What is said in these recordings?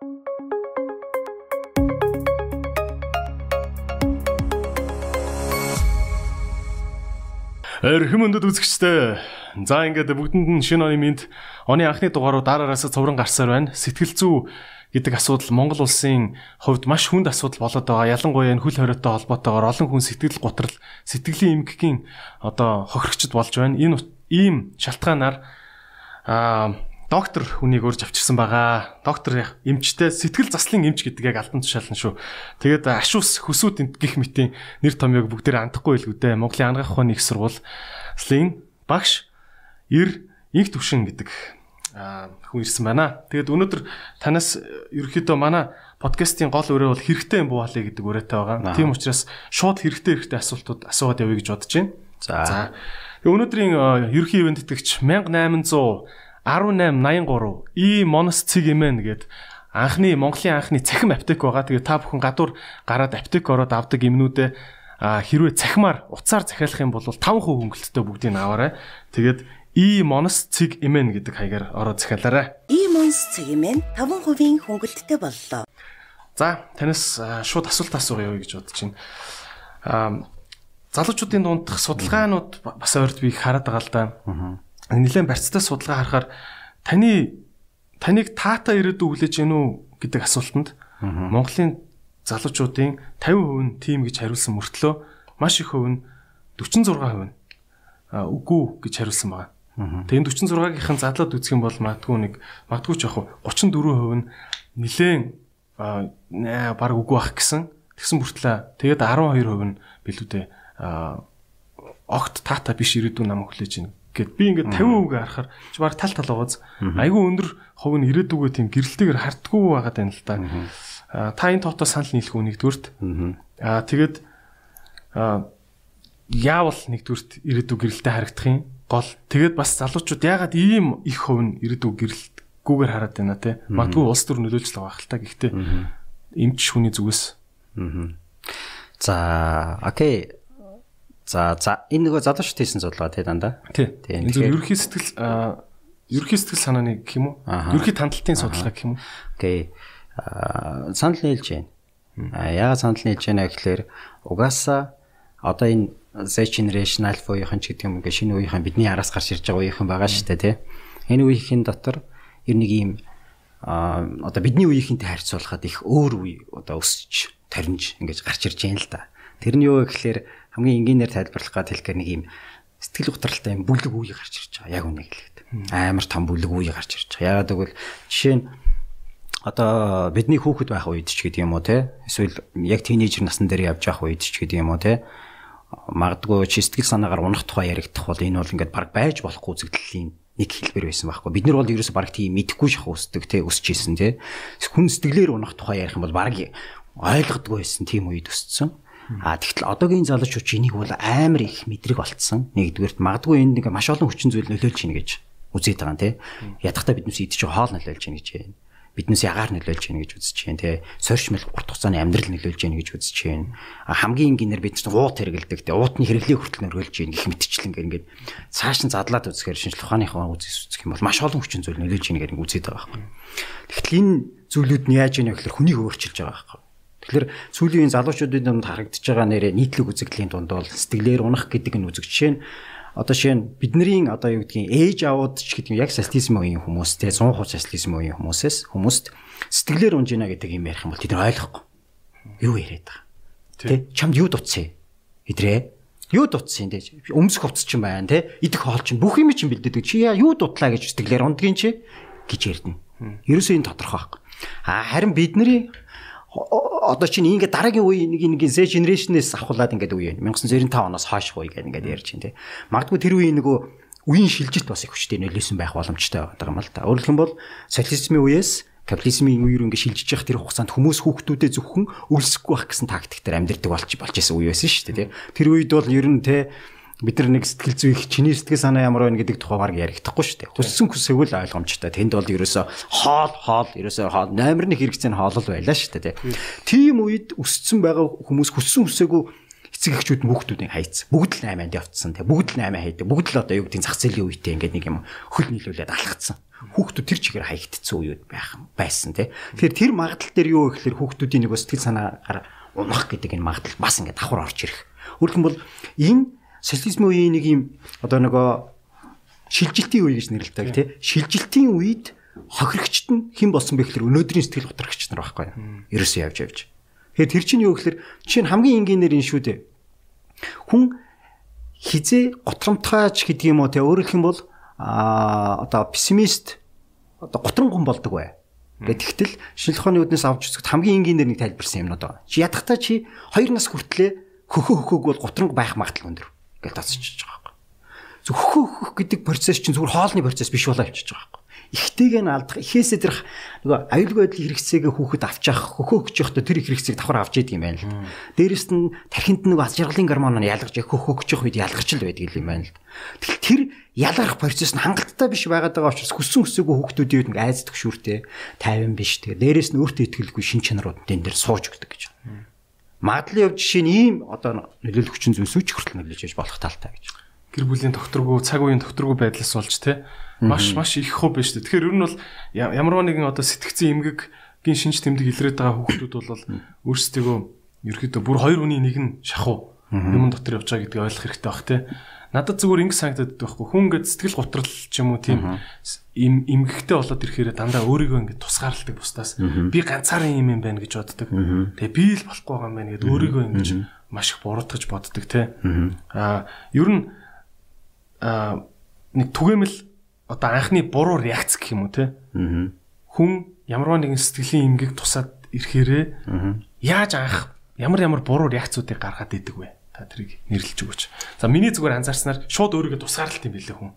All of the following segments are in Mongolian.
Эрхэм өндөд үзэгчтэй. За ингээд бүгдэнд нь шинэ оны минт оны анхны дугааруу дараараас цоврон гарсаар байна. Сэтгэл зүй гэдэг асуудал Монгол улсын хувьд маш хүнд асуудал болоод байгаа. Ялангуяа энэ хөл хориотой холбоотойгоор олон хүн сэтгэл готрол, сэтгэлийн эмгэгийн одоо хохирогчд болж байна. Энэ ийм шалтгаанаар аа доктор хүнийг урьж авчирсан байгаа. Доктор эмчтэй сэтгэл заслын эмч гэдэг яг альбан тушаална шүү. Тэгээд ашуус хөсүүд гих мэтийн нэр томьёог бүгдээр андахгүй илгүүдээ Монголын ангаах ухааны их сургуулийн багш ир инх төвшин гэдэг хүн ирсэн байна. Тэгээд өнөөдөр танаас ерөөхдөө манай подкастын гол өрөө бол хэрэгтэй юм буу халыг гэдэг өрөөтэй байгаа. Тийм учраас шууд хэрэгтэй хэрэгтэй асуултууд асууад явъя гэж бодож байна. За. Өнөөдрийн ерөнхий ивент тэтгэгч 1800 1883 И Монос цэг имэн гээд анхны Монголын анхны цахим аптек байгаа. Тэгээ та бүхэн гадуур гараад аптек ороод авдаг юмнуудээ хэрвээ цахимаар уцаар захиалах юм бол 5% хөнгөлөлтөд бүгдийг аваарай. Тэгээд И Монос цэг имэн гэдэг хаягаар ороод захиалаарай. И Монос цэг имэн 5% хөнгөлөлтөд боллоо. За танаас шууд асуулт асууя гэж бодож байна. Аа залуучуудын дундх судалгаанууд бас ойрт би хараад байгаа л да. Аа нэлээд барьцтай судалгаа харахаар таны таныг таата ирээдүй хүлээж гэнэ үү гэдэг асуултанд Монголын залуучуудын 50% нь тийм гэж хариулсан мөртлөө маш их хувь нь 46% нь үгүй гэж хариулсан байна. Тэгээ 46-гийн задлаад үзэх юм бол магадгүй нэг магадгүй ч яг 34% нь нилээн баг үгүй байх гэсэн. Тэгсэн бүртлээ тэгээд 12% нь билүүдээ огт таата биш ирээдүйн намайг хүлээж гэнэ гэд. Би ингээд 50% харахаар чи баг тал тал байгааз айгүй өндөр хувь нь ирээдүгөө тийм гэрэлтэйгээр хартгүй байгаад байна л да. Та энэ тоотоо санал нийлэх үү нэгдүгürt. Аа тэгээд яавал нэгдүгürt ирээдүг гэрэлтэй харагдах юм? Гол. Тэгээд бас залуучууд ягаад ийм их хувь нь ирээдүг гэрэлтгүйгээр хараад байна те. Магадгүй улс төр нөлөөлж байгаа хэл та. Гэхдээ эмч хүний зүгээс. За окей За за энэ нөгөө залуучууд хийсэн судалгаа тий дандаа. Тий. Энэ зөв ерөнхий сэтгэл ерөнхий сэтгэл санааны гэх юм уу? Ерөнхий тандалтын судалгаа гэх юм уу? Окей. Санал нийлж байна. А яагаад санал нийлж байна гэхээр угаасаа одоо энэ Z generation alpha үеийнхэн ч гэдэг юм ингээ шинэ үеийнхэн бидний араас гарч ирж байгаа үеийнхэн байгаа шүү дээ тий. Энэ үеийнхэн дотор ер нэг ийм а одоо бидний үеийнхэнтэй харьцуулахад их өөр үе одоо өсч таринж ингэж гарч ирж байна л да. Тэр нь юу гэхээр хамгийн энгийнээр тайлбарлах гад хэлэхээр нэг юм сэтгэл готролтой юм бүлэг үе гарч ирж байгаа. Яг үнийг хэлэхэд. Амар том бүлэг үе гарч ирж байгаа. Яагаад гэвэл жишээ нь одоо бидний хүүхэд байх үед ч гэдэг юм уу те эсвэл яг тийнейжер насн дээр явж байх үед ч гэдэг юм уу те магадгүй чи сэтгэл санаагаар унах тухай яригдах бол энэ бол ингээд баг байж болохгүй үзэгдлийн нэг хэлбэр байсан байхгүй. Бид нар бол ерөөсө баг тийм мэдэхгүй шах өсдөг те өсөж исэн те. Хүн сэтгэлээр унах тухай ярих юм бол баг ойлгодгүй байсан тийм үед өссөн. А тэгтэл одоогийн залуучууд энийг бол амар их мэдрэг болцсон. Нэгдүгээрт магадгүй энэ нэг маш олон хүчин зүйл нөлөөлж ийн гэж үзээд байгаа юм тий. Ядахтаа биднээс идэж хоол нөлөөлж ийн гэж байна. Биднээс ягаар нөлөөлж ийн гэж үзэж байна тий. Сорьчмол урт хугацааны амьдрал нөлөөлж ийн гэж үзэж байна. Хамгийн энгийнээр бид чинь уут хэрэгэлдэг тий. Уутны хэрэглээ хүртэл нөлөөлж ийн гэх мэтчлэн ингээд цааш нь задлаад үзэхээр шинжлэх ухааныхаа үзэс үзэх юм бол маш олон хүчин зүйл нөлөөлж ийн гэдэг үзээд байгаа байхгүй. Тэгтэл энэ зүйлүүд нь яаж ийнэ гэхээр хүнийг өөрчилж байгаа байхгүй Тэгэхээр сүүлийн залуучуудын дунд харагдаж байгаа нэрээ нийтлэг үзэгдлийн дунд бол сэтгэлээр унах гэдэг нь үзэг жишээ нь одоо жишээ нь бидний одоо юу гэдгийг ээж аваад ч гэдэг нь яг социализм үеийн хүмүүс те 100% социализм үеийн хүмүүсээс хүмүүст сэтгэлээр унж ийна гэдэг юм ярих юм бол тэд ойлгохгүй. Юу яриад байгаа. Тэ чамд юу дутсан? Идрээ юу дутсан те өмсөх хувцс ч юм байна те идэх хоол чинь бүх юм чинь бэлдээдэг чи яа юу дутлаа гэж сэтгэлээр ундгийн чи гэж ярьдэн. Ерөөсөө энэ тодорхой байхгүй. А харин бидний одоо чинь ингээд дараагийн үе нэг нэг Z generation-ээс авахулаад ингээд үе 1995 оноос хойш үе гэдэг ингээд ярьж байна тий. Магадгүй тэр үеийн нөгөө үеийн шилжилт бас их хүчтэй нөлөөсөн байх боломжтой байгаа юм л та. Өөрөлдөх юм бол социализмын үеэс капитализмын үеэр ингээд шилжиж явах тэр хугацаанд хүмүүс хүүхдүүдэд зөвхөн өлсөхгүй байх гэсэн тактиктээр амьдэрдэг болж болж исэн үе байсан шүү дээ тий. Тэр үед бол ер нь тий бид нар нэг сэтгэл зүй их чиний сэтгэл санаа ямар байна гэдэг тухай баг ярихдаггүй шүү дээ. Хүссэн хүсээгүй л ойлгомжтой. Тэнд бол ерөөсө хоол хоол ерөөсө хоол номерны хэрэгцээ нь хоолол байлаа шүү дээ. Тийм үед өссөн байгаа хүмүүс хүссэн хүсээгүй эцэг эхчүүд хүүхдүүдийг хайцсан. Бүгд л 8-нд явцсан те. Бүгд л 8 хайдаг. Бүгд л одоо юу гэдэг зах зээлийн үетэй ингээд нэг юм хөл нийлүүлээд алхацсан. Хүүхдүүд тэр чигээр хаягдцсан үеуд байх байсан те. Тэгэхээр тэр магадлал дээр юу гэхээр хүүхдүүдийн нэг сэтгэл санаагаар унах гэдэг энэ магадлал бас ингээд давхар орж ирэх. Өөрөлдөн бол энэ социализмын үеийн нэг юм одоо нөгөө шилжилтийн үе гэж нэрлэдэг тий. Шилжилтийн үед хохирогчт нь хэн болсон бэ гэхээр өнөөдрийн сэтгэл готрогч нар байхгүй юу? Ерөөсөө явж явж. Тэгэхээр тэр чинь юу гэхээр чинь хамгийн энгийнээр энэ шүү дээ. Хүн хизээ готромтгаач гэдэг юм уу те өөрөөр хэлэх юм бол а одоо пессимист одоо готрон хүн болдог бай. Тэгтэл шинжлэх ухааны үднээс авч үзэхэд хамгийн энгийнээр нэг тайлбарсан юмнууд байгаа. Чи ядахтаа чи 2 нас хүртлээ хөхөө хөхөөг бол гутранг байх магадлал өндөр гэж тасчихж байгаа байхгүй. Зөв хөхөө хөх гэдэг процесс чинь зүгээр хоолны процесс биш болоо явчихж байгаа байхгүй ихтэйг нь алдах ихээсээ тэр нөгөө аюулгүй байдлын хэрэгцээгээ хүүхэд авч явах хөхөөгч явахдаа тэр их хэрэгцээг давхар авч идэг юм байна л. Дээрэс нь тархинд нөгөө аз жаргалын гормон нь ялгаж хөхөөгч явах үед ялгаж л байдаг юм байна л. Тэгэл тэр ялгарх процесс нь хангалттай биш байгаад байгаа учраас хүссэн хүсээгүй хүүхдүүдийн үед айц төгшүүртэй тайван биш тэгээ дээрэс нь өөртөө итгэлгүй шин чанарууд энэ дээр сууж өгдөг гэж. Магадлал явж жишээ нь ийм одоо нөлөөлөх хүчин зүйлсүүч хүртэл нөлөөлж болох талтай гэж. Гэр бүлийн докторгүй цаг үеийн докторгүй байдлаас болж те маш маш их хөө биш үү. Тэгэхээр ер нь бол ямарваа нэгэн одоо сэтгцэн эмгэггийн шинж тэмдэг илрээд байгаа хүүхдүүд бол өөрсдөө ерөөхдөө бүр хоёр хүний нэг нь шахуу юм дотор явж байгаа гэдгийг ойлгох хэрэгтэй бах те. Надад зүгээр ингэ санагдаад байхгүй. Хүн ингээд сэтгэл готрол ч юм уу тийм эмгэгтэй болоод ирэхээр дандаа өөрийгөө ингээд тусгаарладаг бусдаас би ганцаараа юм юм байна гэж боддог. Тэгээ би л болохгүй байгаа юм байна гэдээ өөрийгөө ингэж маш их буруутгаж боддог те. Аа ер нь аа нэг түгээмэл одоо анхны буруу реакц гэх юм уу те. Хүн ямарваа нэгэн сэтгэлийн эмгэг тусаад ирэхээрээ яаж анх ямар ямар буруу реакцуудыг гаргаад идэг вэ? Та тэрийг нэрлэж өгөөч. За миний зүгээр анзаарснаар шууд өөрийгөө тусгаарлалт юм билээ хүн.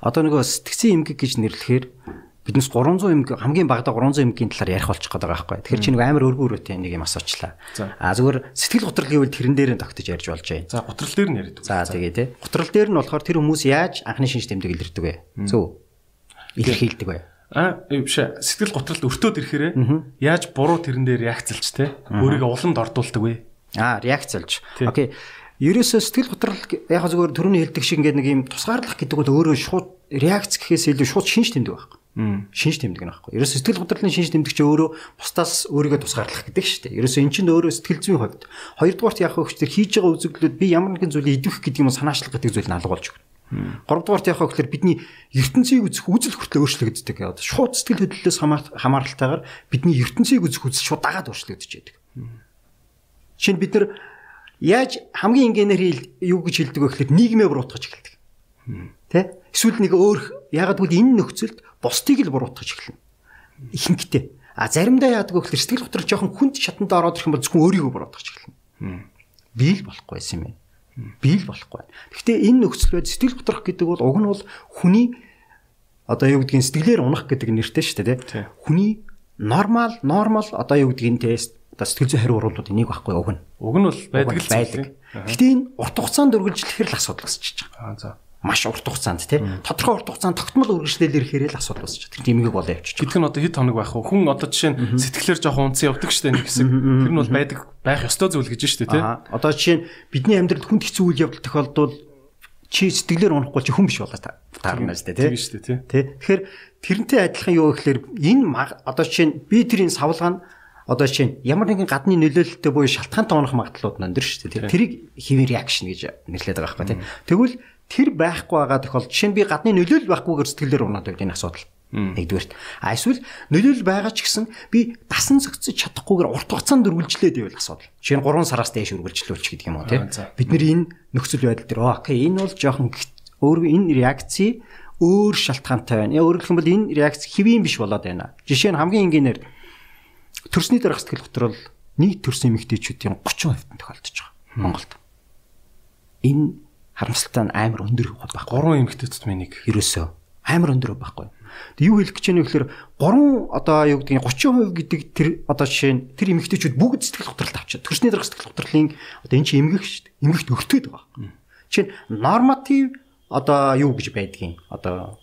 Одоо нөгөө сэтгцэн эмгэг гэж нэрлэхээр биднес 300 эмг хамгийн багадаа 300 эмгийн талаар ярих болчих гээд байгаа байхгүй. Тэгэхээр чи нэг амар өргөн өрөөтэй нэг юм асуучлаа. А зүгээр сэтгэл готрол гэвэл тэрэн дээр нь тогтож ярьж болж байна. За готрол дээр нь яриад. За тэгээ тий. Готрол дээр нь болохоор тэр хүмүүс яаж анхны шинж тэмдэг илэрдэг вэ? Зөв. Илэрхийлдэг вэ? А биш сэтгэл готролд өртөөд ирэхээрээ яаж буруу тэрэн дээр реакцлж те өөрийгөө уламд ордуулдаг вэ? А реакцлж. Окей. Ерөөсөө сэтгэл готрол яг зүгээр төрөний хэлдэг шиг ингээд нэг юм тусгаарлах гэдэг бол өөрөө шууд реакц гэхээс илүү шууд шинж тэмдэг байхгүй шинж тэмдэг нь байхгүй. Ерөөс сэтгэл готрлын шинж тэмдэг чи өөрөө бусдаас өөрийгөө тусгаарлах гэдэг шүү дээ. Ерөөс эн чинь өөрөө сэтгэл зүйн хувьд. Хоёрдугаарт яах вэ гэхээр хийж байгаа үзэгдлүүд би ямар нэгэн зүйлийг идвэх гэдэг юм санаачлах гэдэг зүйл нь алга болж өгнө. Гуравдугаарт вэ гэхээр бидний ертөнцийг үзэх үзэл хүртэл өөрчлөгддөг. Одоо шууд сэтгэл хөдлөлөөс хамааралтайгаар бидний ертөнцийг үзэх үзэл шууд дагаад өөрчлөгдөж байдаг. Шинэ бид нар яаж хамгийн энгийнээр юу гэж хэлдэг вэ гэхээр нийгмээ буруутгаж эхэлдэг. Тэ? Эсвэл нэг өөр ягаад гэвэл энэ нөхцөлд бусдыг л буруутгаж эхэлнэ. Ихэнхдээ. А заримдаа яадаг вэ гэхээр сэтгэл готор жоохон хүнд шатанд ороод ирэх юм бол зөвхөн өөрийгөө буруутгаж эхэлнэ. Би л болохгүй юм байна. Би л болохгүй. Гэхдээ энэ нөхцөл байд сэтгэл готорх гэдэг бол уг нь бол хүний одоо юу гэдгийг сэтгэлээр унах гэдэг нэртэй шүү дээ. Хүний нормал нормал одоо юу гэдгийг тест одоо сэтгэл зүйн хариу уруулууд энийг байхгүй уг нь. Уг нь бол байдаг л байдаг. Гэхдээ энэ урт хугацаанд үргэлжлэхээр л асуудал үүсчихэж байгаа. Аа за маш урт хугацаанд тий тодорхой урт хугацаанд тогтмол үргэлжлэлээр ирэхээр л асуудал үүсэж байгаа. Тэмээг болоо явчих. Гэтэл нь одоо хэд хоног байх вэ? Хүн одоо жишээ нь сэтгэлээр жоохон унтсан явдаг штэ нэг хэсэг. Тэр нь бол байдаг байх ёстой зүйл гэж штэ тий. Одоо жишээ нь бидний амьдралд хүнд хэцүү үйл явдал тохиолдвол чи сэтгэлээр унахгүй чи хүн биш болоо таарна штэ тий. Тийм штэ. Тий. Тэгэхээр тэрнтэй адилхан юу гэхээр энэ одоо жишээ нь би тэрийн савлгаа нь одоо жишээ нь ямар нэгэн гадны нөлөөлөлтөй буюу шалтгаантай унах магадлалууд нандэр шүү дээ. Тэрийг хэвээр реакшн гэж нэрлэдэг байгаа байхгүй тий. Тэгвэл тэр байхгүй байгаа тохиолдолд жишээ нь би гадны нөлөөлөл байхгүйгээр сэтгэлээр унаад байвал энэ асуудал. Нэгдүгээрт. А эсвэл нөлөөлөл байгаа ч гэсэн би дасан зохицож чадахгүйгээр урт хугацаанд үргэлжлээд байвал асуудал. Жишээ нь 3 сараас дээш үргэлжлүүлчих гэдэг юм уу тийм. Бид нэр энэ нөхцөл байдал дээр окей энэ бол жоохон өөр энэ реакци өөр шалтгаантай байна. Өөрөөр хэлбэл энэ реакц хэвийн биш болоод байна. Жишээ нь хамгийн энгийнээр төрсний дараах сэтгэл готрол нийт төрсэн эмэгтэйчүүдийн 30% тохиолдож байгаа Монголд. Энэ харамсалтай нь амар өндөр байхгүй. Гурван эмэгтэйчүүд минийг ерөөсөө амар өндөр байхгүй. Тэг юу хэлэх гэж байна вэ гэхээр 3 одоо юу гэдгийг 30% гэдэг тэр одоо жишээ нь тэр эмэгтэйчүүд бүгд сэтгэл готролд авчиад төрсний дарга сэтгэл готрлын одоо эн чинь эмгэх шүү дээ. Эмгэгт өртөөд байгаа. Жишээ нь норматив одоо юу гэж байдгийг одоо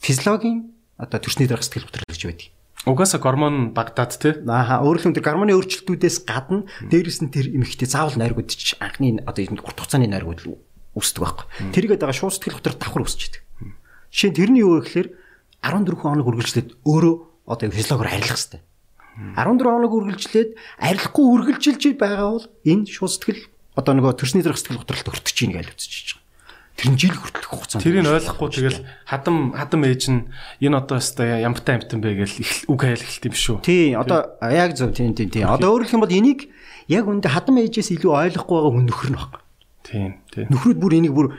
физиологийн одоо төрсний дарга сэтгэл готрол гэж байдаг. Угаасаа гормон дагдаад тий. Ааха өөрөлдөн тэр гормоны өөрчлөлтүүдээс гадна дээрэс нь тэр эмэгтэй заавал найргууд ч анхны одоо энэ урт хугацааны найргууд үүсдэг байхгүй. Тэргээд байгаа шууд сэтгэл хөдлөлт давхар үүсчихэд. Жишээ нь тэрний юу вэ гэхээр 14 хоног үргэлжлээд өөрөө одоо физиологоор арилах хэрэгтэй. 14 хоног үргэлжлээд арилахгүй үргэлжилж байгаа бол энэ шууд сэтгэл одоо нөгөө төрсний дөрөх сэтгэл готролт өртөж ийн гэж үзэж байгаа. Тэр нь жил хүртэлх хугацаанд. Тэрийг ойлгохгүй тэгэл хадам хадам ээж нь энэ одоо өстой ямтай амтан бэ гэж үг хайл эхэлт юм шүү. Тий, одоо яг зөв тий тий тий. Одоо өөрөлдөх юм бол энийг яг үндэ хадам ээжээс илүү ойлгохгүй байгаа хүн нөхөр нь баг. Тийм, тий. Нөхрүүд бүр энийг бүр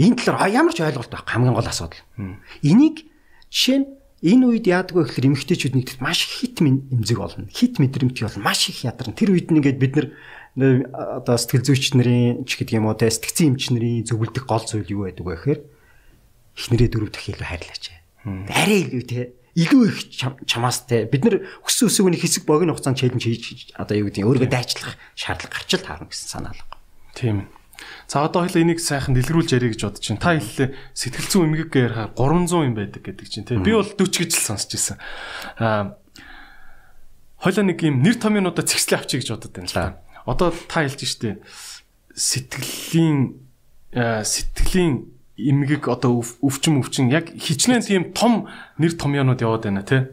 энэ талаар ямар ч ойлголт байх хамгийн гол асуудал. Энийг жишээ нь энэ үед яадаг вэ гэхээр эмэгтэйчүүд нэгдэт маш хит эмзэг болно. Хит мэдрэмт болно. Маш их ядарна. Тэр үед нь ингээд бид нар одоо сэтгэл зүйч нарын ч гэдэг юм уу те сэтгцэн эмч нарын зөвлөдөх гол зүйл юу байдаг вэ гэхээр эхнэрээ дөрөв дахин илүү хайрлаач. Арай илүү те илүү их чамаас те бид нар өссөн өсөөгний хэсэг богино хугацаанд челленж хийж одоо юу гэдэг өөрийгөө дайчлах шаардлага гарч л таарна гэсэн санаа л байна. Тийм. За одоо хоёул энийг сайхан дэлгэрүүлж ярих гэж бодож байна. Та хэллээ сэтгэл зүйн эмгэг ярихаар 300 юм байдаг гэдэг чинь тийм. Би бол 40 гэж л сонсч ирсэн. Аа хоёлаа нэг юм нэр томьёонуудаа цэгцлээ авчиг гэж бодод байна л та одоо та хэлж штэ сэтгэлийн сэтгэлийн эмгэг одоо өвчин өвчин яг хичнээн тийм том нэр томьёонууд яваад байна тий.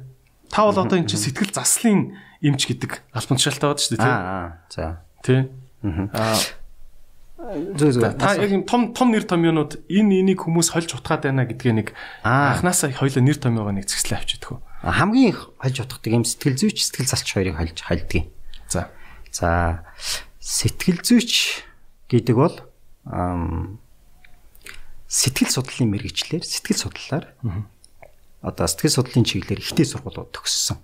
Та бол одоо эн чинь сэтгэл заслын эмч гэдэг албан тушаалтай бод шүү дээ тий. Аа за. Тий. Аа Зүг зүг. Та яг юм том том нэр томьёонууд энэ энийг хүмүүс хольж утгаад байна гэдгээ нэг анханасаа хоёлоо нэр томьёогоо нэг згслээ авчиадгүй. Хамгийн их хольж утгадаг юм сэтгэл зүйч сэтгэл залч хоёрыг хольж хальдгийг. За. За сэтгэл зүйч гэдэг бол сэтгэл судлалын мэрэгчлэр сэтгэл судлалаар одоо сэтгэл судлалын чиглэлээр ихтэй сургуулиуд төгссөн.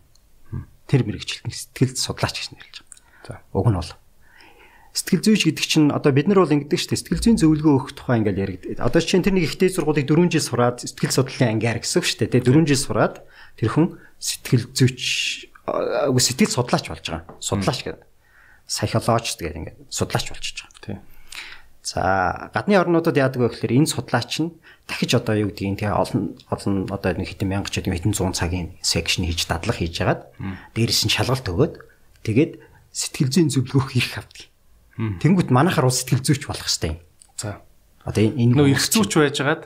Тэр мэрэгчлэлт сэтгэл судлаач гэж нэрлэж байгаа. За уг нь бол сэтгэл зүйч гэдэг чинь одоо бид нар бол ингэдэг шүү дээ сэтгэл зүйн зөвлөгөө өгөх тухай ингээл яригд. Одоо чинь тэр нэг ихтэй сургуулийг 4 жил сураад сэтгэл судлалын ангиар гэсэн шүү дээ. Тэгээ 4 жил сураад тэр хүн сэтгэл зүйч сэтгэл судлаач болж байгаа. Судлаач гэдэг психологч тэгээд ингээд судлаач болчихж байгаа. Тийм. За гадны орнуудад яадаг вэ гэхээр энэ судлаач нь дахиж одоо юу гэдгийг тэгээ олон олон одоо нэг хэдэн мянга ч хэдэн 100 цагийн секшн хийж дадлага хийж ягаад дээрээс нь шалгалт өгөөд тэгээд сэтгэл зүйн зөвлөгөөх ирэх авдаг. Тэнгүүт манайхаар ус сэтгэл зүйч болох хэвээр юм. За. Одоо энэ нөө эрх зүйч байжгаад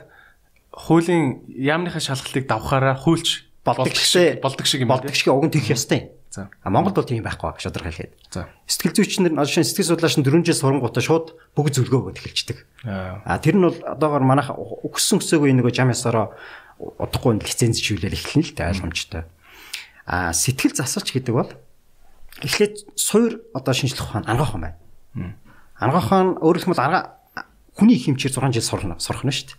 хуулийн яамныхаа шалгалтыг давхаараа хуульч болдог шиг болдог шиг юм. Болдог шиг уг нь тэгэх ёстой юм. За. А Монголд бол тийм байхгүй баг шудраг хэлээд. За. Сэтгэл зүйчнэр одоо шинэ сэтгэл судлаач нь 4 жил сурангуудаа шууд бүгд зөвлөгөөгөө эхэлждэг. А тэр нь бол одоогоор манайх өгсөн өсөөгүй нөгөө жам ясараа удахгүй лицензжүүлэл эхэлнэ л дээ ойлгомжтой. А сэтгэл засалч гэдэг бол эхлээд суур одоо шинжлэх ухаан арга ухаан байна. Арга ухаан өөрөлдөх бол арга хүний хэмжээр 6 жил сурна сурхна шүү дээ.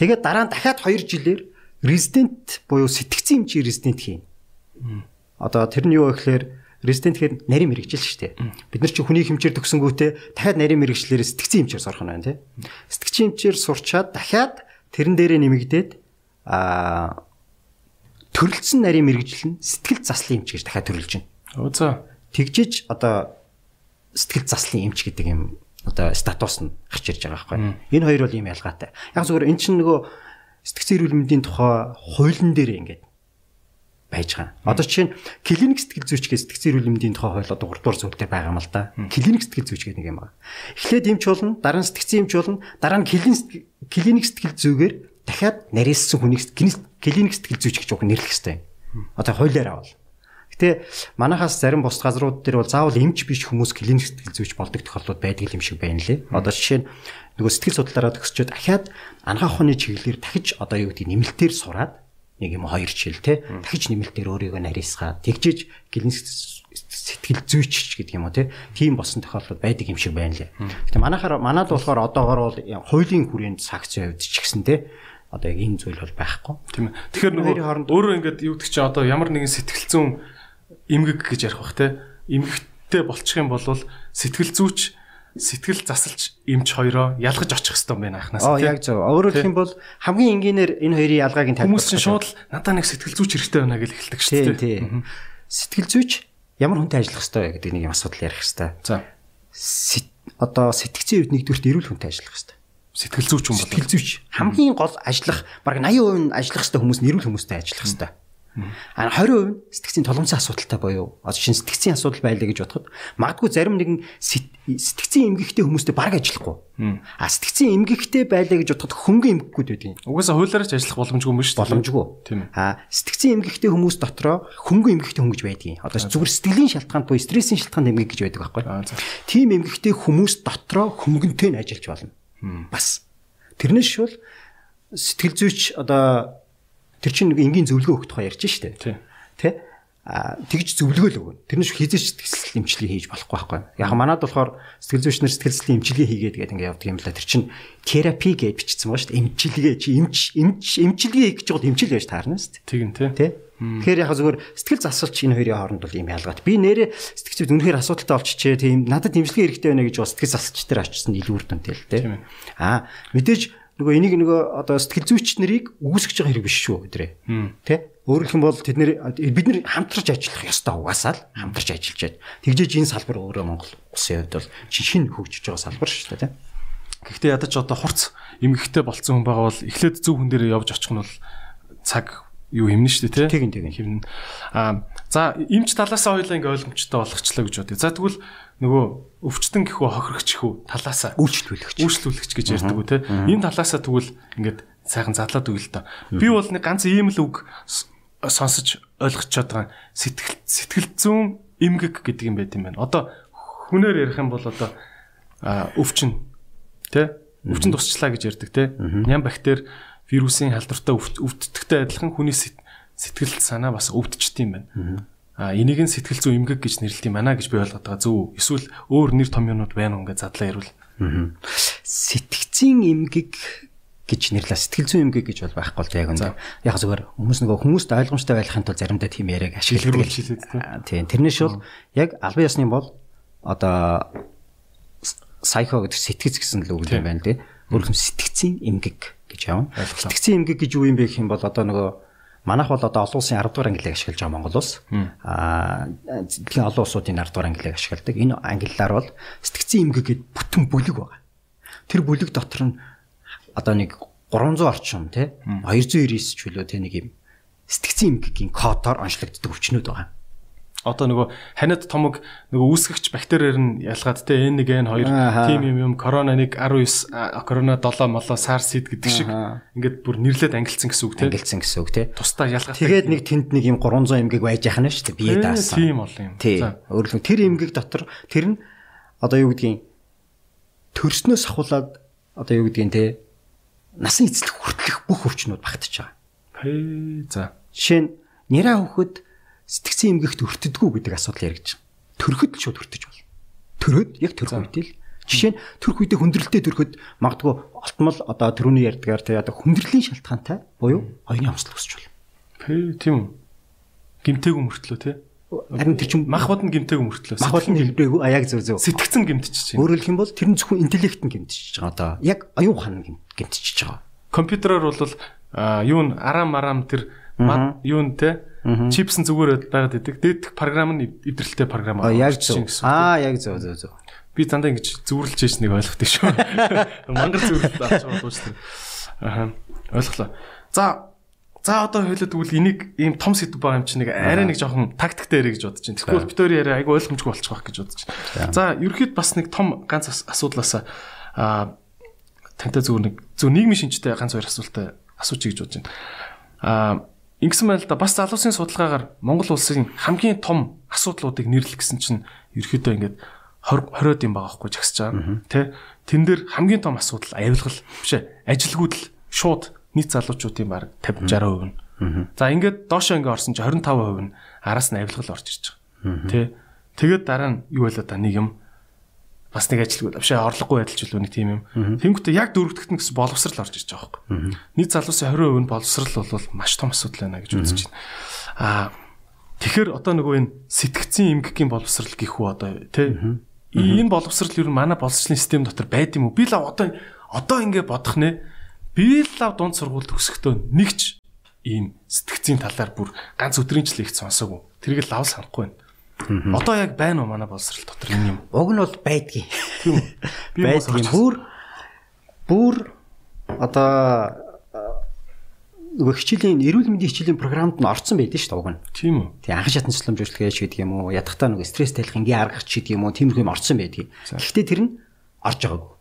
Тэгээд дараа нь дахиад 2 жилээр резидент буюу сэтгцэн хэмжээ резидент хийн. Одоо тэр нь юу вэ гэхээр резидент гэхээр нарийн мэрэгжил шүү дээ. Бид нар чи хүний хэмжээр төгсөнгүүтээ дахиад нарийн мэрэгчлэр сэтгцэн хэмжээр сурах нь байна тий. Сэтгцэн хэмжээр сурчаад дахиад тэрэн дээрээ нэмэгдээд аа төрөлцсөн нарийн мэрэгжил нь сэтгэл заслын эмч гэж дахиад төрөлж байна. За. Тэгжиж одоо сэтгэл заслын эмч гэдэг юм одоо статус нь гарч ирж байгаа байхгүй. Энэ хоёр бол ийм ялгаатай. Яг зөвхөн эн чинь нөгөө сэтгцэн эрүүл мэндийн тухай хуулийн дээр ингээд байж байгаа. Одоо жишээ нь клиник сэтгэл зүйч гэж сэтгцэн эрүүл мэндийн тухай хууль одоо 3 дугаар зүйл дээр байгаа юм л да. Клиник сэтгэл зүйч гэдэг нэг юм байна. Эхлээд эмч болно, дараа нь сэтгцэн эмч болно, дараа нь клиник сэтгэл зүйгээр дахиад нарийнсан хүнийг клиник сэтгэл зүйч гэж уг нэрлэх хэрэгтэй юм. Одоо хуулиар авал. Гэтэ манахаас зарим бус газрууд дээр бол заавал эмч биш хүмүүс клиник сэтгэл зүйч болдог тохиолдлууд байдаг юм шиг байна лээ. Одоо жишээ нь нөгөө сэтгэл судлаараа төгсчөөд дахиад анхаа ухааны чиглэлээр дахиж одоо юу гэдэг нэмэлтээр сураад нэг юм хоёр жил те дахиж нэмэлтээр өөрийгөө нарийсгаа тэгжиж клиник сэтгэл зүйч гэдэг юм уу те тийм босон тохиолдол байдаг юм шиг байна лээ. Гэтэ манайхаар манад болохоор одоогоор бол хуулийн хүрээнд сакцийн хувьд ч гэсэн те одоо яг энэ зүйл бол байхгүй. Тийм ээ. Тэгэхээр нөгөө өөрөө ингээд юу гэдэг чи одоо ямар нэгэн сэтгэл зүйн эмгэг гэж ярих бах те эмгэгтэй болчих юм бол сэтгэл зүйч сэтгэл засалж эмч хоёроо ялгаж очих хэрэгтэй байна анханаас. Аа яг зөв. Өөрөөр хэлэх юм бол хамгийн энгийнээр энэ хоёрын ялгааг нь тайлбарлах. Хүмүүс чинь шууд л надаа нэг сэтгэл зүйч хэрэгтэй байна гэж эхэлдэг шүү дээ. Тийм. Сэтгэл зүйч ямар хүнтэй ажиллах хэрэгтэй вэ гэдэг нэг юм асуудал ярих хэрэгтэй. За. Одоо сэтгцийн үед нэгдүгürt эрүүл хүнтэй ажиллах хэрэгтэй. Сэтгэл зүйч юм бол. Сэтгэл зүйч хамгийн гол ажиллах баг 80% нь ажиллах хэрэгтэй хүмүүс нь эрүүл хүмүүстэй ажиллах хэрэгтэй. А 20% сэтгцийн толгомцсон асуудалтай боيو. Одоо шин сэтгцийн асуудал байлаа гэж бодоход магадгүй зарим нэгэн сэтгцийн эмгэгтэй хүмүүстэй баг ажиллахгүй. А сэтгцийн эмгэгтэй байлаа гэж бодоход хөнгөн эмгэггүй байдаг юм. Угаасаа хуулаарч ажиллах боломжгүй юм шүү дээ. Боломжгүй. Тийм. А сэтгцийн эмгэгтэй хүмүүс дотроо хөнгөн эмгэгтэй хүн гэж байдаг юм. Одоо зүгээр сэтгэлийн шалтгаанд буюу стрессийн шалтгаанд эмгэг гэж байдаг байхгүй. Тийм эмгэгтэй хүмүүс дотроо хөнгөнтэй нь ажиллаж болно. Бас тэрнээс шул сэтгэл зүйч одоо тэр чинь нэг энгийн зөвлөгөө өгөх тухай ярьж штэ. Тэ? А тэгж зөвлөгөө л өгнө. Тэр нь хизээч сэтгэл эмчилгээ хийж болохгүй байхгүй. Яг манад болохоор сэтгэл зүйч нар сэтгэл эмчилгээ хийгээд гэдэг ингээд явдаг юм л да. Тэр чинь терапи гэж бичсэн байгаа шүү дээ. Эмчилгээ чи эмч эмч эмчилгээ хийж байгаа эмчил байж таарна шүү дээ. Тэг юм тий. Тэ? Тэгэхээр яг зүгээр сэтгэл засалч энэ хоёрын хооронд бол ийм ялгаат. Би нэрээ сэтгэл зүйд үнэхээр асуудалтай болчихжээ. Тийм надад имчилгээ хэрэгтэй байна гэж бас сэтгэл засалч дээр очсон илүү үр дүнтэй л тий. Аа мэдээж нөгөө энийг нөгөө одоо сэтгэл зүйч нарыг үүсгэж байгаа хэрэг биш шүү өдрөө. Тэ? Өөрөөр хэлбэл бол тэд нэр бид нар хамтарч ажиллах ёстой угаасаа л хамтарч ажиллаж. Тэгжээж энэ салбар өөрөө Монгол улсын хувьд бол шинэ хөгжиж байгаа салбар шүү дээ, тэ? Гэхдээ ядаж одоо хурц эмгэгтэй болцсон хүн байгаа бол эхлээд зөв хүн дээр явж очих нь бол цаг юу хэмнэ шүү дээ, тэ? Тэгин тэгин хэмнэ. Аа за эмч талаасаа хоёлаа ингээ ойлгомжтой болгочлаа гэж бодъё. За тэгвэл нөгөө өвчтөн гэхүү хохирогч гэхүү талаасаа үйлчлүүлэгч. үйлчлүүлэгч гэж ярьдаг үү те энэ талаасаа тэгвэл ингээд сайхан задлаад үйл та. Би бол нэг ганц ийм л үг сонсож ойлгочиход байгаа сэтгэл сэтгэл зүүн эмгэг гэдэг юм байт юм байна. Одоо хүнээр ярих юм бол одоо өвчин те өвчин тусчлаа гэж ярьдаг те ням бактери вирусын халдвартай өвддөгтэй адилхан хүний сэтгэл санаа бас өвдчихдээ юм байна А энийг нь сэтгэл зүйн эмгэг гэж нэрлэдэг юм байна гэж би ойлгоод байгаа. Зөв. Эсвэл өөр нэр том юмнууд байна уу гэж задлаа ярил. Сэтгцийн эмгэг гэж нэрлээ. Сэтгэл зүйн эмгэг гэж бол байхгүй л яг үнэ. Яг зүгээр хүмүүс нөгөө хүмүүст ойлгомжтой байхын тулд заримдаа тийм яриаг ашигладаг. Тийм. Тэрнээс шул яг албан ёсны бол одоо сайко гэдэг сэтгэц гэсэн л үг юм байна тий. Өөрөөр хэлбэл сэтгцийн эмгэг гэж явна. Сэтгцийн эмгэг гэж юу юм бэ гэх юм бол одоо нөгөө Манайх бол одоо олон улсын 10 дугаар ангиллыг ашиглаж байгаа Монгол улс. Аа дэлхийн олон улсуудын 10 дугаар ангиллыг ашигладаг. Энэ ангиллаар бол сэтгцийн эмгэг гэдэг бүтэн бүлэг байгаа. Тэр бүлэг дотор нь одоо нэг 300 орчим тий 299 ч үлээ тий нэг юм сэтгцийн эмгэгийн кодоор онцлогддог өвчнүүд байгаа одоо нөгөө ханиад томог нөгөө үүсгэгч бактериэр нь ялгаад те N1 N2 тим юм юм корона 1 19 корона 7 молоо SARS-ид гэдэг шиг ингээд бүр нэрлээд ангилсан гэсэн үг те. Ангилсан гэсэн үг те. Тусдаа ялгаад тэгээд нэг тэнд нэг юм 300 эмгэг байж яхана шүү дээ бие даасан. тийм бол юм. За. Өөрөлдөө тэр эмгэг дотор тэр нь одоо юу гэдгийг төрснөөс ахуулаад одоо юу гэдгийг те насан эцлэх хүртэлх бүх өвчнүүд багтаж байгаа. Хээ за. Жишээ нь нэраа хөхөд сэтгцэн эмгэгт өртөдгүү гэдэг асуудал яригдж байна. Төрөхөд л шууд өртөж болно. Төрөөд яг төрөх үедээ л жишээ нь төрөх үедээ хүндрэлтэй төрөхөд магадгүй олтмол одоо төрөний ярьдгаар тэ одоо хүндрлийн шалтгаантай буюу оюуны амсгал өсч болно. Тийм үү. Гимтэйг өмөртлөө тий. Харин тэр чинь мах бод нь гимтэйг өмөртлөө. Мах бод нь гимтэйг а яг зөв зөв. Сэтгцэн гимтчихэж байна. Өөрөөр хэлэх юм бол тэр нь зөвхөн интеллект нь гимтчихэж байгаа одоо. Яг оюун нь гимтчихэж байгаа. Компьютероор бол юу н арам арам тэр юу н те чипс нь зүгээр байгаад идэг. Дээдх програм нь эвдрэлтэй програм аа. Яг зөв. Аа яг зөв зөв зөв. Би дандаа ингэж зөвөрлж яж нэг ойлгохдаг шүү. Мангар зөвөрлөлт авч байгаа шүү дээ. Аа ойлголоо. За За одоо хэлээд тэгвэл энийг ийм том сэдв байгаа юм чинь нэг арай нэг жоохон тактиктэй ярэ гэж бодож байна. Тэгвэл битүүр яриа айгу ойлгомжгүй болчих واخ гэж бодож байна. За ерөөд бас нэг том ганц асуудлаас аа тантай зүгээр нэг зөв нийгмийн шинжтэй ганц хоёр асуултаа асуучих гэж бодож байна. Аа Ингэсэн байл да бас залуусын судалгаагаар Монгол улсын хамгийн том асуудлуудыг нэрлэх гэсэн чинь ерөөдөө ингээд 20 20-од юм байгаа хгүй жагсаж байгаа. Тэ? Тэн дээр хамгийн том асуудал авилгал биш ээ. Ажилгүйдэл шууд нийт залуучуудын баг 50 60% нь. За ингээд доошоо ингээд орсон чинь 25% нь араас нь авилгал орж ирж байгаа. Тэ? Тэгээд дараа нь юу байлаа да нэг юм бас нэг ажилгүй авшаа орлогогүй байдалч үлээ нэг тийм юм. Тэнгүүтээ яг дөрөвдөгт нь гэсэн боловсрал орж ирж байгаа байхгүй. Нийт залуусын 20% нь боловсрал бол маш том асуудал байна гэж үзэж байна. Аа тэгэхээр одоо нөгөө энэ сэтгцэн эмгэгийн боловсрал гэх үү одоо тий энэ боловсрал ер нь манай боловсролын систем дотор байд юм уу? Би л одоо одоо ингэ бодох нэ. Би л дунд сургууль төгсөхдөө нэгч ийм сэтгцийн талаар бүр ганц өдрийн ч лекц сонсоогүй. Тэрийг л лав санахгүй байна. Одоо яг байна уу манай боловсрал дотор энэ юм? Уг нь бол байдгийн. Тийм үү? Байдгийн бүр бүр одоо нөгөө хичээлийн эрүүл мэндийн хичээлийн програмд нь орцсон байдаг шүү дээ уг нь. Тийм үү. Тэгээ анхан шатны цэцлэмж үйлчлэгээ шиг гэдэг юм уу? Ядахтаа нөгөө стресс тайлах ингийн аргач гэдэг юм уу? Тиймэрхүү юм орцсон байдаг. Гэхдээ тэр нь орж байгаагүй.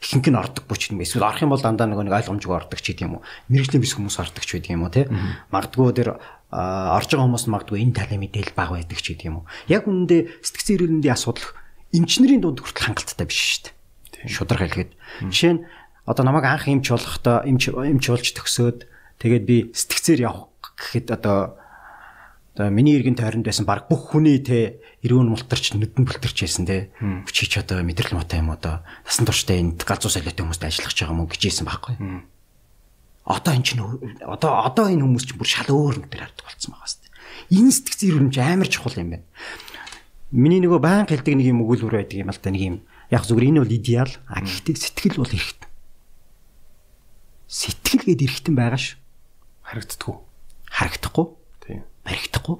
Ихэнх нь ордоггүй ч юм эсвэл орох юм бол дандаа нөгөө нэг ойлгомжгүй ордог ч гэдэг юм уу? Мэргэжлийн бис хүмүүс ордог ч гэдэг юм уу те? Магдгүй тэр орж байгаа хүмүүс магадгүй энэ талын мэдээлэл баг байдаг ч гэдэг юм уу? Яг үүндээ сэтгцэн эрүүл мэндийн асуудал эмчнэрийн дунд хүртэл хангалттай биш шүү дээ. Шударга хэлгээд. Жишээ нь одоо намайг анх эмч болохдоо эмч эмч болж төгсөөд тэгээд би сэтгцээр явах гэхэд одоо одоо миний иргэн тойронд байсан баг бүх хүний те эрүүн мултарч нүдэн бүлтэрч байсан те чи ч одоо мэдрэл мотой юм одоо насан туршдаа энд галзуу солиотой хүмүүст ажиллах гэж байгаа юм уу гэжсэн байхгүй. Одоо энэ чинь одоо одоо энэ хүмүүс чинь бүр шал өөр нүдээр хардаг болсон байгаа хэвээр. Энэ эрүүл мэнд амар чухал юм байна. Миний нөгөө баян хэлдэг нэг юм өгүүлбэр байдаг юм л да нэг юм яг зүгээр энэ бол идеал а гэхдээ сэтгэл бол эрхт. Сэтгэл гээд эрхтэн байгаа ш. Харагддаггүй. Харагдахгүй. Тийм. Баригдахгүй.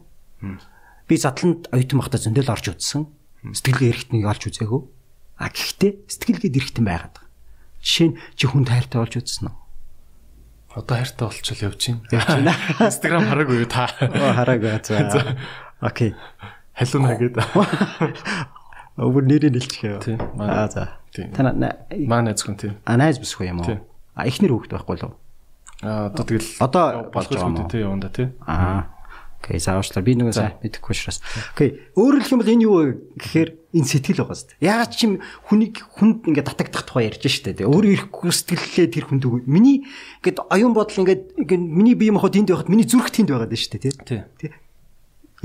Би задланд оюутан байхдаа зөндөл орж үзсэн. Сэтгэлгээ эрхтнийг олж үзээгүй. А гэхдээ сэтгэлгээд эрхтэн байгаад байгаа. Жишээ нь чи хүн тайртай болж үзсэн үү? Одоо хайртай болчихвол явж байна. Instagram хараагүй юу та? Хараагүй. За. Окей. Халуна гэдэг. Өвөр нэрийг нэлчихээ. Тийм. Аа за. Тийм. Тана Маа найз хүн тийм. а найз бисгүй юм Тийм. уу? А ихнэр хүүхэд байхгүй л уу? Аа одоо тэгэл Одоо болж байгаа юм уу? үү тий яванда тий. Аа. Окей, заавчлаа. Би нөгөө сайн мэдэхгүй учраас. Окей. Өөрөөр хэлэх юм бол энэ юу гэхээр энэ сэтгэл байгаа зү. Яагаад ч юм хүнийг хүнд ингээд татагдах тухай ярьж штэ. Тэгээ өөрөө ирэхгүй сэтгэллээ тэр хүнд өгөө. Миний ингээд оюун бодол ингээд миний бие махбод энд байхад миний зүрх тэнд байгаад штэ. Тий. Тий.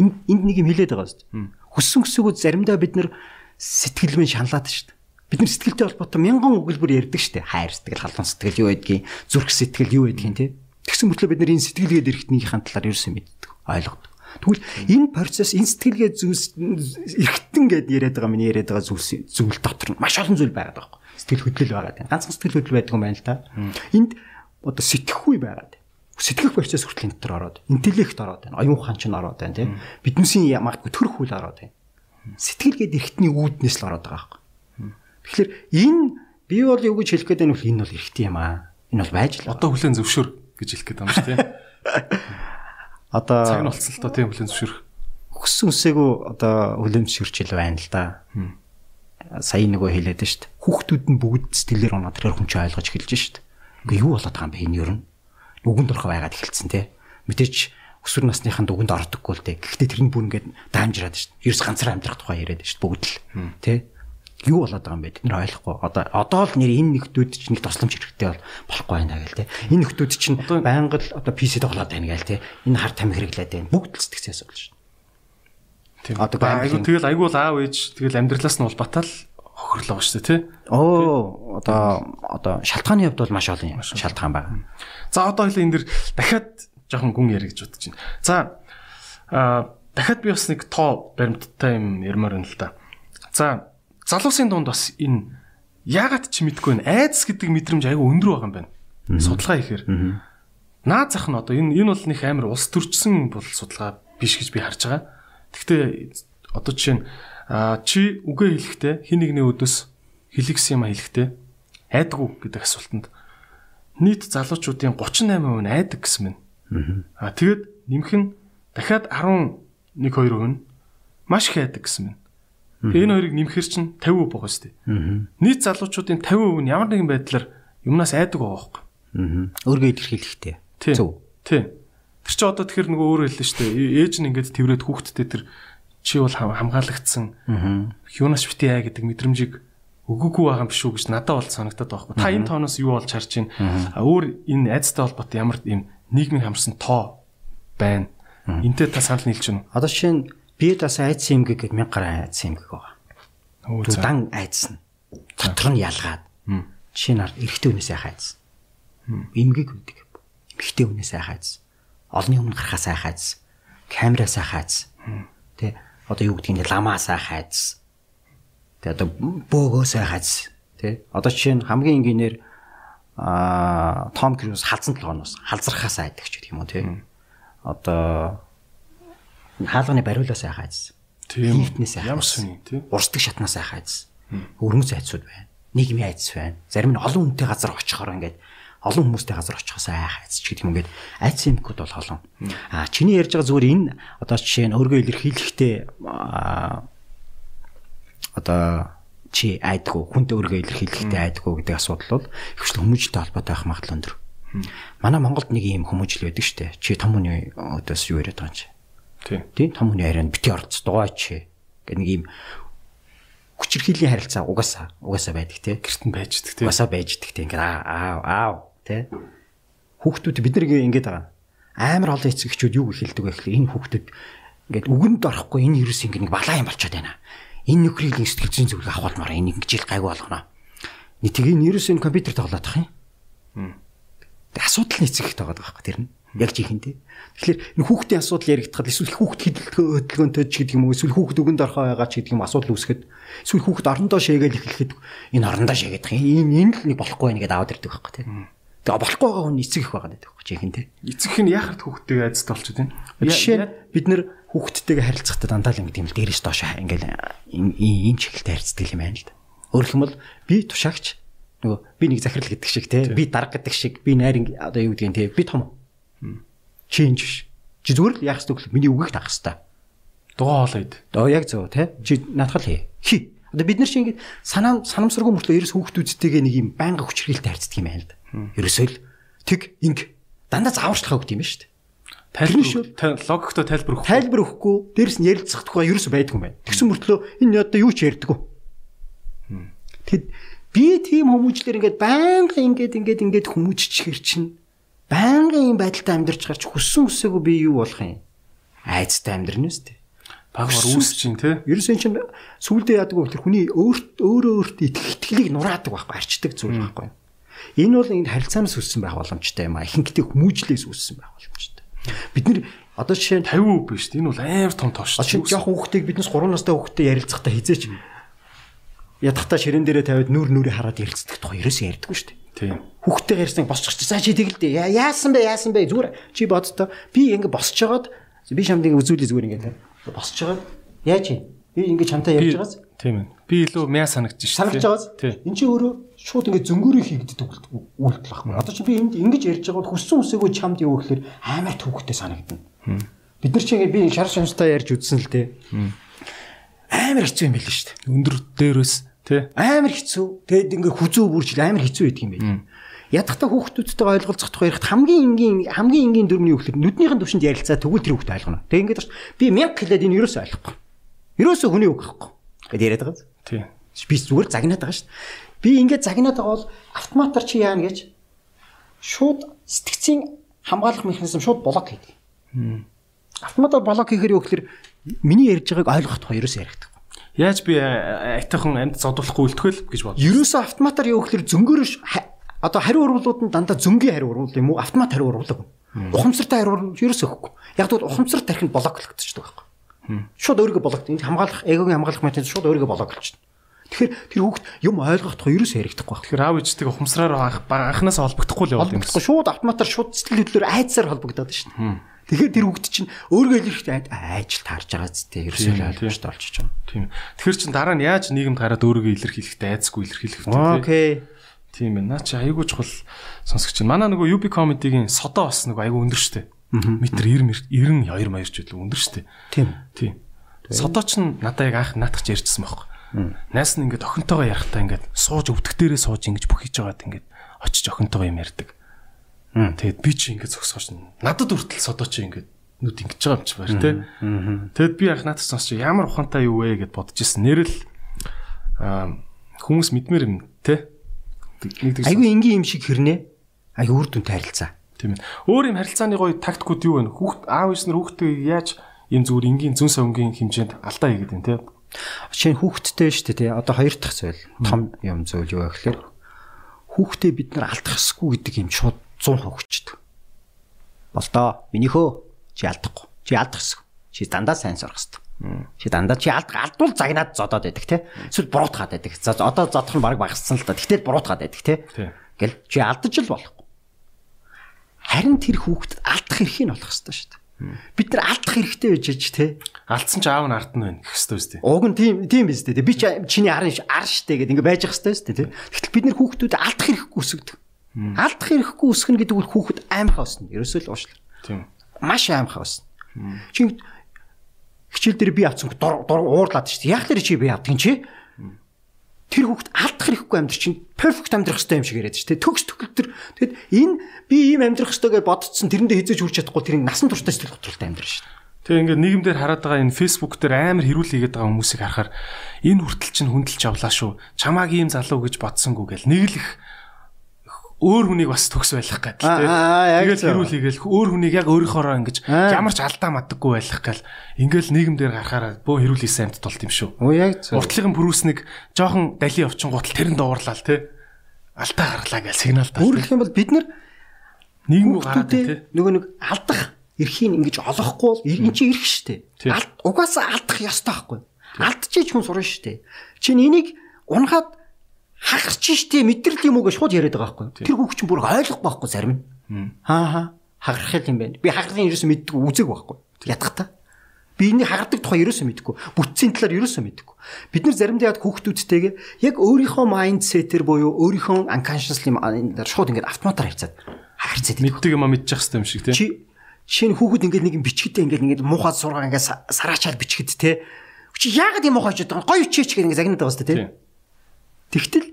Энд энд нэг юм хэлээд байгаа зү. Хүссэн хүсээгөө заримдаа бид нар сэтгэлмэн шаналаад штэ. Бид нар сэтгэлтэй холбоотой мянган өгүүлбэр ярьдаг штэ. Хайр сэтгэл, халуун сэтгэл юу байдгийг, зүрх сэтгэл юу байдгийг тий. Тэгсэн мөртлөө бид нар энэ сэтгэлгээд эрэхтнийхэн талаар ерөөсөө мэддэг, ойлгодог. Тэгвэл энэ процесс энэ сэтгэлгээ зүйлс эрэхтэн гэд яриад байгаа миний яриад байгаа зүйлс зүйл дотор маш олон зүйл байгаад байгаа. Сэтгэл хөдлөл байгаа тийм. Ганцхан сэтгэл хөдлөл байдаг юм байна л та. Энд одоо сэтгэхгүй байгаад. Сэтгэх процесс хүртэл энэ дотор ороод, интеллект ороод байна. Оюун ухаан ч н ороод байна тийм. Биднээсийн магадгүй төрөх хүл ороод байна. Сэтгэлгээд эрэхтний үүднээс л ороод байгаа байхгүй. Тэгэхээр энэ би бол юу гэж хэлэх гээд байна вэ? Энэ бол эрэхтэн юм аа. Энэ бол байж л. Одоо хүлэн зөвшөөр гэж хэлэх гээд байгаа юм шүү тий. Одоо Цаг нь болцсон л доо тийм хүлэн зөвшөөрөх. хүссэн үсээгөө одоо хүлэмжшүрчил байна л да. Сая нөгөө хэлээд нь шүү дээ. Хүүхдүүд нь бүгд сэтгэлээр унаад тэрээр хүн чинь ойлгож эхэлж шүү дээ. Үгүй юу болоод байгаа юм бэ энэ юу юм? Нүгэнд орох байгаад эхэлсэн те. Мэдээч өсвөр насныханд үгэнд ордоггүй л те. Гэхдээ тэр нь бүр ингээд даамжраад шүү дээ. Ерөөс ганцаар амьдрах тухай яриад шүү дээ бүгд л. Тэ? Юу болоод байгаа юм бэ? Бид нэр ойлгохгүй. Одоо одоо л нэр энэ нэгтүүд чинь нэг тусламж хэрэгтэй бол болохгүй байна гэл те. Энэ нэгтүүд чинь байнга л одоо PC тоглоод байна гээл те. Энэ хар тамхи хэрэглээд байна. Бүгд л сэтгцээс асуудал шүү. Тийм. Одоо айгу тэгэл айгу л аав ээж тэгэл амьдралаас нь бол батал хохирлоо шүү дээ тий. Оо одоо одоо шалтгааны хувьд бол маш олон шалтгаан байна. За одоо хоёлаа энэ дэр дахиад жоохон гүн ярих гэж бодож байна. За аа дахиад би бас нэг тоо баримттай юм ярмаар байна л да. За залуусын дунд бас энэ яагаад ч мэдгүй байна. Айдас гэдэг мэдрэмж айгүй өндөр байгаа юм байна. Судалгаа ихээр. Наад зах нь одоо энэ энэ бол нэг амар улс төрчсөн бол судалгаа биш гэж би харж байгаа. Гэхдээ одоо жишээ нь чи үгээ хэлэхдээ хин нэгний өдөөс хэлэгсэн юм а хэлэхдээ айдгүй гэдэг асуултанд нийт залуучуудын 38% нь айдаг гэсэн мэн. Аа тэгээд нэмэх нь дахиад 11 2% нь маш их айдаг гэсэн мэн. Энэ хоёрыг нэмэхэр чинь 50% байгаа шүү дээ. Нийт залуучуудын 50% нь ямар нэгэн байдлаар юмнаас айдаг байгаа байхгүй. Өөргөө илэрхийлэхтэй. Зөв. Тийм. Тэр чи одоо тэгэхээр нөгөө өөрөө хэллээ шүү дээ. Ээж нь ингээд тэрвэрэд хүүхдтэй тэр чи бол хам- хамгаалагдсан. Юунаас битээ яа гэдэг мэдрэмжийг өгөөгүй байгаа юм биш үү гэж надад бол санагдаад байгаа байхгүй. Та энэ тооноос юу болж харж байна? Өөр энэ айцтай холбоотой ямар юм нийгмийн хамарсан тоо байна. Энтэй та санал нийлж байна Одоо жишээ нь би дас айц юмгэг гэд 1000 гаруй айц юмгэг байгаа. дан нь. Дотор нь ялгаад. Жишээ нь эрэгтэй хүнээс айх айц. Имгэг үүдэг. Эмэгтэй хүнээс айх айц. Олны өмнө гарахаас айх айц. Камераас айх айц. Тэ одоо юу гэдгийг ламаас айх айц. Тэ одоо бөөгөөс айх айц. Тэ одоо жишээ нь хамгийн энгийнээр аа Том Круз халзан толгоноос халзрахаас айдаг ч гэдэг юм уу тэ. Одоо хаалганы бариулаас айх айц. Тийм. Хийтнээс айх Ямар айц. сони тий. Урсдаг шатнаас айх айц. Өрмөц айцуд байна. Нийгмийн айц байна. Зарим нь олон хүнтэй газар очихоор ингээд олон хүмүүстэй газар очихоос айх айц ч гэдэг юм ингээд айц юмгууд бол олон. А чиний ярьж байгаа зүгээр энэ одоо жишээ нь өөргөө илэрхийлэхдээ одоо чи айдгүй хүнтэй өөргөө илэрхийлэхдээ айдгүй гэдэг асуудал бол ихвчлэн хүмүүжлтэй холбоотой байх магадлал өндөр. Манай Монголд нэг юм хүмүүжил байдаг шүү дээ. Чи том хүний өдөөс юу яриад байгаа юм чи? Тийм. Тийм том хүний харин бити орц дугаач гэх нэг юм хүчирхийллийн харилцаа угаасаа угаасаа байдаг тий. Гэрт нь байж идэх тий. Угаасаа байж идэх тий. Ингээд аа аа тий. Хүүхдүүд бид нар ингээд байгаа. Амар олон эцэгчүүд юу хэлдэг вэ гэхээр энэ хүүхдүүд ингээд үгэнд орохгүй энэ ерөөс ингээд нэг балаа юм болчиход байна. Энэ нөхрийн сэтгэл зүйн зөвлөгөө авахулмаар энэ ингээд жил гайгүй болгоно. Нэг тийг энэ ерөөс энэ компьютер тоглоод тах юм. Асуудал нь эцэг их тагаад байгаа байхгүй тэр нь. Яг жихэнтэй. Тэгэхээр энэ хүүхдийн асуудал яригдахад эсвэл хүүхд хөдөлгөөнтэй ч гэдэг юм уу эсвэл хүүхд өгөнд орхоо байгаа ч гэдэг юм асуудал үүсгэхэд эсвэл хүүхд орондоо шээгээл эхлэхэд энэ орондоо шээгээд энэ энэ л нэг болохгүй байх гэдээ аваад ирдэг байхгүй тийм. Тэгээ болохгүй байгаа хүн эцэг их байгаа гэдэг байхгүй жихэнтэй. Эцэг нь яхад хүүхдтэйгээ айцтай болчиход байна. Жишээ нь бид нэр хүүхдтэйгээ харилцахдаа дандаа л ингэ тийм л дээрээс доош ингээл энэ чиглэлтэй харилцдаг юм байна л да. Өөрөлдөх юм бол би тушаагч нөгөө би нэг захирал гэдэг шиг те би дарга гэдэг шиг би найр одоо юу гэдгийг те би том Change биш. Чи зүгээр л яах ёстой гэвэл миний үгийг таах ёстой. Дугаа хоолойд. Оо яг зөв тий. Чи наадхал хий. Хий. Одоо бид нар чи ингээд санаа санамсаргүй мөртлөө ерөөс хүүхдүүдтэйгээ нэг юм байнга хүчрхийлэлтэй харьцдаг юм байна л да. Ерөөсөө л тэг инг дандаа зааварчлахаа өгд юм байна шүү дээ. Тайлбар логиктой тайлбар өгөхгүй. Тайлбар өгөхгүй. Дээрэс нь ярилцахдаггүй ерөөсөө байдгүй юм байна. Тэгсэн мөртлөө энэ одоо юу ч ярьдаггүй. Тэгэд би тийм хүмүүжлэр ингээд байнга ингээд ингээд ингээд хүмүүжчихэр чинь байнгын юм байдалтай амьдарч гарч хүссэн үсээгүй би юу болох юм? Айцтай амьдрна үстэй. Багвар үүсэж чинь те. Ерөөсөн чинь сүулдэ яадаг вэ? Хүний өөрт өөрөө өөртөө итгэлийг нураадаг байхгүй арчдаг зүйл байхгүй. Энэ бол энэ харилцаанаас үссэн байх боломжтой юм а. Ихэнхдээ хүмүүжлээс үссэн байх боломжтой. Бид нэр одоо жишээ нь 50% биш шүү дээ. Энэ бол амар том тоош. Одоо яг хүүхдийг биднес 3 настай хүүхдтэй ярилцахтаа хизээч ядахтаа ширэн дээрээ тавиад нүр нүрээ хараад ярилцдаг тухай ерөөсөө ярьдаггүй шүү дээ. Тийм. Хүүхдтэй ярьсныг босчих чи. За чи тэгэл дээ. Яасан бэ? Яасан бэ? Зүгээр чи бодтоо. Би ингэ босч жагаад би шамдыг үзүүлээ зүгээр ингэ босч жагаад яаж юм? Би ингэ чамтай ярьж байгаас. Тийм ээ. Би илүү мяа санагдчих шүү. Санагдж байгаас. Энд чи өөрөө шууд ингэ зөнгөөрөө хийгддэг үйлдэл байхгүй. Одоо чи би энд ингэж ярьж байгаад хүссэн үсээгөө чамд юу гэхээр амар төвхтэй санагдана. Бид нар чи ингэ би шар шамстай ярьж үзсэн л дээ. Амар хэцүү юм байл шүү дээ. Өндөр дээрөөс Тэ. Амар хэцүү. Тэгэд ингээ хүзүү бүржил амар хэцүү байдаг юм байна. Ядахта хүүхдүүдтэй ойлголцох тухай ярихад хамгийн энгийн хамгийн энгийн дүрмний үхлээр нүднийхэн төвшөнд ярилцаа тэгвэл тэр хүүхд ойлгоно. Тэг ингээд би 1000 хэлээд энэ юусоо ойлгохгүй. Юусоо хүний үг гэхгүй. Гэт яриад байгаа. Тий. Би зүгээр загнаад байгаа шүү дээ. Би ингээд загнаад байгаа бол автоматар чи яана гэж шууд сэтгцийн хамгаалах механизм шууд блок хийдэг. Автоматар блок хийхээр юу гэхээр миний ярьж байгааг ойлгох тухай юусоо яригддаг. Яаж би айтайхан амьд зодуулахгүй үлдэхэл гэж бод. Ерөөсөө автоматар юу гэхээр зөнгөөр одоо хариу урвалууд нь дандаа зөнгийн хариу урвал юм уу? Автомат хариу урвал. Ухамсартай хариу урвал ерөөсөө өгөхгүй. Яг тэгвэл ухамсар тархинд блоклогдчихдог байхгүй. Шууд өөрийгөө блокт. Энд хамгаалах эгогийн хамгаалах метод шууд өөрийгөө блоклчихно. Тэгэхээр тэр хүүхд юм ойлгох тухай ерөөсөө ярихдаггүй байна. Тэгэхээр аав ээжтэйг ухамсараар анханаас холбогдохгүй л яваад юм. Шууд автоматар шууд сэтгэл хөдлөлөөр айцсаар холбогдоод дээ. Тэгэхээр тэр хүүхд чинь өөрөө л ихтэй ажил таарж байгаа зү ерөөсөө ойлгомжтой болчихж байгаа. Тийм. Тэгэхээр чин дараа нь яаж нийгэмд гараад өөрийгөө илэрхийлэхдээ айцгүй илэрхийлэх вэ? Окей. Тийм ээ. Наа чи айгүй чухал сонсогч чинь. Манай нөгөө UB comedy-гийн содоо бас нөгөө айгүй өндөр штэ. Метр 90 92 маяр ч үл өндөр штэ. Тийм. Тийм. Содоо ч надаа яг анх наатах ч ярьжсэн байхгүй. Найс нь ингээд охинтойгоо ярахтаа ингээд сууж өвдөх дээрээ сууж ингэж бүх хийж байгаад ингээд очиж охинтойгоо юм ярьдаг. Тэгээд би чи ингэж зогсооч надад хүртэл содоо чи ингэж нүд ингэж байгаа юм чи баяр те. Тэгэд би яг надад сонсч ямар ухаантай юу вэ гэд бодож ирсэн. Нэрэл хүмүүс мэдмээр юм те. Айгүй энгийн юм шиг хэрнээ. Айгүй үр дүнтэй харилцаа. Тийм ээ. Өөр юм харилцааны гоё тактикууд юу вэ? Хүүхд аав ээж нар хүүхдээ яаж ийм зүгээр энгийн зүн савнгийн хэмжээнд алдаа хийгээд байна те. Шинэ хүүхдтэй шүү дээ те. Одоо хоёр дахь зүйл том юм зүйл юу вэ гэхээр хүүхдээ бид нар алдах ёсгүй гэдэг юм шууд 100% хүчдэг. Болдоо. Минийхөө чи алдахгүй. Чи алдах гэсэн. Чи дандаа сайн сурах хэрэгтэй. Чи дандаа чи алд алдвал загнаад зодоод байдаг те. Эсвэл буруутгаад байдаг. За одоо зодох нь баг багассан л та. Тэгтэл буруутгаад байдаг те. Гэл чи алдаж л болохгүй. Харин тэр хүүхдэд алдах эрхийг олох хэрэгтэй шүү дээ. Бид нар алдах хэрэгтэй байж ч те. Алдсан ч аав нь ард нь байна гэх шүү дээ. Уг нь тийм тийм биз дээ. Би чи чиний арын ар штэ гэд ингэ байж ах шүү дээ те. Гэтэл бид нар хүүхдүүд алдах эрхгүй өсгдөг. Алдах хэрэггүй өсгөн гэдэг бол хүүхэд аимхаа өснө. Ерөөсөө л уушлаа. Тийм. Маш аимхаа өснө. Чи хичээл дээр би авсан дур уурлаад шүү дээ. Яг л чи би авдаг чи тэр хүүхд алдах хэрэггүй амьдр чинь перфект амьдрах хэрэгтэй юм шиг яриад шүү дээ. Төгс төгөл төр тэгэд энэ би ийм амьдрах хэрэгтэй гэж бодцсон тэрэндээ хизээж хүрч чадахгүй тэрийг насан туршдаа сэтгэл готролтой амьдрах шүү дээ. Тэгээ ингээд нийгэмдэр хараад байгаа энэ Facebook дээр амар хэрүүл хийгээд байгаа хүмүүсийг харахаар энэ хүртэл чинь хүндэлж авлаа шүү. Чамааг ийм залуу гэж бодсонгүй гэл нэг л их өөр хүнийг бас төгс байх гэдэг тийм. Тэгэл хэрүүл хийгээл өөр хүнийг яг өөрийнхоороо ингэж ямар ч алдаа мадаггүй байх гэл ингээл нийгэмдэр гарахаараа бөө хэрүүл хийсэн амт тулт юм шүү. Оо яг зөв. Уртлын бүрүүснийг жоохон дали овчин гутал тэрэнд дуурлаа тийм. Алдаа гаргалаа гэл сигнал таа. Өөрөлдөх юм бол бид нар нийгэм гараад тийм. Нөгөө нэг алдах эрхийг ингэж олохгүй бол эн чинь эрх штэ. Алд угаасаа алдах ёстой байхгүй. Алдчихж хүн сурна штэ. Чин энийг унахад хагарч штэ мэдрэл юм уу гэж шууд яриад байгаа байхгүй. Тэр хүүхд чинь бүр ойлгохгүй байхгүй зарим нь. Аа хагарах юм байна. Би хагарахын ерөөсөө мэддэг үзэг байхгүй. Ятгахта. Би энийг хагардаг тухай ерөөсөө мэдэхгүй. Бүтцийн талаар ерөөсөө мэдэхгүй. Бид нар заримдаа яг хүүхдүүдтэйгээ яг өөрийнхөө майндсетэр буюу өөрийнхөө unconscious юм шууд ингээд автоматар хайцаад хагарцаад мэддэг юм а мэдчих хэвээр юм шиг тийм. Чи Шинэ хүүхэд ингээд нэг бичгэдээ ингээд ингээд муухай сургаа ингээд сараачаад бичгэд те. Чи яагаад юм муухайж байгаа гоё үчээч гэх ингээд загнаад байгаа сте те. Тэгтэл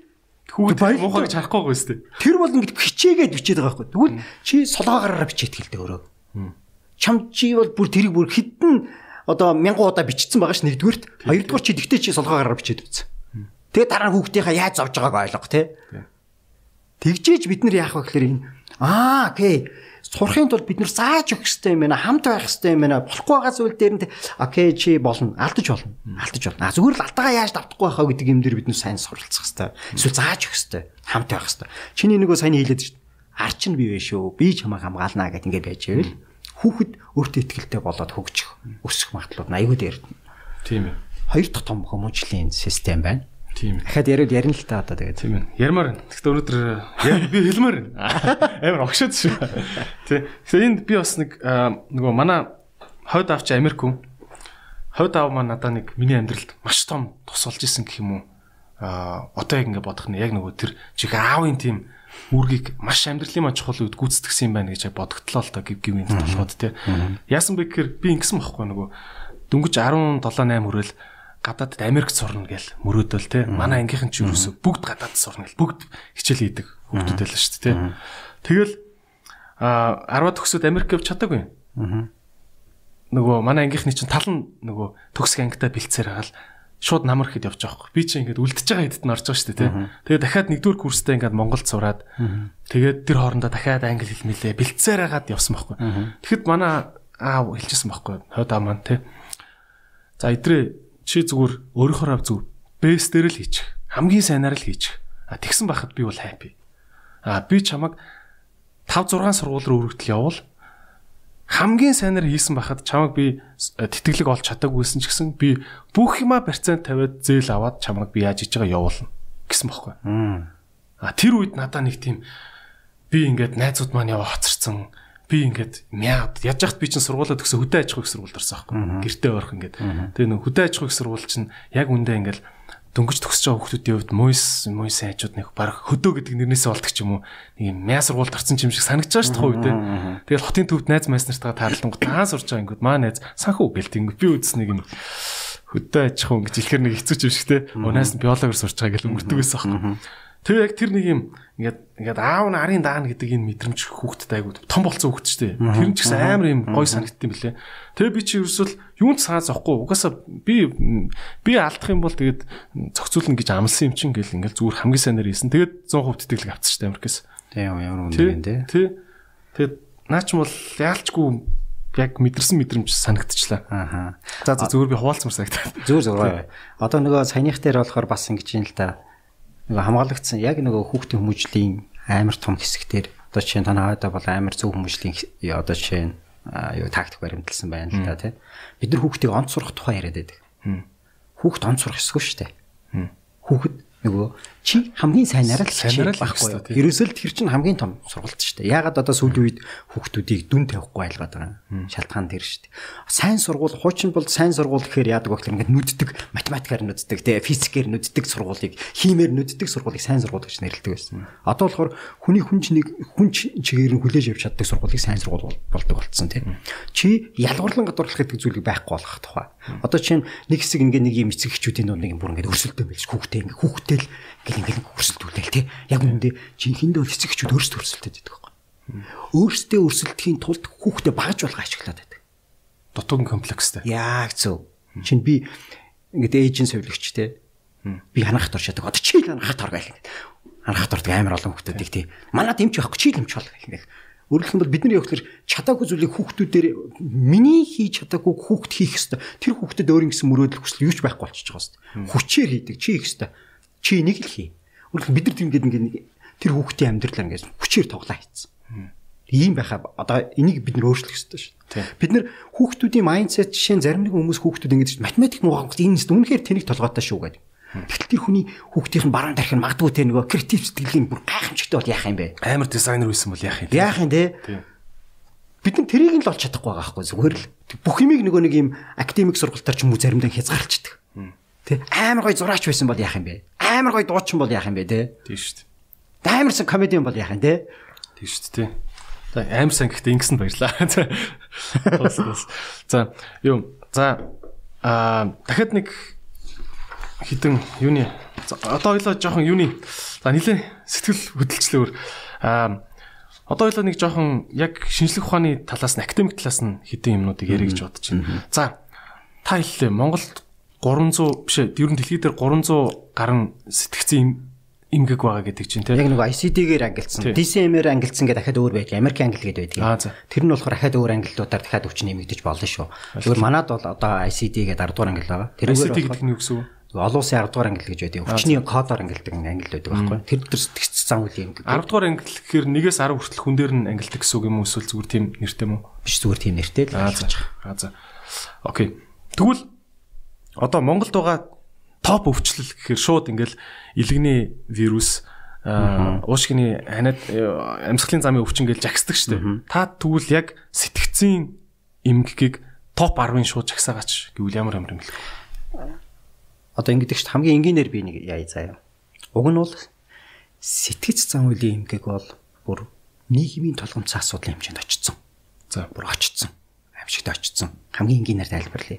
хүүхэд муухай гэж харахгүй байгаа сте. Тэр бол ингээд хичээгээд бичээд байгаа байхгүй. Тэгвэл чи солоогаараа бичээд хэлдэг өөрөө. Чам чи бол бүр тэрийг бүр хідэн одоо мянган удаа бичсэн байгаа ш нэгдүгürt. Хоёрдугаар чи тэгтээ чи солоогаараа бичээд үзсэн. Тэгээ дараа нь хүүхдийнхаа яаж зовж байгааг ойлго те. Тэгжээж бид нар яах вэ гэхээр энэ аа окей сурахын тулд бид нар зааж өгөх хэрэгтэй юм байна хамт байх хэрэгтэй юм байна. Болохгүй байгаа зүйл дээр нь окей чи болно алдаж болно алдаж болно. А зүгээр л алдаагаа яаж давтахгүй байхаа гэдэг юм дээр бид нар сайн суралцах хэрэгтэй эсвэл зааж өгөх хэрэгтэй хамт байх хэрэгтэй чиний нөгөө сайн хэлээд шүү ар чинь бий вэ шүү би чамайг хамгаалнаа гэд ингээд байж байвал хүүхэд өөртөө ихтэй болоод хөгжих өсөх магадлал нь аюул дээр. Тийм ээ. Хоёр дахь том хүмүүжлийн систем байна Тийм. Дахиад яриад ярина л та одоо тэгээд. Тийм ээ. Ярмаар. Гэхдээ өнөөдөр би хэлмээр. Амар огшоод шүү. Тий. Тэгэхээр энд би бас нэг нөгөө манай хойд авч Америк хүн. Хойд аав маань надаа нэг миний амьдралд маш том тус болж исэн гэх юм уу. Аа одоо яг ингэ бодох нь яг нөгөө тэр чих аавын тийм үргийг маш амьдралын маань чухал үед гүйцэтгэсэн юм байна гэж бодогдлоо л та гив гивийн толгойд тий. Яасан бэ гэхээр би ингэсэн бохгүй нөгөө дөнгөж 17 8 хүрэл гадаадд Америкт сурна гэл мөрөөдөл те. Манай ангийнхан ч юусоо бүгд гадаадд сурна гэл. Бүгд хичээл хийдэг хүмүүс байлаа шүү дээ те. Тэгэл а 10 төгсөд Америк явж чадаагүй. Нөгөө манай ангийнхны чинь тал нь нөгөө төгсг ангитай бэлцээр хагаал шууд намар хэд явж байгаа хгүй би чи ингээд үлдчихэж байгаа хэдд нь орж байгаа шүү дээ те. Тэгээ дахиад нэгдүгээр курстэй ингээд Монголд сураад тэгээд тэр хоорондоо дахиад англи хэл мэлээ бэлцээр хагаад явсан байхгүй. Тэгэхэд манай аа хэлчихсэн байхгүй хойд аа маань те. За идрээ чи зүгээр өөрийнхөө зүг бэс дээр л хийчих. Хамгийн сайнаар л хийчих. А тэгсэн байхад би бол хайпи. А би чамаг 5 6 сургууль руу өргөдөл явуул. Хамгийн сайнаар хийсэн байхад чамаг би тэтгэлэг олж чадаагүйсэн ч гэсэн би бүх юма процент тавиад зээл аваад чамаг би яаж хийж байгаа явуулна гэсэн бохоггүй. А тэр үед надаа нэг тийм би ингээд найзууд маань яваа хоцорсон би ингээд мяад яаж яхад би чинь сургуулаа төгсө хөдөө аж ахуйн сургуульд орсон аахгүй. Гэртээ орох ингээд. Тэгээ нэг хөдөө аж ахуйн сургууль чинь яг үндэ ингээд дөнгөж төгсөж байгаа хүмүүсийн хувьд мойс мойс хайчууд нэг баг хөдөө гэдэг нэрнээсээ болдог ч юм уу. Нэг юм мяа сургуульд орсон юм шиг санагдаж байгаа шүү дээ тэгэл хотын төвд найз майс нартайгаа таарлангууд таа сурж байгаа ингээд маа найз санхүү гэлт ингээд би үзснэг юм хөдөө аж ахуйн гэж хэлэхэр нэг хэцүү юм шиг те унаас нь биологоор сурч байгаа гэл өнгөрдөг байсан аахгүй Тэгээ яг тэр нэг юм ингээд ингээд аав нь арын даана гэдэг энэ мэдрэмж хүүхдэд айгуу том болцсон хүүхд ч тий. Тэр нь ч гэсэн амар юм гой санагдсан юм лээ. Тэгээ би чи ерөөсөл юунд цаа зохгүй. Угаасаа би би алдах юм бол тэгээд зохицуулна гэж амлсан юм чинь гэл ингээд зүгээр хамгийн сайнаар хийсэн. Тэгээд 100% тэтгэлэг авчихсан шүү дээ Америкээс. Тийм ямар үнэ юм тий. Тий. Тэгээд наач бол яалчгүй яг мэдэрсэн мэдрэмж санагдчихлаа. Аха. За зүгээр би хуваалцмар санагдав. Зүгээр зүгээр. Одоо нөгөө саяных дээр болохоор бас ингэж юм л та нөгөө хамгаалагдсан яг нөгөө хүүхдийн хүмүүжлийн амар том хэсэгтэр одоо чинь танаа хойдоо бол амар зөв хүмүүжлийн одоо чинь юу тактик баримталсан байна л да тий. Бид нар хүүхдийг онц сурах тухай яриад байдаг. Хүүхд онц сурах ёсгүй шүү дээ. Хүүхэд нөгөө чи хамгийн сайнараа л Сайнараа л байхгүй. тий. Ерөөсөө л тэр чинь хамгийн том сургалт шүү дээ. Ягаад одоо сүүлийн үед хүүхдүүдийг дүн тавихгүй айлгаад байгаа юм. Шалтгаан тэр шүү дээ. Сайн сургууль хуучин бол сайн сургууль гэхээр яадаг гэхээр ингээд нүддэг математикаар нүддэг тий физикээр нүддэг сургуулийг химээр нүддэг сургуулийг сайн сургууль гэж нэрлэдэг байсан. Одоо болохоор хүний хүнч нэг хүнч чигээр нь хүлээж авч чаддаг сургуулийг сайн сургууль бол- болдог болцсон тий. Чи ялгуурлан гадуурлах гэдэг зүйлийг байхгүй болгох тухай. Одоо чинь нэг хэсэг ингээд нэг юм эцэг эхчүүдийн дунд нэг юм бүр ингээд өрсөлдөөн байлж хүүхдээ ингээд хүүхдээ л ингээд ингээд нэг өрсөлдүүлээл тий. Яг үүндээ жинхэнэ эцэг эхчүүд өөрсдөө өрсөлдөд байдаг байхгүй. Өөрсдөө өрсөлдөхийн тулд хүүхдээ багаж болгоо ашиглаад байдаг. Дутуугийн комплекстэй. Яг зөв. Чин би ингээд эйжен совлогч те. Би ханахт оршаадаг. Одоо чи л ханахт оргоо гэх. Ханахт ордог амар олон хүмүүсийг тий. Манад эмч байхгүй чи л эмч бол гэх. Өөрөлдөх юм бол бидний явахлаар чадаагүй зүйлийг хүүхдүүдээр миний хийж чадаагүй хүүхд хийх ёстой. Тэр хүүхдэд өөр ингэсэн мөрөөдөл хүсэл юу ч байхгүй болчихж байгаа ёстой. Хүчээр хийдэг чи хийх ёстой. Чи нэг л хий. Өөрөлдөх бид нар тийм ингээд ингээд тэр хүүхдийн амьдралаар ингээд хүчээр тоглоо хийцэн. Ийм байхаа одоо энийг бид нөр өөрчлөх ёстой шүү. Бид нэр хүүхдүүдийн майндсет жишээ нь зарим нэгэн хүмүүс хүүхдүүд ингэж математик нуугаа энэ нэст үнэхээр тэнийг толгойтой шүү гэдэг. Гэтэл тэр хүний хүүхдийнх нь баруун тарих нь магадгүй те нөгөө креатив сэтгэлийн бүр гайхамшигтай бол яах юм бэ? Амар дизайнер байсан бол яах юм. Яах юм те? Бид нар тэрийг нь л олж чадахгүй байгаа байхгүй зүгээр л. Бүх юмыг нөгөө нэг юм академик сургалтаар ч юм уу заримдаа хязгаарлцдаг. Тэ амар гой зураач байсан бол яах юм бэ? Амар гой дуучин бол яах юм бэ те? Тийм шүү дээ. Амарсан комедиан бол яах юм те? Тийм шүү дээ. За амар сан гэхдээ ингэсэн баярлаа. За юу. За аа дахиад нэг хитэн юуны одоо ойлоо жоохон юуны за нилээ сэтгэл хөдлөлчлөөр аа одоо ойлоо нэг жоохон яг шинжлэх ухааны талаас нь академик талаас нь хитэн юмнуудыг ярих гэж бодож байна. За та хэллээ Монголд 300 биш ер нь дэлхийд дээр 300 гаруй сэтгцэн им- имгэг байгаа гэдэг чинь тийм Яг нэг ICD-гээр ангилсан. DCM-ээр ангилсан гэдэг дахиад өөр байдаг. Америк ангил гэдэг байдаг. Тэр нь болохоор дахиад өөр ангиллуудаар дахиад өвчин нэмэгдэж болно шүү. Зүгээр манад бол одоо ICD гэдэг 10 дугаар ангил байгаа. ICT Тэрүүгээр гэдэг нь юу гэсэн үг? олон улсын 10 дугаар ангил гэж байдаг. Өвчний кодоор ангилдаг ангил байдаг байхгүй. Тэр дээр сэтгц зам үйл юм. 10 дугаар англи гэхээр нэгээс 10 хүртэл хүн дээр нь ангилдаг гэсэн үг юм уу эсвэл зүгээр тийм нэртэй юм уу? биш зүгээр тийм нэртэй л Аа за. Аа за. Окей. Тэгвэл одоо Монголд байгаа топ өвчлөл гэхээр шууд ингээл илэгний вирус уушгины ханиад э, амьсгалын замын өвчин гэж жагсдаг штеп. Та тэгвэл яг сэтгцийн эмгэгийг топ 10-ын шууд жагсаагаач гэвэл ямар ямар юм бэ? Одоо ингэдэг шүү дээ. хамгийн энгийнээр би нэг яа заяа. Уг нь бол сэтгэц зам үлийн эмгэг бол бүр нийгмийн толгомцсон асуудлын хэмжээнд очсон. За. Бүр очсон. Амьжигт очсон. Хамгийн энгийнээр тайлбарлая.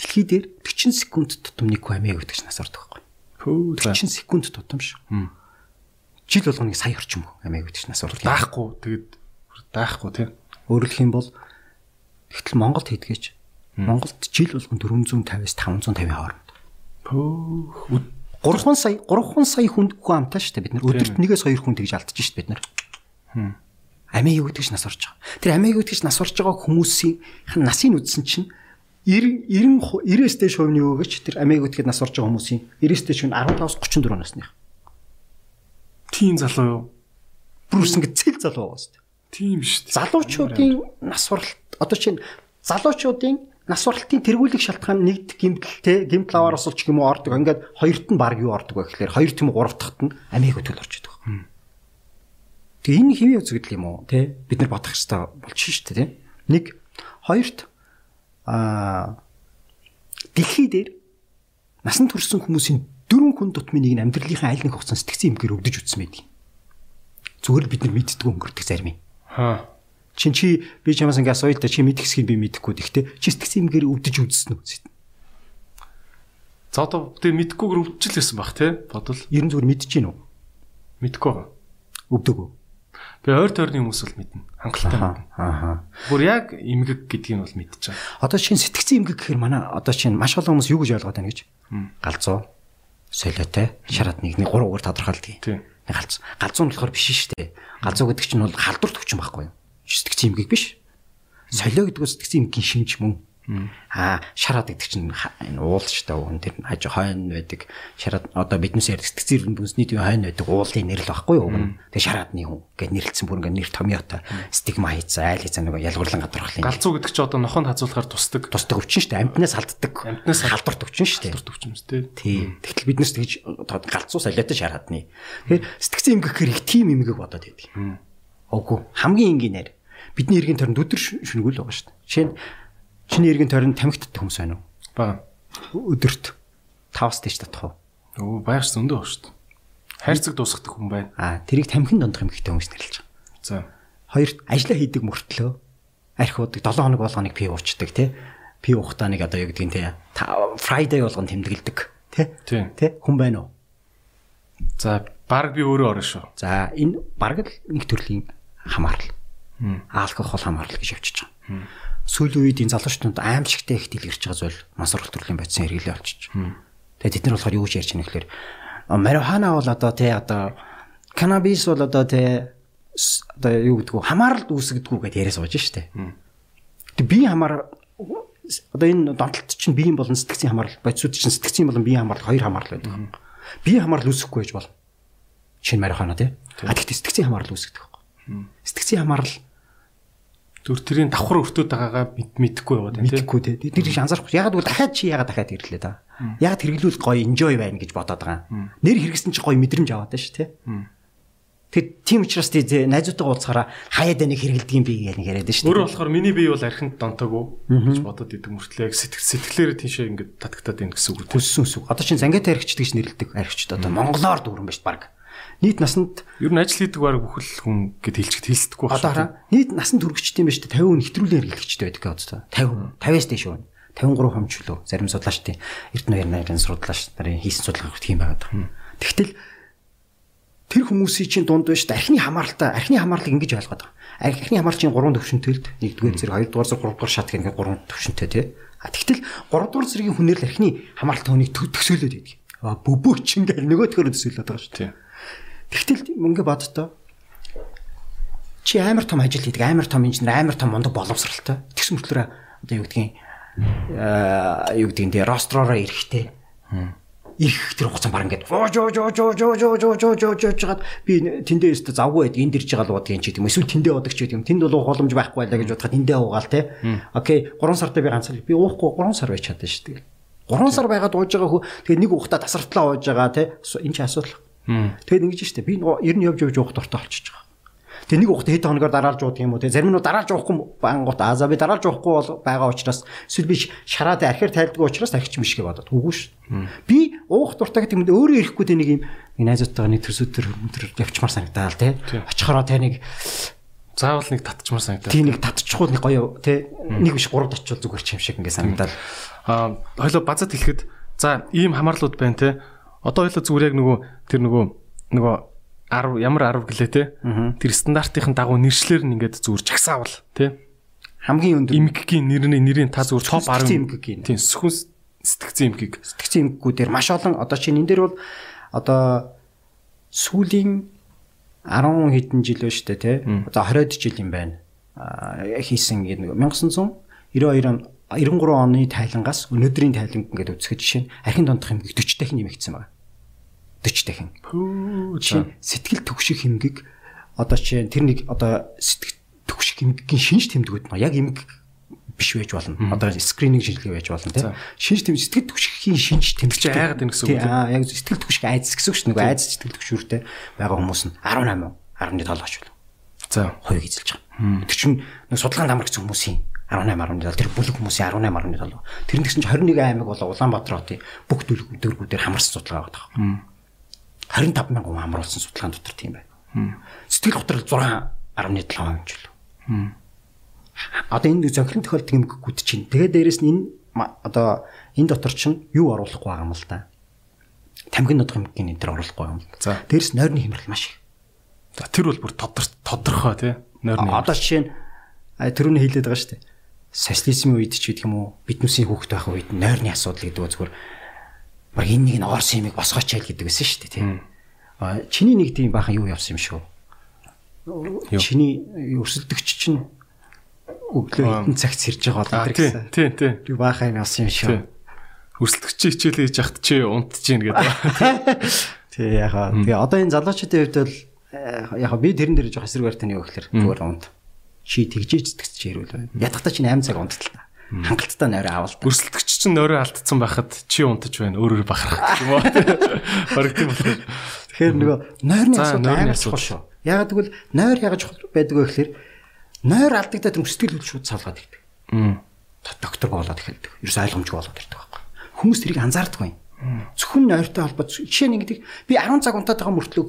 Дэлхий дээр 40 секунд тутам нэг амиг өгдөг нас ордог байхгүй. Хөө за. 40 секунд тутам шүү. Жил болгоныг сая орчим амиг өгдөг нас ордог. Даахгүй тэгээд даахгүй тийм. Өөрөлдөх юм бол ихтэл Монголд хийдгээч. Монголд жил болгон 450-аас 550 хооронд. Хөө 3 сая 3 сая хүнд хүн амтаа шүү дээ бид нар. Өдөрт нэгээс хоёр хүн тэгж алдчих шүү дээ бид нар. Амийг өгдөгч нас орж байгаа. Тэр амийг өгдөгч нас орж байгаа хүмүүсийн насыг үзсэн чинь 90 90 90-ээс дээш хувийн өгөөч тэр амийг өгдөд нас орж байгаа хүмүүсийн 90-ээс дээш нь 15-аас 34 насных. тийм залуу юу? Бүр ингэ цэл залуу байгаа шүү дээ. Тийм шүү дээ. Залуучуудын нас уралт одоо чинь залуучуудын нас уралтын тэргүүлэх шалтгаан нэгд гимтэлтэй гимтэл аваар осолч юм уу ордог. Ингээд хоёрт нь баг юу ордог вэ гэхээр хоёр тийм гурав дахьт нь амийг өтгөл орж идэг. Тэгээ энэ хэвийн үзэгдэл юм уу те бид нар бодох хэрэгтэй болчих шүү дээ. Нэг хоёрт аа дэлхий дээр насан туршсан хүмүүсийн дөрвөн хүн тутмын нэг нь амьдралынхаа аль нэг хугацаанд сэтгцэн эмгээр өвдөж үтсэн байдаг. Зүгээр л бид нар мэддэг өнгөрдөг зарим юм. Хаа. Чин чи би чамаас ингээ асууя л да чи мэдэх хэсгийг би мэдэхгүй гэхдээ чи сэтгцэн эмгээр өвдөж үзсэн үү? За одоо тэгээ мэдгүйгээр өвдчихлээсэн баг тий бодвол Ер нь зүгээр мэдэж гин үү? мэдгүй байгаа. Өвдөг үү? Би ойр тойрны хүмүүс бол мэднэ. Хангалттай мэднэ. Аа. Бүр яг эмгэг гэдгийг нь бол мэдчихэе. Одоо чин сэтгцэн эмгэг гэхээр манай одоо чин маш олон хүмүүс юу гэж ойлгоод байна гэж? Галзуу, солиотой, шараад нэг нэг гурав өөр тодорхойлдог. Тийм. Нэг галзуу. Галзуу нь болохоор биш шүү дээ. Галзуу гэдэг чинь бол халдварт өвчин байхгүй юу? Сэтгцэн эмгэг биш. Солио гэдэг нь сэтгцэн эмгэгийн шинж мөн. Аа шараад гэдэг чинь энэ уулч та үн тэр хаж хойно байдаг. Шараад одоо биднээс ярьдаг сэтгцэр бүнсний төв хойно байдаг уулын нэр л баггүй юу? Тэгээ шараадны хүн гэж нэрлэлсэн бүр ингээ нэр томьёотой стигма хийцээ айл хийцээ нөгөө ялгуурлан гадуурхлын. Галзуу гэдэг чинь одоо нохонд хазуулахаар тусдаг. Тусдаг өвчин шүү дээ. Амтнаас халддаг. Амтнаас халдварт өвчин шүү дээ. Халдварт өвчин шүү дээ. Тий. Тэгтэл биднээс тэгж галзуу солиотой шараадны. Тэгэхээр сэтгцэн эмгэгхээр их тим эмгэг бодоод байдаг. Үгүй хамгийн энгийнээр бидний иргэн тойронд өдөр шүнгүүл байгаа шүү дээ. Жишээ нь чиний иргэн тойронд тамхитд хүмүүс байна уу? Бага. Өдөрт 5-аас дээш татах уу? Өө баярс зөндөө байна шүү дээ. Хайрцаг дуусгадаг хүн байна. Аа, тэрийг тамхин дондох эмгэгтэй хүмүүс нэрлэж байгаа. За. Хоёрт ажиллаа хийдэг мөртлөө арх уудаг 7 хоног болгоныг пи уучдаг тий. Пи ухтаа нэг одоо юу гэдгийг тий. Friday болгон тэмдэглэдэг тий. Тий. Хүн байна уу? За, баг би өөрөө орно шүү. За, энэ баг л нэг төрлийн хамаарал. Алкогол хамаарал гэж явчихж байгаа. Сүүлийн үед энэ залуучууд аимшигтэй их дэлгэрч байгаа зүйл масрал төрлийн бодисын хэрэглээ болчих. Тэгээ тэд нар болохоор юу ч ярьж байгаа нөхлөөр марихуана бол одоо тий одоо канабис бол одоо тий одоо юу гэдгүү хамааралд үүсгдэггүй гэдээ яриа сууж штэ. Тэг би хамаар одоо энэ донтолт чинь биеийн болон сэтгцийн хамаарал бодисууд чинь сэтгцийн болон биеийн хамаарал хоёр хамаарал байдаг. Биеийн хамаарал үүсэхгүй байж болно. Шинэ марихуана тий. А тэгтээ сэтгцийн хамаарал байхгүй. Сэтгцийн хамаарал Зүр тэрийн давхар өртөөд байгаагаа мэдэхгүй яваад байна тийм. Мэдэхгүй тийм. Тэр их анзаарахгүй. Ягаад гэвэл дахиад чи ягаад дахиад хэрэглээ да. Ягаад хэрэглүүл гоё enjoy байна гэж бодоод байгаа. Нэр хэрэгсэн чи гоё мэдрэмж аваад байна шүү тийм. Тэгэд тийм учраас тий найзуудтайгаа уулзахаараа хаяад нэг хэрэгэлдэг юм би гэж нэг яриад шүү. Өөрөө болохоор миний бие бол архинд донтоогүй гэж бодоод идэг мөртлөө сэтгэл сэтгэлээрээ тийшээ ингээд татагтаад байна гэсэн үг. Хүссэн үсэг. Одоо чинь зангиатай архичд гэж нэрлэдэг архичд одоо монголоор дүүрэн байж баг нийт насанд ер нь ажил хийдэг баг бүхэл хүн гэд хэлчихэд хэлсдэггүй байна. Одоо хараа нийт насанд хүрэгчтэй юм байна шүү дээ. 50 хүн нэвтрүүлэн хэрэглэгчтэй байдаг бодсон. 50 50-аас дээш үү. 53 хамч лөө зарим судлаачдын Эрдэнэ баярын судлаач нарын хийсэн судалгаа хүрэх юм байгаад байна. Тэгтэл тэр хүмүүсийн чинь дунд биш архины хамааралтай архины хамаарлыг ингэж ойлгоод байгаа. Архины хамаарчийн 3 төвшөнтэй л 1-р зэрэг 2-р зэрэг 3-р шат гэх 3 төвшөнтэй тий. А тэгтэл 3-р зэргийн хүнээр л архины хамааралтай хүнийг төсөөлөд байдаг. А бөбөөч ингээл нөгөөдгөр төсөөлөд байгаа шүү. Тэгтэл мөнгө бодтоо чи амар том ажил хийдэг амар том инженер амар том мундаг боловсралтай. Тэгсэн мөртлөө одоо юу гэдгийг аа юу гэдгийг дээ ростроороо ирэхтэй их тэр хугацаа баг ингээд оо жоо жоо жоо жоо жоо жоо жоо жоо жоо жоод би тэндээ өстө завгүй байд энд ирж байгаа л буудгийн ч гэдэг юм. Эсвэл тэндээ удаг ч гэдэг юм. Тэнд бол уух боломж байхгүй байлаа гэж бодоход тэндээ уугаал те. Окей 3 сартаа би ганцаар би уухгүй 3 сар байж чадсан шүү дээ. 3 сар байгаад ууж байгаа хөө тэгээ нэг ухта тасартлаа ууж байгаа те. Энэ ч асуудал Тэгээд ингэж штэ. Би ер нь явж явж уух дуртай болчихж байгаа. Тэгээ нэг ухт хэд хоногор дараалж уудаг юм уу? Те зарим нь дараалж уухгүй бангууд аза би дараалж уухгүй бол байгаа учраас эсвэл би шараад архир тайлдаг учраас архич биш гэж бодоод үгүй ш. Би уух дуртай гэдэг юм өөрөө ирэхгүй те нэг юм найзуудтайгаа нэг төсөөдөр өндөр явчмаар санагдаал те. Очихороо те нэг заавал нэг татчмаар санагдаад. Тийм нэг татчихгүй нэг гоё те. Нэг биш гурав татчвал зүгээр ч юм шиг ингээ санагдаал. Аа хоёлоо базад хэлэхэд за ийм хамаарлууд байна те Одоо ойлоо зүгээр яг нөгөө тэр нөгөө нөгөө 10 ямар 10 гэлээ те. Тэр стандартын дагуу нэршлэр нь ингээд зүгээр чагсаавал те. Хамгийн өндөр эмгэгийн нэрний нэрийн та зүгээр топ 10 эмгэгийн. Тийм сүхэн сэтгцэн эмгэг. Сэтгцэн эмгэгүүдээр маш олон одоо чинь энэ дээр бол одоо сүүлийн 10 хэдэн жил ба штэ те. Одоо 20-од жил юм байна. хийсэн гэдэг 1992 он 93 оны тайлангаас өнөөдрийн тайланг ингээд үзэхэд жишээ нь архин дондох хэмжээ 40 дахин нэмэгдсэн байна. 40 дахин. Жишээ сэтгэл төгших хэмгийг одоо жишээ тэр нэг одоо сэтгэл төгших хэмгийн шинж тэмдгүүд маа яг эмг биш байж болно. Одоо скрининг шинжилгээ байж болно тийм. Шинж тэмдэг сэтгэл төгшихийн шинж тэмдэгч айгаад байна гэсэн үг. Аа яг сэтгэл төгших айдас гэсэн үг шүү. Нөгөө айдас сэтгэл төгшүүртэй байгаа хүмүүс нь 18 17 ач болно. За хоёуг эзэлж байгаа. Тэр чинь нэг судалгаанд амрагц хүмүүсийн 18 17 тэр бүлэг хүмүүсийн 18 17. Тэр нь гэсэн чинь 21 аймаг болоо Улаанбаатар хотын бүх дөрвүүдээр хамарсан судалгаа тоххой. 25 мянган хүн хамруулсан судалгаан дотор тийм байна. Сэтгэл готрол 6.7% ч л. Одоо энэ зохирон тохиолдох юм гүд чинь. Тэгээд дээрэс нь энэ одоо энэ дотор чинь юу оруулахгүй байгаа юм л да. Тамгин нодох юмгийн энэ төр оруулахгүй юм. За. Дээрэс нойрны хямрал маш их. За тэр бол бүр тодорхой тий. Нойрны. Одоо жишээ нь тэрүүний хэлээд байгаа шүү дээ социализмын үед ч гэдэг юм уу биднүүсийн хүүхэд байх үед нойрны асуудал гэдэг нь зүгээр баг энэ нэг нь орс юмыг босгооч ял гэдэг байсан шүү дээ тийм. А чиний нэг тийм баахан юу явсан юм шүү. Чиний өрсөлдөгч чинь өглөө хитэн цагт сэрж байгаа бол Аа энэ тий, гэсэн. тий, тий. Би баахаа юм авсан юм шүү. Өрсөлдөгч хичээлээ хийж яхад чи унтж гин гэдэг. Тий яхаа. Тэгээ одоо энэ залуучуудын хувьд бол э, яхаа би тэрэн дээр жоох эсрэг барьтаны гэхээр зүгээр унд. Чи тэгжээж тэгч хэрүүл. Ядахтаа чи 8 цаг унтдал та. Хангалттай нойроо авал та. Өрсөлдөгч чинь нөрөө алдсан байхад чи унтаж байна. Өөрөөр бахарах гэх юм уу? Тийм болохоор. Тэгэхээр нөгөө нойрны асуудал амар чухал шүү. Ягаад гэвэл нойр чухал байдаг вэ гэхээр нойр алдагдаад сэтгэл хөдлөл шууд салгаад ирдэг. Доктор болоод эхэлдэг. Ерөөс ойлгомжгүй болоод ирдэг байхгүй. Хүмүүс тэрийг анзаардаггүй. Зөвхөн нойртой холбоотой жишээ нь ингэдэг. Би 10 цаг унтаад байгаа мөртлөө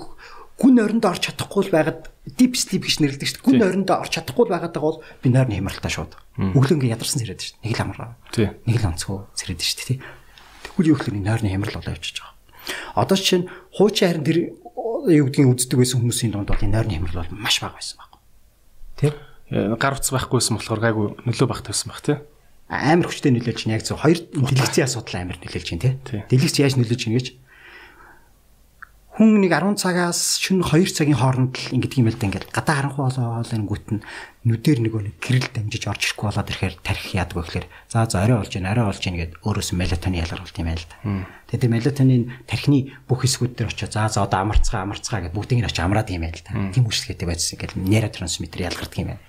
гүн нойрондоо орч чадахгүй л байгаад deep sleep гэж нэрлэдэг шүү дээ. Гүн нойрондоо орч чадахгүй л байгаад байгаа бол би нойрны хямралтай шууд. Өглөө ингээ ядарсан зэрэг шүү дээ. Нэг л амраа. Нэг л онцгой зэрэг шүү дээ. Тэгвэл юу гэхээр нойрны хямрал болоо явчихж байгаа. Одоо жишээ нь хуучин харин тэр юу гэдгийг үздэг байсан хүмүүсийн дунд бол энэ нойрны хямрал бол маш бага байсан байхгүй. Тэ? Э, Гар утас байхгүйсэн болохоор гайгүй нөлөө багт байсан баг тий. амар хүчтэй нөлөөлж чинь яг зөв хоёр дэлгэцийн асуудал амар нөлөөлж чинь тий. Дэлгэц яаж нөлөөлж чинь гэж хүн нэг 10 цагаас шөнө 2 цагийн хооронд л ингэдэг юм л да ингээд гадаа харанхуй болоо хоол ингүүт нь нүдээр нөгөө нэг гэрэл дамжиж орж ирэхгүй болоод ирэхээр тарих яадаг гэхээр за за орой болж байна орой болж байна гэд өөрөөс мелатонин ялгаруулт юм байл да. Тэгээд тэр мелатонин тархины бүх хэсгүүд дээр очиж за за одоо амарцгаа амарцгаа гэд бүгдийг нь очиж амраад юм байл да. Тийм үйлчлэгээтэй байцсан ингээд нейротрансмиттер ялгардаг юм байна.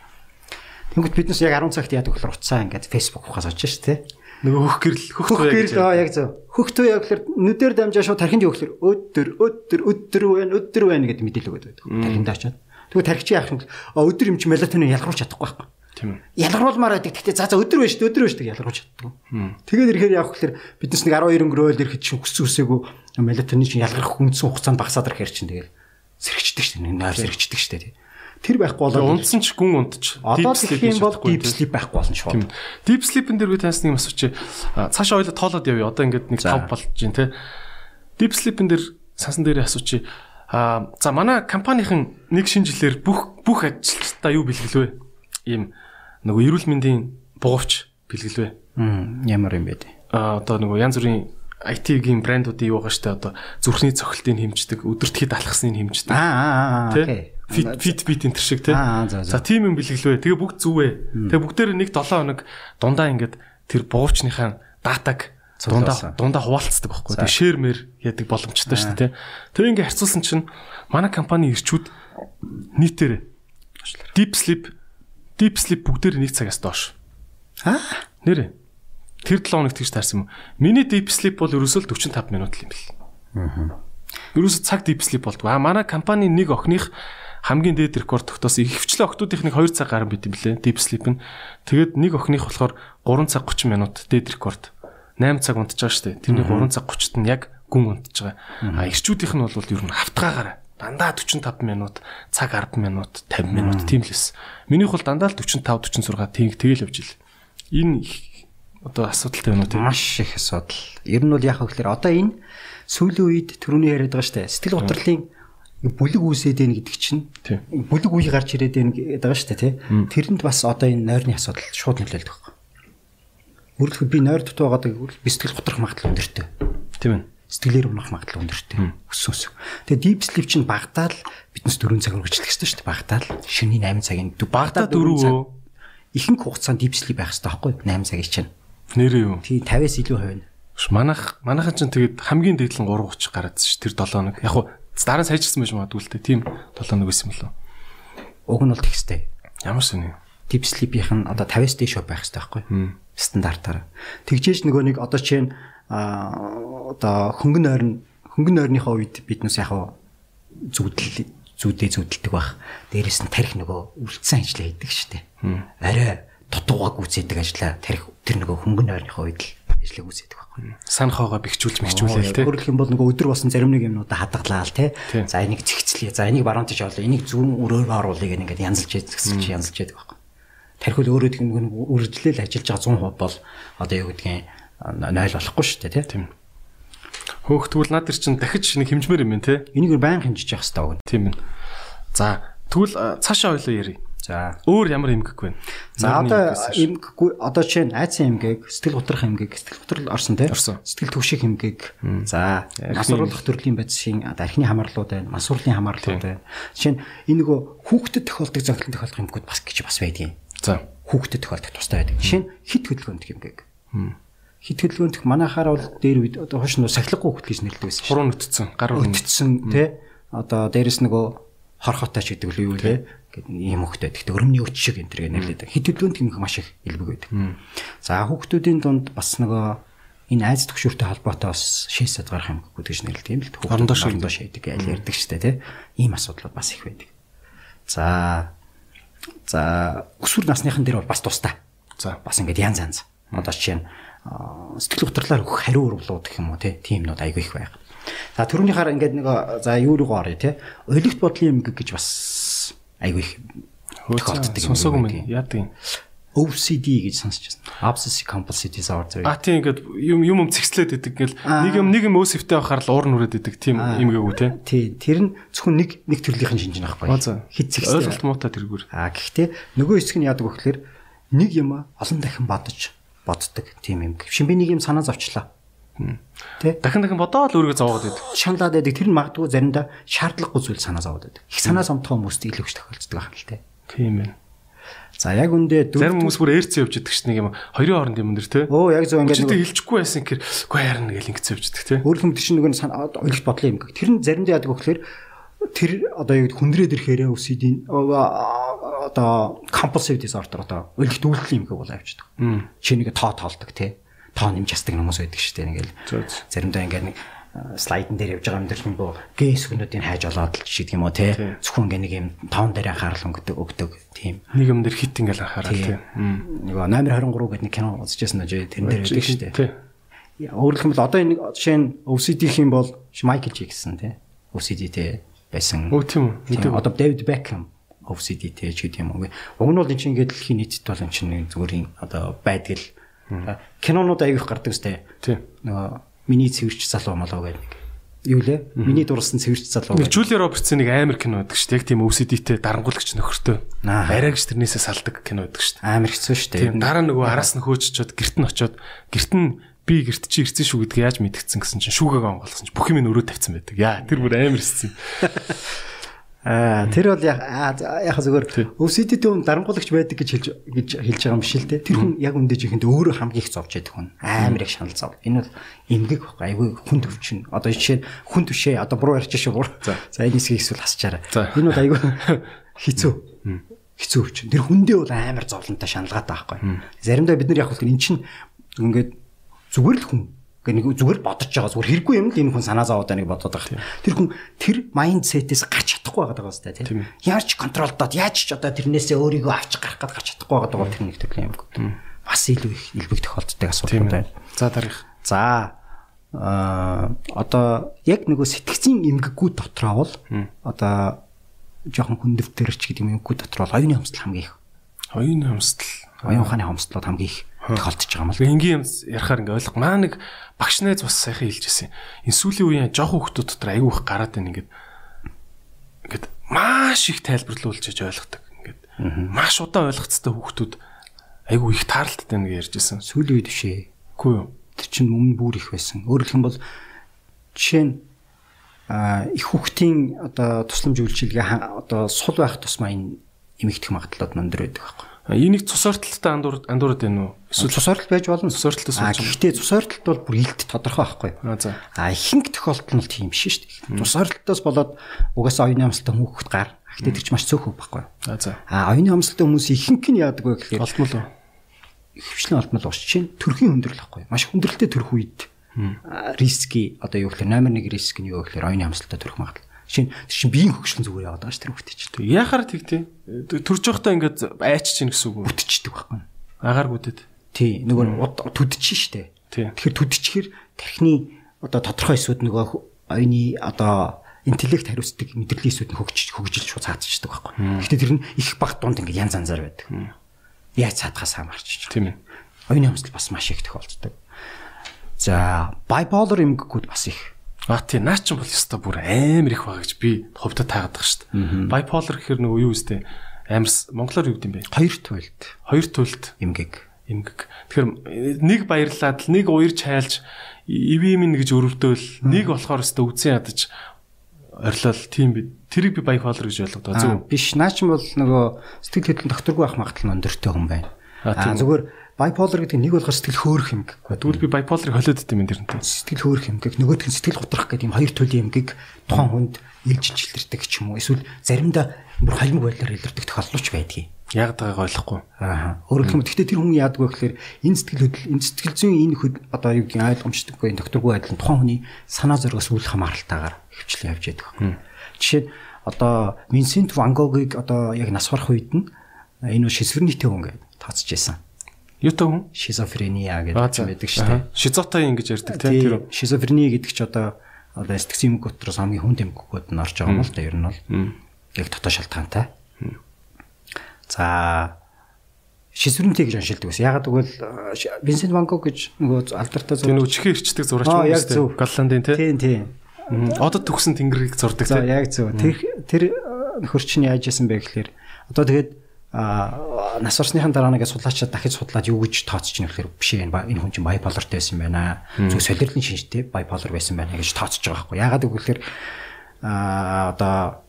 Тэнгүүт биднес яг 10 цагт яадаг болохоор уцаа ингээд Facebook ухаас очиж ш тий. Нөгөө хөх гэрэл хөх Хөх гэрэл аа яг зөв. Хөхтөө яг гэхээр нүдээр дамжаа шууд тархинд юу гэхээр өдөр өдөр өдөр байна өдөр байна гэдэг мэдээлэл өгöd байдаг. Тархинд очоод. Тэгвэл тархич яах юм бол а өдөр юм чи мелатонин ялгаруулж чадахгүй байхгүй. Тийм үү. Ялгаруулмаар байдаг. Гэхдээ за за өдөр байна шүү дээ өдөр байна шүү дээ ялгаруулж чаддаг. Тэгээд ирэхээр яах гэхээр биднес нэг 12 өнгөрөөл ирэхэд чинь хүссэн үсээгүй мелатонин чинь ялгарх хүнсэн хугацаанд багасаад ирэхээр чинь тэгээд сэрэгчдэг шүү дээ. Нойр сэрэгчдэг шүү дээ. Тэр байхгүй болоод унтсан ч гүн унтж. одоо deep тэгэх sleep юм бол deep sleep байхгүй болно шүү. Тийм. Deep sleep-ын дээр би таньсны юм асууч. Цаашаа ойлоо тоолоод явъя. Одоо ингээд нэг. 5 болж байна те. Deep sleep-ын дээр сансан дээр асууч. Аа за манай компанийн нэг шинэ жилээр бүх бүх ажилчдаа юу бэлгэлвэ? Ийм нөгөө эрүүл мэндийн бугуувч бэлгэлвэ. Ямар юм бэ? Аа одоо нөгөө янз бүрийн IT-ийн брэндүүдийн юу байгаа штэ одоо зүрхний цохилтыг хэмждэг, өдөртхийд алхасныг хэмждэг. Аа аа аа Тэ? Fitbit энэ төр шиг тий. Аа, за, тийм юм бэлгэлвэ. Тэгээ бүгд зүвэ. Тэгээ бүгдээр нэг 7 хоног дундаа ингээд тэр буувчныхаа датаг дундаа дундаа хуваалцдаг байхгүй. Тэгээ шэр мэр яадаг боломжтой шүү дээ тий. Тэгээ ингээд харьцуулсан чинь манай компани ирчүүд нийтээр Deep Sleep Deep Sleep бүгдээр нэг цагаас доош. Аа Нэрэ. Тэр 7 хоногт тэгж таарсан юм. Миний Deep Sleep бол ерөөсөө л 45 минут л юм бэл. Аа. Ерөөсөө цаг Deep Sleep болдгоо. А манай компани нэг охиных хамгийн дээд рекорд тогтоосон. Ихэвчлэн охтуудынх нэг 2 цаг гарan бит юм блэ. Deep Sleep нь. Тэгээд нэг охиных болохоор 3 цаг 30 минут дээд рекорд. 8 цаг унтж байгаа шүү дээ. Тэрний 3 цаг 30-т нь яг гүн унтж байгаа. А ирчүүдийнх нь бол ер нь хавтгаагаараа дандаа 45 минут, цаг 10 минут, 50 минут тийм л эс. Минийх бол дандаа л 45 46 тийм тэгэл явж ил. Энэ одоо асуудалтай байна уу тийм. маш их асуудал. Ер нь бол яг хөглөр одоо энэ сүүлийн үед түрүүний яриад байгаа штэ. Сэтгэл готрлын бүлэг үүсээд байна гэдэг чинь бүлэг үе гарч ирээд байна гэдэг байгаа штэ тий. Тэрэнд бас одоо энэ нойрны асуудал шууд нөлөөлдөг байхгүй. Өөрөлдөх би нойр дутуу байгааг би сэтгэл готрох магадлал өндөртэй. Тийм ээ. Сэтгэлээр унах магадлал өндөртэй. Өссөн. Тэгээ deep sleep чинь багтаал биднес 4 цаг үргэлжлэх хэрэгтэй шүү дээ. Багтаал шөнийн 8 цагийн Багтаа дөрөв. ихэнх хугацаанд deep sleep байх хэрэгтэй байхгүй 8 цагийн чинь. Нэрээ юу? Тий 50-аас илүү хувь Манайх манайхан ч тэгээд хамгийн дээд нь 3:30 гараад ш тэр 7 хоног. Яг дараа нь сайжирсан байж магадгүй л дээ. Тийм 7 хоног байсан болов. Уг нь бол тэгстэй. Ямар сони. Deep sleep-ийнх нь одоо 50-аас дээш байх хэрэгтэй байхгүй стандартаар. Тэгжээж нөгөө нэг одоо чинь аа одоо хөнгөн ойрн хөнгөн ойрныхоо үед биднес яг хаа зүудэл зүудээ зүудэлдэг байх. Дээрээс нь тарих нөгөө үлдсэн ажлаа хийдэг шүү дээ. Арай дутуугаг үзээдэг ажлаа тарих тэр нөгөө хөнгөн ойрныхоо үед л ажлыг үзээдэг байхгүй. Сан хоогоо бэхжүүлж мэгжүүлээл те. Өөрөлдөх юм бол нөгөө өдөр болсон зарим нэг юмнуудаа хадгалаа л те. Тийм. За энийг зэгцлээ. За энийг баруун тийш орлоо. Энийг зүүн өрөөр оруулъя гэх ингээд янзалж зэгцэлж янзалж яадаг байхгүй. Тархил өөрөө тэг нэг үргэлжлэл ажиллаж байгаа 100% бол одоо юу гэдгийг 0 болохгүй шүү дээ те. Тийм. Хөөхтгүүл над төр чин дахиж нэг хэмжмээр юм те. Энийг баян хэмжиж явах хэрэгтэй. Тийм ээ. За тэгвэл цаашаа ойлоо ярий. За. Өөр ямар эмгэг вэ? За одоо эмгэггүй одоо чинь айцсан эмгэг, сэтгэл готрох эмгэг, сэтгэл готрол орсон. Орсон. Сэтгэл төвших эмгэг. За, нас уруулах төрлийн байдлын архины хамаарлууд байна, мас урлын хамаарлууд байна. Жишээ нь энэ нөгөө хүүхдэд тохиолдог зохилон тохиолдох эмгэгүүд бас гэж бас байдгийн. За. хүүхдэд тохиолдох тустай байдаг. Жишээ нь хит хөдөлгөөнт юмгийг. Хит хөдөлгөөнт манайхаар бол дээр үед одоо хойш нь сахилгагүй хүүхд гэж нэрлэдэг байсан. Хуруу нүтцэн, гар уран Өтцсөн тий одоо дээрэс нөгөө хорхотой ч гэдэг л юу тий гэдэг ийм хөхтэй. Гэхдээ өрөмний өч шиг энэ төр нэрлэдэг. Хит хөдөлгөөнт юм маш их илбэг байдаг. За хүүхдүүдийн дунд бас нөгөө энэ айц төгшөртэй холбоотой бас шээсэд гарах юм гэж нэрлэдэг юм л дээ. Орондоо шийдэг. шийдэг аль ярьдаг штэ тий. Ийм асуудлууд бас их байдаг. За за өсвөр насныхан дээр бол бас тустай. За. Бас ингээд янз янз. Одоо жишээ нь аа, сэтгэл хөдлөлөөр өгөх хариу урвлууд гэх юм уу тий. Тимнүүд айгүй их байга. За түрүүнийхаар ингээд нэг за юу руу орё тий. Ойлигт бодлын эмгэг гэж бас айгүй их тохиолддог юм Сонсоогүй мэн. Яа тийм. OCD гэж сонсч байна. Obsessive compulsive disorder. А тийм ингээд юм юм юм цэгцлээд идэг гэл нэг юм нэг юм өөсөвтэй байхаар л уур нүрээд идэг тийм имгээгүй те. Тий, тэр нь зөвхөн нэг нэг төрлийнхэн шинж байхгүй. Хит зэгстэй. Ойлголт муутай тэргүүр. А гэхдээ нөгөө хэсэг нь яадаг вэ гэхээр нэг юм олон дахин бодож боддог тийм юм. Шин би нэг юм санаа зовчлаа. Тэ? Дахин дахин бодоод л өөрийгөө зовоод идэг. Шаналаад байдаг. Тэр нь магадгүй заримдаа шаардлагагүй зүйл санаа зовоод байдаг. Их санаа зовтгоо хүмүүст илүү их тохиолддог байх л тэ. Тийм ээ. За яг үндэ Зарим хүмүүс бүр ээрцэн явж идэг ш нэг юм хоёрын хооронд юм дэр те. Оо яг зөв ингээд нөгөө хэлчихгүй байсан гэхээр үгүй харин гэл ингэц явж идэг те. өөр юм тийш нөгөө санаа ойлголт бодлоо юм гэх. Тэр нь заримдаа яадаг гэхээр тэр одоо гэдэг хүндрээд ирэхээр OCD одоо compulsive disorder одоо ойлголт үйлдэл юм гэх бол авчдаг. Чи нэг тоо тоолдог те. Тоо нэмж ясдаг хүмүүс байдаг шүү дээ ингээл. Заримдаа ингээд нэг слайдн дээр явж байгаа юм дээр нь бо гэс хүнүүдийн хайж олоод л жишээ юм уу те. Зөвхөн ингээд нэг юм тоон дээр анхаарал өнгөдөг өгдөг тийм. Нэг юм дээр хит ингээл анхаарал те. Нөгөө номер 23 гэдэг нэг кино үзчихсэн үү тэр дээр байдаг шүү дээ. Өөрөлдөх юм бол одоо энэ жишээ нь OCD гэх юм бол Майкл Джексон тий. OCD тий байсан. Өө тийм үү. Тийм, Одоо Дэвид Бекхэм OCD тий ч гэдэг юм уу. Уг нь бол энэ чинь ингээд дэлхийн нийтэд бол энэ чинь зүгээр одоо байдаг л кинонууд аяг их гардаг сте. Тий. Нөгөө миний цэвэрч залуу молоо гэдэг нэг. Юу лээ? Миний дурсан цэвэрч залуу. Жулия Робертсын нэг амар кино байдаг дээ. Яг тийм OCD-тэй дарангуулагч нөхөртэй. Аа. Арай гэж тэрнээсээ салдаг кино байдаг дээ. Амар хэцүү штэ. Тийм дараа нөгөө араас нь хөөччод герт нь очоод герт нь би герт чи ирсэн шүү гэдгийг яаж мэдгдсэн гэсэн чинь шүүгээ онгоолгосон чинь бүх юм өрөө тавьсан байдаг. Яа тэр бүр амар хэцүү. Аа тэр бол яг яг зүгээр OCD-тэй хүн дарангуулагч байдаг гэж хэлж гэж хэлж байгаа юм биш л те. Тэр хүн яг үндэ жихэнд өөрөө хамгийн их зовж яддаг хүн. Амар их шанал зов. Энэ бол эмгэг байхгүй айгүй хүн төвчин. Одоо жишээ нь хүн төвшээ одоо буруу шүү бүр. За энэ хэсгийг эсвэл хасчаарай. Энэ бол айгүй хэцүү. Хэцүү өвчин. Тэр хүндээ бол амар зовлонтой шаналгаатай байхгүй. Заримдаа бид нар яг бол энэ чинь ингээд зүгээр л хүн нэг зүгээр бодож байгаа зүгээр хэрэггүй юм л энэ хүн санаа зовоод байныг бодоод байгаа. Тэр хүн тэр майндсетээс гарч чадахгүй байгаа даа сте тийм. Яаж контролдоод яаж ч одоо тэрнээсээ өөрийгөө авч гарах гээд гарч чадахгүй байгаа даа тэр нэг төрлийн юм. Бас илүү их илбэг тохиолддог асуудал байна. За дараах. За аа одоо яг нөгөө сэтгцийн эмгэггүй дотроо бол одоо жоохон хүндөвтөрч гэдэг юм эмгэггүй дотроо бол оюуны хомсдол хамгийн их. Оюуны хомсдол. Оюун ухааны хомсдлууд хамгийн их тохиолдож байгаа юм л. Энгийн юм ярахаар ингээ ойлгох. Маа нэг багш найз бас сайхан хэлжсэн. Энэ сүүлийн үеийн жоох хүмүүс дотор айгүй их гараад байна ингээд. Ингээд маш их тайлбарлуулж яж ойлгодог. Ингээд маш удаан ойлгоцтой хүмүүс айгүй их таарлттай байна гэж ярьжсэн. Сүүлийн үед бишээ. Үгүй юу? Тэр чинь өмнө бүр их байсан. Өөрөөр хэлбэл бол жишээ нь а их хүүхдийн одоо тусламж үйлчилгээ одоо сул байх тусмаа энэ эмэгдэх магадлалууд өндөр байдаг байхгүй. Энийг цус ортолтой андуур андуураад байна уу? Эсвэл Эсвэл цус ордол байж болно. Цус ордолтой А сууж. гэхдээ цус ордолт бол бүр илт тодорхой байхгүй. А за. А ихэнх тохиолдолд нь тийм биш шүү дээ. Цус ордолтоос болоод угаасаа оюуны амсалтай хүүхэд гар. Гэхдээ тэр чинь маш цөөхөв байхгүй. А за. А оюуны амсалтай хүмүүс ихэнх нь яадаг вэ гэхээр Олдмол уу? хөвчлэн олдмол уус чинь төрхийн хүндрэл байхгүй. Маш хүндрэлтэй төрөх үед риски одоо юу гэхээр номер 1 риск нь юу гэхээр оюуны амсалтай төрөх магадлал. Жишээ нь тэр чинь биеийн хөгжлөн зүгээр яваад байгаа ш тэр хүүхдээ чинь. Яхаар тэгтээ. Төрж явахдаа ингээд айч чинь гэсэн үг үү? Бүтчихдэг байхгүй. Агаар гүдэд. Тий, нөгөө түдчихэн штэ. Тэгэхээр түдчихэр тархины одоо тодорхой эсүүд нөгөө оюуны одоо интеллект хариуцдаг мэдрэлийн эсүүд нь хөгжиж хөгжилж шууд цаадчихдаг байхгүй. Гэхдээ тэр нь их баг дунд ингээд янз янзаар байдаг. Яаж цаадахаас хамаарч. Тийм ээ. Оюуны амсгал бас маш их тохиолддог. За, bipolar эмгэгүүд бас их. А тий наа ч юм бол ёстой бүр амар их байгаа гэж би хувьдаа таагаад байгаа шүү дээ. Bipolar гэхэр нөгөө юу үстэй амар с- монголоор юу гэдэм бэ? Хоёр туйлд Хоёр төлөлт эмгэг. эмгэг. Тэгэхээр нэг баярлаад л нэг уярж хайлж ивэм нэг гэж өрөвдөөл нэг болохоор өстө үдсэн ядаж орилол тийм би тэрийг би bipolar гэж ойлгодог. Зөв. Биш, наа ч юм бол нөгөө сэтгэл хөдлөлийн докторгүй ах магадлал нь өндөртэй хүн байна. Аа зүгээр bipolar гэдэг нь нэг болохоор сэтгэл хөөрөх юм гэхгүй. Тэгвэл би bipolar-ыг холиод идэв юм тэрнтэй. Сэтгэл хөөрөх юм гэх нөгөөдг нь сэтгэл готрох гэдэг юм хоёр төрлийн эмгэг тухайн хүнд ээлжиж илэрдэг ч юм уу. Эсвэл заримдаа бүр холимог байдлаар илэрдэг тохиолдол ч байдгийг. Яг дагааг ойлгохгүй. Аа. Өөрөөр хэлбэл гэхдээ тэр хүн яадаг вэ гэхээр энэ сэтгэл хөдлөл энэ сэтгэл зүйн энэ одоо юу гэдгийг ойлгомжтойггүй энэ докторгүй байдлын тухайн хүний санаа зоригоос үл хамааралтайгаар хөвчлэн явж яддаг. Жишээ нь одоо Винсент Ван Гогийг одоо яг нас барах үед нь энэ шизофренитэй хүн гэдэг тооцож байсан. Юу та хүн? Шизофрения гэдэг юм байдаг шүү дээ. Шизотай ингэж ярьдаг тийм тэр. Шизофрени гэдэг чи одоо одоо сэтгцийн эмгэг дотроос хамгийн хүнд эмгэгүүд нь орж байгаа юм л да ер нь бол. Яг дотоо шалтгаантай. За шизофрентэй гэж оншилдаг байсан. Ягаад гэвэл Винсент Ван Гог гэж нөгөө алдартай зураг. Тэр чихээ ирчдэг зурагч юм дээ. Голландын тийм. Тийм тийм. Одод төгсөн тэнгэрийг зурдаг тийм. Яг зөв. Тэр тэр нөхөрч нь яаж яасан бэ гэхээр одоо тэгээд а нас орсныхан дараа нэгэ судлаачаа дахиж судлаад юу гэж тооцож ийн гэхээр биш энэ энэ хүн чинь bipolarтай байсан байна. Зөв солирлын шинжтэй bipolar байсан байна гэж тооцож байгаа байхгүй. Яагаад гэвэл а одоо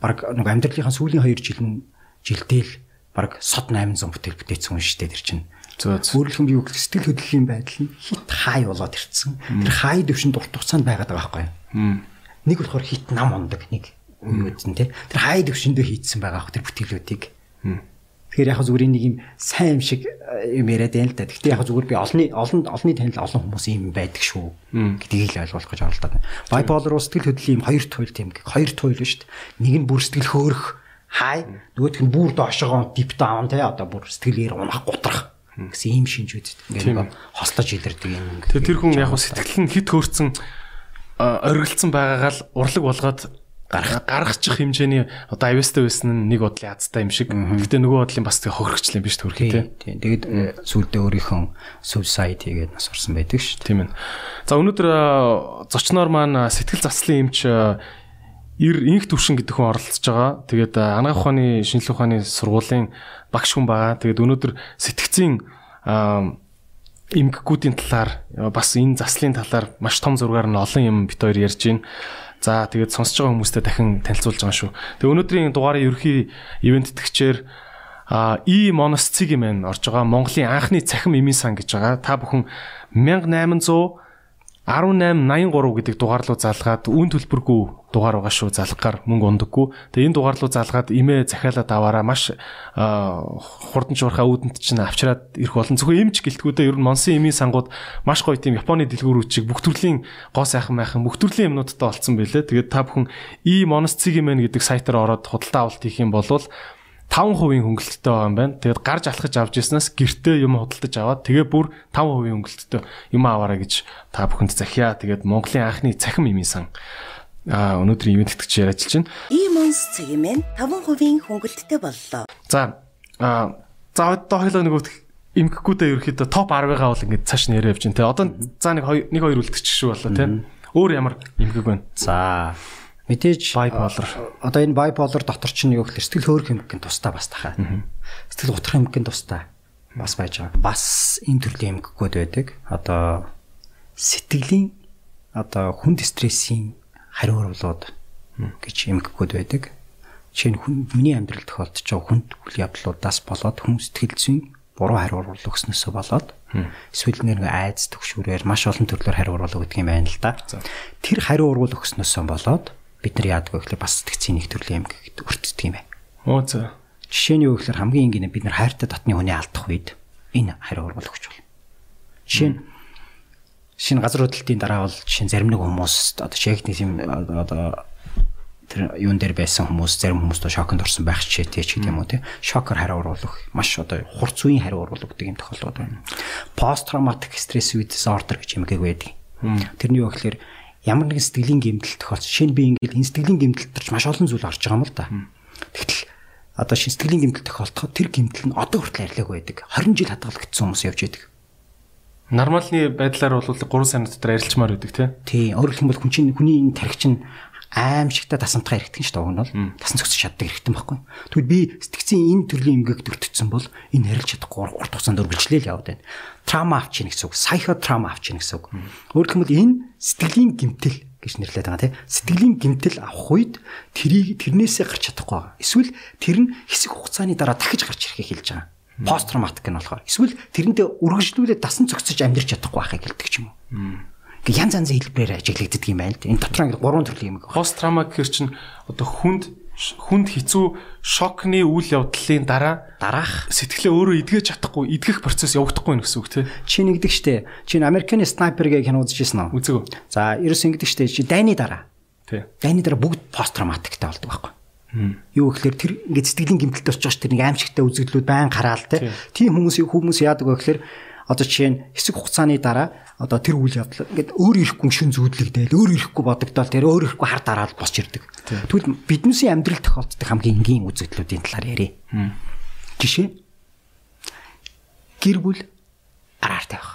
баг нэг амьдралынхаа сүүлийн 2 жил нь жилдээ л баг сод 800 бүтээл бүтээсэн хүн шүү дээ тэр чинь. Өөрөлдөх юм юу сэтгэл хөдлөлийн байдал нь хит хай болоод ирцэн. Тэр хай дэвшинд урт хугацаанд байгаад байгаа байхгүй. Нэг болохоор хит нам ундаг нэг үеүүд нь тий. Тэр хай дэвшиндөө хийцсэн байгаа ах тэр бүтээлүүдийг Тэгэхээр яг зүгээр нэг юм сайн юм шиг юм яриад байна л да. Гэхдээ яг зүгээр би олонний олон олонний танил олон хүмүүс юм байдаг шүү гэдгийг л ойлгуулах гэж оролдоод байна. Bipolar ус сэтгэл хөдлөлийн юм хоёр туйл тийм хоёр туйл шүү дээ. Нэг нь бүр сэтгэл хөөрөх хай нөгөөх нь бүр доошогоо дип даун те одоо бүр сэтгэлээр унах гутрах гэсэн ийм шинж үүд. Ингээд хослож илэрдэг юм. Тэгээ тэр хүн яг сэтгэл нь хит хөөрцөн оргилцсан байгаагаа л урлаг болгоод гарах гаргачих хэмжээний одоо авьяастай байсан нь нэг бодлын азтай юм шиг. Гэхдээ нөгөө бодлын бас тэг хохирогчлаа биш төрхий тий. Тэгээд э, сүулдэ өөрийнхөө suicide хийгээд нас орсон байдаг шүү. Тийм ээ. За өнөөдөр зочноор маань сэтгэл заслын эмч ир инх төвшин гэдэг хүн оролцож байгаа. Тэгээд анагаах ухааны шинжилгээ ухааны сургуулийн багш хүн байгаа. Тэгээд өнөөдөр сэтгцийн эмгэгүүдийн талаар бас энэ заслын талаар маш том зургаар нь олон юм бит хоёр ярьж байна. За тэгээд сонсож байгаа хүмүүстээ дахин танилцуулж байгаа шүү. Тэгээ өнөөдрийн дугаарыг ерөхий ивент тэтгэгчээр а и моносциг юм орж байгаа Монголын анхны цахим эмийн сан гэж байгаа. Та бүхэн 1800 1883 гэдэг дугаар руу залгаад үн төлбөргүй дугаар байгаа шүү залгаар мөнгө ундаггүй. Тэгээ энэ дугаар руу залгаад имээ захиалаад аваараа маш хурдан чурхаа үүдэнд чинь авчираад ирэх болон зөвхөн эмч гэлтгүүдээ ер нь Монсын эмийн сангууд маш гоё тийм Японы дэлгүүрүүчиг бүх төрлийн гоо сайхан майхан бүх төрлийн юмнуудтай олцсон байлээ. Тэгээд та бүхэн и моносциг юм гэдэг сайтаар ороод худалдаа авалт хийх юм бол 5% хөнгөлөлттэй байгаа юм байна. Тэгээд гарч алхаж авч яснаас гэртээ юм худалдаж аваад тэгээ бүр 5% хөнгөлөлттэй юм аваарай гэж та бүхэнд захиа. Тэгээд Монголын анхны цахим имийн сан а өнөөдрийн ивент тэтгэж яриач чинь. Имонс цэгмэн 5% хөнгөлөлттэй боллоо. За а за одоо хоёлоо нөгөө имгэхгүйдээ ерөөхдөө топ 10-ыгаа бол ингээд цааш нэрээ явж байна те. Одоо за нэг 2 нэг 2 үлдчих шүү болоо те. Өөр ямар имгэг байна? За Мэдээж bipolar. Одоо энэ bipolar дотор чинь юу гэхээр сэтгэл хөөрөх эмгэгэн тустай бас тахаа. Сэтгэл готрох эмгэгэн тустай бас байж байгаа. Бас энэ төрлийн эмгэгүүд байдаг. Одоо сэтгэлийн одоо хүнд стрессийн хариу оруулууд гэж эмгэгүүд байдаг. Жишээ нь хүн миний амьдрал тохиолдож байгаа хүнд үйл явдлуудаас болоод хүн сэтгэл зүйн буруу хариу оруулах өгснөөсөө болоод эсвэл нэг айц төгшүүрээр маш олон төрлөөр хариу оруулах гэдэг юм байна л да. Тэр хариу оруулах өгснөөсөө болоод бид нар яадаг вэ гэхээр бас сэтгцийн нэг төрлийн юм гэдэг өртдөг юм байна. Оо за. Жишээ нь юу гэхээр хамгийн энгийн бид нар хайртай дотны хүний алдах үед энэ хариу ургал өгч болно. Жишээ нь шинэ газар хөдлөлтийн дараа бол жишээ зарим нэг хүмүүс одоо шегний юм одоо тэр юун дээр байсан хүмүүс зарим хүмүүс доо шоконд орсон байх ч тий ч гэдэг юм уу тий шокер хариу уруулах маш одоо хурц үеийн хариу уруулах гэдэг юм тохиолдол байна. Пост травматик стресс диsorder гэж юм байдаг. Тэрний юу гэхээр ямар нэгэн сэтгэлийн гэмтэл тохиолдсон. Нь би ингээд энэ сэтгэлийн гэмтэл төрч маш олон зүйл орж байгаа юм л да. Тэгтэл одоо шин сэтгэлийн гэмтэл тохиолдоход тэр гэмтэл нь одоо хүртэл арилаг байдаг. 20 жил хадгалагдсан хүмүүс явж байдаг. Нормалны байдлаар бол 3 сар дотор арилчмаар байдаг тий. Тий, өөрөөр хэлбэл хүн чинь хүний энэ тархич нь аимшигтай тасамтгай эргэтэн шүү дээ уг нь бол тасан цогц чаддаг эргэтэн байхгүй. Тэгвэл би сэтгцийн энэ төрлийн эмгэг төртсөн бол энэ харилж чадахгүй урт хугацаанд өргөлжлээл яваад байна. Трама авч ийн гэсэн үг, сайхо трама авч ийн гэсэн үг. Өөрөөр хэлбэл энэ сэтгэлийн гэмтэл гэж нэрлэдэг байгаа тийм сэтгэлийн гэмтэл авах үед тэрийг тэрнээсээ гарч чадахгүй байгаа. Эсвэл тэр нь хэсэг хугацааны дараа дахиж гарч ирэхийг хэлж байгаа. Пост травматик нь болохоор эсвэл тэрэндээ үргэлжлүүлээд дасан зохицож амьдрч чадахгүй байхыг хэлдэг ч юм уу. Ингээ янз янзын хэлбэрээр ажиглагддаг юм байна л да. Энэ дотор ингээ гурван төрлийн юм. Пост траума гэхэр чинь одоо хүнд хүнд хэцүү шокны үйл явдлын дараа Дараах сэтгэлээ өөрөө эдгэж чадахгүй эдгэх процесс явагдахгүй нэ гэсэн үг тий. чи нэгдэг штэ. Чи Америкийн снайпер гэх кино үзчихсэн үү? Үзээгөө. За, ерөөс ингэдэг штэ. Чи дайны дараа. Тий. Дайны дараа бүгд пост травматиктай болдог байхгүй. Юу гэхээр тэр ингээд сэтгэлийн гэмтэлд орж байгаа ш тэр нэг аимшигтай үзэгдлүүд байн хараал те. Тийм хүмүүс хүмүүс яадаг вэ гэхээр одоо жишээ нь хэсэг хугацааны дараа одоо тэр үйл явдал ингээд өөр ирэхгүй шин зүүдлэгдээл өөр ирэхгүй бодогдоод тэр өөр ирэхгүй хар дараад босч ирдэг. Тэгвэл биднээсийн амьдрал тохиолддог хамгийн энгийн үзэгдлүүдийн талаар ярив. Жишээ гэр бүл араар тавих.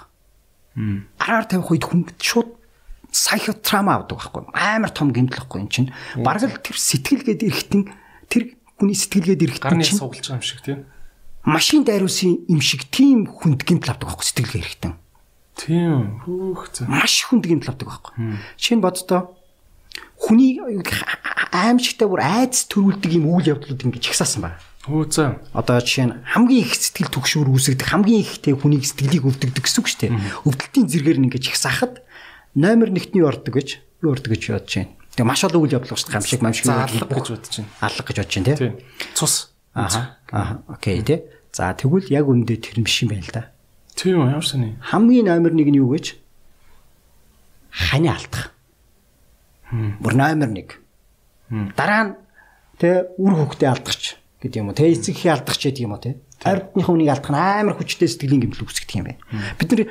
Араар тавих үед хүн шууд психотрама авдаг байхгүй амар том гэмтэл байхгүй эн чинь бараг л тэр сэтгэлгээд ирэхтэн тэр хүний сэтгэлгээд ирэхтэн Гарны чинь суулж байгаа юм шиг тий. Машин дайруулсан юм шиг тийм хүнд гэмтэл авдаг байхгүй сэтгэлгээ ирэхтэн Тийм. Хүүх за. маш хүнд гэмтэл авдаг байхгүй нь боддоо хүний аимшигтай бүр айц төрүүлдэг юм үйл явдлууд ингэж ихсаасан байна Хөө за. одоо жишээ нь хамгийн их сэтгэл түгшүүр үүсгдэг хамгийн ихтэй хүнийг сэтгэлийг өвдөгдөг гэсэн үг шүү дээ. Өвдөлтийн зэргээр нь ингэж их сахад номер 1-т нь юу ордог гэж юу ордог гэж бодож байна. Тэгээ маш олон үйл явдал шүү дээ. Гамшиг мамшиг алга гэж бодож байна. алга гэж бодож байна тий. Тий. Цус. Аха. Аха. Окей тий. За тэгвэл яг үндэ тэр биш юм байна л да. Тийм ямар сони. Хамгийн номер 1 нь юу гэж? Хани алдах. Бүр номер 1. Дараа нь тэ үр хөвгтөө алдахч гэдэг юм уу тэ эцэг ихээ алдахч гэдэг юм уу тэ ардны хүнийг алдах нь амар хүчтэй сэтгэлийн гэмтэл үүсгэх юм байна бид нар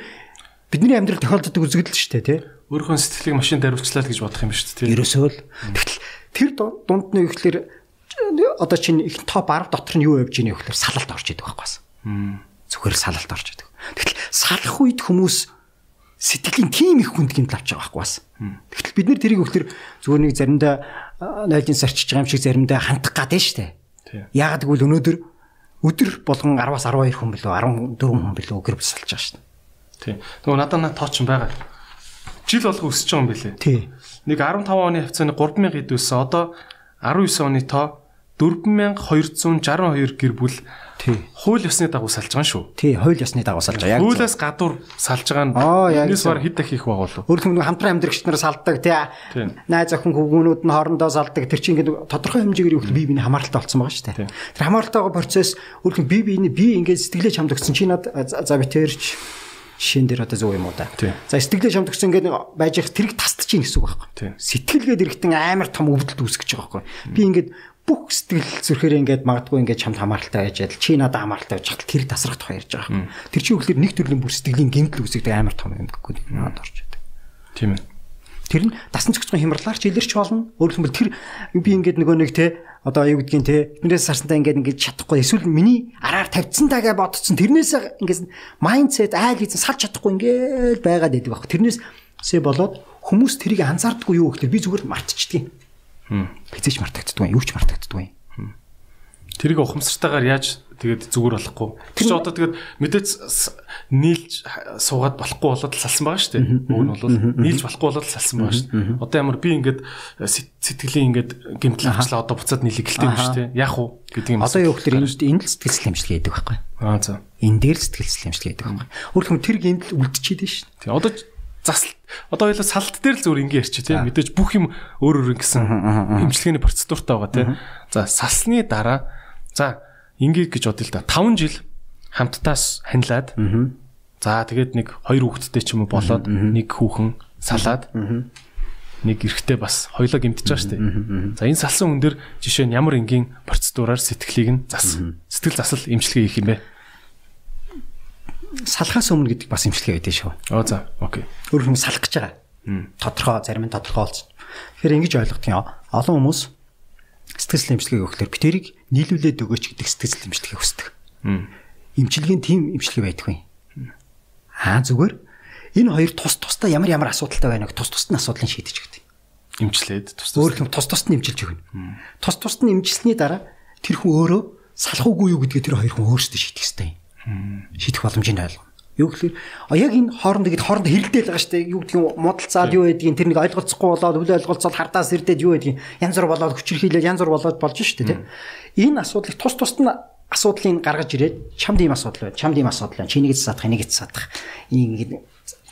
бидний амьдрал тохиолддог үзэгдэл шүү дээ тэ Өөрийнхөө сэтгэлийг машин даривчлаа л гэж бодох юм шүү дээ тий. ерөөсөө л тэгтэл тэр ду- дунд нь юу гэхэлэр одоо чинь их топ 10 дотор нь юу явж ийнэ гэхэлэр салалт орж идэг байхгүй бас. Зүгээр салалт орж идэг тэгтэл салах үед хүмүүс сэтгэлийн тийм их хүнд гэмтэл авч байгаа байхгүй бас. Тэгтэл бид нэр тэрийг өгөхлөр зүгээр нэг заримдаа нойлын сарчиж байгаа юм шиг заримдаа хандах гад нь штэ. Яагаад гэвэл өнөөдөр өдөр болгон 10-аас 12 хүн билүү 14 хүн билүү гэр бүл салж байгаа штэ. Тий. Нөгөө надад наа тооч юм байгаа. Жил болго өсөж байгаа юм билээ. тий. Нэг 15 оны хавцааны 3000 хэд байсан. Одоо 19 оны тоо 4262 гэр бүл тий хууль ёсны дагуу салж байгаа шүү. тий хууль ёсны дагуу салж байгаа. Хуулиас гадуур салж байгаа нь энэс зөв. бар хэд дахь их байгуулав. Өөр хүмүүс хамтран амьдрагч нар салдаг тий. Найз охин хүүгнүүд нь хоорондоо салдаг. Тэр чинь ингээд тодорхой хэмжээгээр юу гэвэл бие биений хамааралтай болсон байгаа шүү дээ. Тэр хамааралтай байгаа процесс өөр хүн бие биений би ингээд сэтгэлээ чамдагсан чи над за би тэрч шин дээр одоо зөв юм уу да. За сэтгэлээ чамдагсан ингээд байж их тэрийг тасдчихин гэсэн үг байхгүй. Сэтгэлгээд ирэхтэн амар том өвдөлт үүсгэж байгаа байхгүй. Би ингээд бүх сэтгэл зүрхээр ингээд магадгүй ингээд чамд хамааралтай байж адил чи надад хамааралтай байж хатал тэр тасрах тухай ярьж байгаа байхгүй. Тэр чинь үгээр нэг төрлийн бүр сэтгэлийн гэмтэл үүсгдэг амар том юм гэхгүй надад орж идэг. Тийм ээ. Тэр нь дасан зохицохын хямралаарч илэрч болно. Өөрөөр хэлбэл тэр би ингээд нөгөө нэг те одоо юу гэдгийг те биднээс сарсантай ингээд ингээд чадахгүй эсвэл миний араар тавьцсантайгаа бодцсон тэрнээс ингээд майндсет айл хийсэн салж чадахгүй ингээд байгаад байдаг баг. Тэрнээсээ болоод хүмүүс тэрийг анзаардаггүй юу гэхэл би зүгээр мартчихдаг юм. Хизээч мартагддаг юм. Юу ч мартагддаг юм. Тэрийг ухамсартайгаар яаж тэгээд зүгээр болохгүй. Тэр чинь одоо тэгээд мэдээч с- нийлж суугаад болохгүй болоод салсан байгаа шүү дээ. Уг нь бол нийлж болохгүй болоод салсан байгаа шүү дээ. Одоо ямар би ингээд сэт- сэтгэлийн ингээд гэмтэл авчлаа одоо буцаад нийлэх гэлтэй юм шүү дээ. Яах вэ гэдэг юм. Одоо юу гэхээр энэ л сэтгэл слэмжлэг хийдэг байхгүй. Аа за. Энэ дээр сэтгэл слэмжлэг хийдэг байхгүй. Өөрөөр хэлбэл тэр гинтл үлдчихэд шүү. Тий. Одоо ч- засал одоо хоёлаа салт дээр л зүгээр ингээ ярьчих тий. Мэдээж бүх юм өөр өөр ингэсэн эмчилгээний процедуртай байгаа тий. За салсны дараа за ингээ гэж бодъё л да. 5 жил хамттаас ханилаад за тэгээд нэг хоёр хүүхэдтэй ч юм уу болоод нэг хүүхэн салаад нэг эрэгтэй бас хоёлоо гимтэж байгаа шүү дээ. За энэ салсан хүн дээр жишээ нь ямар энгийн процедураар сэтгэлийг нь зас сэтгэл засал эмчилгээ хийх юм бэ? Салхаас өмнө гэдэг бас имчилгээ байдаг шүү. Оо за окей. Өөр хүмүүс салах гэж байгаа. Тодорхой зарим нь тодорхой болсон. Тэгэхээр ингэж ойлгох юм. Олон хүмүүс сэтгэл имчилгээг өгөхлөөр би тэрийг нийлүүлээд өгөөч гэдэг сэтгэл имчилгээг хүсдэг. Имчилгээний тим имчилгээ байдаггүй. Аа зүгээр энэ хоёр тус тустай ямар ямар асуудалтай байна вэ? Тус тусны асуудлыг шийдэж өгдөг. Имчлээд тус Өөр юм тус тусд нь имчилж өгнө. Тус тусд нь имчилсний дараа тэр хүн өөрөө салах уугүй юу гэдгээ тэр хоёр хүн өөрсдөө шийдэх ёстой юм. Шийдэх боломжийг ойлгоно. Юу гэхээр яг энэ хоорондоо гээд хоорондоо хэрэлдээл байгаа шүү дээ. Юу гэдгийг модалцаад юу гэдгийг тэр нэг ойлголцохгүй болоод өвлө ойлголцоод хардаас ирдээд юу гэдгийг янз бүр болоод хүчрхийлэл янз бүр болоод болж шүү дээ. Энэ асуудлыг тус тусд нь асуудлыг гаргаж ирээд чамд ийм асуудал байна. Чамд ийм асуудал байна. Чи нэг эцэс садах, нэг эцэс садах. Ийм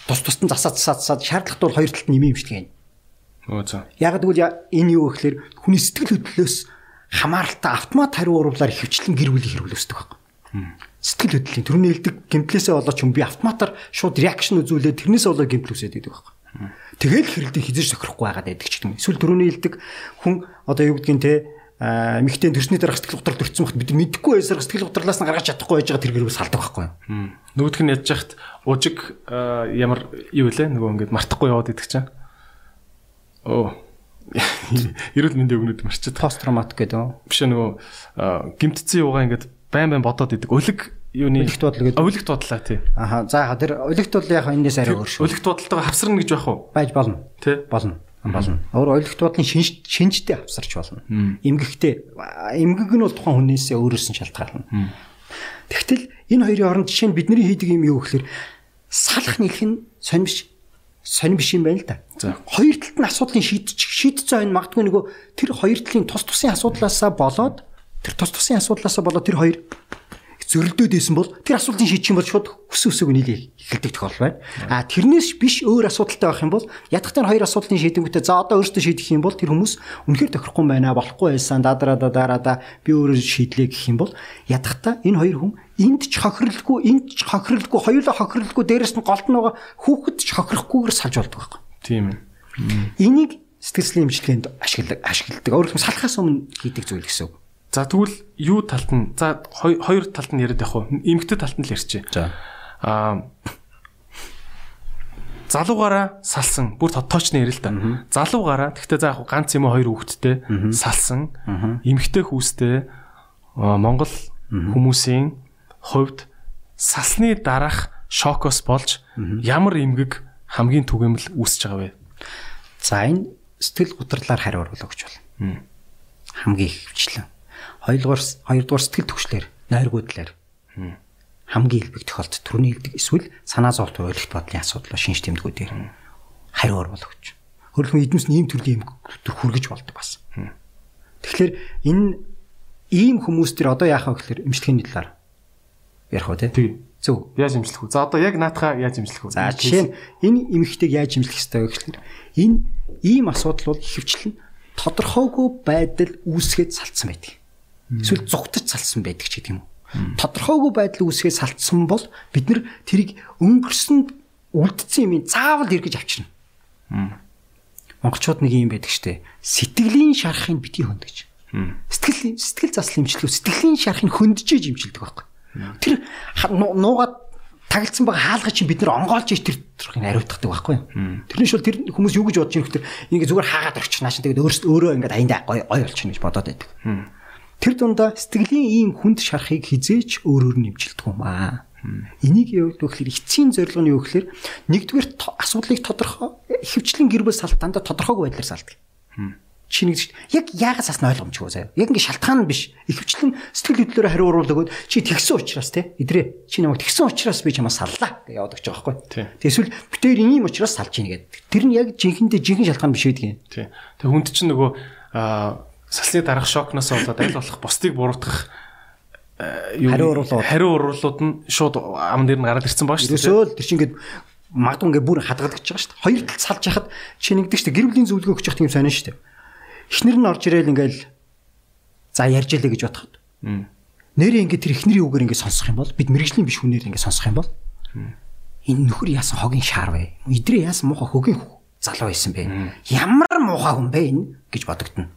тус тустан засаад засаад засаад шаардлагатай бол хоёр талд нэмээ юм. Өө зөө. Яг гэвэл энэ юу гэхээр хүний сэтгэл хөдлөлөөс хамааралтай автомат хариу уруулаар хөвчлэн гэр бүлийн хэрүүл өсдөг байна. Сэтгэл хөдлөлийн төрний элдэг гимплээсээ болооч юм би автоматар шууд реакшн үзүүлээд тэрнээсээ болоо гимпл үсээд идэг байна. Тэгэл хэрэлдээ хизэж сохирохгүй байгаад байдаг ч гэдэг юм. Эсвэл төрөний элдэг хүн одоо юу гэдгийг те эмхтэн төрсний дараах сэтгэл готрол төрсөн бахт бид мэдэхгүй байсаар сэтгэл готрлаас нь гаргаж чадахгүй байж байгаа тэр гэрээс салдаг байхгүй. Нөгөөх нь ядж яхад уужиг ямар юу вэ нөгөө ингээд мартахгүй яваад идэх чинь. Оо. Эрүүл мэндийн өгнөд марчаад. Пост травматик гэдэг? Биш нөгөө гимтцэн юугаа ингээд байн байн бодоод идэг. Өлөг юуны өлегт бодлоо гэдэг. Өлегт бодлоо тий. Аха. За тэр өлегт бодлоо яг энэс арай өөр шүү. Өлегт бодлолтойгоо хавсарна гэж байх уу? Байж болно. Тий. Болно. Болно. Өөр өлегт бодлын шинж шинжтэй хавсарч болно. Эмгэгтэй эмгэг нь бол тухайн хүнээсээ өөрөөс нь шалтгаална. Тэгтэл энэ хоёрын хооронд жишээ нь бидний хийдэг юм юу гэхээр салах нэлэх нь сонирмш сонир биш юм байна л да. Хоёр талд нь асуудлыг шийдчих шийдэж байгаа энэ магадгүй нөгөө тэр хоёр талын тус тусын асуудлаасаа болоод тэр тус тусын асуудлаасаа болоод тэр хоёр зөрөлдөөд исэн бол тэр асуултыг шийдчих юм бол шууд хүс өсөг нийлээ эхэлдэг тохиол байна. А тэрнээс биш өөр асуудалтай байх юм бол ядахтай хоёр асуудлын шийдэнгүүтээ за одоо өөртөө шийдэх юм бол тэр хүмүүс үнэхээр тохирохгүй байна болохгүй байсан дадраа дадраа да би өөрөө шийдлээ гэх юм бол ядахтай энэ хоёр хүн энд ч хохирлгүй энд ч хохирлгүй хоёулаа хохирлгүй дээрэс нь голд нь байгаа хүүхэд ч хохирохгүйгээр салж болдог байхгүй. Тийм ээ. Энийг сэтгэл имчилгээнд ашигладаг ашигладаг. Өөрөөр хэлбэл салахаас өмнө хийдэг зүйл гэсэн үг. За тэгвэл юу талд нь за хоёр талд нь яриад явах уу? Эмгтэй талд нь л ярьчих. За. Аа залуугаараа салсан бүр тоочны ярил да. Залуугаараа тэгтээ за яг ганц юм уу хоёр хүүхэдтэй салсан эмгтэй хүүстэй Монгол хүмүүсийн хувьд салсны дараах шокос болж ямар эмгэг хамгийн түгээмэл үүсэж байгаа вэ? За энэ сэтгэл гутралаар хариу оруулах гэж байна. Хамгийн их хвчлэн. Хоёрдугаар хоёрдугаар сэтгэл төвчлэр нойргуудлаар хамгийн илбэг тохиолдолд төрний илдэг эсвэл санаа зовт ойлголт бодлын асуудал шинж тэмдгүүдээр хариу оруулах гэж. Хөрөлхөн эднэс нэм төрлийн юм хүргэж болдог бас. Тэгэхээр энэ ийм хүмүүс төр одоо яах вэ гэхээр эмчилгээний талаар ярих уу тий. Зөв. Яаж имжлэх вэ? За одоо яг наатахаа яаж имжлэх вэ? За жишээ нь энэ эмэгтэйг яаж имжлэх ёстой вэ гэхээр энэ ийм асуудал бол ихэвчлэн тодорхойгүй байдал үүсгээд салцсан байдаг эсвэл зугтаж салсан байдаг ч гэдэг юм уу. Тодорхойгүй байдал үүсгээ салцсан бол бид нар тэрийг өнгөрсөнд үлдсэн юм заавал эргэж авчирна. Монголчууд нэг юм байдаг штэ. Сэтгэлийн шарахыг бити хөндөж. Сэтгэл сэтгэл заслын имчилгээ сэтгэлийн шарахыг хөндөж имчилдэг байхгүй. Тэр нуугаад тагилцсан байгаа хаалга чинь бид нар онгоолж ич тэр төрхийг ариутгадаг байхгүй. Тэрнээс бол тэр хүмүүс юу гэж бодож юм гэхээр ингээ зүгээр хаагаад орчихнаа шин тэгээд өөрөө ингээ аяндаа гой гой болчихно гэж бодоод байдаг. Тэр дундаа сэтгэлийн ийм хүнд шарахыг хизээч өөрөөр нэмжилдэг юм аа. Энийг явуулах гэхээр эцсийн зорилго нь юу гэхээр нэгдүгээр асуудлыг тодорхой хөвчлэн гэр бүл салтаанда тодорхойгүй байдлаар салдаг. Чи нэг яг яагаад сасна ойлгомжгүй заяа. Яг ингэ шалтгаан нь биш. Ихэвчлэн сэтгэл хөдлөлөөр хариу уруулдаг чи тэгсэн учраас те идрээ. Чи намайг тэгсэн учраас би чамаа саллаа гэж яваад өгч байгаа байхгүй. Тэгэсвэл битээр ийм учраас салж ийн гэдэг. Тэр нь яг жинхэнэ жинхэнэ шалтгаан биш байдаг юм. Тий. Тэг хүнд чинь нөгөө салсны дараах шокноос болоод аль болох бусдыг буруутгах юу хариу уруулууд хариу уруулууд нь шууд ам дээр нь гараад ирсэн баа шүү дээ. Өсөөл чинь ингээд магадгүй ингээд бүр хадгалагдаж байгаа шүү дээ. Хоёр тал салж яхад чи нэгдэг шүү дээ. Гэр бүлийн зөвлөгөө өгч явах тийм сонин шүү дээ. Эхнэр нь орж ирээл ингээл за ярьж илээ гэж бодоход. Нэрээ ингээд тэр эхнэрийн үгээр ингээд сонсох юм бол бид мэрэгжлийн биш хүнээр ингээд сонсох юм бол энэ нөхөр яасан хогийн шаар вэ? Идрээ яасан муухай хөгийн залуу байсан бэ? Ямар муухай хүн бэ энэ гэж бодогдно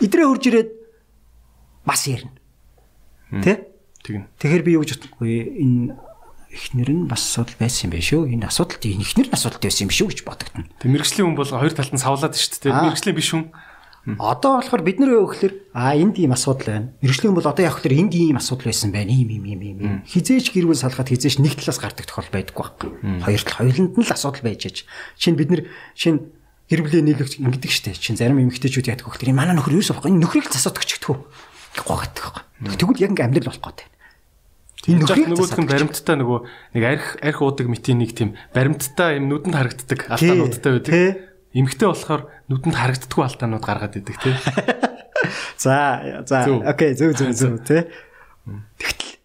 идрээ хурж ирээд бас ярина. Тэ? Тэгнь. Тэгэхээр би юу гэж бодохгүй энэ эхнэр нь бас асуудал байсан юм байна шүү. Энэ асуудалт энэ эхнэр нь асуудалт байсан юм шүү гэж бодогдно. Тэг мэрэгжлийн хүн бол хоёр талд нь савлаад шүү дээ. Мэрэгжлийн биш хүн. Одоо болохоор бид нар юу гэхээр а энд ийм асуудал байна. Мэрэгжлийн бол одоо яг гэхээр энд ийм асуудал байсан байна. Ийм ийм ийм ийм. Хизээч гэр бүл салахад хизээч нэг талаас гардаг тохиол байдаггүй байхгүй. Хоёр тал хоёуланд нь л асуудал байж аж. Шинэ бид нар шинэ гэр бүлийн нийлэгч ингэдэг штэ. Чин зарим эмэгтэйчүүд яадаг хөх тэр манай нөхөр юу энэ нөхрийг ч гэдэггүй. Гогддаг байхгүй. Тэгвэл яг ингээм амьдрал болох гэдэг. Энэ нөхрийг нөгөөдх нь баримттай нөгөө нэг арх арх уудаг мэтийн нэг тийм баримттай юм нүдэнд харагддаг алтаануудтай байдаг. Эмэгтэй болохоор нүдэнд харагддаггүй алтаанууд гаргаад идэг тий. За за окей зөв зөв зөв тий. Тэгтэл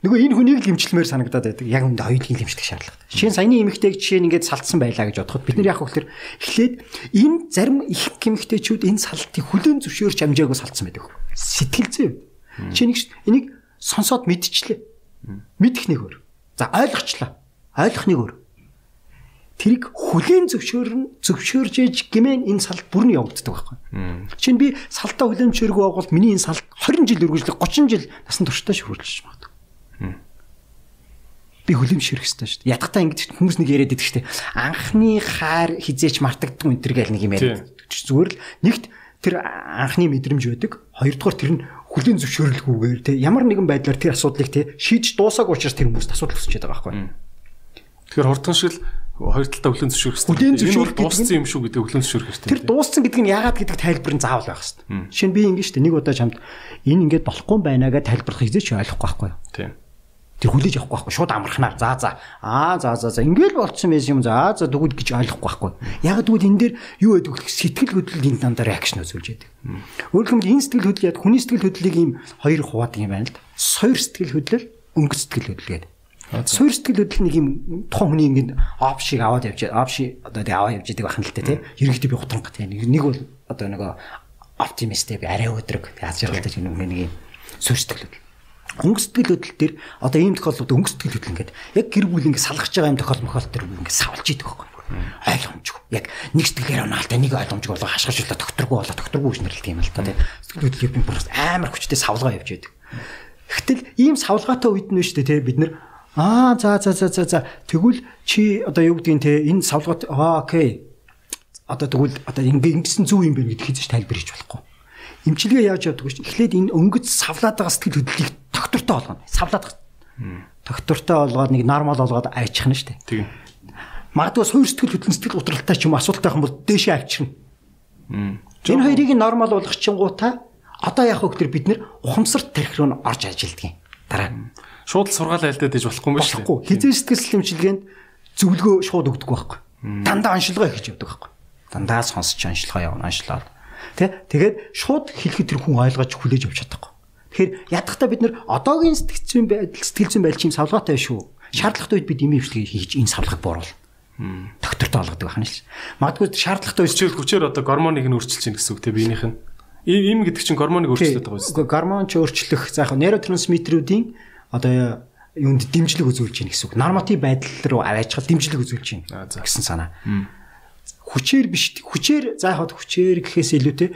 нөгөө энэ хүнийг л имчилмээр санагдаад байдаг. Яг үндэ хоёулын имчилэх шаардлагатай. Нь саяны эмэгтэйг жишээ нь ингээд салцсан байлаа гэж бодоход бид нар яг хөөхлөр эхлээд энэ зарим их эмэгтэйчүүд энэ салтыг хүлэн зөвшөөрч амжаагүй салцсан байдаг. Сэтгэл зүй. Жишээ нэг энийг сонсоод мэдчихлээ. Мэдэх нэг өөр. За ойлгочлаа. Ойлгох нэг өөр. Тэрийг хүлээн зөвшөөрн зөвшөөрж ээж гэмээн энэ салт бүр нь явагддаг байхгүй. Чинь би салтаа зөвшөөргөө байгуул миний энэ салт 20 жил үргэлжлэх 30 жил насан туршдаа шүрүүлж магадгүй би хүлэмжшэрх хэрэгтэй шүү дээ. Ядахтаа ингэж хүмүүс нэг яриад байдаг шүү дээ. Анхны хаар хизээч мартагддаг энэ төр гэл нэг юм яриад. Зүгээр л нэгт тэр анхны мэдрэмж байдаг. Хоёрдугаар тэр нь хүлийн зөвшөөрлгүйгээр те ямар нэгэн байдлаар тэр асуудлыг те шийдэж дуусаагүй учраас тэр хүмүүст асуудал өсөж байгаа байхгүй. Тэгэхээр хурдан шиг л хоёр талдаа хүлийн зөвшөөрөх хэрэгтэй. Хүлийн зөвшөөрөх дууссан юм шүү гэдэг хүлийн зөвшөөрөх хэрэгтэй. Тэр дууссан гэдэг нь яагаад гэдэг тайлбар нь заавал байх хэрэгтэй. Жишээ нь би ингэж штэ нэг удаа чамд энэ ингэж болохгүй байна гэж тайлбарлах хизээч ойлгохгүй байхгүй? Тийм. Тэр хүлээж авахгүй байхгүй шууд амархнаар. За за. Аа за за за. Ингээл болцсон байсан юм. За за дгүүд гэж ойлгохгүй байхгүй. Яг дгүүд энэ дээр юу байдаг вэ? Сэтгэл хөдлөл энэ дандаа реакшн үзүүлж яадаг. Өөрөөр хэлбэл энэ сэтгэл хөдлөл яд хүний сэтгэл хөдлөлийг ийм хоёр хуваадаг юм байна л да. Сойр сэтгэл хөдлөл, өнгө сэтгэл хөдлөл гэдэг. Суур сэтгэл хөдлөл нэг юм тухайн хүний ингээд опшиг аваад явж опши одоо тэг аваад явж идэг бахан л тэ ерөнхийдөө би хутранга тийм нэг бол одоо нэг оптимист би арай өдрөг аз жаргалтай нэг нэг юм суур сэтгэл хөдлөл өнгө сэтгэл хөдлөл төр одоо ийм тохиолдолд өнгө сэтгэл хөдлөл ингээд яг гэр бүл ингээд салгаж байгаа юм тохиол мохол төр ингээд савлж идэг байхгүй ойлгомжгүй. Яг нэг сэтгэлээр унаалтай нэг ойлгомжгүй болго хашгирчлаа докторгүй болоо докторгүй үжнэрлэлт юм л та тийм. Сэтгэл хөдлөлийн би бүр амар хүчтэй савлгаа явж идэг. Гэтэл ийм савлгаатай үед нь шүү дээ бид нар аа за за за за за тэгвэл чи одоо юу гэдгийг те энэ савлгаат аа окей. Одоо тэгвэл одоо ингэ ингэсэн зүв юм байна гэдгийг хийж тайлбар хийж болохгүй эмчилгээ яаж явдаг вэ? Эхлээд энэ өнгөц савлаад байгаа сэтгэл хөдлөлийг доктортой болгоно. Савлаад доктортой болгоод нэг нормал болгоод авчих нь шүү дээ. Тийм. Магадгүй суур сэтгэл хөдлөн сэтгэл готролтой ч юм юм бол дээшээ авчирна. Энэ хоёрыг нормал болгох чингуудаа одоо яг хөөг бид нэр ухамсарт тарих руу орж ажилддаг юм. Дараа. Шууд сургаал айлдаад иж болохгүй юм байна шүү дээ. Хизээ сэтгэл хөдлөмжлэгэнд зөвлөгөө шууд өгдөг байхгүй. Дандаа оншилгоо хийж явдаг байхгүй. Дандаа сонсч оншилгоо явна оншлоод Тэ? Тэгээд шууд хэлэхэд тэр хүн ойлгож хүлээж авч чадахгүй. Тэгэхээр ядахтаа бид нэр одоогийн сэтгэл зүйн байдал сэтгэл зүйн байдал чинь савлгаатай шүү. Шаардлагатай үед бид имийн хвшлийг хийж энэ савлгыг бууруул. Доктортой олгодог байна ш. Магадгүй шаардлагатай үед хүчээр одоо гормоныг нь өөрчилж чинь гэсэн үг те биенийх нь. Ийм гэдэг чинь гормоныг өөрчлөлт байгаа юм. Гормон ч өөрчлөх за яг нейротрансмиттерүүдийн одоо юунд дэмжлэг үзүүлж чинь гэсэн үг. Норматив байдал руу аваачхал дэмжлэг үзүүлж чинь гэсэн санаа хүчээр биш хүчээр заахад хүчээр гэхээс илүүтэй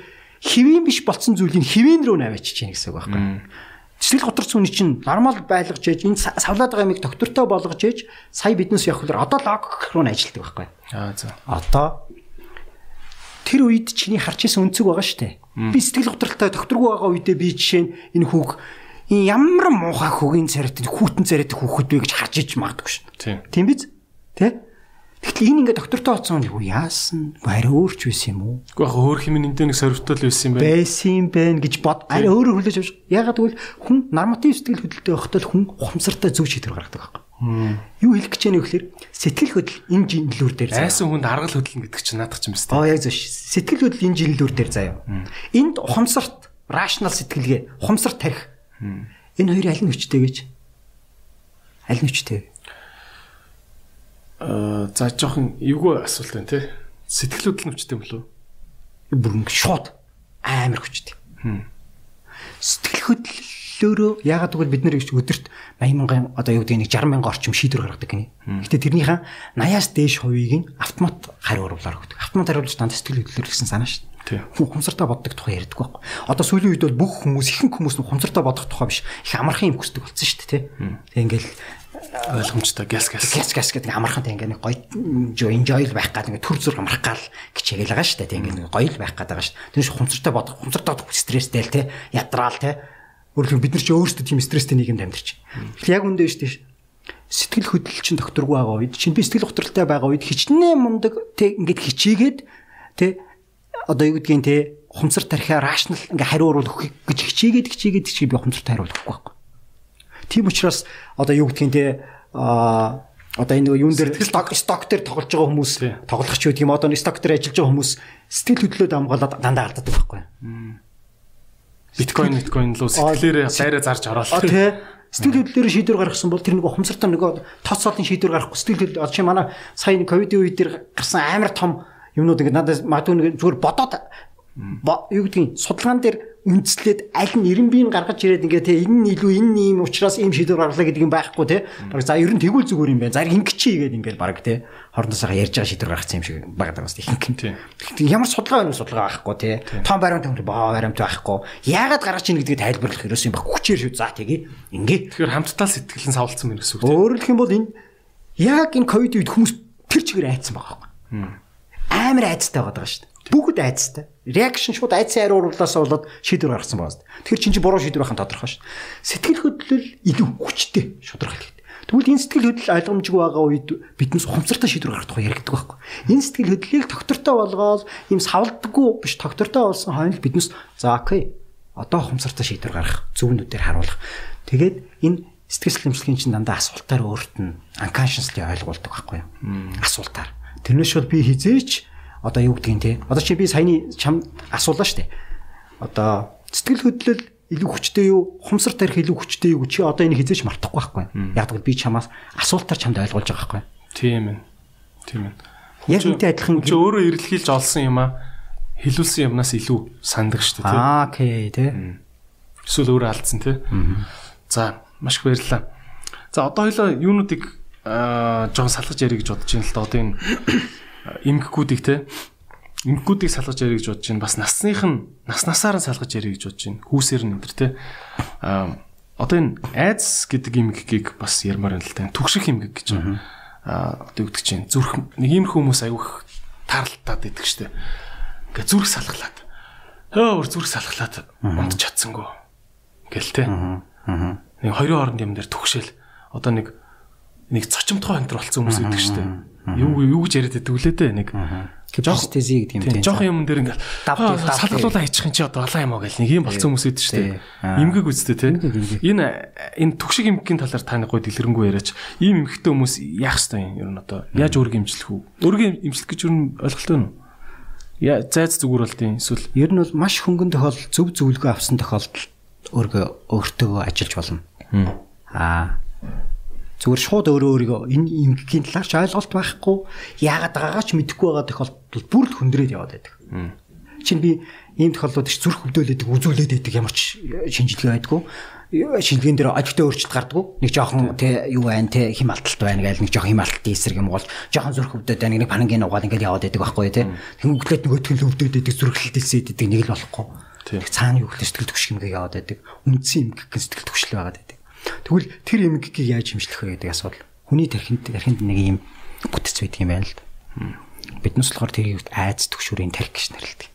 хэвийн биш болцсон зүйлийг хэвийн рүү наваачиж чинь гэсэн үг байхгүй. Цэцлэг готорч үний чинь нормал байлгаж ээж энэ савлаад байгаа юмыг доктортой болгож ээж сая биднес явах хэлээр одоо лог руу нь ажилтдаг байхгүй. Аа за. Одоо тэр үед чиний харж исэн өнцөг байгаа штэ. Би сэтгэл готролтой докторгүй байгаа үедээ би жишээ нь энэ хүүг энэ ямар муухай хөгийн царайт хүүтэн царайт хүүхэд вэ гэж харж иж магадгүй шин. Тийм биз? Тэ? Тэгтэл энэ ингээ доктортой оцсон юу яасан? Арай өөрч байсан юм уу? Уу яг өөр хэмээн энд нэг сорвтол байсан юм байна. Байсан юм байна гэж бод. Арай өөрөөр хүлээж авч. Ягаад гэвэл хүн норматив сэтгэл хөдлөлтөй байхдаа хүн ухамсартай зөв шийдвэр гаргадаг байхгүй. Юу хэлэх гэж яах вэ гэхээр сэтгэл хөдлөл энэ жилүүр дээр заяа. Айсан хүнд аргал хөдлөн гэдэг чинь наадах юм байна. Аа яг зөв. Сэтгэл хөдлөл энэ жилүүр дээр заяа. Энд ухамсарт рашнал сэтгэлгээ ухамсарт тарих. Энэ хоёрын аль нь хүчтэй гэж? Аль нь хүчтэй? Аа за жоохон эвгүй асуулт байна те. Сэтгэл хөдлөл хүчтэй юм болов уу? Бүр ингэ шууд амар хүчтэй. Сэтгэл хөдлөлөөрөө ягаад гэвэл бид нэр өдөрт 80 мянган одоо юу гэдэг нэг 60 мянган орчим шийдвэр гаргадаг гинэ. Гэтэ тэрнийхэн 80-аас дээш хувийг нь автомат хариу уруулаар өгдөг. Автомат хариулж дандаа сэтгэл хөдлөлөөр гэсэн санаа шүү дээ. Хүн хумсартаа боддог тухай ярьдаг байхгүй. Одоо сүүлийн үед бол бүх хүмүүс ихэнх хүмүүс хумсартаа бодох тухай биш. Их амархан юм хүсдэг болсон шүү дээ, тий. Тэг ингээл ойлгомжтой гяс гяс гяс гяс гэдэг амархан тэг ингээ нэг гоё enjoy байх гал ингээ төр зүр амрах гал гिचээл байгаа шүү дээ тэг ингээ гоё л байх гэдэг байгаа шүү. Тэр шиг хумцартай бодох хумцартай стресстэй л те ядраал те өөрөлдөө бид нар ч өөрсдөө тийм стресстэй нийгэмд амьдарч. Яг үндэ шүү дээ сэтгэл хөдлөл чинь докторгүй байгаа үед чинь би сэтгэл готролтой байгаа үед хичнээн мундаг тэг ингээд хичээгээд тэ одоо юу гэдгийг те хумцар тархиа рашнал ингээ хариу уруулах гэж хичээгээд хичээгээд чи би хумцарт хариулахгүй байхгүй. Тийм учраас одоо юу гэдгийг те а одоо энэ юун дээр сток сток дээр тоглож байгаа хүмүүс тоглох ч үгүй юм одоо сток дээр ажиллаж байгаа хүмүүс сэтгэл хөдлөлөд амгаалаад дандаа алддаг байхгүй. биткойн биткойн лөө сэтгэлээрээ байраа зарж ороод. А тий. Сэтгэл хөдлөлөөр шийдвэр гаргасан бол тэр нэг ухамсартай нөгөө тооцоолын шийдвэр гаргахгүй сэтгэл хөдлөл одоо чи манай сая ковидын үед тэр гарсан амар том юмнууд ингэ надад магадгүй нэг зүгээр бодоод юу гэдгийг судалгаан дээр үндэслээд аль нь 90 биеийн гаргаж ирээд ингээ те энэ нь илүү энэ ийм учраас ийм шийдвэр гаргалаа гэдэг юм байхгүй те. Баг за ер нь тэгвэл зүгээр юм байна. За ингэ чи игээд ингээл баг те. Хордосоо ярьж байгаа шийдвэр гаргацсан юм шиг багтаа бас ихэнх юм. Ямар судалгаа байна судалгаа байхгүй те. Том баримт томр боо баримт байхгүй. Яагаад гаргаж ийн гэдгийг тайлбарлах ерөөс юм баг хүчээр шүү. За тэгээ ингээ. Тэгэхээр хамттал сэтгэлэн савлцсан мэн гэсэн үг те. Хэлэх юм бол энэ яг энэ ковид үед хүмүүс тэр чигээр айцсан байгаа байхгүй. Амар айцтай байгаа шүү дээ. Бүгд айцтай. Реакшн шууд айцсан хариу уруулаасаа болоод шийдвэр гаргасан дээ. Тэгэхээр чинь чи буруу шийдвэр гаргахын тодорхой шүү. Сэтгэл хөдлөл илүү хүчтэй шударга хэлдэг. Тэгвэл энэ сэтгэл хөдлөл ойлгомжгүй байгаа үед биднээс ухамсартай шийдвэр гаргах тухай яригддаг байхгүй. Энэ сэтгэл хөдлөлийг тогтвортой болгоод ийм савлдаггүй биш тогтвортой болсон хойно биднээс за окей. Одоо ухамсартай шийдвэр гаргах, зөвнүүдээр харуулах. Тэгээд энэ сэтгэл хөдлөмжлөгийн чинь дандаа асуултаар өөрт нь unconsciously ойлгуулдаг байхгүй юу? Асуултаар. Тэрнээс шууд би хизээч одоо юу гэдгийг те. Одоо чи би саяны чам асуулаа штэ. Одоо сэтгэл хөдлөл илүү хүчтэй юу, хумсар тарих илүү хүчтэй юу чи одоо энийг хизээч мартахгүй байхгүй. Яг гэвэл би чамаас асуултаар чамд ойлгуулж байгаа байхгүй. Тийм ээ. Тийм ээ. Яг үнтэй адилхан чи өөрөө эрэлхийлж олсон юм а хэлүүлсэн юмнаас илүү сандаг штэ тий. Аа окей тий. Эсвэл өөрөө алдсан тий. За маш их баярлалаа. За одоо хоёлаа юунуудыг аа жоон салгаж ярих гэж бодож байна л да одоо энэ эмгэгүүдийг те эмгэгүүдийг салгаж ярих гэж бодож байна. Бас насных нь нас насаар нь салгаж ярих гэж бодож байна. Хүүсээр нь энэ те а одоо энэ айдс гэдэг эмгэгийг бас ярмаар байна л та. Түгших эмгэг гэж байна. А одоо үгдэг чинь зүрх нэг ийм хүмүүс аюух таарлтаад идэг штэ. Ингээ зүрх салглаад. Хөө зүрх салглаад унд чадсангүй. Ингээл те. Нэг хоёрын хооронд юм дээр түгшээл. Одоо нэг нэг цочмтгой өнтер болсон хүмүүс идэг штэ. Юу юу гэж яриад байдаг үлээ дээ нэг. Capacity гэдэг юм тийм. Жохон юм дээр ингээл салгалуулаа хийчих юм чи одоо алаа юм аа гэл нэг юм болцсон хүмүүс идэв шүү дээ. Имгэг үстэй те. Энэ энэ түгшиг имгэгийн талаар таны гой дэлгэрэнгүй яриач. Ийм имгэгтэй хүмүүс яах ёстой юм ер нь одоо яаж өөрийгөө имжлэх үү? Өөрийгөө имжлэх гэж ер нь ойлголттой нь. Яа зайц зүгээр болдیں۔ Эсвэл ер нь бол маш хөнгөн тохиолдол зөв зөвлөгөө авсан тохиолдолд өөргөө өөртөө ажиллаж болно. Аа зүгээр шууд өөрөө өөрийгөө энэ эмгэгийн талаар ч ойлголт байхгүй. Яагаад байгаагаа ч мэдэхгүй байгаа тохиолдолд бүр л хүндрээд яваад байдаг. Чин би ийм тохиолдлууд ч зүрх хөвдөөлөдөг үзүүлээд байдаг ямар ч шинжилгээ байдгүй шилгэн дээр ажигтай өөрчлөлт гардггүй нэг жоохон те юу байна те хим алталт байна гээл нэг жоохон хим алталтын эсрэг юм бол жоохон зүрх хөвдөд байна нэг панангийн угаал ингээл яваад байдаг байхгүй те. Тэнгуүглээд нөгөөтг нь хөвдөд байдаг зүрхлэлтэлсээд байдаг нэг л болохгүй. Цаана юу гэхэл сэтгэл төвшг юмгээ яваад байдаг. Үндсэн юм гэх сэтгэл төвшл байгаад Тэгвэл тэр эмгэгийг яаж хэмжлэх вэ гэдэг асуудал. Хүний тархинд тархинд нэг юм бүтц байдаг юм байна л да. Биднес болохоор тэрийг айц төгшүүрийн тархи гэж нэрлэдэг.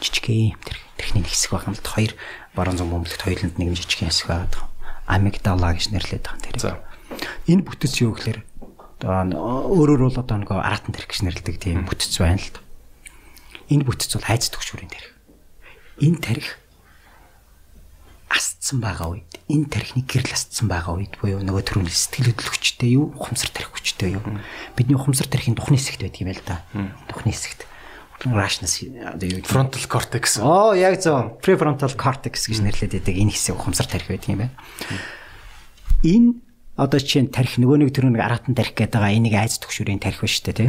Жижигхэн тархи тархины хэсэг байгаа юм л хоёр баруун зам бөмбөлөгт хоёуланд нэг жижигхэн хэсэг байгаа. Амигдала гэж нэрлэдэг байгаа тэр. За. Энэ бүтц юу гэхээр өөрөөр бол одоо нэг аратан тархи гэж нэрлэдэг тийм бүтц байна л да. Энэ бүтц бол айц төгшүүрийн тархи. Энэ тархи астсан байгаа үед энэ тархины гэрэл астсан байгаа үед буюу нөгөө төрөний сэтгэл хөдлөлгчтэй юу ухамсар тарих хүчтэй юу? Бидний ухамсар тарихын тухны хэсэгт байдаг юм байл та. Тухны хэсэгт. Rationals юу frontal cortex. Оо яг зөв. Prefrontal cortex гэж нэрлэдэг энэ хэсэг ухамсар тарих байдаг юм байна. Энэ одоо чинь тарих нөгөө нэг төрөний аратан тарих гэдэг байгаа. Энийг айц төгшүүрийн тарих ба штэ тий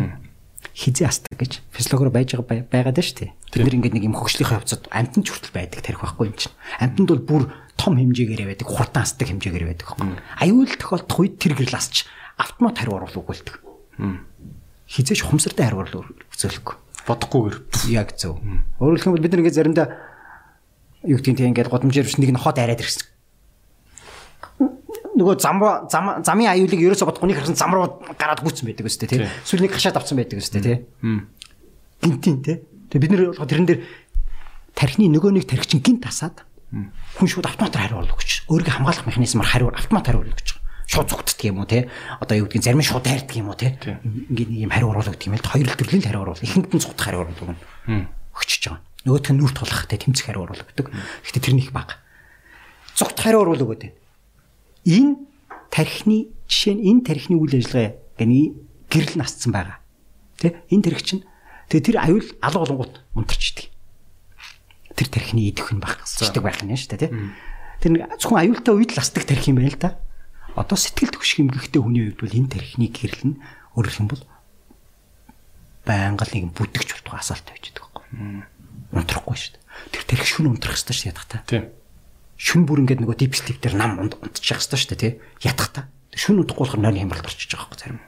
хизээ астаг гэж физиологоор байж байгаа байгаад шүү дээ. Бид нэр ингээд нэг юм хөгжлийн явцад амтан ч хүртэл байдаг тарих байхгүй юм чинь. Амтанд бол бүр том хэмжээгээр байдаг, хурдан астдаг хэмжээгээр байдаг байхгүй. Аюул тохиолдох үед тэр гэрэл асч автомат хариу оруулах өгүүлдэг. Хизээч хумсартай хариу оруулах үзүүлэхгүй. Бодохгүйгээр. Яг зөв. Өөрөөр хэлбэл бид нар ингээд заримдаа юу гэдгийг тийм ингээд годамжээр биш нэг нь хот арайд ирсэн нөгөө зам зам замын аюулыг ерөөсө бодохгүй нэг харсан зам руу гараад гүйтсэн байдаг өстэй тий. Эсвэл нэг хашаад авсан байдаг өстэй тий. Гинтийн тий. Тэгээ бид нэр болохоо тэрэн дээр тархины нөгөө нэг тархи чинь гинт тасаад хүн шууд автоматар хариу орлоо гэж. Өөрийгөө хамгаалах механизмаар хариу автомат хариу орлоо гэж. Шууд зүгтдэг юм уу те? Одоо юу гэдгийг зарим нь шууд хайрдаг юм уу те? Ингээд юм хариу оруулах гэх юм л хоёр төрлийн хариу оруулах. Ихэнд нь зүгтах хариу оруулах нь өгчөж байгаа. Нөгөөх нь нүрт тулах те тэмцэх хариу оруулах гэдэг. Гэхдээ тэр нэг баг. Зүгт хариу оруулах гэдэг энэ тархины жишээ нь энэ тархины үйл ажиллагаа гэний гэрэл насцсан байгаа. Тэ энэ тархи чинь тэгээ тэр аюул алга болонгууд унтарч идэг. тэр тархины идэх нь байх гэсчдэг байх нь шүү дээ тий. Тэр нэг зөвхөн аюултай үед л ласдаг тарих юм байна л да. Одоо сэтгэл төвших эмгэгтэй хүний хувьд бол энэ тархины гэрэл нь өөрөөр юм бол байнга нэг бүтгч болтгоо асаалтай байж байгаа байхгүй. Унтрахгүй шүү дээ. Тэр тарих шүн унтрах хэрэгтэй шүү ядах та. Тийм. Шүн бүр ингээд нөгөө sleep дээр нам унтчих хэрэгтэй шүү дээ тий. Ядах та. Шүн удахгүй болохоор нойрны хямралд орчиж байгаа байхгүй зарим.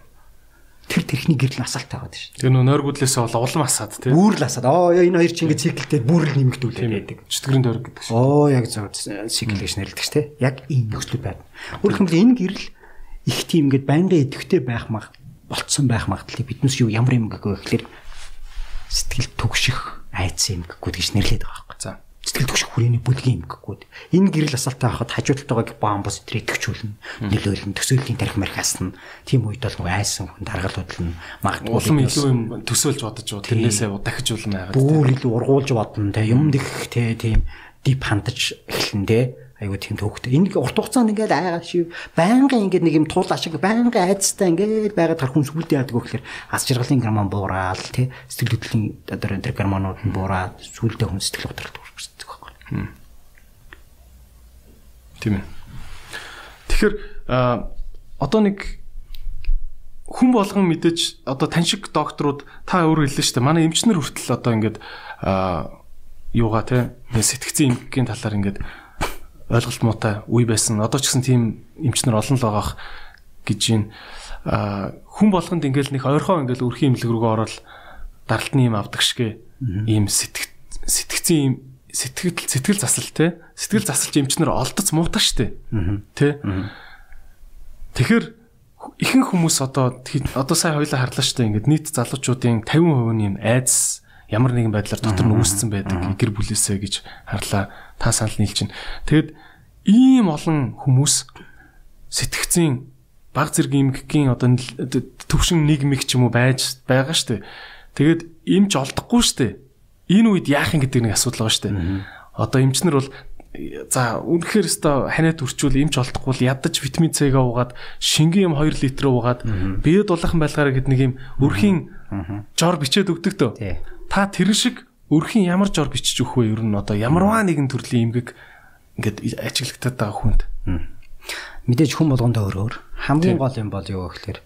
Тэр тэрхний гэрэл асаалтай байгаа шүү. Тэгээ нөө нойргуудлаасаа бол улам асаад тийм. Бүр л асаад. Оо энэ хоёр чинь ингээд циклтэй бүр л нэмэгдүүлээд байдаг. Чөтгөрийн дөрөг гэдэг шиг. Оо яг зөв цикл гэж нэрлэдэг ч тийм. Яг ийм нөхцөл байна. Өөрөөр хэлбэл энэ гэрэл их тийм ингээд байнгын идэвхтэй байх мах болцсон байх магадлалыг биднээс юу ямар юм гэхгүй гэхэлэр сэтгэл түгших айц юм гэхгүй гэж нэрлэдэг байгаа байхгүй. За. Сэтгэл түгших хүрээний бүлгийн юм гэхгүй. Энэ гэрэл асаалтай байхад хажуудалтайгаа бомбос өдрийг төвчүүлнэ. Нөлөөлнө, төсөөллийн тарих мархаасна. Тийм үед бол нөгөө айсан хүн даргал бодлно. Магадгүй Улам илүү юм төсөөлж бодож уу тэрнээсээ дахиж улам байгаад. бүр илүү ургуулж бодно те юм дэх те тийм дип хандаж эхлэн те айгуу тийм төвхтэй. Энэ урт хугацаанд ингээд айгаа шив байнгын ингээд нэг юм туул ашиг байнгын айцтай ингээд байгаад хар хүн сүлдээ яадаг гэхээр ас жаргалын гормон буураад тий сэтгэл хөдлөлийн одоо энэ гормонууд нь буураад сүлдээ хүн сэтгэл байхгүй. Тийм ээ. Тэгэхээр а, одоо нэг хүн болгон мэдээж одоо тань шиг докторууд та өөрөө хэллээ шүү дээ. Манай эмчнэр хүртэл одоо ингээд а, юугаа те сэтгцэн эмгэгийн талаар ингээд ойлголт муутай үе байсан. Одоо ч гэсэн тийм эмчнэр олон л байгаах гэж байна. А, хүн болгонд ингээд нэг ойрхоо ингээд өрхийн имлэг рүүгээ ороод даралтны юм авдаг шигэ ийм сэтг сэтгцэн сэтгэл сэтгэл засал те. Сэтгэл засалч эмчнэр олдоц муутай штэ. Тэ? Тэгэхээр ихэнх хүмүүс одоо одоо сая хоёлаа харлаа штэ. Ингээд нийт залуучуудын 50% нь юм айдас ямар нэгэн байдлаар дотор нь үүссэн байдаг. Гэр бүлээсээ гэж харлаа. Та санал нийлж байна тэгэд ийм олон хүмүүс сэтгцэн баг зэрэг эмгэгийн одоо төвшин нийгмиг ч юм уу байж байгаа штэ. Тэгэд эмч олдохгүй штэ энэ үед яах юм гэдэг нэг асуудал байгаа шүү дээ. Одоо эмчнэр бол за үнэхээр өстой ханиад үрчүүл эмч олдохгүй л ядаж витамин С-гээ уугаад шингэн юм 2 литр уугаад бие дулаахан байлгаараа гэд нэг юм өрхийн жор бичээд өгдөг төө. Та тэр шиг өрхийн ямар жор бичиж өгөх вэ? Ер нь одоо ямарваа нэгэн төрлийн эмгэг ингээд ажиглагтаад байгаа хүнд. Мэдээж хүн болгондоо өөр өөр. Хамгийн гол юм бол юу гэхээр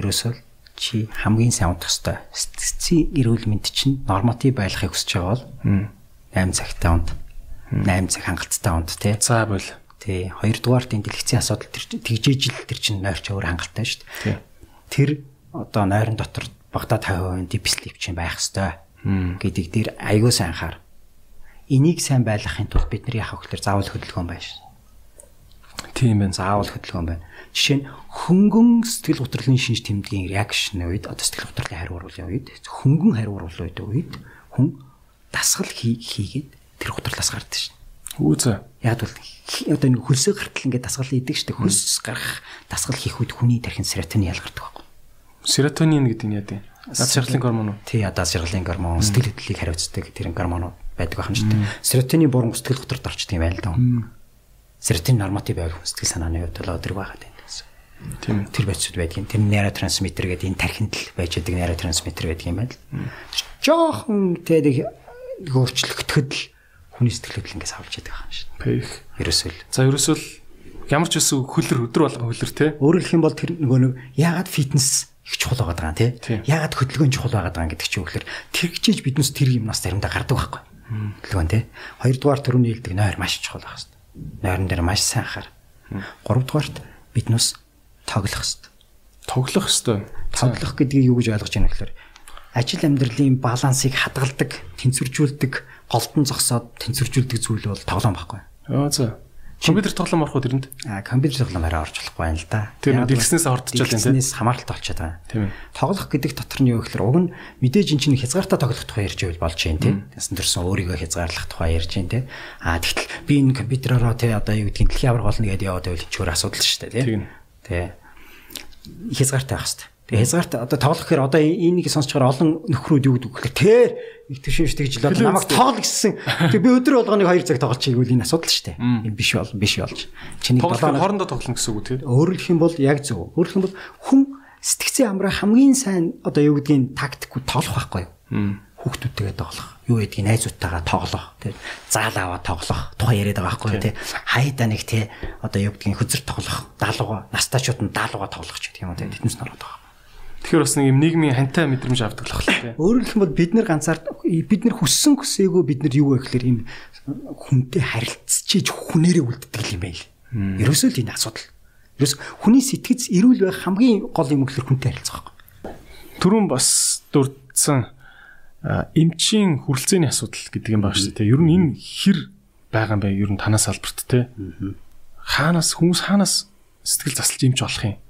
ерөөсөө чи хамгийн сайн унтах ёстой. Сэтгцийн эрүүл мэнд чинь норматив байхыг хүсэж байгаа бол 8 цагтай унт. 8 цаг хангалттай унт тий. За бол. Тий. Хоёрдугаарт энэ дэлгэцийн асуудал тэр тэгжээж л тэр чинь нойрч өөр хангалттай шүү дээ. Тэр одоо нойрон дотор багада 50% deep sleep чинь байх ёстой гэдэг дээр аягүй сайн анхаар. Энийг сайн байлгахын тулд бид нар яах вэ гэхээр заавал хөдөлгөөн байна. Тийм байна. Заавал хөдөлгөөн байна. Жишээ нь хөнгөн сэтгэл готрлын шинж тэмдгийн реакшн үед одоо сэтгэл готрлын хариу уруулын үед хөнгөн хариу уруулын үед хүн дасгал хийгээд тэр готрлоос гардаг шин. Үүзэ. Яг бол одоо нэг хөлсөө гартал ингээд дасгал хийдэг шүү дээ. Хөлс гарах дасгал хийх үед хүний тархинд серотонин ялгардаг байхгүй. Серотонин гэдэг нь яа вэ? Над шаргалын гормон уу? Тий, ядаа шаргалын гормон, сэтгэл хөдлөлийг хариуцдаг тэр гормонууд байдаг байх юм шүү дээ. Серотонин буруу сэтгэл готролд орчдөг юм байна л да. Серотонин норматив байвал сэтгэл санааны хувьд бол өдөр байгаад байна. Тийм. Тэр бодисуд байдаг юм. Тэр нейротрансмиттер гэдэг энэ тархинд л байж байгаа нейротрансмиттер байдаг юм байна л. Жохон тэгээд өөрчлөгдөхөд л хүний сэтгэл хөдлөл ингээс авч яадаг юм шиг. Пэх. Ерөөсөө л. За ерөөсөө л ямар ч үсэн хөлөр өдөр болгон хөлөр те. Хэлэх юм бол тэр нөгөө нэг яагаад фитнес их чухал байгаа даа тий. Яагаад хөдөлгөөн чухал байгаа даа гэдэг чинь үгээр тэр хичээж биднес тэр юмнаас заримдаа гардаг байхгүй. Хөдөлгөөн тий. Хоёрдугаар төрөний хэлдэг нойр маш чухал байх хэвээр. Нойрон дээр маш сайн анхаар. Гуравдугаарт биднес тоглох хэвээр. Тоглох хэвээр. Тоглох гэдгийг юу гэж ойлгож байна гэхээр ажил амьдралын балансыг хадгалдаг, тэнцвэржүүлдэг, голдон зогсоод тэнцвэржүүлдэг зүйл бол тоглоом байхгүй. Аа за. Компьютер тоглоом орох уу тэрэнд? Аа компьютер тоглоом арай орж болохгүй байна л да. Тэр дэлгэснээс хордчихвол тийм. Дэлгэснээс хамааралтай болчиход байгаа. Тийм ээ. Тоглох гэдэг дотор нь юу гэхээр уг нь мэдээж эн чинь хязгаартаа тоглох тухай ярьж байвал болж байна тийм. Ясан төрсөн өөрийгөө хязгаарлах тухай ярьж байна тийм. Аа тэгтэл би энэ компьютеророо тий одоо юу гэдгийг дэлхийн авраг болно гэдээ яваад байвал чөөр асуудал шүү дээ тийм. Тий. Хязгаартай байх хэрэгтэй. Тэгээ хязгаарт одоо тоглох гэхээр одоо энийг сонсчоор олон нөхрүүд юу гэдэг вэ гэхээр тэр их төшөөш тэгж л одоо намайг тоглол гэсэн. Тэгээ би өдөр болгоныг 2 цаг тоглож чийгүүл энэ асуудал шүү дээ. Энэ биш бол биш болж. Чиний тоглоом хоорондоо тоглоно гэсэн үг тийм. Хэлэх юм бол яг зөв. Хэлэх юм бол хүн сэтгцэн амраа хамгийн сайн одоо юу гэдгийг тактикгүй тоглох байхгүй юу? Хүүхдүүдтэйгээ тоглох. Юу гэдгийг найзуудтайгаа тоглох тий заал аваа тоглох тухай яриад байгаа байхгүй тий хайдаа нэг тий одоо юу гэдгийг хөзөр тоглох даалгаваа настачууд нь даалгаваа тоглох ч гэдэг юм уу тий нь ороод байгаа. Тэгэхээр бас нэг юм нийгмийн хантай мэдрэмж авдаг л тий. Өөрөөр хэлбэл бид нэр ганцаар бид нэр хүссэн хүсээгүй бид нар юу вэ гэхээр юм хүнтэй харилцчиж хүнээрээ үлддэг юм байл. Ерөөсөө л энэ асуудал. Ерөөс хүний сэтгэц эрүүл байх хамгийн гол юм гэхээр хүнтэй харилцах байхгүй. Түрүүн бас дурдсан эмчийн хүрэлцээний асуудал гэдэг юм байна шүү дээ. Ер нь энэ хэр байгаа юм бэ? Ер нь танаас албарт те. Хаанаас хүмүүс хаанаас сэтгэл засалж эмч болох юм?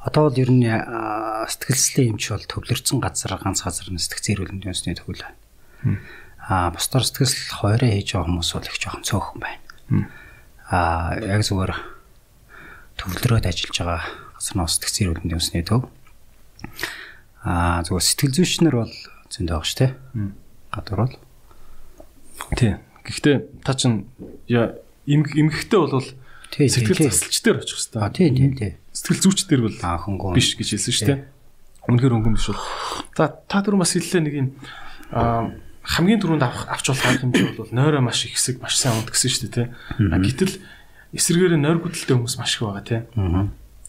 Одоо бол ер нь сэтгэлслийн эмч бол төвлөрсөн газар ганц газар нь сэтгцэн эрүүл мэндийн үндэсний төвлөл байна. Аа бусдаар сэтгэл хоороо хийж байгаа хүмүүс бол их жоохон цөөхөн байна. Аа яг зүгээр төвлөрөөд ажиллаж байгаа газар нь сэтгцэн эрүүл мэндийн үндэсний төв Аа зүгээр сэтгэл зүйчнэр бол зөндөө байгаа шүү дээ. Гадуур бол. Тий. Гэхдээ та чинь эмгэгтэй бол сэтгэл засалч дээр очих хэвээр. Аа тий тий тий. Сэтгэл зүйч дээр бол хөнгөн биш гэж хэлсэн шүү дээ. Үнэхээр хөнгөн биш бол. За та түрүүн бас хэллээ нэг юм аа хамгийн түрүүнд авч болох хэмжээ бол нойроо маш их хэсэг маш сайн унд гэсэн шүү дээ тий. Гэтэл эсэргээр нойр гүдэлтэй хүмүүс маш их байгаа тий.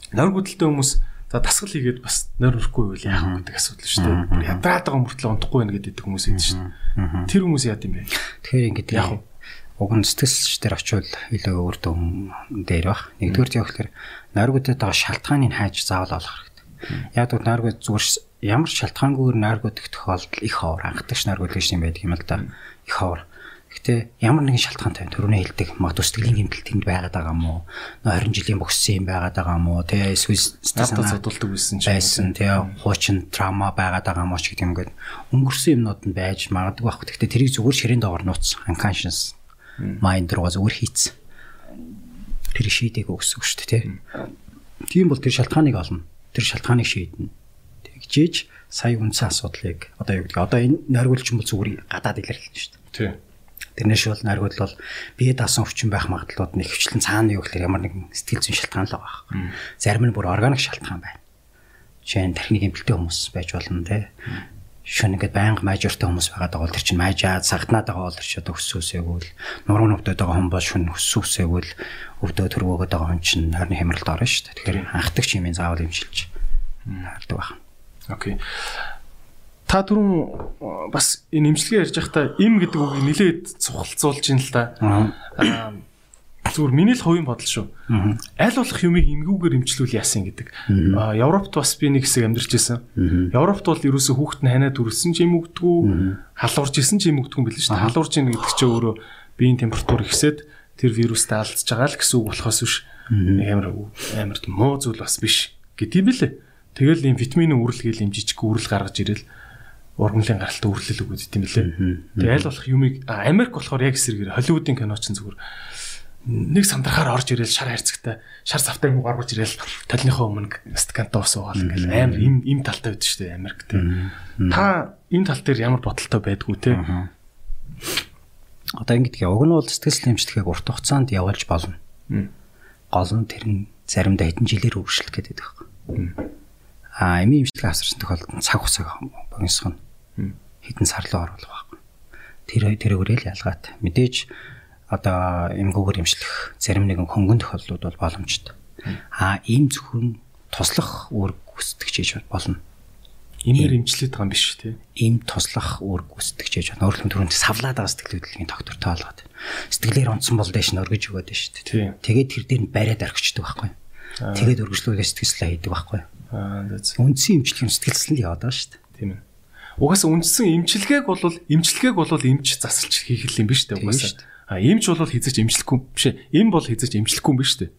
Нойр гүдэлтэй хүмүүс За дасгал хийгээд бас нойр өрөхгүй байл яах вэ гэдэг асуудал шүү дээ. Ядраад байгаа мөртлөө унтахгүй байна гэдэг хүмүүс байдаг шүү дээ. Тэр хүмүүс яад юм бэ? Тэгэхээр ингэдэг яах вэ? Уг нь сэтгэлч дээр очивол илүү өөр дөм дээр бах. Нэгдүгээр яг тэгэхээр нойргуудад байгаа шалтгааныг хайж заавал олох хэрэгтэй. Яг бол нойргууд зүгээр ямар шалтгаангүйгээр нойргууд их тохиолдол их ховор анхдагч нойргууд гэж юм байдаг юм л да. Их ховор. Гэтэ ямар нэгэн шалтгаантай төрөний хэлдэг магадгүй сэтгэлийн гэмтэл тэнд байгаад байгаа мó 20 жилийн бөхсөн юм байгаад байгаа мó тэ эсвэл надад задуулдаг байсан ч байсан тэ хуучин трама байгаад байгаа мó ч гэдэг юм гээд өнгөрсөн юмнууд нь байж магадгүй байх. Гэтэ тэрийг зүгээр ширийн доогоор нууц unconscious mind руу зүгээр хийц. Тэр шийдэг өгсөн шүү дээ тэ. Тийм бол тэр шалтгааныг олно. Тэр шалтгааныг шийднэ. Тэгжээж сая үнсэн асуудлыг одоо юу гэдэг одоо энэ нойргуулч юм бол зүгээр гадаад илэрлэн шүү дээ. Тийм Тэрнээс бол наргууд бол бие даасан өвчин байх магадлалууд нь ихвчлэн цаана юу гэхээр ямар нэгэн сэтгэл зүйн шалтгаан л байгаа байхгүй. Зарим нь бүр органик шалтгаан байна. Жишээ нь тархины гэмтэлтэй хүмүүс байж болно те. Шүн ингээд байнга майжортой хүмүүс байгаад байгаа бол тэр чинь майжаа сагтнаад байгаа бол тэр чинь одоо хөссөөсээгүүл нуруу нүвдөд байгаа хүн бол шүн хөссөөсээгүүл өвдөө төрвөөгöd байгаа хүн чинь харны хямралд орно шүү дээ. Тэгэхээр анхдагч юм заавал имжилж хардаг байна. Окей та түрүүн бас энэ имчилгээ ярьж байхдаа им гэдэг үгийг нилээд цухалцуулж ин л та. Зүгээр миний л хувийн бодол шүү. Аль болох юмыг эмгүүгээр имчлүүл яасан гэдэг. Европт бас би нэг хэсэг амьдарч исэн. Европт бол ерөөсө хүүхэд нь ханаа дүрсэн ч юм өгдгүү, халуурж исэн ч юм өгдгүү юм билээ шүү дээ. Халуурж ийн гэдэг чинь өөрөө биеийн температур ихсээд тэр вирустай алдчихж байгаа л гэсэн үг болохоос биш. Амар амар муу зүйл бас биш гэдэм билээ. Тэгэл ийм витамины үрэл гээл юм жижиг үрэл гаргаж ирэл ургамлын гаралтай үрлэл өгöd дим лээ. Тэгээ аль болох юмыг Америк болохоор яг эсрэгээр Холливуудын кино ч зүгээр нэг сандрахаар орж ирэл шар хайрцагтай шар завтай юм гаргаж ирэл талныхаа өмнө стаканта ус уугаал ингээл амар им им талтай байдаг шүү дээ Америк те. Та энэ тал дээр ямар бодолтой байдгүй те. Одоо ингэдэг уг нь бол сэтгэл хэмжлэгийг урт хугацаанд явуулж болно. Гол нь тэр нь заримдаа хэдэн жилээр үргэлжлэх гэдэг байхгүй а эми имчилгээ авсарсан тохиолдолд цаг хугацааг богиносгоно. Хэдэн сар руу оруулах байхгүй. Тэр тэр өрөөл ялгаатай. Мэдээж одоо эмгүүгээр имчлэх зарим нэгэн хөнгөн тохиолдлууд бол боломжтой. А ийм зөвхөн туслах үүрэг гүйцэтгэж хийж болно. Имээр имчлээд байгаа юм биш тий. Ийм туслах үүрэг гүйцэтгэж хийж байна. Өөрөлдөн түрүүнд савлаад байгаа сэтгэл хөдлөлийн доктортой олгоод. Сэтгэлээр онцсон бол дэш нь өргөж өгөөд шүү дээ. Тэгээд тэр дээр нь бариад орхичдаг байхгүй. Тэгээд өргөжлүүлээ сэтгэлслээ хийдэг байхгүй. Аа үндсэн имчилгээ сэтгэлсэн л яваад байгаа шүү дээ. Тийм ээ. Угаасаа үндсэн имчилгээг бол имчилгээг бол эмч засалж хийх юм биш үү угаасаа. А эмч бол хизэж имчлэхгүй биш ээ. Эм бол хизэж имчлэхгүй юм биш үү?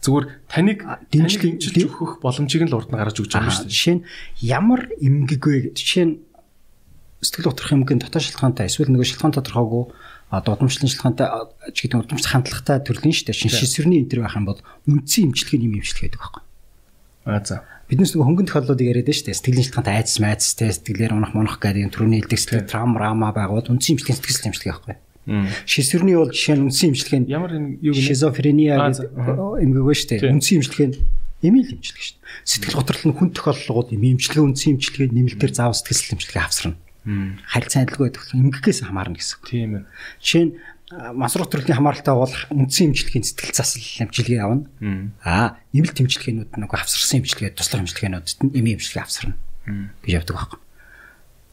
Зүгээр таныг таныг имчилж өгөх боломжийг нь л урд нь гаргаж өгч байгаа юм шүү дээ. Жишээ нь ямар эмгэг вэ? Жишээ нь сэтгэл готрох эмгэн дотоод шалтгаантай эсвэл нөгөө шалтгаан тодорхойгүй одоо удамшлын шалтгаантай ч гэдэг удамш хандлагатай төрлийн шүү дээ. Шинжлэсвэрний энэ төр байх юм бол үндсэн имчилгээний юм имчилгээ гэдэг байхгүй. Аа за. Биднес нөгөө хөнгөн тохиолдлуудыг яриад дээ. Сэтгэлийн шалтгаантай айдас майдас те сэтгэлээр унах мунах гэдэг төрөний сэтгэл трам рама байгууд үндсэн имчилгээ сэтгэл имчилгээ байхгүй. Шизофрени бол жишээ нь үндсэн имчилгээ нь ямар юу гэнэ шизофрения гэдэг эмгэгөө шүү дээ. Үндсэн имчилгээ нь эмээл имчилгээ дээ. Сэтгэл готрол нь хүн тохиолдлогууд юм имчилгээ үндсэн имчилгээ нэмэлтээр заав сэтгэл имчилгээ авсарна. Харилцан адилгүй байдаг. Эмгэгээс хамаарна гэсэн. Тийм ээ. Жишээ нь масруу төрлийн хамааралтай бол үндсэн эмчилгээний сэтгэл засал эмчилгээ авна. Аа, нэмэлт эмчилгээнүүд нэг авсарсан эмчилгээ, туслах эмчилгээнүүдэд нь эми эмчилгээ авсарна. гэж явдаг байхгүй.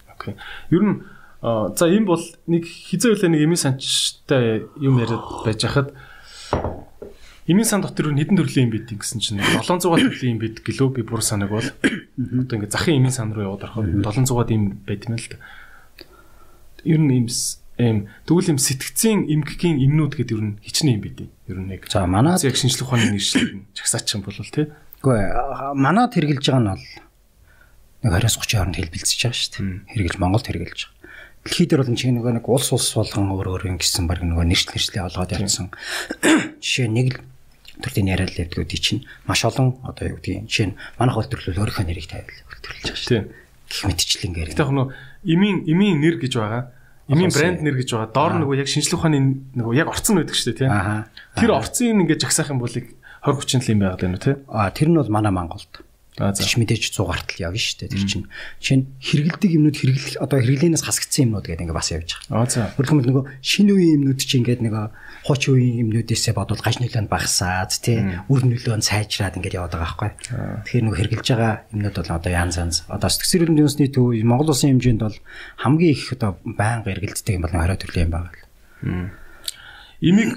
Окей. Ер нь за энэ бол нэг хизээ үлээ нэг эми санчтай юм яриад байж хахад Эмийн сан дотор хэдэн төрлийн юм бидгийг гэсэн чинь 700 төрлийн юм бид гэлөө би бүр санаг бол одоо ингээ захын эмийн сан руу яваад ороход 700-аад юм байт юм л да. Ер нь юм эм тэгвэл юм сэтгцийн эмгэгийн эмнүүд гэдэг ер нь хичнээн юм бидий. Ер нь нэг. За манай яг шинжлэх ухааны нэршлиг нь чагсаачин бол тий. Үгүй манад хэрэгжилж байгаа нь бол нэг 20-30 хооронд хэлбэлцэж байгаа шүү дээ. Хэрэгжилж Монголд хэрэгжилж байгаа. Дэлхийд дээр бол энэ нэг нэг улс улс болгон өөр өөр ингэсэн баг нөгөө нэршил нэршлээ олгоод явсан. Жишээ нэг л төрлийн яриад л ядгуудыг чинь маш олон одоо юу гэдгийг жишээ нь манайх бол төрлөл өөрийнхөө нэрийг тавиал төлөөлж байгаа шүү дээ. Гэх мэтчлэн гэр. Тэгэх нь эмийн эмийн нэр гэж байгаа. Эмийн брэнд нэр гэж байгаа. Доор нөгөө яг шинжлэх ухааны нөгөө яг орцсон байдаг шүү дээ тийм. Тэр орцын ингээд жагсаах юм бол 20 30 л юм байгаад байна уу тийм. Аа тэр нь бол манай Монголд. Тийч мэдээж 100 гартал явна шүү дээ. Тэр чинь жишээ нь хэрэгэлдэг юмнууд хэрэглэх одоо хэрэглэнээс хасагдсан юмнууд гэдэг ингээ бас явж байгаа. Аа за. Өөрөлдөн нөгөө шинэ үеийн юмнууд чинь ингээд нөгөө хуучин үеийн юмнуудээсээ бодвол гаж нөлөөнд багасаад тий үр нөлөө нь сайжраад ингээд яваад байгаа байхгүй. Тэгэхээр нөгөө хэрэгжилж байгаа юмнууд бол одоо янз янз. Одоо хөрөмжийн үндэсний төв Монгол улсын хэмжээнд бол хамгийн их одоо байнга хэрэгэлддэг юм бол 20 төрлийн юм байгаа л. Имийг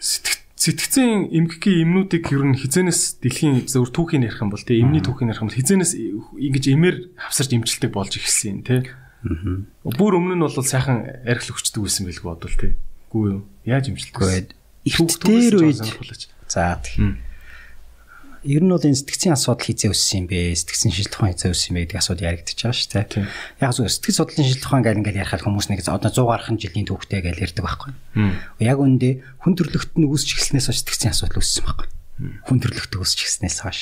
сэтгц сэтгцэн эмгэгийн эмнүүдийг ер нь хизэнээс дэлхийн зөв түүхийн ярих юм бол тий эмний түүхийн ярих юм бол хизэнээс ингэж эмээр хавсарч эмчилдэг болж ирсэн тий. Бүр өмнө нь бол сайхан архил өгчдөг байсан байлгүй бодвол тий. Гүй юу? Яаж имжилтгсэн? Ихтээр үед. За тийм. Ер нь бол энэ сэтгцийн асуудал хизээ өссөн юм бэ? Сэтгцэн шилжих ухаан хизээ өссөн юм бэ гэдэг асуудал яригдчихэж байгаа шүү дээ. Яг зөв сэтгц судлалын шилжих ухаан гэл ингээл ярихаар хүмүүс нэг одоо 100 гаруй жилийн түүхтэй гэл ярьдаг байхгүй. Яг үндэ хүн төрлөخت нь үүсч эхэлснээс хойш сэтгцийн асуудал өссөн байхгүй хүн төрлөختөг өсч гиснээс хойш.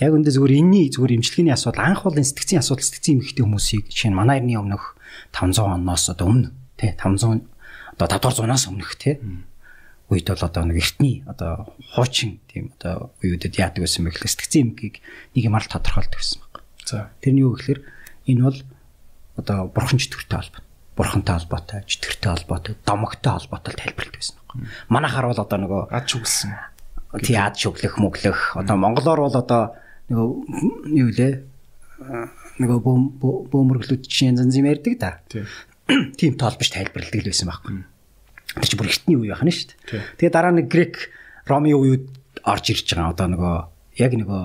Яг үндэ зүгээр энэний зүгээр имчилгээний асуудал анх бол сэтгцийн асуудал сэтгцийн эмгэгтэй хүмүүсийг жишээ нь манай эртний өмнөх 500 оноос одоо өмнө тий 500 одоо 5 дугаар зуунаас өмнөх тий үед бол одоо нэг эртний одоо хуучин тийм одоо үеүүдэд яадаг байсан бэ гэхэл сэтгцэн эмгийг нэг юмар л тодорхойлдог байсан баг. За. Тэрний юу гэхээр энэ бол одоо бурхан чөтгөртэй холбоо. Бурхантай холбоотой, чөтгөртэй холбоотой, домогтой холбоотой тайлбарлалт байсан баг. Манайхаар бол одоо нөгөө ад шүглсэн. Тий ад шүглэх, мөглөх. Одоо монголоор бол одоо нөгөө юу лээ? Нөгөө бөөмөрглүүд чинь янз янз юм ярьдаг да. Тийм тоолбож тайлбарладаг л байсан байхгүй. Тэр чинь бүр эртний үе байна шүү дээ. Тэгээ дараа нэг грек Роми үеуд орж ирж байгаа. Одоо нөгөө яг нөгөө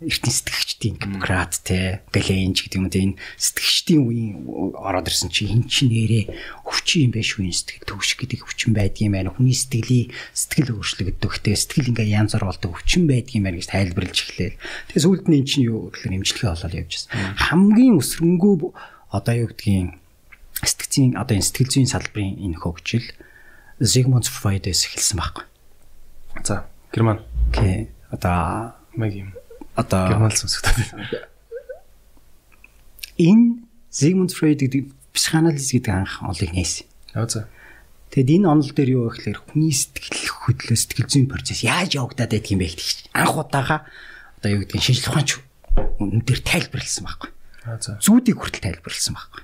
эртний сэтгэгчдийн Гиппократ те Галенж гэдэг юм те энэ сэтгэгчдийн үеийн ороод ирсэн чи эн чи нэрээ өвчин юм биш үү сэтгэл төвш гэдэг өвчин байдгийн байна хүний сэтгэлийн сэтгэл өөрчлөгдөх те сэтгэл ингээ янз бүр болдог өвчин байдгийн байна гэж тайлбарлаж эхлэв. Тэгээ сүүлд нь эн чинь юу гэхээр эмчилгээ болоод явж байна. Хамгийн өсрөнгөө одоо юу гэдгийг сэтгцийн одоо энэ сэтгэл зүйн салбарын энэ хөгжил Sigmund Freud-с эхэлсэн байхгүй. За, Герман. Окей. Одоо мэг юм. Одоо Герман сонсогдоод. Энэ Sigmund Freud гэдэг психоанализ гэдэг анх онолыг нээсэн. Аа за. Тэгэд энэ онол дээр юу вэ гэхээр хүний сэтгэл хөдлөл сэтгэл зүйн процесс яаж явагдаад байдаг юм бэ гэдэг анх удаага одоо юу гэдгийг шинжлэх ухаанч дээр тайлбарлсан байхгүй. Аа за. Зүүдийг хүртэл тайлбарлсан байхгүй.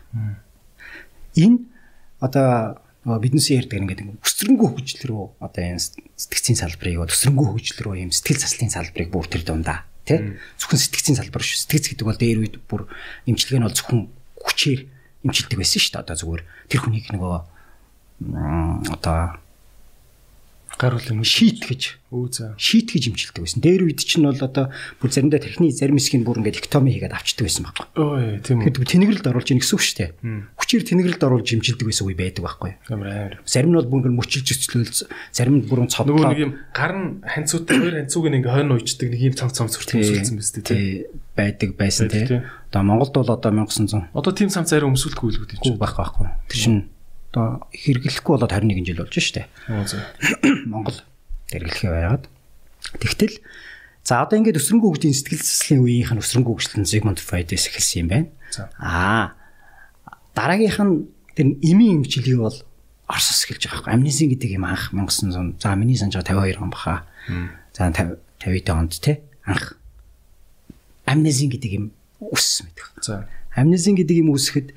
Энэ одоо биднээс ярьдаг ингээд өсрөнгөө хөгжил рүү одоо энэ сэтгцийн салбарыг өсрөнгөө хөгжил рүү юм сэтгэл заслын салбарыг бүр тэр дундаа тий зөвхөн сэтгцийн салбар шүү сэтгц гэдэг бол дээр үед бүр эмчилгээ нь бол зөвхөн хүчээр эмчилдэг байсан шүү дээ одоо зүгээр тэр хүнийг нөгөө одоо гаруул юм шийт гэж өө за шийт гэж имчилдэг байсан. Дээр үед чинь бол одоо бүр заримдаа техникийн зарим хэсгийг бүр ингээд эктоми хийгээд авчдаг байсан байхгүй. Ой тийм үү. Тэнэглэлд оруулж ийн гэсэн үг шүү дээ. Хүчээр тэнэглэлд оруулж имчилдэг байсан үе байдаг байхгүй. Зарим нь бол бүр мөчилж өцлөөл зарим нь бүрэн цодлоо. Нөгөө нэг юм гар нь ханцуутай хоёр ханцууг ингээ хойно уйчдаг нэг юм цонх цонх сүртэй өмсүүлсэн биз дээ тий. байдаг байсан тий. Одоо Монголд бол одоо 1900 Одоо тийм сам зарим өмсүүлэхгүй л гэдэг чинь. Байх байхгүй. Тэр чинь одоо хэрэглэхгүй болоод 21 жил болж штэ. Монгол хэрэглэхээ байгаад. Тэгтэл за одоо ингээд өсрөнгөө хөгжлийн сэтгэл заслын үеийнх нь өсрөнгөө хөгжлөн Sigmund Freud-с эхэлсэн юм байна. Аа дараагийнх нь тэр эмийн эмчилгээ бол Оросос эхэлж байгаа байхгүй. Амнезин гэдэг юм анх 1900 за миний санаж 52 он баха. За 50 50 онд те анх амнезин гэдэг юм өссөн байдаг. За Амнезин гэдэг юм үүсгэхэд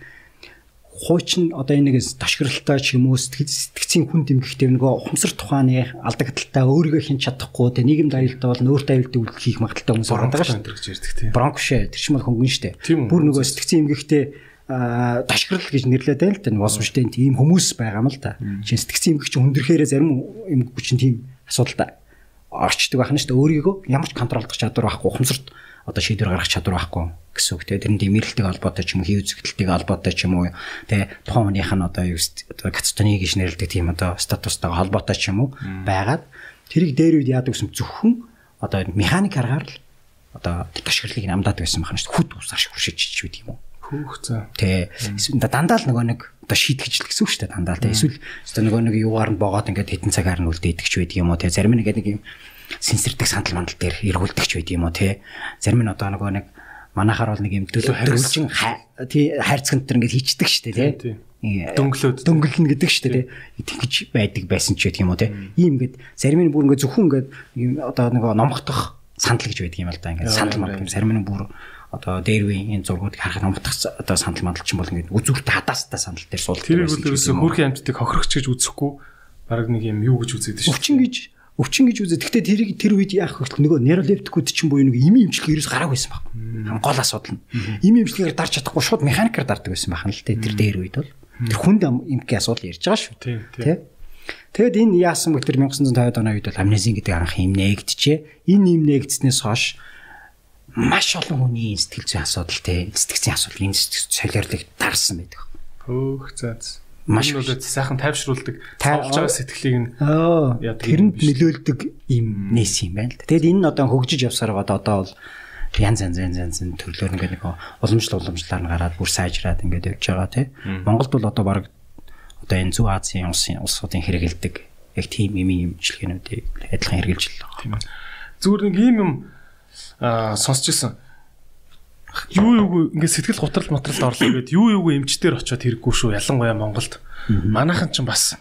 хуучин одоо энэ нэг ташгиралтай ч юм уу сэтгцийн хүн дэмгэгтэй нөгөө ухамсар тухааны алдагдaltaа өөрийгөө хэн чадахгүй те нийгэм аюултай бол өөртөө аюултай үйлдэл хийх магадaltaй хүмүүс байгаа шүү дээ. Бронкшэ тэр бол хөнгөн шүү дээ. Бүр нөгөө сэтгцийн эмгэгтэй ташгирал гэж нэрлээд байл та уусамжтай тийм хүмүүс байгаа юм л та. Чин сэтгцийн эмгэг чинь хүндрэхээрээ зарим эмгэгч чинь тийм асуудалтай. Орчдөг байх нь шүү дээ. Өөрийгөө ямар ч контролдох чадвар байхгүй ухамсарт одоо шийдвэр гаргах чадвар байхгүй. Гэсэн үг тийм тэрэн дэмэрлэлтэй холбоотой ч юм уу хий үзэгдэлтэй холбоотой ч юм уу тийм тухайн хүнийх нь одоо юу одоо кататоны гэж нэрлэдэг тийм одоо статустайгаа холбоотой ч юм уу байгаад тэрийг дээр үед яадаг гэсэн зөвхөн одоо механик аргаар л одоо ташгирлыг намдаад байсан байна шүү дээ. Хүд усаар шүршиж чиж байд юм уу Хүүх за. Тэ. Дандаа л нөгөө нэг одоо шийтгэж л гэсэн үг шүү дээ дандаа л. Эсвэл одоо нөгөө нэг юугаар нь богоод ингээд хэдэн цагаар нь үлдээдэг ч байдаг юм уу те. Зарим нэг нэг юм сэнсэрдэг сандал мандал дээр эргүүлдэг ч байд юм уу те. Зарим нь одоо нөгөө нэг манахаар бол нэг юм дөлөвчин тий хайрцагт төр ингээд хийчдэг шүү дээ те. Дөнгөлөөд дөнгөлнө гэдэг шүү дээ те. Тэгж байдаг байсан ч байдаг юм уу те. Ийм ингээд зарим нь бүр ингээд зөвхөн ингээд одоо нөгөө номхдох сандал гэж байдаг юм л да. Ингээд сандал мандал зарим нь бүр одоо дээрвийн энэ зургуудыг харахад номтох одоо сандал мандал ч юм бол ингээд үзүүлэлт хадаастай сандал дээр суулдаг. Тэр бол ерөөсө хөрхийн амьтдыг хохирогч гэж үзэхгүй баг нэг юм юу гэж үзээд шүү. Өвчин гэж өвчин гэж үзээ. Гэхдээ тэрийг тэр үед яах вэ? Нөгөө нейролептикүүд чинь буюу нэг ими имчилгээ ерөөс гараагүй байсан баг. Гол асуудал нь. Ими имчилгээгээр дарж чадахгүй шууд механикаар дардаг байсан байх нь л. Тэр дээр үед бол тэр хүнд имки асуудал ярьж байгаа шүү. Тэ. Тэгэд энэ яасан бэ тэр 1950 оны үед бол амнезин гэдэг анх юм нээгдэжээ. Энэ юм нээгдснээс хойш маш олон хүний сэтгэл зүйн асуудал те сэтгцийн асуудал энэ солиорлыг дарсан байдаг. Хөөх заац. Маш бол сайхан тайвшруулдаг цавж байгаа сэтгэлийг нь тэрэнд нөлөөлдөг юм нээс юм байна л да. Тэгэд энэ нь одоо хөгжиж явсаар байгаа одоо бол янз янз янз янз төрлөөр ингээд нэг уламжлал уламжлаар нь гараад бүр сайжраад ингээд явж байгаа тий. Монголд бол одоо баг одоо энэ Зүг Азийн улсын улсуудын хэрэгэлдэг яг тийм юм имчилгээнүүдийг адилхан хэрэгжилж байгаа. Тийм ээ. Зүгээр нэг ийм юм сонсч ирсэн. Юу юугүй ингээд сэтгэл готрол материалд орлоо гэдэг юу юугүй эмчтэр очиод хэрэггүй шүү. Ялангуяа Монголд. Манайхан ч бас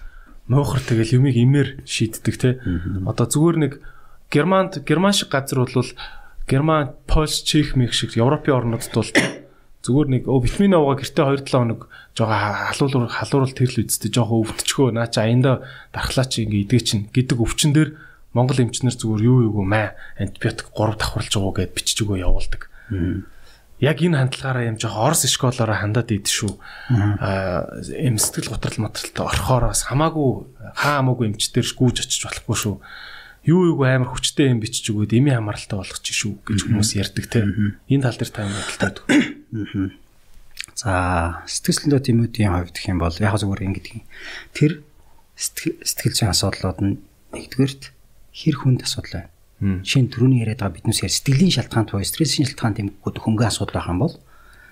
муухар тэгэл юмыг имээр шийддэг те. Одоо зүгээр нэг Германд герман шиг газар бол Герман, Польш, Чех, Мех шиг Европын орнуудад бол зүгээр нэг витамин аваа гэртээ 2-7 хоног жоо халуурал халуурал тэрл үсттэй жоо өвдчихөө наа чи аянда дархлаа чи ингээ идэх чинь гэдэг өвчин дээр Монгол эмчнэр зүгээр юу юугүй маа антибиотик 3 давхарлаж байгаа гэдээ бичиж өгөө явуулдаг. Яг энэ хандлагаараа юм жоох орс школоороо хандаад идэв шүү. Аа эм сэтгэл готрол материалтай орхоороос хамаагүй хаа хамаагүй эмчтэр гүүж очиж болохгүй шүү. Юу юугүй амар хүчтэй юм бичиж өгөөд эми хамааралтай болгоч шүү гэж хүмүүс ярьдаг те. Энэ тал дээр та юм бодолтой. За сэтгэл зүйн тэмүүдийн хувьд гэх юм бол яг зүгээр ингэдэг. Тэр сэтгэл зүйн асуудлууд нь нэгдүгээрт хэр хүнд асуудал байна. Жишээ нь түрүүний яриад байгаа биднээс яар сэтгэлийн шалтгаан туй стрессийн шалтгаан тэмгэгүүд хөнгөн асуудал байх юм бол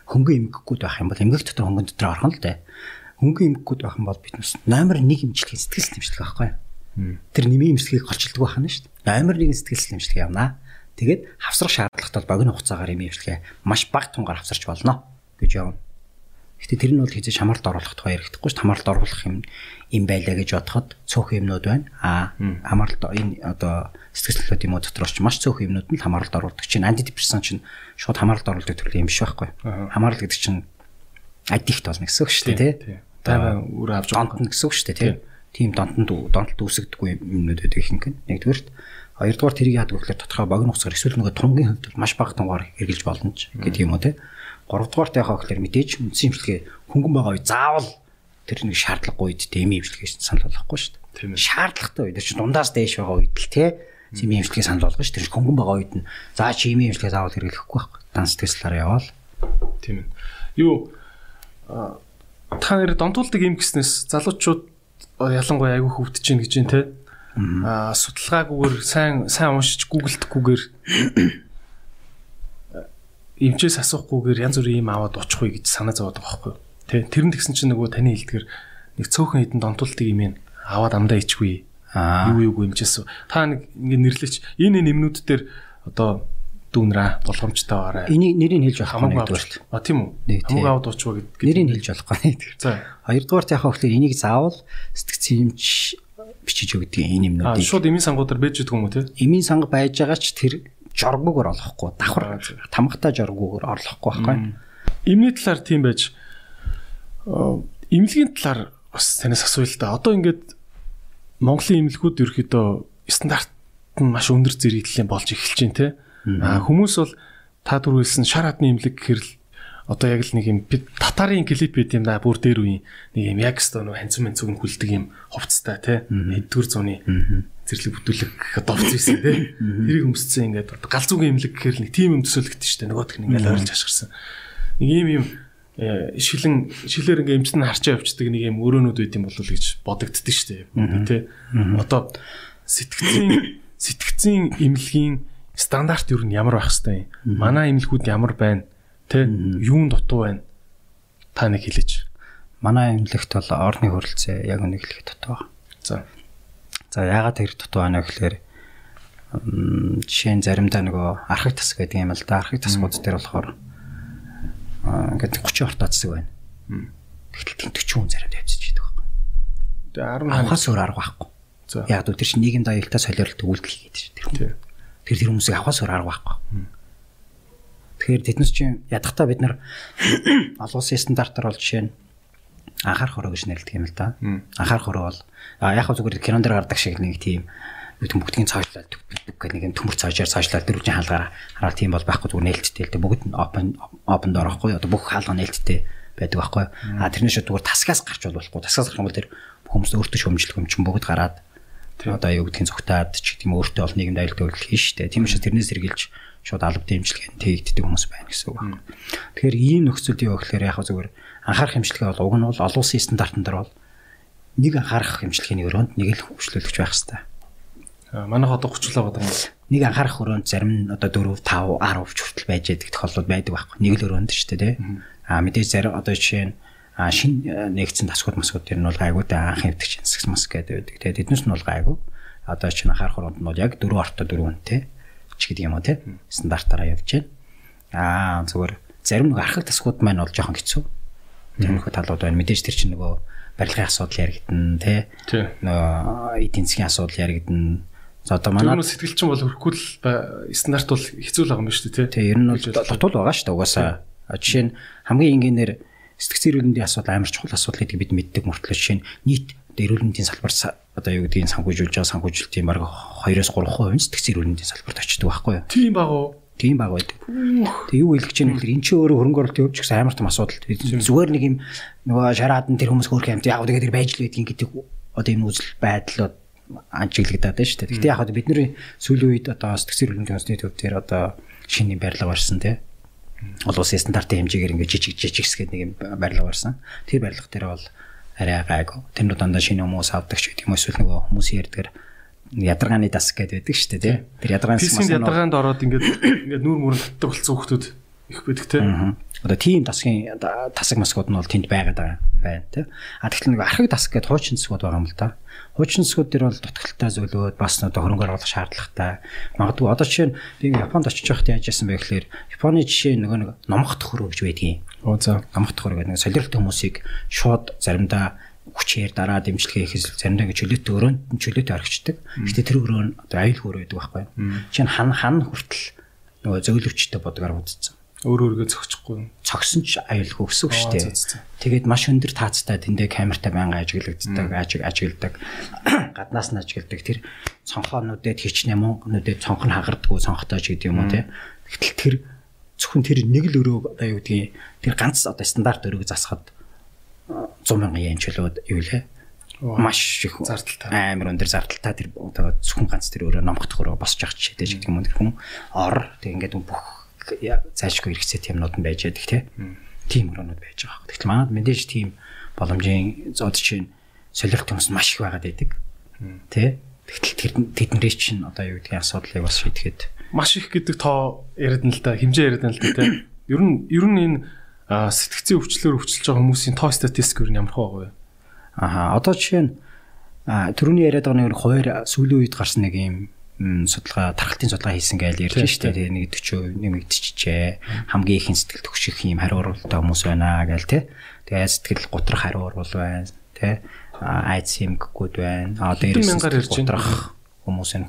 хөнгөн эмгэгүүд байх юм бол эмгэг дотор хөнгөн дотор орхон л дээ. Хөнгөн эмгэгүүд байх юм бол биднээс номер 1 эмчилгээ сэтгэл тэмчлэг байхгүй. Тэр нэмийн эмчилгээг голчилдог байх нь шүү дээ. Номер 1 сэтгэл тэмчлэг явнаа. Тэгээд хавсрах шаардлагатай бол богино хугацаагаар эмийн эмчилгээ маш бага тунгаар хавсарч болно гэж явна. Гэтэ тэр нь бол хийж хамааралд оруулах тухай ярихдаггүй ш хамааралд оруулах юм юм байлаа гэж бодоход цөөх юмнууд байна. Аа хамааралд энэ одоо сэтгэл хөдлөлт юм уу дотроос ч маш цөөх юмнууд нь хамааралд оруулдаг чинь антидепрессан чинь шууд хамааралд оруулдаг төрлийн юм биш байхгүй. Хамаарал гэдэг чинь аддикт болно гэсэн үг шүү дээ тий. Тайван үр авч донтно гэсэн үг шүү дээ тий. Тийм донтонд донтолд үүсгдэггүй юмнууд байдаг ихэнх нь. Нэгдүгээрт хоёрдугаар тэрийг яадаг гэхээр тодорхой богино хугацаар эсвэл нөгөө тунгийн хөвдөл маш бага тунгаар хэрглэж болно ч гэдэг юм уу тий. 3 дугаартай яхаа гэхээр мэдээж үндсэн имчилгээ хөнгөн байгаа үе заавал тэр нэг шаардлагагүй үед дэмий имчилгээ санал болгохгүй шүү дээ. Шаардлагатай үед чинь дундаас дээш байгаа үед л тий Сими имчилгээ санал болгоно шүү. Тэр хөнгөн байгаа үед нь за чи ими имчилгээ заавал хэрэглэхгүй байхгүй. Данс тэслээрээ яваал. Тийм ээ. Юу та нэр донтуулдаг юм гэснээс залуучууд ялангуяа айгүй хөвдөж чинь гэж юм те. Аа судалгаагүйгээр сайн сайн уншиж гуглдахгүйгээр эмчээс асуухгүйгээр янз бүрийн юм аваад очихгүй гэж санаа зовоод байгаа байхгүй юу. Тэ тэр нь тэгсэн чинь нөгөө таны хэлдгэр нэг цөөхөн хідэн донтуултыг юм аваад амдаа ичгүй. Аа юу юугүй эмчээс та нэг ингэ нэрлэч энэ нэмнүүд дээр одоо дүүнраа болгоомжтой байгаарай. Энийг нэрийг хэлж болох хамаагүй авч. А тийм үү. Хамаагүй аваад уучваа гэдэг. Нэрийг хэлж болохгүй нэг. За. Хоёрдугаар яхаа хөөхлөөр энийг заавал сэтгцэн эмч бичиж өгдөг энэ юмнуудыг. Шууд эмийн сангуудаар байж идэх юм уу те? Эмийн санга байж байгаа ч тэр жоргуугаар олохгүй давхар тамхтай жоргуугаар орлохгүй байхгүй. эмний талаар тийм байж эмнэлгийн талаар бас танаас асууя л да. Одоо ингээд Монголын эмнэлгүүд ерөөхдөө стандарт нь маш өндөр зэрэглэлийн болж эхэлж байна те. А хүмүүс бол та түр хэлсэн шар хадны эмнэлэг гэхэр л одоо яг л нэг юм татарын клип байт юм да бүр дээр үе нэг юм яг өстө нөө ханцун мэнцүг нь хүлдэг юм хувцастай те. Эдгүр зуны зэрлэг бүтүүлэг довц байсан те. Тэрийг өмсцэн ингээд галзуугийн эмнэлэг гэхэр нэг тим юм төсөөлөгдсөн шүү дээ. Нөгөөх нь ингээд ойрлж ашгарсан. Нэг юм юм шилэн шилээр ингээм эмчт нь харчаа явцдаг нэг юм өрөөнүүд байт юм болов гэж бодогддөг шүү дээ. Тэ. Одоо сэтгцийн сэтгцийн эмнэлгийн стандарт юу нь ямар байх хэвтэй юм? Манай эмнэлгүүд ямар байна? Тэ? Юун дутуу байна? Та нэг хэлээч. Манай эмнэлэгт бол орны хөрөлцөө яг үнийг хэлэх дутуу. За. За яагаад тэр дутуу байна гэхээр жишээ нь заримдаа нөгөө архаг тас гэдэг юм л да. Архаг тасгууд дээр болохоор ингээд 30 орт татсаг байна. Тэгтэл 40 хүн заримд явцж идэг байхгүй. Тэгээ 10 авахаас өөр арга байхгүй. За. Яг л тэр чинь нийгэм даялалтаа солиорлт үйлдэл хийгээд шүү дээ. Тэр тэр хүмүүсийг авахаас өөр арга байхгүй. Тэгэхээр тэднес чинь ядахтаа бид нар олон улсын стандартаар бол жишээ нь анхаарах хороо гэж нэрлэдэг юм л да. Анхаарах хороо бол яг зүгээр кинон дээр гардаг шиг нэг тийм bütün бүгдийн цаашлаад гэх нэг юм төмөр цаашаар цаашлаад дөрвөн хаалгаар хараад тийм бол байхгүй зүгээр нээлттэй л дээ. Бүгд нь open open door байхгүй одоо бүх хаалга нээлттэй байдаг байхгүй а тэрнээс зүгээр тасгаас гарч болохгүй тасгаас гарах юм бол тэр хүмүүс өөртөө шөмжлөх юм чинь бүгд гараад одоо юу гэдгийг зүгтаад ч гэдэм өөртөө бол нийгэмд аюултай үйлдэл хийн штэ тийм учраас тэрнээс сэргийлж шууд алба дэмжлэг тэгддэг хүмүүс байна гэсэн үг байна тэгэхээр ийм нөхцөлд юу гэхээр яг зүгээр анхаарах хэмжлэгээ бол уг нь бол олон улсын стандартн дээр бол нэг анхаарах хэмжлэгийн өрөөнд нэг л хөвчлөлөгч байх хэрэгтэй Манайх одоо 30 л байгаа юм. Нэг анхаарах өрөөнд зарим нь одоо 4 5 10 хүртэл байж байдаг тохиолдол байдаг байхгүй. Нэг л өрөөнд шүү дээ тий. Аа мэдээж зарим одоо жишээ нь а шин э, нэгдсэн тасгууд масгууд тэр нь бол гайгүй да анх хэвдэг чинь сакс мас гэдэг байдаг. Тэгээ тэднээс нь бол гайгүй. Одоо чинь анхаарах өрөөнд нь бол яг 4 орто 4 үнэтэй ч гэдэг юм уу тий. Стандартаараа явж байна. Аа зүгээр зарим нэг архаг тасгууд маань бол жоохон хэцүү. Тиймэрхүү талууд байна. Мэдээж тэр чинь нөгөө барилгын асуудал яригдана тий. Нөгөө эдийн засгийн асуудал яригдана За одоо манай сэтгэлчин бол хөрөхгүй л стандарт бол хэцүү л байгаа юм шүү дээ тий. Ер нь бол дотуул байгаа шүү дээ угаасаа. Жишээ нь хамгийн энгийнээр сэтгцэн эрүүл мэндийн асуудал амар чухал асуудал гэдгийг бид мэддэг мөртлөө жишээ нь нийт эрүүл мэндийн салбар одоо юу гэдгийг санхүүжүүлж байгаа санхүүжилтийн баг 2-оос 3% нь сэтгцэн эрүүл мэндийн салбарт очдог байхгүй юу? Тийм баг уу? Тийм баг байдаг. Тэг юу хэлгэж яах вэ? Энд чи өөрөө хөрөнгө оруулалт явууч гэсэн амар том асуудал. Зүгээр нэг юм нөгөө шараад нь тэр хүмүүс хөөрх юм. Яг тэгээд байж л байдгийг гэдэг одоо энэ үзэл байдлууд ажиглагдаад байна шүү дээ. Гэхдээ яг бид нэр сүүлийн үед одоо сэтгцэр хөрөнгөний онцны төв дээр одоо шинэ барилга барьсан тий. Олон улсын стандартын хэмжээгээр ингээд жижиг жижиг хэсгээд нэг юм барилга барьсан. Тэр барилга дээр бол арай гайгүй. Тэр нь дандаа шинэ хүмүүс авдаг ч гэдэг юм эсвэл нөгөө хүмүүсийн ярдгаар ядаргааны дас гэдэг байдаг шүү дээ тий. Тэр ядаргааны дас маань ядаргаанд ороод ингээд ингээд нүүр мөрөнд татдаг болсон хүмүүс их байдаг тий. Одоо тийм тасгийн тасаг масгууд нь бол тэнд байгаад байна тий. А тэгэхээр нэг архаг тасаг гэдэг хуучин засгууд байгаа юм л да. Хуучин засгууд дээр бол дутагдaltaй зөвлөөд бас одоо хөрөнгө оруулах шаардлагатай. Магадгүй одоо жишээ нь би Японд очиж байхад яаж яасан бэ гэхээр Японы жишээ нөгөө нэг номох төхөр гэж байдгийн. Оо за. Номох төхөр гэдэг нэг солиортой хүмүүсийг шууд заримдаа хүчээр дараа дэмжлэгээ хийхээс заримдаа ингэ чөлөөтэй өрөөнд чөлөөтэй орхичдаг. Гэтэ тэр өрөө нь одоо аюул хөөр байдаг байхгүй. Жишээ нь хан хан хүртэл нөгөө зөөлөвчтэй бодгаар үзсэн өөр өөргөө зөгчихгүй. Цогсон ч аюулгүй үг шүү дээ. Тэгээд маш өндөр таацтай тэндээ камертай байнга ажиглагддаг, ажигладаг. Гаднаас нь ажигладаг. Тэр цонхоонуудад хичнээн мөнгнүүдэд цонх нь хагардггүй цонхтой ч гэдэг юм уу те. Гэтэл тэр зөвхөн тэр нэг л өрөө одоо юу гэдгийг тэр ганц одоо стандарт өрөөг засахад 100 мянган yen чөлөөд юу лээ маш их зардалтай амар өндөр зардалтай тэр одоо зөвхөн ганц тэр өөрөө өрөө босч явах ч гэдэг юм тэр хүн ор тэг ингээд бүх зайлшгүй хэрэгцээ юмнууд нь байж байдаг тийм өрөөнүүд байж байгаа. Тэгэхээр манад мэдээж тийм боломжийн зод чинь солиорт хүмүүс маш их байгаад байдаг. Тэ? Тэгэхээр тэднэрээ чинь одоо юу гэдгийг асуудлыг бас шийдэхэд маш их гэдэг тоо яриад нь л да хэмжээ яриад нь л да тэ. Ер нь ер нь энэ сэтгцийн өвчлөөр өвчлөж байгаа хүмүүсийн тоо статистик ер нь ямар хөө вэ? Аха одоо жишээ нь түрүүний яриад байгаа нэг хоёр сүүлийн үед гарсан нэг юм судалгаа тархалтын судалгаа хийсэн гэж ярьж штэ тэгээ нэг 40% нэмэгдчихжээ хамгийн ихэн сэтгэл төгших юм хариу уралтай хүмүүс байна гээл те тэгээ сэтгэл готрох хариу урал байна те айц юмггүүд байна. А дээрээс готрох хүмүүсийн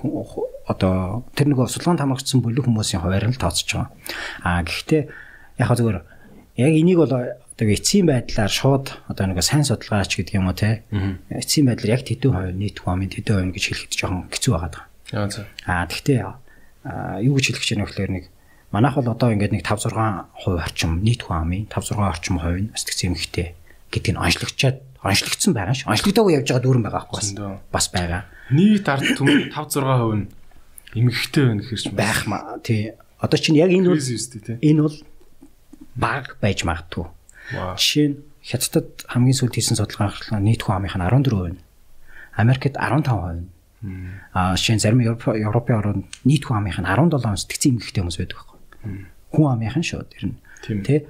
одоо тэр нэг судалгаанд хамрагдсан бүлэг хүмүүсийн хуваар нь тооцож байгаа. А гэхдээ яг зүгээр Яг энийг бол одоо эцсийн байдлаар шууд одоо нэг сайн судалгаач гэдэг юм уу те. Эцсийн байдлаар яг тэдэн хувь нийт хүмийн тэдэн хувь гэж хэлэхэд жоохон хэцүү байгаа. Аа за. Аа тэгтээ юу гэж хэлэх гэж байна вэ гэхээр нэг манайх бол одоо ингээд нэг 5 6% орчим нийт хүмийн 5 6 орчим хувь нь сэтгцэн эмхтэй гэдэг нь онцлогчаад онцлогдсон байгаа ш. Онцлогдоогүй явж байгаа дүүрэн байгаа байхгүй бас байгаа. Нийт ард түмэн 5 6% нь эмэгтэй байна гэхэрч байх маа. Тий. Одоо чинь яг энэ бол энэ бол баг байж магадгүй. Жишээ нь Хятадд хамгийн сүүлд хийсэн судалгаа гаргалаа нийт хүн амынх нь 14% нь. Америкт 15% нь. Аа жишээ нь зарим Европын орнд нийт хүн амынх нь 17 сэтгцэн эмэгтэй хүмүүс байдаг байхгүй. Хүн амынх нь тэр нь. Тэ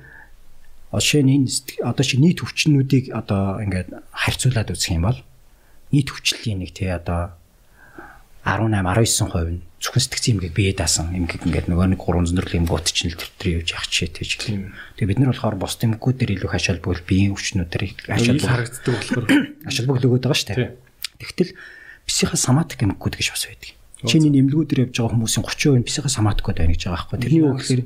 жишээ нь энэ одоо чи нийт өвчнүүдийг одоо ингээд харьцуулаад үзэх юм бол нийт өвчлөлийн нэг тий одоо 18 19% нь зөвхөн сэтгцэн эмгэг бие даасан эмгэг ингээд нөгөө нэг гурван зөндрөл эмгүүд чинь л төвтөр явж явах чий тийж гэх. Тэгээ бид нар болохоор бос эмгүүд дээр илүү хашаал бүл биеийн өвчнүүдээр хашаал харагддаг болохоор хашаал бүл өгöd байгаа шүү дээ. Тэгтэл психо соматик эмгэгүүд гэж бас байдаг. Чиний нэмлэгүүдээр явж байгаа хүмүүсийн 30% нь психо соматикуд байна гэж байгаа байхгүй. Тэрний үг гэхээр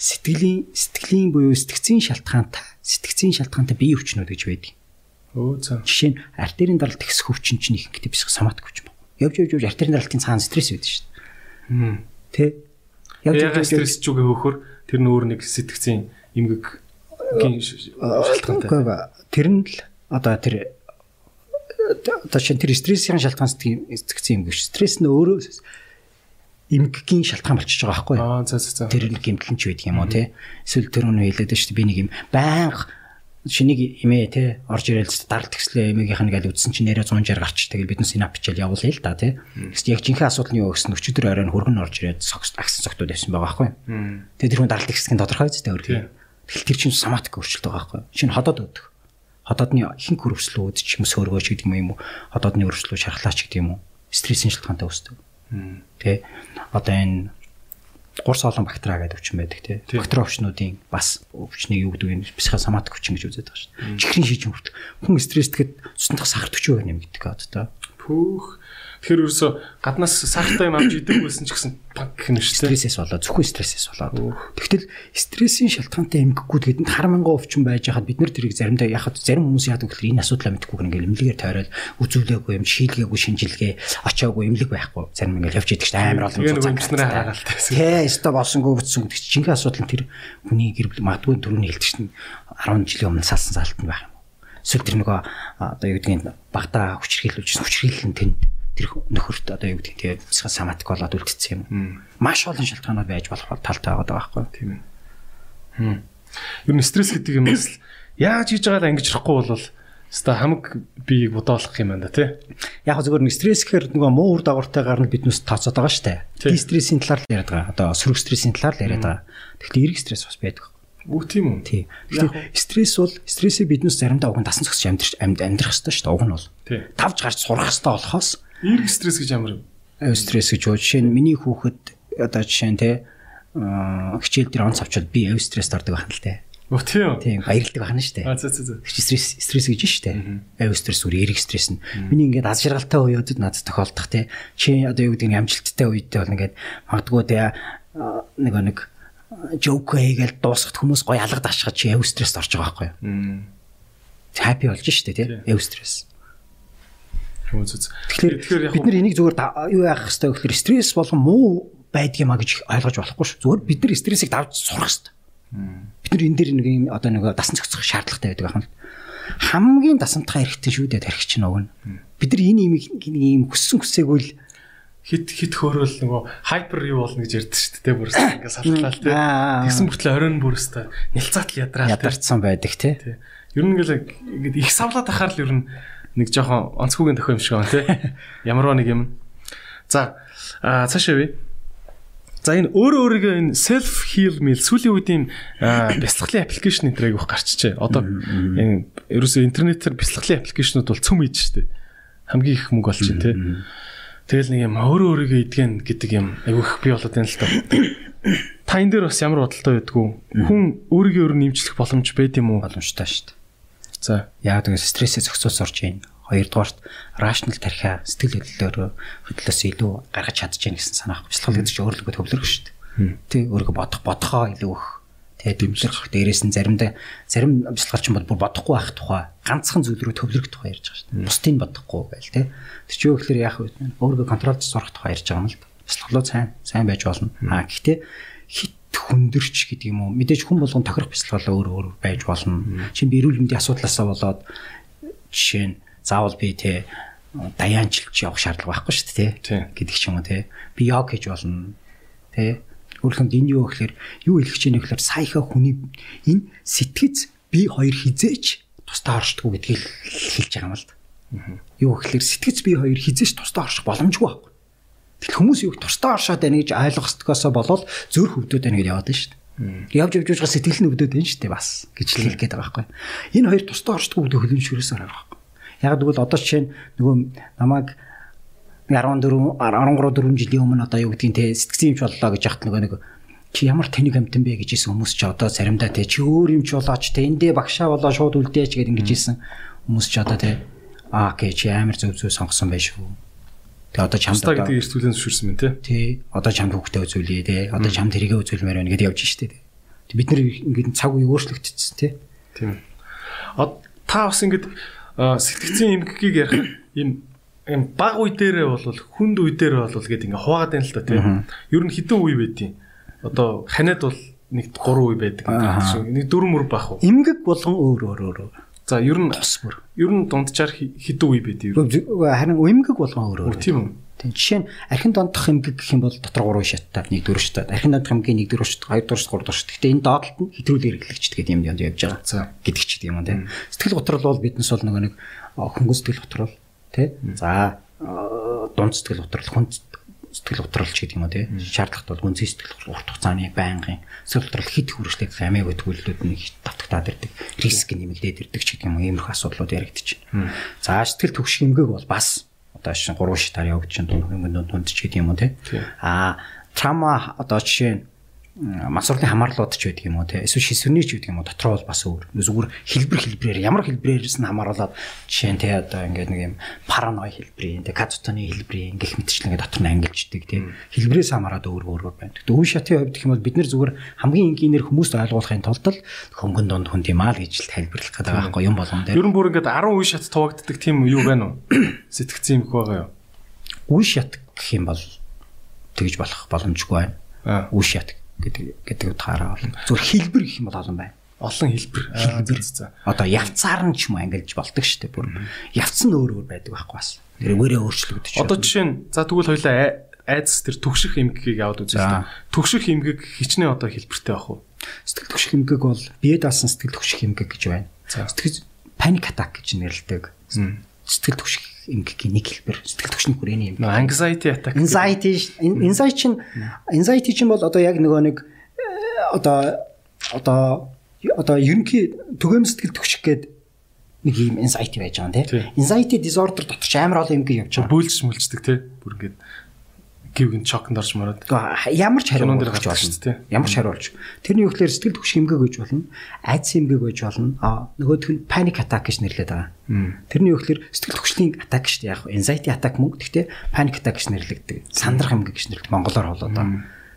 сэтгэлийн сэтгэлийн буюу сэтгцийн шалтгаантай сэтгцийн шалтгаантай бие өвчнүүд гэж байдаг. Өө за. Жишээ нь артерийн даралт ихсэх өвчин чинь их гэдэг психо соматик өвчин байна. Явж явж явж артерийн даралтын цаана стресс байдаг шүү дээ. Тэ. Явж явж стресс ч үгүй хөөхөр тэр нөөр нэг сэтгцийн эмгэг шалтгаантай. Тэр нь л одоо тэр одоо чинь тэр стрессийн шалтгаан сэтгцийн эмгэг стресс нь өөрөө эмгэгийн шалтгаан болчихж байгаа байхгүй юу? Аа за за за. Тэр нэг гэмтлэн ч байдаг юм уу те? Эсвэл тэр өнөө хэлээд шүү дээ би нэг юм байнга шинийг эмээ те орж ирэл даралт гислээ эмээгийнх нь гэж үдсэн чинь нэрэ 160 гарч тэгэл бид нь синап бичээл явуулъя л да те. Гэхдээ яг жинхэнэ асуудал нь юу гэсэн өчигдөр оройн хөргөн орж ирээд агсан цогтууд байсан байгаа байхгүй юу? Тэгээ тэр хүн даралт гисэх нь тодорхой тэ өөр. Тэгэл тэр чинь соматик өөрчлөлт байгаа байхгүй юу? Шинэ ходоод өгдөг. Ходоодны ихэнх хөрвслүүд ч юм уу сөргөөч гэдэг юм уу? Ходоодны өрөвслүүд шархлаач гэдэг юм уу? Стрессийн шалтгаантай үүсдэг. Тэ одоо энэ гурс олон бактери гэдэг өвчин байдаг тий. Бактери өвчнүүдийн бас өвчнийг юу гэдэг нь психо соматик өвчин гэж үздэг шүү дээ. Чихрийн шийдвэр хүртэл хүн стресстгээд цусндах сахар 40% нэмэгдэх гэдэг. Пүүх Тэгэхээр ерөөсө гаднаас сахартай юм авч идэг байсан ч гэсэн баг гэх юм шүү дээ. Стрессээс болоод зөвхөн стрессээс болоод. Тэгтэл стрессийн шалтгаантай эмгэгүүд гэхэд хар мянган өвчин байж хахад бид нэр тэрийг заримдаа яхад зарим хүмүүс яадаг гэхээр энэ асуудлаа мэдэхгүй ингээл эмнэлгээр тойроод үзүүлээгүй юм шийдгээгүй шинжилгээ очоогүй эмнэлэг байхгүй зарим ингээл явж идэг чинь амар олон зүйл эмчнэрээ хараалтай. Тэ өстө болсонгүй бүтсэн гэдэг чинь жинхэнэ асуудал нь тэр хүний гэр бүл магадгүй төрөний хэлдэг чинь 10 жилийн өмнө салсан салтанд байх юм. Эсвэл тэр нөгөө одоо юу гэдгийг багтаа хүчрхийлүүлж хүчрхийлэл нь тэнд тэр нөхөрт одоо юу гэдэг тэгээд бусгай саматик болоод үлдсэн юм. Маш олон шалтгаанууд байж болох талтай байгаа байхгүй тийм ээ. Ер нь стресс гэдэг юм бас яаж хийж байгааг ангиж рахгүй бол Ста хамаг биеийг бодоолох юм байна да тий. Яг зөвхөн нэг стресс гэхэр нөгөө муу үр дагавартай гарна биднээс тооцоод байгаа штэ. Ди стрессийн талаар л яриад байгаа. Одоо сөрөг стрессийн талаар л яриад байгаа. Тэгэхээр эрг стресс бас байдаг. Үгүй тийм үү? Тий. Тэгэхээр стресс бол стрессийг биднээс заримдаа уг нь дасан зогсож амьдрах амьдрах шүү дээ. Уг нь бол. Тавж гарч сурах хэрэгтэй болохоос Эрг стресс гэж ямар юм? Стресс гэж юу? Жишээ нь миний хүүхэд одоо жишээ нь те хичээл дээр онц авчаад би эв стресс ордог байна л те. Оо тийм. Тийм баярлдаг байна шүү дээ. А за за за. Стресс стресс гэж шүү дээ. Эв стресс үр эрг стресс нь. Миний ингээд аз жаргалтай үеүүдэд надад тохиолдох те. Чи одоо юу гэдэг нь амжилттай үедээ бол ингээд магадгүй те нэг нэг жоок хийгээл дуусахт хүмүүс гоё алга дашгаж чи эв стресс орж байгаа байхгүй юу? Хаппи болж шүү дээ те. Эв стресс. Тэгэхээр бид нар энийг зүгээр юу яах хэрэгтэй гэхээр стресс болгон муу байдгиймаа гэж ойлгож болохгүй шүү. Зүгээр бид нар стрессийг давж сурах хэрэгтэй. Бид нар энэ дээр нэг юм одоо нэг дасан зохицох шаардлагатай байдаг байна. Хамгийн дасамтгай хэрэгтэй шүү дээ тархич нь өгнө. Бид нар энэ юм ийм хүссэн хүсээгүй л хит хит хөөрөл нөгөө хайпер юу болно гэж ярьдаг шүү дээ бүрс ингээ салхалаа л тий. Тэгсэн мөртлөө оройн бүрстэй нэлцаат л ядраа. Ядарсан байдаг тий. Ер нь ингээл их савлаад ахаар л ер нь нэг жоохон онцгүйгийн тохиом шиг байна тий. Ямарваа нэг юм. За цаашаа би. За энэ өөрөө өөрийгөө энэ self heal meal сүүлийн үед ийм бяцлаглалын аппликейшн энэ төрөйг гарчжээ. Одоо энэ ерөөсөө интернетээр бяцлаглалын аппликейшнуд бол цөм ийж штэ. Хамгийн их мөнгө болж байна тий. Тэгэл нэг юм өөрөө өөрийгөө идгэн гэдэг юм айгүй их би болоод байна л та. Та энэ дээр бас ямар бодолтой байдгүй. Хүн өөрийгөө өөр нэмжлэх боломж байд юм уу? Боломжтой штэ. За яг тэгээс стрессээ зохицуулж орж ийн. Хоёрдугаарт рашнл тархиа сэтгэл хөдлөлөөр хөдлөөс илүү гаргаж яах гэсэн санаах. Бяцлал гэдэг чинь өөрлөгөө төвлөрөх шүү дээ. Тий өөрийгөө бодох бодохоо илүү их Тэгээ дэмжлэх дээрээс нь заримдаа зарим бяцлагч бол бүр бодохгүй байх тухай ганцхан зүйл рүү төвлөрөх тухай ярьж байгаа шүү дээ. Бусдыг бодохгүй байл те. Тэр чинь юу гэхээр яах вэ? Өөрийгөө контролж сурах тухай ярьж байгаа юм л. Бяцлаглуу сайн сайн байж болно. Аа гэхдээ хит хүндэрч гэдэг юм уу? Мэдээж хүн болгон тохирох бяцлаглаа өөр өөр байж болно. Чин би эрүүл мэндийн асуудлаасаа болоод жишээ нь заавал би те даяанчилж явах шаардлага байхгүй шүү дээ гэдэг ч юм уу те. Би йог хийж болно. Тэ Өөрөлдөнд энэ юу гэхээр юу хэлэх гэж байна гэхээр саяхаа хүний энэ сэтгэц би хоёр хизээч тусдаа оршдгоо гэдгийг хэлж байгаа юм л да. Юу гэхээр сэтгэц би хоёр хизээч тусдаа орших боломжгүй байхгүй. Тэгэл хүмүүс юу тусдаа оршоод байна гэж ойлгохсдгоосоо болоод зөөр хөвдөд байна гэж яваад байна шүү дээ. Явж явж байгаа сэтгэл нь өвдөд байна шүү дээ бас гэж хэлэх гээд байгаа байхгүй. Энэ хоёр тусдаа оршдгоо гэдэг хөлөншөрөөс арга байхгүй. Яг тэгвэл одоо жишээ нь нөгөө намайг 14 13 4 жилийн өмнө одоо юу гэдгийг те сэтгцэн юмч боллоо гэж яхад нөгөө нэг чи ямар тэнэг амтан бэ гэж исэн хүмүүс ч одоо заримдаа те чи өөр юмч болооч те эндээ багшаа болоо шууд үлдээч гэдэг ингэж исэн хүмүүс ч одоо те аа гэ чи амар зөв зөв сонгосон байж шүү. Тэгээ одоо чамд одоо гэдэг эрсдүүлэн зөвшөөрсөн мэн те. Тий. Одоо чамд хөвгтэй үзүүлээ те. Одоо чамд тэрийгэ үзүүлмээр байна гэдээ явж штэ те. Бид нар ингээд цаг үе өөрчлөгдсөн те. Тийм. Та бас ингээд сэтгцэн эмгэгийг ярих юм юм баг үе дээрээ бол хүнд үе дээрээ бол гээд ингээ хуваагаад байна л та тийм. Ер нь хідэн үе байдیں۔ Одоо ханиад бол нэг 3 үе байдаг гэдэг. Нэг 4 мөр бах уу. Имгэг болгон өөр өөр өөр. За ер нь тус мөр. Ер нь дунджаар хідэн үе байдаг. Харин имгэг болгон өөр өөр. Тийм үү. Тийм жишээ нь архин дондох эмгэг гэх юм бол дотор 3 шаттай, нэг дөрөв шаттай. Архин дондох эмгийн нэг дөрөв шат, хоёр дөрөв шат, гурав дөрөв шат. Гэтэ энэ доотлолт нь хэтрүүлэр хэрэглэгчд гэдэг юм янд явж байгаа. За гэдэг ч юм тийм. Сэтгэл готрол бол биднес бол нөгөө нэг хөнгөн сэтгэл готрол тий. За дунд сэтгэл готрол хүн сэтгэл готролч гэдэг юм уу тий. Шаардлагат бол гүнзгий сэтгэл урт хугацааны байнгын сэтгэл готрол хэд хүрчлэх амиаг төгөллүүд нь давтагтаад ирдэг. Риск нэмэгдээд ирдэг ч гэдэг юм уу. Иймэрхүү асуудлууд яригдчихэв. За сэтгэл төгших эмгэг бол бас одоо шин 3 шатаар явж чинь дунд дунд ч гэдэг юм уу тий. Аа трама одоо жишээ нь масурлын хамаарлууд ч байдаг юм уу те эсвэл шисвэрний ч байдаг юм уу дотроо бол бас өөр зүгээр хэлбэр хэлбэрээр ямар хэлбэрээрс нь хамааруулаад жишээ нь те одоо ингээд нэг юм параной хэлбэрийн те кацутаны хэлбэрийн гих мэтчлэн ингээд дотор нь ангилждаг те хэлбэрээс хамаараад өөр өөр. Тэгтээ үе шатын хувьд гэх юм бол бид нэр зүгээр хамгийн энгийнээр хүмүүст ойлгуулахын тулд л хөнгөн донд хүн тийм аа гэж л тайлбарлах гэдэг байхгүй юм болгон дээр. Ер нь бүр ингээд 10 үе шат туваагддаг тийм юу байна уу? Сэтгцэн юм байгаа юу? Үе шат гэх юм бол тэгж болох боломжгүй байна. Үе шат гэдэг гэдэг утгаараа бол зөв хэлбэр гэх юм бол олон байна. Олон хэлбэр. Хэлбэр. Одоо явцаар нь ч юм ангилж болдог шүү дээ. Бүр явц нь өөр өөр байдаг байхгүй бас. Тэр өөрөө өөрчлөгдөж. Одоо жишээ нь за тэгвэл хоёлаа айдас тэр төгших эмгэгийг л дээ. Төгших эмгэг хичнээн одоо хэлбэртэй байх уу? Сэтгэл төгших эмгэг бол бие даасан сэтгэл төгших эмгэг гэж байна. Сэтгэл паник атак гэж нэрлэдэг. Сэтгэл төгших эмгэгийн нэг хэлбэр сэтгэл түвшний хүрээний эмгэг. Anxiety attack. Anxiety anxiety чинь anxiety чинь бол одоо яг нөгөө нэг э, одоо одоо одоо ерөнхий түгэм сэтгэл түвших гээд нэг юм anxiety байж байгаа юм тийм. Anxiety disorder дотор ч амар олон эмгэг явж байгаа. Бөөлж мүлждэг тийм. Бүр ингээд гівгэн чокнд орж мараад. Ямар ч хариу болж болно. Ямар ч хариу болж. Тэрний үгээр сэтгэл түвших эмгэг гэж болно. Айдас эмгэг гэж болно. Нөгөөх нь panic attack гэж нэрлэдэг байгаа. Тэрний үгээр сэтгэл түвшлийн attack шүү дээ. Яг anxiety attack мөн. Гэхдээ panic attack гэж нэрлэгдэг. Сандрах эмгэг гэж нэрлэдэг. Монголоор бол одоо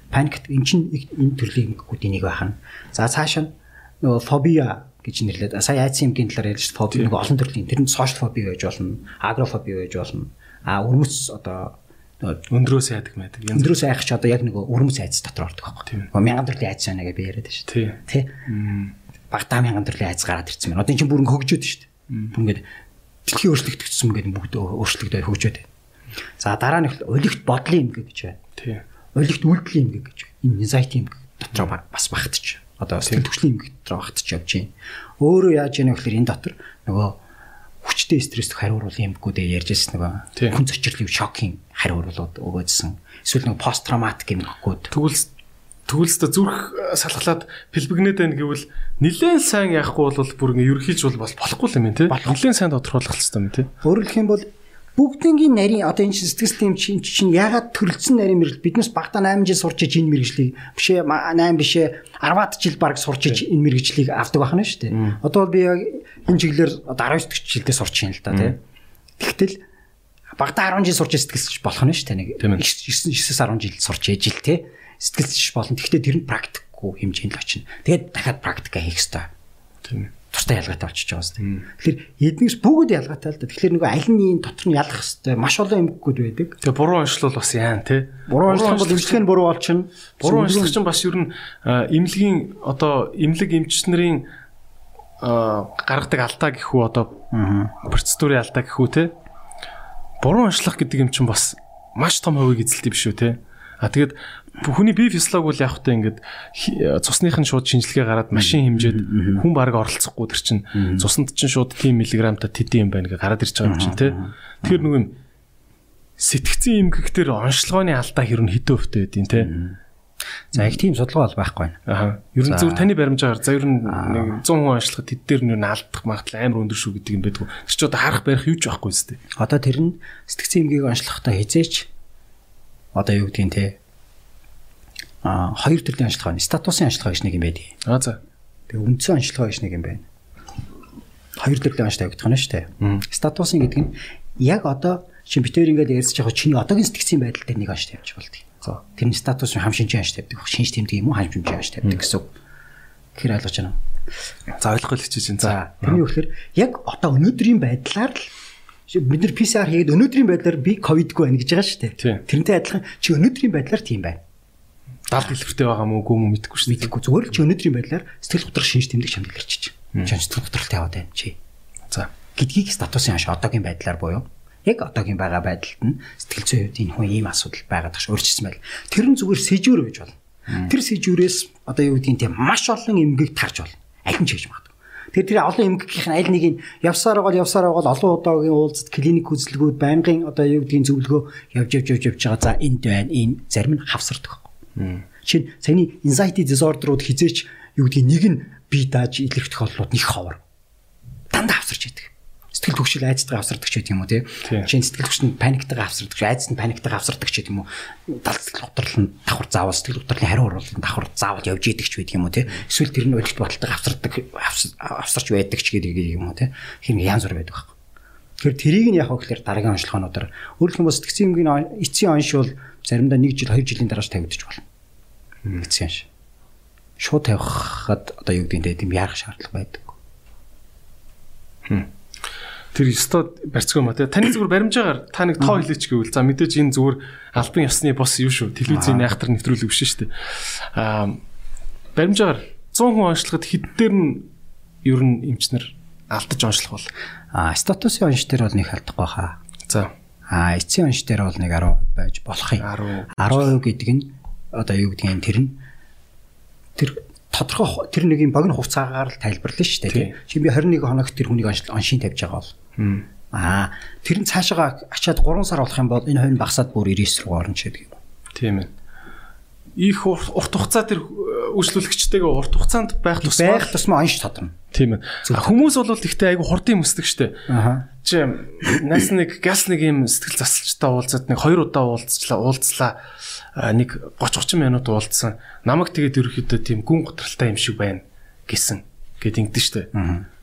panic эн чинь энэ төрлийн эмгэгүүдийн нэг байна. За цаашаа нөгөө phobia гэж нэрлэдэг. Сая айдас эмгийн талаар ярьж фоби нэг олон төрлийн. Тэр нь social phobia байж болно, agoraphobia байж болно. А өрмөц одоо өндрөөс айдаг байдаг. Өндрөөс айх ч одоо яг нэг өрмөц айц дотор ордог байхгүй. Мянган төрлийн айц байна гэж би яриад байна шүү дээ. Тий. Багтаа мянган төрлийн айц гараад ирсэн байна. Одоо энэ чинь бүр хөгжөөд шүү дээ. Бүр ингээд дэлхийн өөрчлөгдсөн гэдэг бүгд өөрчлөгдөд хөгжөөд байна. За дараа нь олигт бодлын юм гэж байна. Тий. Олигт үйлдэлийн юм гэж. Энэ anxiety юм дотор бас багтчих. Одоо сэтгэл хөдлөлийн юм дотор багтчих явж байна. Өөрөө яаж вэ гэхээр энэ дотор нөгөө хүчтэй стресс хариуруул юмгүүдээ ярьж ирсэн нөгөө хүн зочирлын шокийн хариуруулууд өгөөдсөн. Эсвэл нөгөө пост травматик юм гэгүүд. Тэгвэл төгөлстө зүрх салхалаад пэлбэгнээд байна гэвэл нилээн сайн яахгүй бол бүр ингээ ерхийлж бол болохгүй юм тий. Нилээн сайн тодорхойлох хэрэгтэй юм тий. Хэлэх юм бол бүгднгийн нарийн одоо энэ сэтгэл хөдлөлийн чинь чинь ягаад төрөлцсөн нарийн мэрэгэл биднээс багтаа 8 жил сурч иж энэ мэрэгжлийг бишээ 8 бишээ 10-аад жил баг сурч иж энэ мэрэгжлийг авдаг байна шүү дээ. Одоо би яг энэ чиглэлээр одоо 19 жилдээ сурч юм л да тий. Тэгтэл багтаа 10 жил сурч сэтгэлч болох нь шүү дээ нэг 9-10 жил сурч иж л тий. Сэтгэлч болно. Тэгвэл тэр нь практик болохгүй хэмжээнд л очино. Тэгээд дахиад практика хийх хэрэгтэй. Тийм. Тустай ялгаатай болчихж байгаа юм. Тэгэхээр эднээс бүгд ялгаатай л да. Тэгэхээр нөгөө аль нь дотор нь ялгах хэрэгтэй. Маш олон эмгэгүүд байдаг. Тэгээ буруу онцлол бас яан тий. Буруу онцлог бол эмчилгээ нь буруу болчихно. Буруу онцлог чинь бас ер нь эмнэлгийн одоо эмнэлэг эмчнэрийн гаргадаг алдаа гэхүү одоо процедурын алдаа гэхүү те буруу онцлог гэдэг юм чинь бас маш том хувийг эзэлдэг биш үү те а тэгээд хүний бие физиолог бол яг хөтэ ингээд цусных нь шууд шинжилгээ гараад машин хэмжээд хүн бараг оролцохгүй тэр чинь. Цуснд чинь шууд тийм миллиграмтай тэдэн юм байна гэ гараад ирж байгаа юм чинь те тэгэхээр нөгөө сэтгцэн эмгэг төр онцлогооны алдаа хэрэг хэдэн өвтэй байдیں۔ те За их тийм судалгаа бол байхгүй байна. Аа. Ер нь зөв таны баримжаагаар за ер нь нэг 100 хүн ажиллахад тэд дээр нь алдах магадлал амар өндөр шүү гэдэг юм байдгүй. Тэр чи одоо харах барих юу ч байхгүй зү. Одоо тэр нь сэтгцэн эмгийг онцлохдоо хизээч одоо юу гэдгийг те а хоёр төрлийн онцлогоо байна. Статусын онцлогоо гэж нэг юм байдаг. Аа за. Тэгээ үндсэн онцлогоо гэж нэг юм байна. Хоёр төрлийн онцлогоо гэдэг нь шүү дээ. Статусын гэдэг нь яг одоо чи битээр ингээд ярьж байгаа чиний одоогийн сэтгцэн байдал дээр нэг онцлог явж болдог. За тэрний статус хам шинжээ хаш тавьдаг. Шинж тэмдэг юм уу хам шинжээ хаш тавьдаг гэсэн үг. Тэгэхээр ойлгож байна уу? За ойлгох хэлчихэж байна. За тэрний үхээр яг одоо өнөөдрийн байдлаар л бид нар PCR хийгээд өнөөдрийн байдлаар би ковидгүй байна гэж байгаа шүү дээ. Тэрнтэй адилхан чи өнөөдрийн байдлаар тийм байна. Далд хэлбэртэй байгаа мó үгүй мó мэдэхгүй шүү дээ. Мэдэхгүй зүгээр л чи өнөөдрийн байдлаар сэтгэл готрол шинж тэмдэг шамдал ирчих. Чи сэтгэл готролтой яваад байна чи. За гэдгийг статусын хаш одоогийн байдлаар буюу яг одоогийн байгаа байдалд нь сэтгэл зүйн хувьд энэ хүн ийм асуудал байгаад тахш өөрчлөсөн байл. Тэр нь зүгээр сэжүүр гэж болно. Тэр сэжүүрээс одоо юу гэдгийг тийм маш олон эмгэг тарж болно. Аль нь ч хийж магадгүй. Тэгэхээр тэр олон эмгэгийнх нь аль нэг нь явсаар байгаа явсаар байгаа олон удаагийн уулзалт клиник үзэлгүүд байнгын одоо юу гэдгийг зөвлөгөө явж явж явж явж байгаа. За энд байна. Энэ зарим нь хавсардаг. Жишээ нь саяны anxiety disorder-ууд хизээч юу гэдгийг нэг нь бие дааж илэрх тохиолдлууд нэг ховор. Дандаа хавсарч идэг сэтгэл төвшил айцтайгаа авсардаг ч гэдэг юм уу тий. Жишээ сэтгэл төвшөнд паниктайгаа авсардаг, айцт нь паниктайгаа авсардаг ч гэдэг юм уу. Дал сэтгэл готрол нь давхар заавал сэтгэл готрлын хариу уруулын давхар заавал явж идэг ч гэдэг юм уу тий. Эсвэл тэр нь өлегт баталтайгаа авсардаг авсарч байдаг ч гэдэг юм уу тий. Хин янз бүр байдаг байхгүй. Тэгэхээр тэрийг нь яг хөөхлөөр дараагийн онцлогоонуудаар өөрөлдөх юм бол сэтгцэн эмгийн эцсийн онш бол заримдаа 1 жил 2 жилийн дарааж тавигдчих болно. Эцсийн онш. Шууд тавихад одоо юу гэдэг нь тийм яарах шаардлага байдаг. Хм тэр ёстой барьцгүй маа те таны зүгээр баримжаагаар та нэг тоо хэлээч гэвэл за мэдээж энэ зүгээр албан ёсны бос юу шүү? Телевизийн айхтар нэвтрүүлэг биш шүү дээ. Аа баримжаагаар 100 хүн онцлоход хэддээр нь ер нь эмчнэр алдаж онцлох бол? Аа статусын онц дээр бол нэг алдахгүй хаа за. Аа эцсийн онц дээр бол нэг 10% байж болох юм. 10 10% гэдэг нь? Одоо юу гэдэг юм тэр нь? Тэр тодорхой тэр нэг юм богино хугацаагаар л тайлбарлана шүү дээ. Чи би 21 хоногт тэр хүнийг оншин тавьж байгаа бол Аа тэр нь цаашаа ачаад 3 сар болох юм бол энэ хойно багасаад бүр 99 руу орно ч гэдэг юм. Тийм ээ. Их урт хугацаа тэр үйлчлүүлэгчтэйгээ урт хугацаанд байх тусмаа байх тусмаа онш тодорно. Тийм ээ. Хүмүүс бол ихтэй айгу хурдан өмсдөг штэ. Аа. Чи нас нэг газ нэг юм сэтгэл засалчтай уулзаад нэг 2 удаа уулзчлаа уулзлаа нэг 30 30 минут уулзсан. Намайг тэгээд ерөөхдөө тийм гүн готралтай юм шиг байна гэсэн гэд ингэдэж штэ.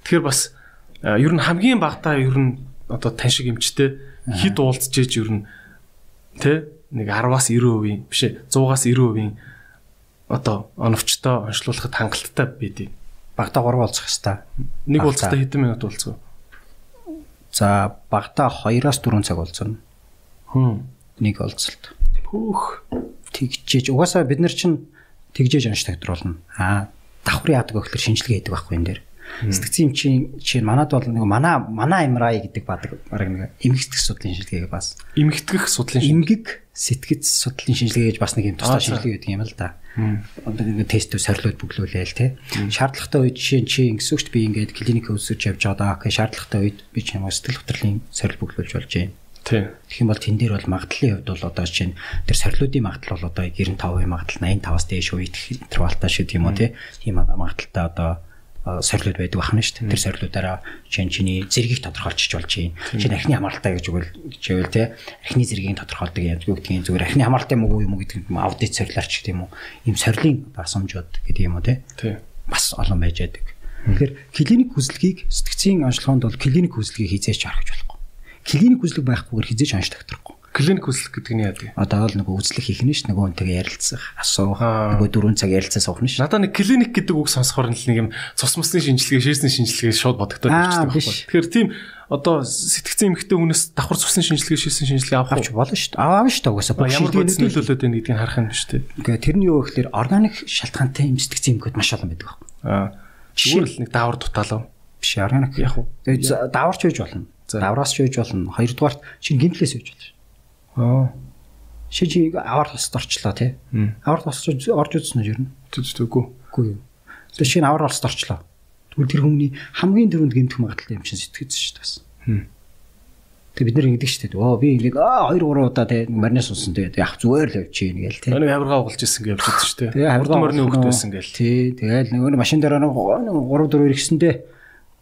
Тэгэхээр бас ер нь хамгийн багтаа ер нь одоо тань шиг эмчтэй хид уулзж ээж ер нь тэ нэг 10-аас 90% биш ээ 100-аас 90% одоо оновчтой онцлуулахад хангалттай байдیں۔ Багтаа 3 уулзах хэвээр. Нэг уулзалтаа хэдэн минут уулзах вэ? За багтаа 2-аас 4 цаг уулзна. Хм. Нэг уулзалт. Пүүх. Тэгжээж угаасаа бид нар чинь тэгжээж онц тагтруулна. Аа давхрын яадаг өгөхлөр шинжилгээ хийдэг байхгүй энэ дээр. Сэтгцийн чинь чинь манад бол нэг мана мана MRI гэдэг бадаг баг нэг эмгэгдэх судлалын шинжилгээ бас. Эмгэгдэх судлалын эмгэг сэтгэц судлалын шинжилгээ гэж бас нэг юм тусдаа шинжилгээ гэдэг юм л да. Одоо нэг тестөө сорилууд бүглүүлээл те. Шаардлагатай үед жишээ нь чи ингэсүгт би ингээд клиник өсөж явж байгаа. Окей шаардлагатай үед би ч юм уу сэтгэл хөдлөлийн сорил бүглүүлж болж байна. Тийм. Тэгэх юм бол тэн дээр бол магадлалын хувьд бол одоо чинь тэр сорилуудын магадлал бол одоо 95% магадлал 85-аас дээш үеих интервалтай шүү тийм үү тийм магадлалтай одоо сорилууд байдаг ахна шүү дээ. Тэр сорилуудаараа чинь чиний зэргийг тодорхойлчих болж чинь. Чинь архины хамааралтай гэж үгэл гэвэл те архины зэргийг тодорхойлдог юм гэдгийг зүгээр архины хамааралтай юм уу юм гэдэг юм аудит сорилаарч гэдэг юм уу. Ийм сорилын басамжууд гэдэг юм уу те. Бас олон байж байдаг. Тэгэхээр клиник хүслэгийг сэтгцийн онцлогоонд бол клиник хүслэгийг хизээч харах гэж болохгүй. Клиник хүслэг байхгүйгээр хизээч онц тогтрохгүй. Клиник үзлэх гэдэг нь яа гэдэг. Одоо бол нөгөө үзлэх хийх нь ш нөгөө үнтэйгээ ярилцах, асуух, нөгөө дөрөв цаг ярилцаа суух нь ш. Надаа нэг клиник гэдэг үг сонсохоор нэг юм цус мусны шинжилгээ, шээсний шинжилгээ шууд бодогдоод биш. байхгүй. Тэгэхээр тийм одоо сэтгцэн эмхтэй хүнээс давхар цусны шинжилгээ, шээсний шинжилгээ авах авч болно ш. Аваа ш угаасаа бүх ямар бодис нөлөөлөд байна гэдгийг харах юм биш үү? Ингээ тэрний юу гэхээр органик шалтгаантай юм сэтгцэн эмгүүд маш олон байдаг байхгүй. Аа. Зүгээр л нэг даавар дутаалав. Биш органик Яг уу. Даварч үйж болно. Давраас ч үйж болно. Хоёрдугаарт шинэ гинтлээс үйж болно. Аа. Ши чи авар тосд орчлоо тий. Авар тосч орж үзсэн үү ер нь? Түзтэггүй. Үгүй юу. Тэгээ шинэ авар тосд орчлоо. Тэгвэл тэр хүний хамгийн түрүүнд гэмтэх магадaltaй юм шиг сэтгэж шүү дээ бас. Тэгээ бид нэр ингэдэг шүү дээ. Оо би ингээд аа 2 3 удаа тий маринас унсан тий яг зүгээр л явчих юм гээл тий. Нэг хавиргаа угалж исэн гэж явж шүү дээ. Тэгээ Хурдан морины хөвгт байсан гээл. Тий, тэгээл нөгөө машин дээр нэг 3 4 ирэхсэндээ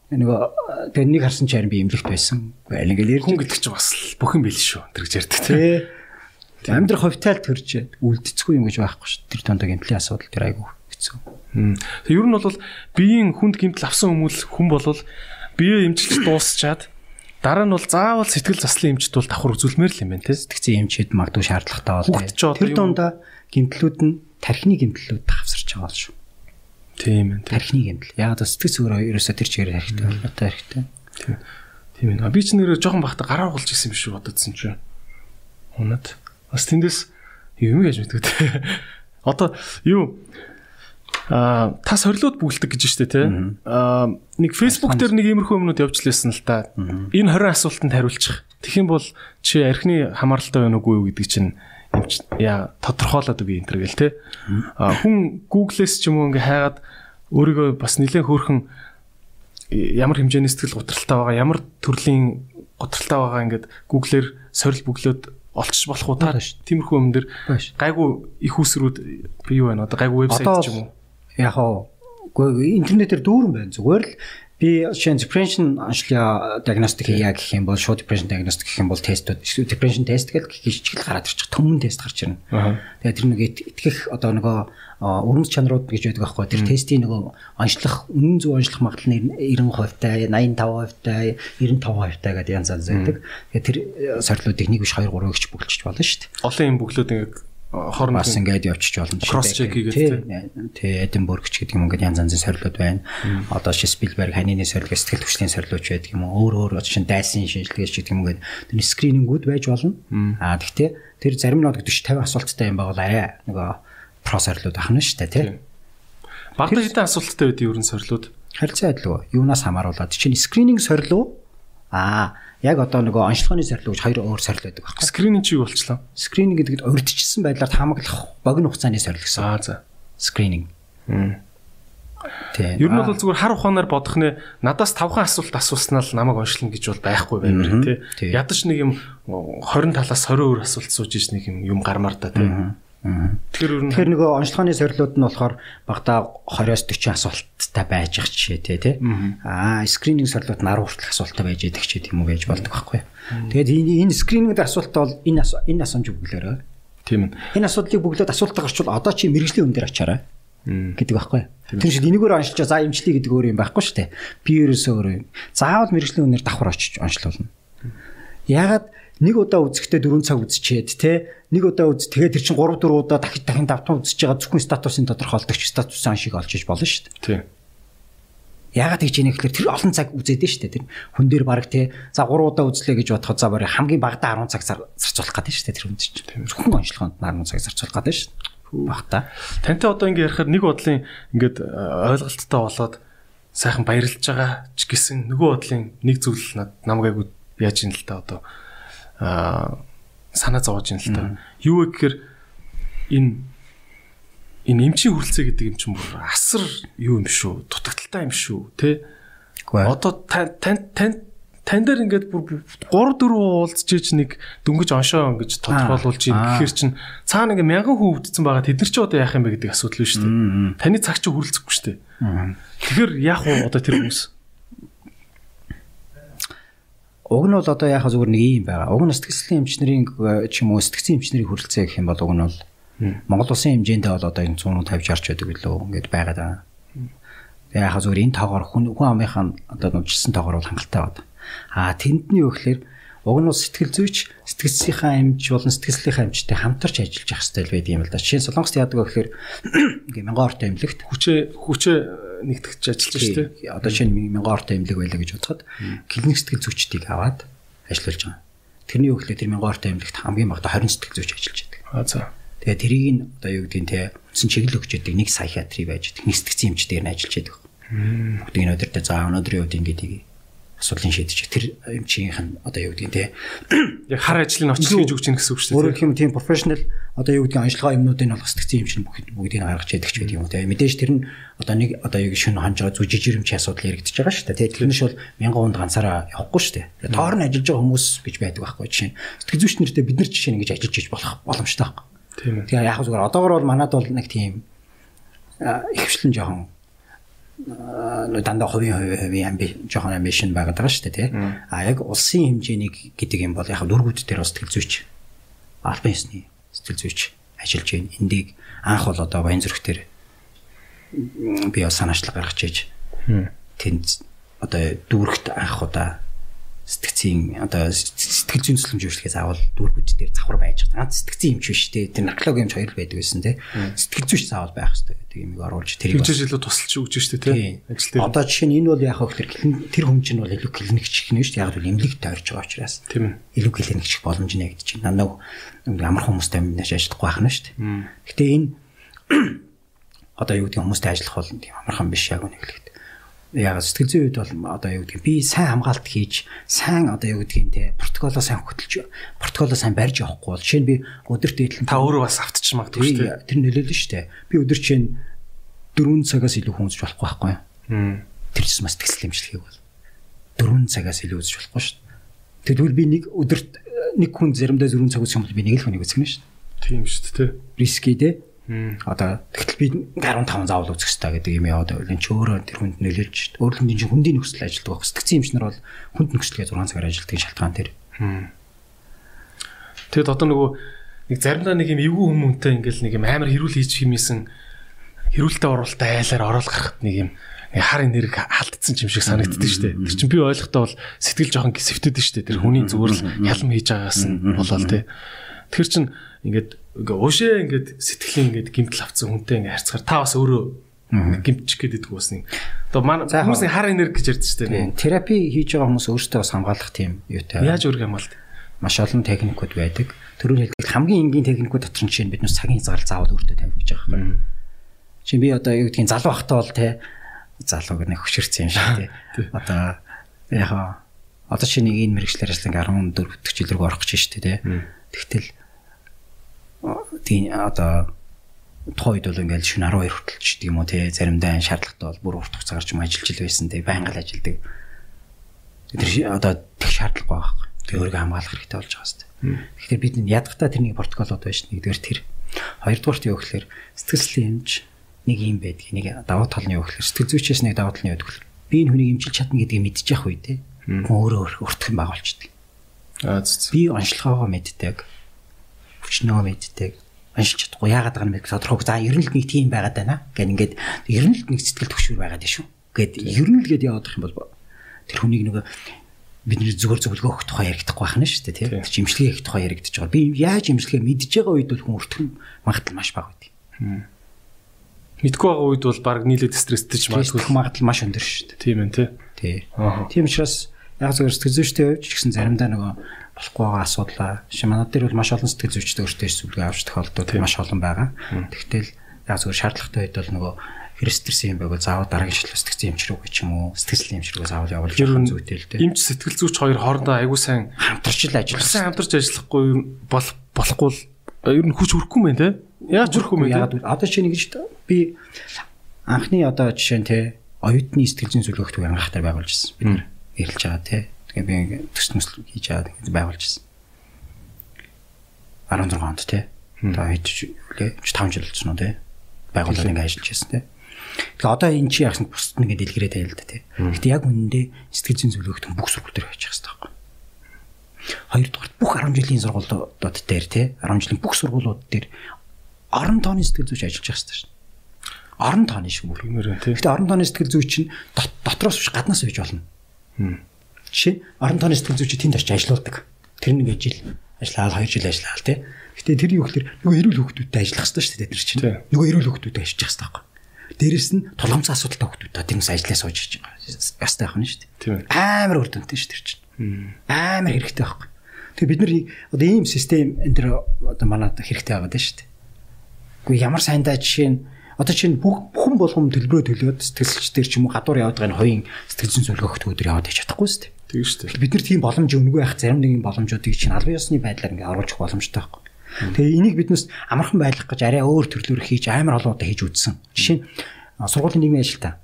нөгөө тэгээ нэг харсан чарин би имлэгт байсан. Байл ингээл Хүн ярьж гэдэг чинь бас л бүх юм бэл шүү. Тэр гэж ярьдаг тий. Амьдрах ховтайл төрж үлдэцгүй юм гэж байхгүй шүү. Тэр тондоо гэмтлийн асуудал тэр айгүй хэцүү. Тэг ер нь бол биеийн хүнд гимтэл авсан хүмүүс хүн болвол бие эмчилж дуусчаад дараа нь бол заавал сэтгэл заслын эмчт бол давхар үзүүлмээр л юм байна тий. Сэтгцэн эмчэд магадгүй шаардлагатай бол тэр дундаа гэмтлүүд нь тархины гэмтлүүд хавсарч байгаа шүү. Тийм ээ. тий. Тархины гэмтэл. Яг л сэтгц өөрөө ерөөсө тэр чигээр хэрэгтэй холбоотой хэрэгтэй. Тийм ээ. Би ч нэрээ жоохон бахта гараа угалж исэн юм шиг бододсон чинь. Унаад. Бас тэндээс юм яаж мэддэг те. Одоо юу а та сорилууд бүгэлдэг гэж штэ те. А нэг Facebook дээр нэг иймэрхүү юмнууд явж лээсэн л та. Энэ 20 асуултанд хариулчих. Тэгэх юм бол чи архины хамааралтай байна уугүй юу гэдэг чинь эмч яа тодорхойлоод үгүй энэ төр гэл те. Хүн Google-с ч юм уу ингээ хайгаад өөрийгөө бас нэлээд хөөрхөн ямар хэмжээний сэтгэл готролтой байгаа ямар төрлийн готролтой байгаа ингээд гуглээр сорил бүглөөд олчих болох Байна шүү. тиймэрхүү юм дээр гайгүй их усрүүд бий юу байна одоо гайгүй вебсайт ч юм уу? яг оо интернетээр дүүрэн байна зүгээр л би шинэ depression аншлаа диагностик хийя гэх юм бол шууд depression diagnostic гэх юм бол тестүүд depression test гэдэг хичгэл гараад ирчих төмөн тест гарч ирнэ. Тэгээ тэр нэг ит- итгэх одоо нөгөө өрөмс чанарууд гэж байдаг байхгүй тэр тестийн нөгөө онцлох үнэн зөв онцлох магадлал нь 90% тай 85% тай 95% тай гэдэг янз янз байдаг. Тэгээ тэр э, сорилуудыг нэг биш 2 3 гэж бүгэлчж болно шүү дээ. олон юм бүглөөд ингээд хооронд бас ингээд явчих жолно Cross check хийгээд, тий. Эдинбург ч гэдэг юм ингээд янз янзын сорилууд байна. Одоо ши Спилберг ханины сорилго сэтгэл хөдлөлийн сорилууч байдаг юм уу? Өөр өөр шин дайсын шинжилгээч гэдэг юм ингээд тэр скринингүүд байж болно. Аа тэгтээ тэр зарим одоо 40 50 асуулттай юм байвал арай нөгөө про сорилууд ахна шүү дээ тий. багтаа хэдэн асуулттай байд ерөн сорилууд? Харилцаа адил уу? Юунаас хамааруулаад. Чинь скрининг сорилуу? Аа яг одоо нөгөө онцлогооны сорилуу гэж хоёр өөр сорил байдаг байхгүй. скрининг чи юу болчлаа Скрининг гэдэгт урьдчилсан байдлаар хамаглах богино хугацааны сорил гэсэн. аа за Скрининг. Тий. Ер нь бол зүгээр хар ухаанаар бодох нэ надаас 5хан асуулт асууснаа л намайг оншлно гэж бол байхгүй баймир тий. Тий. Ядаж нэг юм 20 талаас 20 өөр асуулт сууж иж нэг юм юм гармаар та тий. Тэгэхээр Тэгэхээр нөгөө онцлогооны сорилууд нь болохоор багада 20-оос 40 асуулттай байж их жишээ тий, тий. Аа, скрининг сорилууд нь 10 хүртэлх асуулттай байж идэх ч гэдэм үү байж болдог байхгүй. Тэгээд энэ энэ скрининг асуултаа бол энэ энэ асуумж бүглээрээ. тийм. Энэ асуудлыг бүглөөд асуултаа гарчвал одоо чи мэрэгжлийн өн дээр очаарай гэдэг байхгүй. Тэр шиг энэгээр онцлж за эмчлээ гэдэг өөр юм байхгүй шүү дээ. Би ерөөсөө өөр юм. Заавал мэрэгжлийн өнөр давхар очиж онцлуулна. Ягаад нэг удаа үзэхдээ 4 цаг үзчихэд те нэг удаа үз тэгээд тэр чинь 3 4 удаа дахин дахин давтан үзэж байгаа зөвхөн статусын тодорхойлогч статусын шиг олж иж болно шүү дээ. Тийм. Ягаад гэж яах гэхээр тэр олон цаг үзээд нь шүү дээ. Тэр хүн дээр баг те за 3 удаа үзлээ гэж бодоход за барыг хамгийн багадаа 10 цаг зар- зарцуулах гэдэг шүү дээ тэр хүнд чинь. Зөвхөн онцлогоонд 10 цаг зарцуулах гэдэг шүү дээ. Багтаа. Тантай одоо ингэ ярихаар нэг бодлын ингээд э, ойлголттой болоод сайхан баярлж байгаа ч гэсэн нөгөө бодлын нэг зүйл над намайг айгу яаж юм л та одоо санаа зовоож юм л та. Юу вэ гэхээр энэ энэ эмчийн хүрэлцээ гэдэг юм чинь бүр асар юу юм шүү. Дутагдaltaй юм шүү, тэ? Одоо тань тань тань дээр ингээд бүр 3 4 уулзж иж нэг дөнгөж оншоо ингэж тодорхойлуулж ийн Аа. гэхэр чин цаана ингээ мянган хүн өвдсөн байгаа тэд нар ч одоо яах юм бэ гэдэг асуудал биш үү? Таны цаг чи хүрэлцэхгүй шүү дээ. Тэгэхээр яах вэ одоо тэр хүмүүс? Уг нь бол одоо яхаа зүгээр нэг юм байгаа. Уг нь сэтгэл эмчнэрийн э, ч юм уу сэтгцэн эмчнэрийн хүрэлцээ гэх юм бол уг нь бол Монгол улсын хэмжээндээ бол одоо энэ 150 60 байдаг билүү ингээд байгаад байгаа. Тэгээ яхаа зүгээр энэ тоогоор хүн хүн амынхаа одоо нужилсан тоогоор бол хангалттай байна. Аа тэндний юу гэхээр Уг нь сэтгэл зүйч сэтгэлсийнхаа амж болон сэтгэлслийн амжтай хамтарч ажиллаж явах хэрэгтэй байдаг юм л да. Жишээ нь Солонгост яадаг вэ гэхээр ингээ мянган ортой эмнэлэгт хүчээ хүчээ нэгтгэж ажиллаж шүү дээ. Одоо чинь мянган ортой эмнэлэг байлаа гэж бодоход клиник сэтгэл зүйчдийг аваад ажиллуулж байгаа. Тэрний өглөө тэр мянган ортой эмнэлэгт хамгийн багадаа 20 сэтгэл зүйч ажиллаж байдаг. Аа за. Тэгээ тэрийг нь одоо юу гэдгийг те үндсэн чиглэл өгч яадаг нэг психиатри байж байдаг. Нэг сэтгцэн эмчдээр нь ажиллаж байдаг. Бүгдийг нь өдөртөө за өнөөдрийн үед ингэдэг асуудлыг шийдэж тэр эмчийнх нь одоо юу гэдгийг те яг хар ажлыг очиж хийж өгч гин гэсэн үг шүү дээ. Өөрөөр хэлбэл тийм профешнл одоо юу гэдгийг анхлагаа юмнуудыг олох сэтгцэн эмч нь бүгдийг нь гаргаж яддаг ч гэдэг юм уу те мэдээж тэр нь одоо нэг одоо юу шөнө байгаа зүжиж жирэмчийн асуудал яригдчихэж байгаа шүү дээ. Тэр нь шул мянган хонд ганцаараа явахгүй шүү дээ. Тоор нь ажиллаж байгаа хүмүүс гэж байдаг байхгүй жишээ. Сэтгэл зүйч нартай бид нар жишээ ингэж ажиллаж иж болох боломжтой байхгүй. Тийм ээ. Тэгээ яг зүгээр одоогор бол манад бол нэг тийм ихвчлэн жоохон дандаа хувийн хувийн амби жоохон амбишн байгаад байгаа шүү дээ тий. А яг улсын хэмжээний гэдэг юм бол яг дөрвүүд дээр бас сэтгэл зүйч албан ёсны сэтгэл зүйч ажиллаж байна. Эндийг анх бол одоо баян зүрх дээр би бас санаачлаг гаргаж иж тэнд одоо дүүрэгт анх удаа сэтгцийн одоо сэтгэл зүйн төсөлмж үйлчлэхээс авал дүүргүүд дээр завхар байж байгаа. Ганц сэтгцийн эмч биш те. Тэр наркологи эмч хоёр байдаг байсан те. Сэтгэл зүйч заавал байх хэрэгтэй гэдэг юмыг оруулж тэрийг хэмжээж илүү тусалж өгч штэ те. Ажил дээр. Одоо жишээ нь энэ бол яг хөө тэр тэр хүн чинь бол илүү клиникч нь штэ. Яг л эмнэлэгт тойрч байгаа учраас. Тийм ээ. Илүү клиникч боломж нэ гэдэг чинь. Дандаа ямар хүмүүстэй амьднаш ажиллахгүй байх нь штэ. Гэтэ энэ одоо юу гэдэг хүмүүстэй ажиллах бол тийм амархан биш яг үнэхээр яг сэтгэл зүйн үед бол одоо юу гэдгийг би сайн хамгаалт хийж сайн одоо юу гэдгийг те протоколоо сайн хөтөлж протоколоо сайн барьж явахгүй бол жишээ нь би өдөрт идэлэн та өөрөө бас автчих магадгүй шүү дээ. Тэр нөлөөлнө шүү дээ. Би өдөр чинь 4 цагаас илүү хүнсж болохгүй байхгүй юу? Тэр чинь бас сэтгэл хэмжлэхийг бол. 4 цагаас илүү үзэж болохгүй шүү дээ. Тэгвэл би нэг өдөрт нэг хүн заримдаа 4 цаг үзэх юм бол би нэг л хүнийг үзэх нь шүү дээ. Тийм шүү дээ риски те Одоо тэгтэл би 15 заавал үзэх хэрэгтэй гэдэг юм яваад байвал энэ ч өөрөө тэр хүнд нөлөөлж шít. Өөр хүндийн чинь хүндийн нөхцөл ажилладаг байх. Сэтгцэн эмчнэр бол хүнд нөхцөлгээ 6 цагаар ажилладаг шалтгаан тэр. Тэгэд одоо нөгөө нэг заримдаа нэг юм эвгүй хүмүүнтэй ингээл нэг юм амар хэрүүл хийж химээсэн хэрүүлтэй оруулалтаа айлаар орол гарахад нэг юм хар энерги халдсан юм шиг санагддаг шүү дээ. Тэр чинь би ойлгохдоо бол сэтгэл жоохон гисэвтэд шүү дээ. Тэр хүний зүгээр л ялам хийж байгаас нь болол тээ. Тэр чинь ингээд ингээ уушээ ингээд сэтгэлийн ингээд гимтэл авцсан хүнтэй ингээ харьцахаар та бас өөрөө гимтчих гээд идэх бас нэг. Одоо манай хүмүүсийн хар энерги гэж ярьдэн шүү дээ. Терапи хийж байгаа хүмүүс өөрсдөө бас хамгаалах тийм юутай. Яаж үүрэг хамгаалт? Маш олон техникүүд байдаг. Төрөөр хэлбэл хамгийн энгийн техникүүд дотор нь чинь бид нүс цагийн хязгаарлал заавал өөртөө тавих гэж байгаа юм. Чи би одоо юу гэдгийг залуу хахтаа бол те залуу гэх нэг хөшөрцөн юм шиг те. Одоо яг одоо чи нэг энэ мэрэгчлэр ажиллан 14 дэх жил рүү орох гэж байна шүү дээ те. Тэгтэл тийм одоо тухайд бол ингээл шин 12 хүртэл ч гэдэг юм уу те заримдаа шаардлагатай бол бүр урт хугацаагаар ч юм ажиллаж ил байсан те байнга л ажилдаг. Тэр одоо тех шаардлага байгаа. Тэг өөрийгөө хамгаалах хэрэгтэй болж байгаа хэвээр. Тэгэхээр бид ядгатаа тэрний протоколод байж нэгдүгээр тэр. Хоёрдугаарт юу гэхээр сэтгэл хэмж нэг юм байдгийг нэг даваа талны юу гэхээр сэтгэл зүйчээс нэг даваа талны байдаг. Би энэ хүнийг имчилж чадна гэдгийг мэдчих яах вэ те. Өөрөө өртгөн байгуулчихдээ. Аа би онцлогоогоо мэддэг хүчнөө мэддэг уншиж чадахгүй яагаад байгаа юм бэ тодорхой. За ер нь л нэг тийм байгаад байна. Гэт ингээд ер нь л нэг сэтгэл төвшөр байгаад шүү. Гэт ер нь л гээд яваад их юм бол тэр хүнийг нөгөө бидний зүгээр зөвлөгөө өгөх тухай яригдахгүй байх нь шүү дээ тийм. Имчилгээ хийх тухай яригдаж байгаа. Би яаж имчилгээ мэдж байгаа үед бол хүн өртгөн магадлал маш бага байдаг. Мэдгүй байгаа үед бол баг нийлээд стресстэй ч магадгүй магадлал маш өндөр шүү дээ. Тийм ээ тий. Тийм учраас яг зөвхөн сэтгэл зүйчтэй явж гэсэн заримдаа нөгөө болохгүй байгаа асуудлаа. Шин манад дээр бол маш олон сэтгэл зүйчтэй өөртөө зөвлөгөө авч тохиолдод маш олон байгаа. Тэгтэл яг зөвхөн шаардлагатай үед бол нөгөө христэрсэн юм байгаад заавал дараагийн шалгалт сэтгцэн эмч рүү гэж юм уу сэтгэл эмч рүү заавал явуулж явах зүйтэй л дээ. Эмч сэтгэл зүйч хоёр хоорондоо айгуу сайн хамтарч л ажиллах. Сайн хамтарч ажиллахгүй бол болохгүй л ер нь хүч хөрөхгүй мэн те. Яаж хөрөхгүй мэн те. Одоо чи нэг гэж би анхны одоо жишээ нь те оюутны сэтгэл зүйн зөвлөгөөт ангаахтар байгуулж ирсэн. Бид нэр ирэлж байгаа те. Тэгээ би төс төсөл хийж аваад ингэж байгуулж ирсэн. 16 онд тий. Одоо хийж үлээ 5 жил болсон уу тий. Байгууллагад ингэ ажиллаж байсан тий. Тэгээ одоо эн чи яасан бусд нэгэ дэлгэрээд байл л да тий. Гэтэ яг үнэндээ сэтгэл зүйн зөвлөгөөт бүх сургууль дээр байж хэрэгтэй байхгүй. Хоёрдугаар бүх 10 жилийн сургуулиудад дээр тий 10 жилийн бүх сургуулиуд дээр орон тооны сэтгэл зүйч ажиллаж байгаа хэрэгтэй шин. Орон тооны шиг бүр. Гэтэ орон тооны сэтгэл зүйч нь дотроос биш гаднаас байж болно. Жишээ орон тооны сэтгэл зүйч тэнд очиж ажилладаг. Тэр нэг жил ажиллаад 2 жил ажиллаад тий. Гэтэ тэр юу гэхээр нөгөө эрүүл хүүхдүүдтэй ажиллах хэрэгтэй шүү дээ тэр чинь. Нөгөө эрүүл хүүхдүүдтэй ажиллаж явах хэрэгтэй байхгүй. Дээрэс нь толгомцоо асуудалтай хүүхдүүд тэрнээс ажиллаа сууж хийж байгаа. Ястай байх нь шүү дээ. Амар үр дүнтэй шүү тэр чинь. Амар хэрэгтэй байхгүй. Тэгээ бид нар одоо ийм систем энэ төр одоо манад хэрэгтэй байгаа даа шүү дээ. Гэхдээ ямар сайндаа жишээ нь одоо чинь бүх хүн болгом төлбөрөө төлөөд сэтгэлч дээр ч юм уу гадуур яваад байгаа энэ хоёрын сэтгэл зүйн зөвлөгөөгт өдөр яваад ич чадахгүй шүү дээ. Тийм шүү дээ. Бид нар тийм боломж өнгөө байх зарим нэгэн боломжуудыг чинь албан ёсны байдлаар ингээ оруулах боломжтой байхгүй. Тэгээ энийг биднээс амархан байлгах гэж арай өөр төрлөөр хийж амар олон удаа хийж үзсэн. Жишээ нь сургуулийн нийгмийн ажилтаа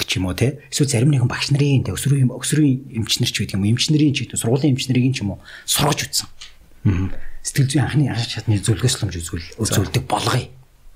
гэж юм уу те эсвэл зарим нэгэн багш нарын те өсвөрийн өсвөрийн эмчнэр ч гэдэг юм уу эмчнэрийн ч гэдэг сургуулийн эмчнэрийн ч юм уу сургаж үтсэн. Сэтгэл зүйн анхны анх чадны зөвлөгөөслөмж үзүүл үзүүлдэг болгоё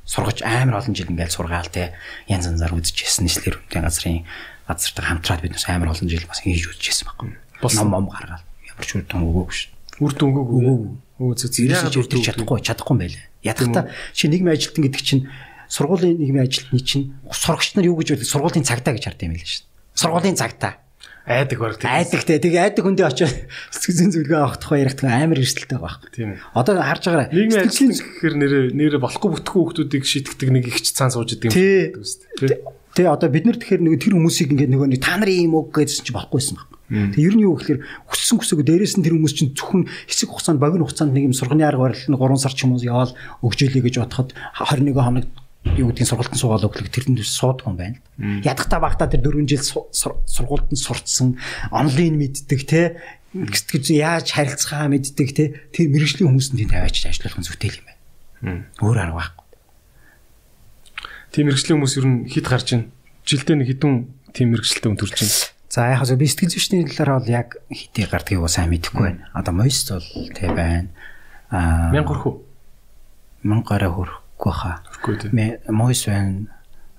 сургаж амар олон жил ингээл сургаал те янз янзаар үзчихсэн нийслэр үнэтэй газрын газартаа хамтраад бид нас амар олон жил бас хийж үзчихсэн байхгүй. Ном ном гаргаад ямар ч үр дүн өгөөгүй ш. Үр дүн өгөөгүй. Өө зөв яагаад үр дүн чадахгүй чадахгүй байлаа. Ядахта чи нийгмийн ажилтан гэдэг чинь сургуулийн нийгмийн ажилтны чинь сурагч нар юу гэж боддог сургуулийн цагтаа гэж хардсан юм байлаа ш. Сургуулийн цагтаа айдаг баг тийм. Айдаг те. Тэгээ айдаг хүндээ очиод сэтгэл зүйн зөвлөгөө авах тухай ярих тухай амар эрсдэлтэй байхгүй. Тийм. Одоо харж байгаарай. Нийгмийн ажил гэхээр нэрээ нэрээ болохгүй бүтггүй хүмүүсийг шийтгдэг нэг ихч цаан сууж идэг юм шүү дээ. Тэ одоо бид нар тэгэхээр нэг тэр хүмүүсийг ингээд нөгөө нэг та нарын юм уу гэсэн чинь болохгүйсэн баг. Тэг ер нь юу гэхээр хүссэн хүсээгүй дээрээс нь тэр хүмүүс чинь зөвхөн хэсэг хугацаанд богино хугацаанд нэг юм сурганы арга барил нь 3 сар ч юм уу яваал өгжөөлэй гэж бодоход 21 хоног юу гэдгийг сургалтын суугаал өглөг тэрэнд суудаг юм байна. Ядахта багтаа тэр 4 жил сургуультанд сурцсан, онлайн мэддэг те гэж яаж харилцахаа мэддэг те тэр мэрэгжлийн хүмүүсэнд тийм тавиач ажиллах нь зүтгэл юм байна. Өөр арга байхгүй. Тийм мэрэгжлийн хүмүүс ер нь хэд гарч байна? Жилдээ нэг хэдэн тийм мэрэгчлээ хүн төрж байна. За яг хаа би сэтгэл зүйчний талаар бол яг хэдий гардгийг уу сайн мэдэхгүй байна. Одоо мост бол тий байна. Аа 1000 хүрэх үү? 1000 гараа хүрэх хэрэггүй хаа. Мойс байна,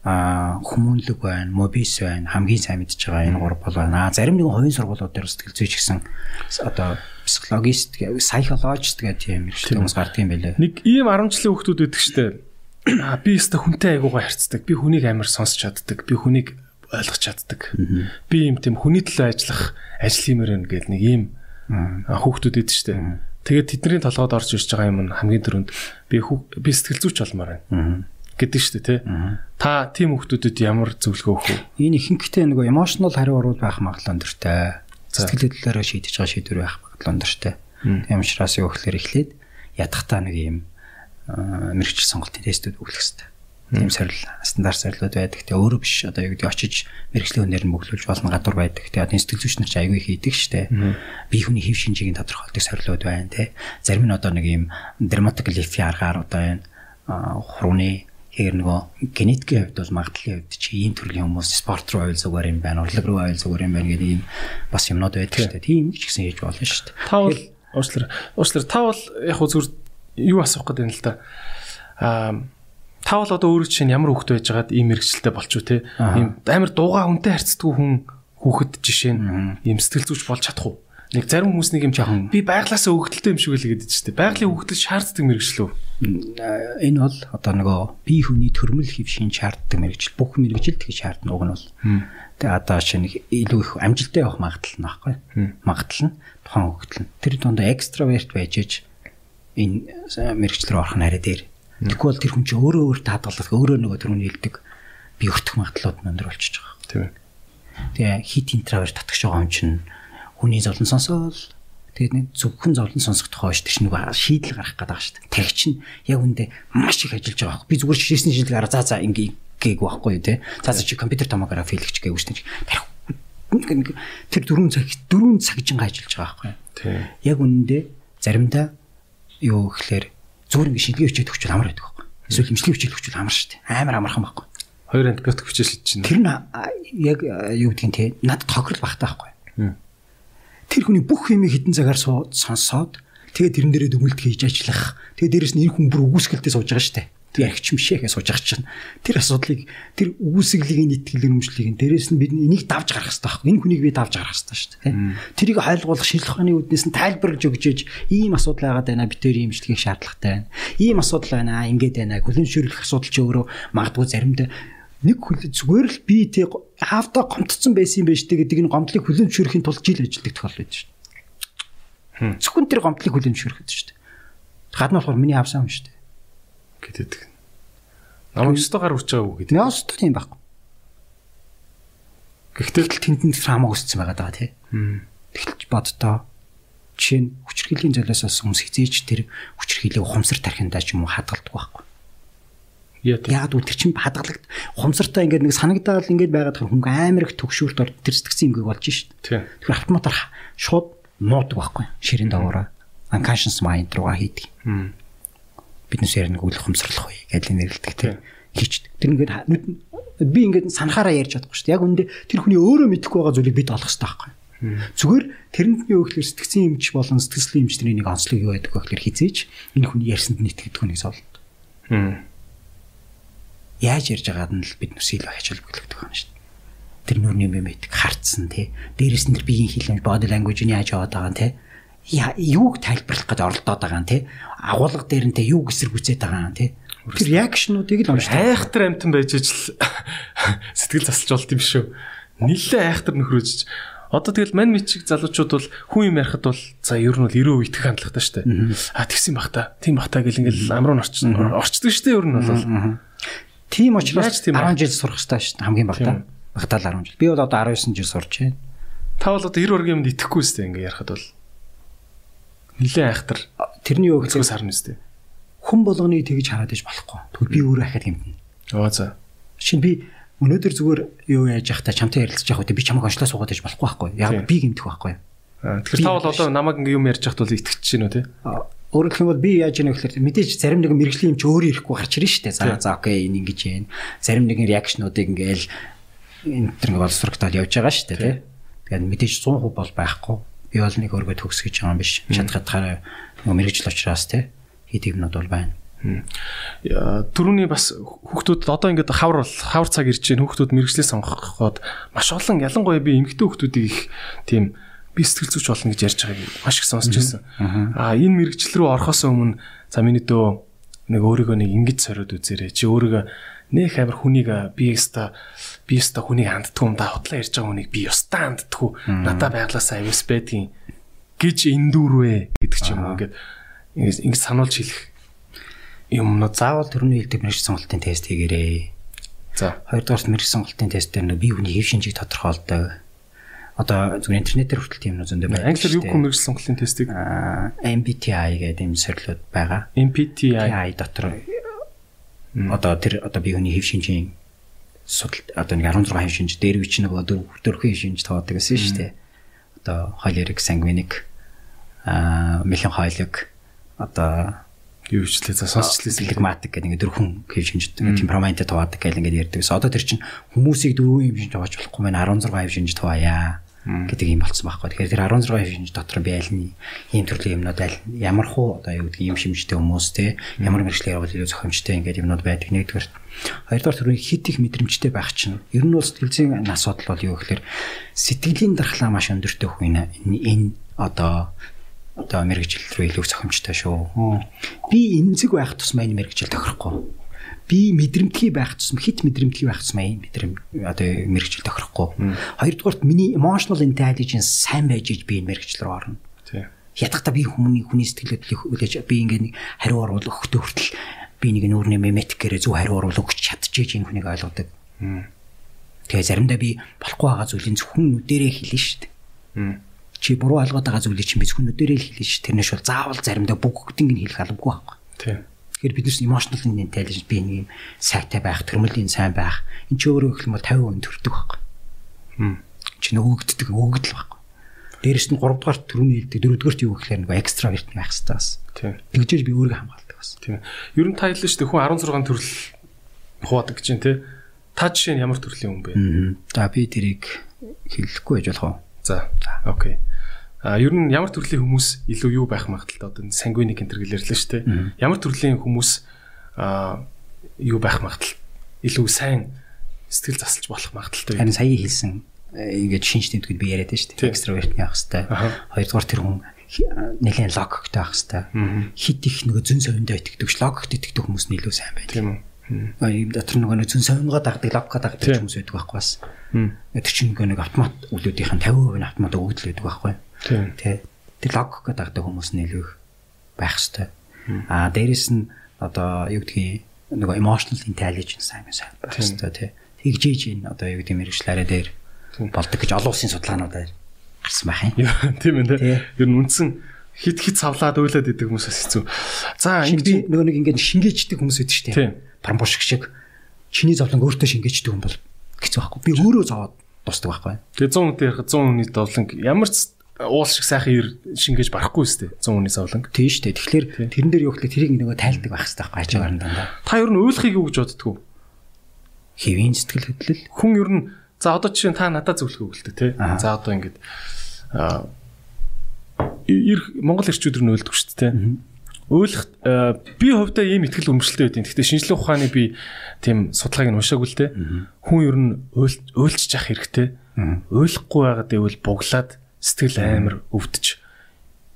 а хүмүүнлэг байна, мобис байна, хамгийн сайн мэдж байгаа энэ гурав бол байна. Зарим нэгэн хувийн сургуулиуд дээр сэтгэл зүйч гэсэн одоо психологист, психологист гэх тийм хэрэгтэй хүмүүс гардаг юм байлээ. Нэг ийм 10 жилийн хүүхдүүд байдаг штэ. Би өстө хүнтэй айгуугаа харцдаг. Би хүнийг амар сонсч чаддаг. Би хүнийг ойлгож чаддаг. Би юм тийм хүний төлөө ажиллах ажил юмэр байна гэдэг нэг ийм хүүхдүүд идэв штэ. Тэгээд тэдний толгойд орж ирж байгаа юм нь хамгийн түрүүнд би би сэтгэл зүйч болмоор байна гэдэг шүү дээ тий. Та тийм хүмүүстэд ямар зөвлөгөө өгөх вэ? Энэ ихэнхдээ нөгөө emotional хариу урууд байх магадлал өндөртэй. Сэтгэл хөдлөлөөрөө шийдэж байгаа шийдвэр байх магадлал өндөртэй. Тийм учраас юу гэхээр эхлээд ядахтаа нэг юм мэрэгчл сонголтын тестүүд өглөх хэрэгтэй тийм сорил стандарт сорилууд байдаг. Тэгээ өөрөө биш одоо юу гэдэг очиж мэрэгжлийн өнөр нь бөглүүлж болно гадуур байдаг. Тэгээ одоо институт зүйч нар ч аягүй хийдэг штэ. Бие хүний хэв шинжийг тодорхойлдог сорилууд байна те. Зарим нь одоо нэг юм дерматоглифи аргаар одоо энэ хурууны Тэгэхээр нөгөө генетикийн хувьд бол магадлалын хувьд чи ийм төрлийн хүмүүс спорт руу ойл зүгээр юм байна, урлаг руу ойл зүгээр юм байна гэдэг ийм бас юмнууд байдаг шүү дээ. Тийм ч гэсэн хийж болно шүү дээ. Та бол уучлаар уучлаар та бол яг хөө зүгээр юу асуух гэдэг юм л та. Аа та бол одоо өөрөө чинь ямар хүүхэд байж байгаад ийм мэрэгчлээ болчих уу те ийм амар дууга хүнтэй харьцдаг хүн хүүхэд жишээ нь ийм сэтгэл зүйч болж чадах уу? Нэг зарим хүмүүс нэг юм жоохон би байглаасаа хөвгөлтэй юм шиг л гэдэг чинь байгалийн хөвгөлт шаарддаг мэрэгчлөө энэ бол одоо нөгөө бие хүний төрмөл хэв шин шаарддаг мэрэгжил бүх мэрэгжилд тэгж шаардна уг нь бол тэгээ одоо шинэ илүү их амжилттай явах магадлал нь байхгүй магадлал нь тухайн хөвгөлт нь. Тэр дундаа экстраверт байж иж энэ мэрэгчлэр орох нь арай дээр бол тэр хүн чинь өөрөө өөр таадгалах өөрөө нөгөө түрүүний хэлдэг би өртөх магадлалууд нь өндөр болчихж байгаа. Тийм. Тэгээ хит интроверт татгах байгаа юм чинь хүний зовлон сонсоол тэгээд нэг зөвхөн зовлон сонсох тухай ш тийш нөгөө шийдэл гаргах гэдэг шүү дээ. Тэг чинь яг үндэ маш их ажиллаж байгаа. Би зүгээр шишээсний шийдэл гараа за за ингээ гээгүй байхгүй тий. За за чи компьютер томографи хийлгэж гээгүй шүү дээ. Тэр дөрөв цаг дөрөв цагжингаа ажиллаж байгаа байхгүй. Тий. Яг үнэндээ заримдаа юу гэхээр зүгээр ингэ шилгээ хичээл өгчөл амар байдаг байхгүй. Эсвэл имчилгээ хичээл өгчөл амар шүү дээ. Амар амархан байхгүй. Хоёр антибиотик хичээл чинь. Тэр нь яг юу гэдгийг те надад тохирол багтаа байхгүй. Тэр хүний бүх юмыг хитэн цагаар сонсоод тэгээ тэрэн дээрээ дүгнэлт хийж ажиллах. Тэгээ дээрэс нь энэ хүн бүр үгүйсгэлтэй сууж байгаа шүү дээ архич мшээхээ сууж байгаа чинь. Тэр асуудлыг тэр үүсгэлийг нийтгэл өрөмжлөгийг дээрээс нь бид энийг давж гарах хэрэгтэй байхгүй. Энэ хүнийг би давж гарах хэрэгтэй шүү дээ. Тэрийг хайлгуулах шинжилх ухааны үүднээс нь тайлбарлаж өгчээж ийм асуудал байгаад байна бид тэр имчилгээх шаардлагатай байна. Ийм асуудал байна ингээд байна хүлэншүүлэх асуудал ч өөрөө магадгүй заримдаа нэг хүлээ зүгээр л би тий хаавта гомдсон байсан юм байна штэ гэдэг энэ гомдлыг хүлэншүүлэхийн тулд жил ажилладаг тохиол байдаг шүү Зөвхөн тэр гомдлыг хүлэмжшэрхэд шүү дээ. Гадна болохоор миний авсан юм шүү дээ. Гэтэд. Намайг өстө гар үрч байгаа үү гэдэг. Нөөс тийм байхгүй. Гэхдээ л тэнд траумаг өссөн байгаа даа тий. Тэгэлж боддоо жишээ нь хүчрхийллийн золиосоос хүмүүс хизээч тэр хүчрхийлээ ухамсар тархиндаа ч юм уу хадгалдаг байхгүй. Яг үл тэр чинь хадгалагд ухамсартай ингээд нэг санагдаал ингээд байгаад хүн амар их төгшөөрт ор тэр сэтгцэн имгэг болж шít. Тэгэхээр автоматар шууд нуудаг байхгүй. Ширийн доогоороо unconscious mind руугаа хийдэг. Биднээс ярих нэг үл ухамсарлах үе гэж нэрлэдэг тий. Хийч. Тэр ингээд би ингээд санахаараа ярьж чадахгүй шүү дээ. Яг үндэ тэр хүний өөрөө мэдэхгүй байгаа зүйлийг бид олох хэрэгтэй байхгүй. Зүгээр нь юу гэхээр сэтгцэн юмч болон сэтгэслийн юмчдны нэг онцлог юу байдаг вэ гэхээр хизээч энэ хүний ярьсанд нь итгэдэг хүнийг зовлоо. Яаж ярьж байгаад нь л бид нүс илүү хачаал бүглэгдэх юм шүү дээ. Тэр нүрний мемэтик харцсан тий. Дээрээс нь тэр биеийн хилэмж body language нь яаж яваад байгаа юм тий. Юуг тайлбарлах гэж оролдоод байгаа юм тий. Агуулга дээр нь тий юу эсэргүүцээд байгаа юм тий Тэр реакшнуудыг л уншдаг. Айхтар амтан байж ижил сэтгэл засалж болт юм шүү. Нилээ айхтар нөхрөөж. Одоо тэгэл мань мичиг залуучууд бол хүн юм ярихад бол за ер нь бол өрөө итгэх хандлагатай шүү дээ. А тэгсэн бах та. Тийм бах та гэл ингээл амруу орчин орчдөг шүү дээ ер нь бол. Тийм учраас 10 жил сурах дээ хамгийн бах та. Багтаал 10 жил. Би бол одоо 19 жил сурч байна. Та бол одоо 90 оргийн юмд итгэхгүй дээ ингээ ярихад бол. Нилээ айхтар. Тэрний юу гэхээр сарна дээ хүн болгоны тэгж хараад иж болохгүй. Тэгвэл би өөрөө ахад хэмтэн. Аа за. Шин би өнөөдөр зүгээр юу яаж явах та чамтай ярилцаж явах үү би чамайг онцлоо суугаад иж болохгүй байхгүй. Яг би гэмтэх байхгүй. Тэгэхээр та бол одоо намайг ингээ юм ярьж хахад бол итгэж чинь үү те? Өөрөөр хэлбэл би яаж яах вэ гэхээр мэдээж зарим нэгэн мэрэгжлийн юм чи өөрөө ирэхгүй гарч ирнэ шүү дээ. За за окей энэ ингэж юм. Зарим нэгэн реакшнуудыг ингээл энэ төр ингээ боловсрогтол явж байгаа шүү дээ те. Тэгээд мэдээж 100% бол байхгүй. Би бол нэг өөргөө төгс гэж байгаа юм биш. Чадхад мэрэгжил учраас те хийдэг юмнууд бол байна. Төрөний бас хүүхдүүд одоо ингээд хавар хавар цаг ирж байна. Хүүхдүүд мэрэгчлээ сонгоход маш олон ялангуяа би эмэгтэй хүүхдүүдийг их тийм би сэтгэл зүйч болно гэж ярьж байгааг маш их сонсч байсан. Аа энэ мэрэгчлэл рүү орохоос өмнө за миний дөө нэг өөрийгөө нэг ингэж сориод үзээрэй. Чи өөрийгөө нэх амир хүнийг би яста би яста хүнийг ханддгүй юм да. Худлаа ярьж байгаа хүнийг би яста ханддгүй. Надаа байглаасаа авис байдгийн гэж эндүүрвэ гэдэг ч юм уу ингээд ингэж сануулж хэлэх юмнууд заавал төрний хэлдэг мэрэгч сонголтын тест хийгээрэй. За. Хоёрдугаар мэрэгч сонголтын тест дээр нөө бие хүний хэв шинжийг тодорхойлдог. Одоо зүгээр интернетээр хүртэл тийм нөө зөндөө байна. Англиар юу мэрэгч сонголтын тестийг MBTI гэдэг юм сорилууд байгаа. MBTI дотор одоо тэр одоо бие хүний хэв шинжийн судал одоо нэг 16 хэв шинж дээр үуч нөгөө дөрвөн хэв шинж тоодог гэсэн шүү дээ. Одоо холерик, сангвиник, аа меланхолик одоо юу хвчлээ за сонсчлээ флегматик гэдэг ингээд дөрвөн хэв шинжтэй темпераменттэй туваадаг гэл ингээд ярьдаг. Одоо тэр чинь хүмүүсийг дөрвөн хэв шинж тувааж болохгүй мэн 16 хэв шинж туваая гэдэг юм болцсон байхгүй. Тэгэхээр тэр 16 хэв шинж дотор би аль нь ийм төрлийн юмнууд аль ямар хуу одоо юу гэдэг ийм шимжтэй хүмүүс те ямар мэрэгчлэр явуул илүү зохимжтой ингээд юмнууд байдаг нэгдүгээр. Хоёрдугаар төрөний хит их мэдрэмжтэй байх чинь ер нь бол сэтгэл зүйн асуудал бол юу гэхээр сэтгэлийн дархлаа маш өндөртэй хүн энэ одоо одоо мэрэгжил рүү илүү зохимжтой шүү. Би эмзэг байх тусмаа энэ мэрэгжил тохирохгүй. Би мэдрэмтгий байх тусам хит мэдрэмтгий байх тусмаа энэ мэдрэм одоо мэрэгжил тохирохгүй. Хоёрдугаарт миний emotional intelligence сайн байж иж би энэ мэрэгжил рүү орно. Тийм. Ядахта би хүмүүний хүний сэтгэлд хүлээж би ингээд нэг хариу оруулах өгтөө хүртэл би нэг нүүрний меметикээрээ зөв хариу оруулах өгч чадчихэж энэ хүнийг ойлгодог. Тэгээ заримдаа би болохгүй байгаа зүйлийн зөвхөн нүдэрээ хэлнэ шүү дээ чи буруу ойлгоод байгаа зүйлийг чинь би зөвхөнөдөрөө л хэлнэ ш. Тэрнэш бол заавал заримдаа бүгдийг нь хэлэх албагүй байхгүй. Тийм. Тэгэхээр биднес emotional intelligence би нэг юм сайтай байх, төрмөлийн сайн байх. Энд чи өөрөө хэлэх юм бол 50% төрдөг байхгүй. Хм. Чи нөгөөгддөг, өгөгдөл байхгүй. Дээрэс нь 3 дугаар төрөний хэлдэг, 4 дугаарт юу гэхээр нэг экстраверт байх хэрэгтэй бас. Тийм. Тэгжээж би өөрийгөө хамгаалдаг бас. Тийм. Ер нь та хэллээ шүү дээ хүн 16 төрөл хуваадаг гэж байна те. Та жишээ нь ямар төрлийн хүн бэ? За би тэрийг хэлэхгүй байж болох уу? За. Окей. А ер нь ямар төрлийн хүмүүс илүү юу байх магадaltaй одоо сангвиник энтер гэлэрлээ шүү дээ. Ямар төрлийн хүмүүс а юу байх магадaltaй илүү сайн сэтгэл засалж болох магадaltaй. Харин сая хэлсэн ингээд шинж тэмдгүүд би яриад шүү дээ. Экстраверт явах хэвээр. Хоёрдугаар тэр хүн нэлээд логиктэй байх хэвээр. Хит их нөгөө зүүн совиндоо итгэдэг ш логикт итгэдэг хүмүүс нь илүү сайн байдаг. Тийм үү. Ийм дотор нөгөө зүүн совингоо дагдаг логикоо дагдаг хүмүүс байдаг байхгүй бас. Тэр чинь нөгөө нэг автомат үлүүдийнх нь 50% нь автомат өгөгдөл байдаг байхгүй. Тэ. тэр логик гэдэг хүмүүс нь илүү байх хэвээр. Аа дээрэс нь одоо юу гэдгийг нөгөө emotional intelligence аймаг сайн байх хэвээр тий. Тэгжээж энэ одоо юу гэдэг мэрэгчлэрээ дээр болдог гэж олон улсын судалгаануудаар гарсан байх юм. Тийм ээ. Ер нь үндсэн хит хит савлаад уйлаад идэг хүмүүсээс хэцүү. За ингэ нөгөө нэг ингээд шингээждэг хүмүүс байдаг шүү дээ. Парамбушг шиг чиний зовлон өөртөө шингээждэг хүн бол хэцүү байхгүй. Би өөрөө зовоод дусдаг байхгүй. Тэгээ 100 хүнтэй ярих 100 хүний зовлон ямар ч уул шиг сайхан ир шингээж барахгүй дээ 100 хүний зовлон. Тийм шүү дээ. Тэгэхээр тэрэн дээр юу гэхэлээ тэрийг нөгөө тайлдаг байх хэрэгтэй байхгүй ажаагаар нь дандаа. Та ер нь уйлахыг юу гэж боддөг вэ? Хэвийн сэтгэл хөдлөл. Хүн ер нь за одоо жишээ нь та надад л дээ тий. За одоо ингэж аа ир Монгол ирчүүд нь уйлдаг шүү дээ тий. Уйлах би хувьдаа ийм ихтгэл өмчлөлтэй байдیں۔ Гэхдээ шинжлэх ухааны би тийм судалгааг нь уншаагүй л дээ. Хүн ер нь уйлчж явах хэрэгтэй. Уйлахгүй байгаад ивэл буглаад сэтгэл амар өвдөж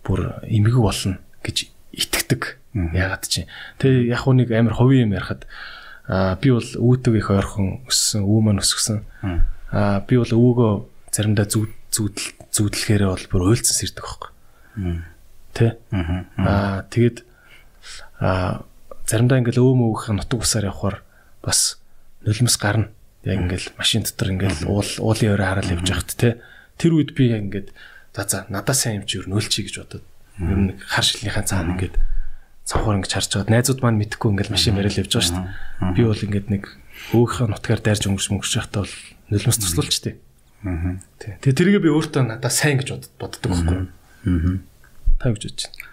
бүр эмгэг болно гэж итгэдэг. Ягаад чи. Тэ яг уу нэг амар ховын юм ярахад би бол үүдэг их ойрхон өссөн, үү маань өсгсөн. Аа би бол өвгөө заримдаа зүүд зүүдэл зүүдлэхээрээ бол бүр уйлцсан сэрдэг байхгүй. Тэ? Аа тэгээд аа заримдаа ингээл өөм өөх нутаг усаар явхаар бас нулимс гарна. Яг ингээл машин дотор ингээл уул уулын өрөө хараад явж байхад тэ. Тэр үед би ингээд за за надаа сайн юм чи юу нөлчий гэж бодод. Ер нь хар шилнийхаа цаана ингээд цавхаар ингэж харж байгаад найзууд маань мэдхгүй ингээд машин барил явж байгаа шүү дээ. Би бол ингээд нэг өөхөө нутгаар дайрж өнгөрч мөнгөрч байхдаа бол нулимс туслуулчтэй. Аа. Тэгээ тэрийг би өөртөө надаа сайн гэж боддог байхгүй. Аа. Та гэж бодож байна.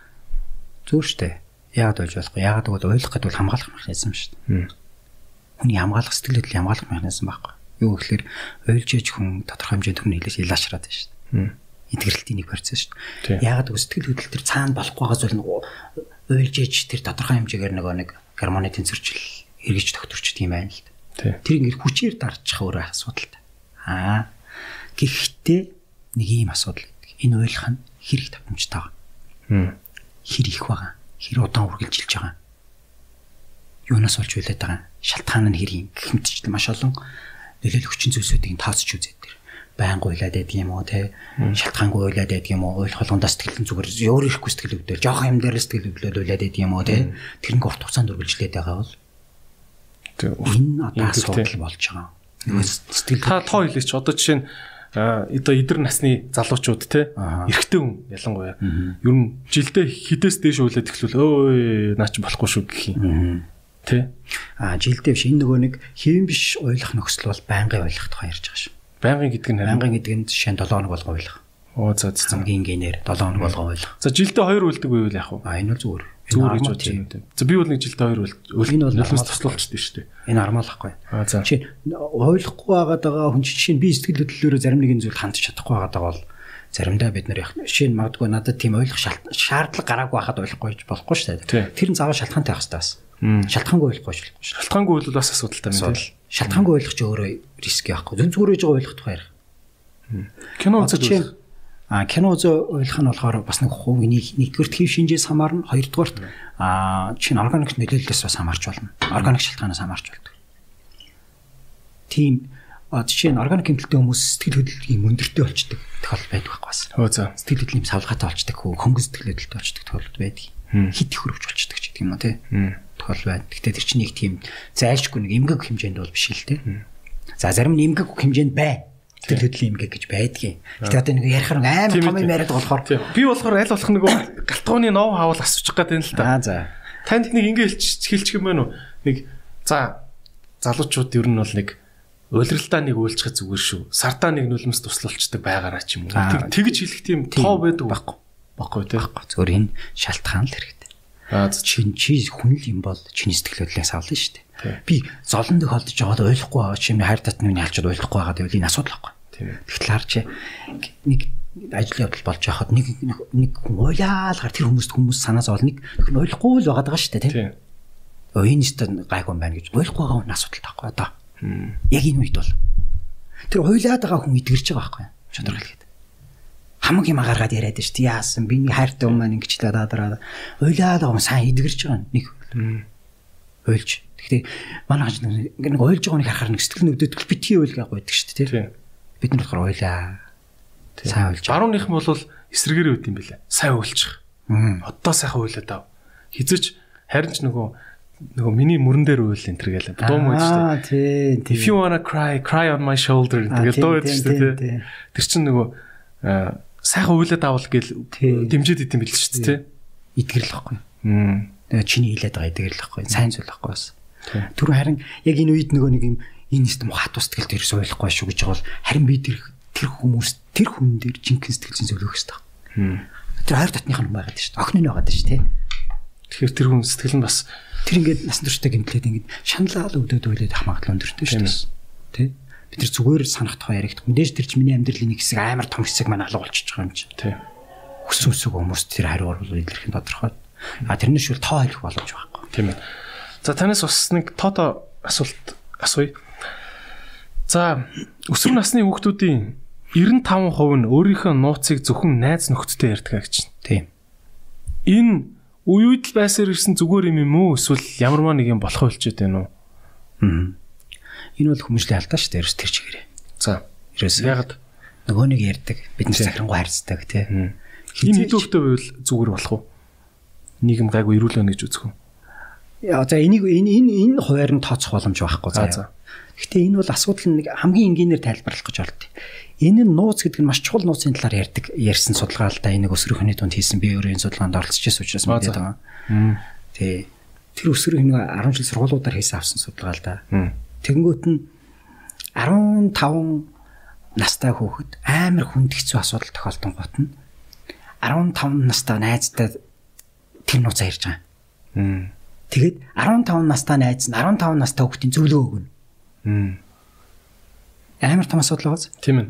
Зүгээр штэ. Яагаад болж болохгүй? Яагаад гэвэл ойлгох гэдэг бол хамгаалах механизм шүү дээ. Хүний хамгаалах сэтгэл хөдлөл хамгаалах механизм байхгүй. Юу гэхээр ойлж ээж хүн тодорхой хэмжээнд хүн хэлээс илаашраад байна шүү дээ. Интегралтийн нэг процесс шүү дээ. Яагаад гэвэл сэтгэл хөдлөл төр цаана болохгүй байгаас бол ойлж ээж тэр тодорхой хэмжээгээр нөгөө нэг гормоны тэнцвэрчил эргэж тогтворчд юм байна л дээ. Тэр ингээд хүчээр дарчих өөрөө асуудалтай. Аа. Гэхдээ нэг ийм асуудал байдаг. Энэ ойлгох нь хэрэг тавтамжтай байгаа. Хэр их байгаа. Хэр удаан үргэлжилж байгаа. Юунаас болж үлээд байгаа. Шалтгаан нь хэрэг гэх мэтчлэн маш олон нөлөөлөх хүчин зүйлсүүдийг тооцож үзээд тэр байнга уйлаад байдаг юм уу те? Шалтгаангүй уйлаад байдаг юм уу? Ойлгох болгондоо сэтгэлэн зүгээр өөр ирэхгүй сэтгэл өвдөл жоох юм дээр сэтгэл өвдлөд уйлаад байдаг юм уу те? Тэрнг урт хугацаанд үргэлжлээд байгаа бол энэ одоо асуудал болж байгаа. Сэтгэл та тоо хэлээч. Одоо жишээ нь одоо эдэр насны залуучууд те? Эрэгтэй хүн ялангуяа. Ер нь жилдээ хідээс дээш үйлээд эхлүүл өө наа чи болохгүй шүү гэх юм те а жилдээ биш. Энэ нөгөө нэг хэвэн биш ойлгох нөхцөл бол байнгын ойлгох тухай ярьж байгаа шүү байнгын гэдэг нь байнгын гэдэг нь жишээ нь 7 хоног болгоо ойлгох оо за за хамгийн гинээр 7 хоног болгоо ойлгох за жилдээ 2 үлдэг байвал яах вэ? А энэ бол зүгээр. Зүгээр гэж бодож байна. За би бол нэг жилдээ хоёр үйл энэ бол нөлөөс туслуулчихдээ шүү дээ. Энэ армаалахгүй. Чи ойлгохгүй байгаад байгаа хүн чинь би сэтгэл хөдлөлөөрөө зарим нэгэн зүйл хандж чадахгүй байгаад байгаа бол заримдаа бид нар шинэ магадгүй надад тийм ойлгох шаардлага гараагүй байхад ойлгохгүй болохгүй шүү дээ. Тэр нь заавал шалтгаантай байх хэрэгтэй бас. Шалтгаангүй ойлгохгүй шүү. Шалтгаангүй бол бас асуудалтай юм байна. Шалтгаангүй ойлгох чи өөрөө риск яахгүй. Зүн зүгээр ээж байгаа ойлгох тухай ярих. Кино үзэж А кино үзээ ойлгох нь болохоор бас нэг хувийн нэгдүгээр хэв шинжээс хамаарна хоёрдугаарт а чинь органик нөлөөллөөс бас хамаарч болно. Органик шалтгаанаас хамаарч болдог. Тийм жишээ нь органик хэмтэлтэй хүмүүс сэтгэл хөдлөлийн өндөртэй болчдөг тохиолдол байдаг байхгүй бас. Хөө за. Сэтгэл хөдлөлийн савлгаатай болчдөг хөө хөнгөн сэтгэл хөдлөлтэй болчдөг тохиолдол байдаг. Хит их хөрөвч болчдөг ч гэдэг юм уу тий. Тохиолдол байна. Гэтэ тэр чинь нэг тийм зайлшгүй нэг эмгэг хэмжээнд бол биш л тий. За зарим нь эмгэг хэмжээнд байна сэтгэл хөдлөлийн эмгэг гэж байдгийн. Гэтэ одоо нэг ярихаар амар том юм яриад болохоор би болохоор аль болох нэг галтгооны нов хаавал асуучих гээд байна л та. Аа за. Танд нэг ингэ хэлчих хэлчих юм байна уу? Нэг за залуучууд ер нь бол нэг уйлралтаа нэг үйлчлэх зүгээр шүү. Сартаа нэг нүлмэс туслуулцдаг байгаараа ч юм уу. Тэгж хэлэх тийм тоо байдаг байхгүй. Баггүй тий. Зөвөр энэ шалтгаан л хэрэгтэй. Чин чи хүн л юм бол чиний сэтгэл хөдлөлөөс авлаа шүү дээ. Би золон тохиолдож байгаад ойлгохгүй байгаа чи хайр татны үний халчод ойлгохгүй байгаа гэвэл энэ асуудал байхгүй. Тэгэхээр харж нэг ажил явдал болж байхад нэг нэг уйлаал гар тэр хүмүүст хүмүүс санаа зовол нэг ойлгохгүй л байгаа даа шүү дээ тийм. Энэ ч гайгүй юм байна гэж ойлгохгүй байгаа хүн асуудал таахгүй одоо. Яг энэ үед бол тэр уйлаад байгаа хүн идгэрч байгаа байхгүй шудраг хэлгээд. Хамаг юм агаргаад яриад шүү дээ. Яасан би нэг хайртай хүмүүс маань ингэж л дадраа. Уйлаад байгаа хүн сайн идгэрч байгаа нэг. Уйлж. Гэхдээ манай хаж нэг уйлж байгааг харахаар нэг сэтгэл нүдэд битгий уйл гэж байдаг шүү дээ бид нар болохоор ойлаа. Сайн уйлж. Барууных нь бол эсрэгээр үүд юм бэлээ. Сайн уйлчих. Одоо сайхан уйлаад ав. Хизэж харин ч нөгөө нөгөө миний мөрөн дээр уйл энэ төр гэлээ. Дуу мөн шүү дээ. If you wanna cry, cry on my shoulder тэгэл дуу байдаг шүү дээ. Тэр чинь нөгөө сайхан үйлдэл авал гэл дэмжиж идэм билээ шүү дээ тий. Итгэрл واخгүй. Аа. Чиний хилээд байгаа итгэрл واخгүй. Сайн зүйл واخгүй бас. Түр харин яг энэ үед нөгөө нэг юм энэ юм хат устгал дээр суулгахгүй шүү гэж бол харин би тэр тэр хүмүүс тэр хүн дээр жинхэнэ сэтгэлзэн зөвлөх хэрэгтэй. Тэр хоёр татных нь байгаад шүү дээ. Охин нь байгаад шүү тий. Тэгэхээр тэр хүн сэтгэл нь бас тэр ингээд насан туршдаа гэмтлээд ингээд шаналал өвдөд үйлээд ах магадлал өндөртэй шүү дээ. Тий. Бид тэр зүгээр санах тухай яригдах. Мэдээж тэр чинь миний амьдралын нэг хэсэг амар том хэсэг маань алга болчихж байгаа юм чи. тий. Хүс үсэг хүмүүс тэр хариу бол илэрхэн тодорхой. А тэрнээс шүүл тоо хэлэх боломж байхгүй. Тийм ээ. За танаас бас нэг тоото асуулт асууя. За өсвөр насны хүүхдүүдийн 95% нь өөрийнхөө нууцыг зөвхөн найз нөхдөдтэй ярьдаг гэж байна. Тийм. Энэ үе үед л байсаар ирсэн зүгээр юм юм уу эсвэл ямарваа нэг юм болох байлчээд байна уу? Энэ бол хүмүүжлийн алдаа шүү дээ. Ерөөс тэр чигээрээ. За Ерөөс ягд нөгөө нэг ярьдаг. Бид нар захирангуй харьцдаг тий. Хизээч- хэдүүхтэй байвал зүгээр болох уу? Нийгэм гайгүй ирүүлэн гэж үзэх үү? Яа за энийг энэ энэ энэ хуваар нь тооцох боломж байхгүй За. Гэхдээ энэ бол асуудал нэг хамгийн энгийнээр тайлбарлах гэж болтой. Энэ нь нууц гэдэг нь маш чухал нууцын талаар ярьдаг ярьсан судалгаа л да энийг өсвөр хүний тунд хийсэн би өөрөө энэ судалгаанд оролцож байсан учраас мэдээд байгаа. Тий. Тэр өсвөр хүний 10 жил сургуулиудаар хийсэн авсан судалгаа л да. Тэгэнгүүт нь 15 настай хүүхэд амар хүнд хэцүү асуудал тохиолдсон гот нь 15 настай найзтай тэр нууцаа ярьж байгаа. Мм. Тэгээд 15 настай найз нь 15 настай хүүхдийн зөвлөө өгнө. Амар том асуудал байгаа. Тийм ээ.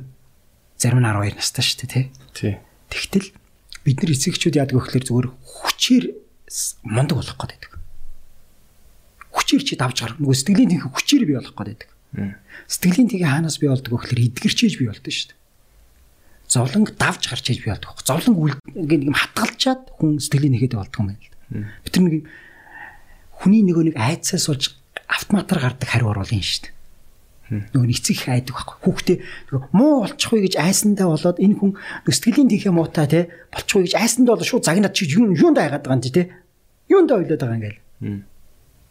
Зарим нь 12 настай шүү дээ, тий. Тий. Тэгтэл бид нар эцэгчүүд яадаг вэ гэхээр зүгээр хүчээр мундаг болох гэдэг. Хүчээр чи давж гар. Нөгөө сэтгэлийн тэнхээ хүчээр бий болох гэдэг. Сэтгэлийн тэнхээ хаанаас бий болдог вэ гэхээр эдгэрчээж бий болдог шүү дээ. Зовлонг давж гарч ээж бий болдог. Зовлонг ингээд юм хатгалчаад хүн сэтгэлийн нэгэд болдог юм байна л да. Бид нэг юм хүний нөгөө нэг айцаас болж автоматар гардаг хариу оруулын шүү дээ. Нөгөө нэг эцэг их айдаг байхгүй. Хүүхдээ муу болчихгүй гэж айсандаа болоод энэ хүн сэтгэлийн тэнхээ муутай те болчихгүй гэж айсандаа болоод шууд загнаад чи юу юунд айгаад байгаа юм чи те. Юунд ойлоод байгаа юм гээл.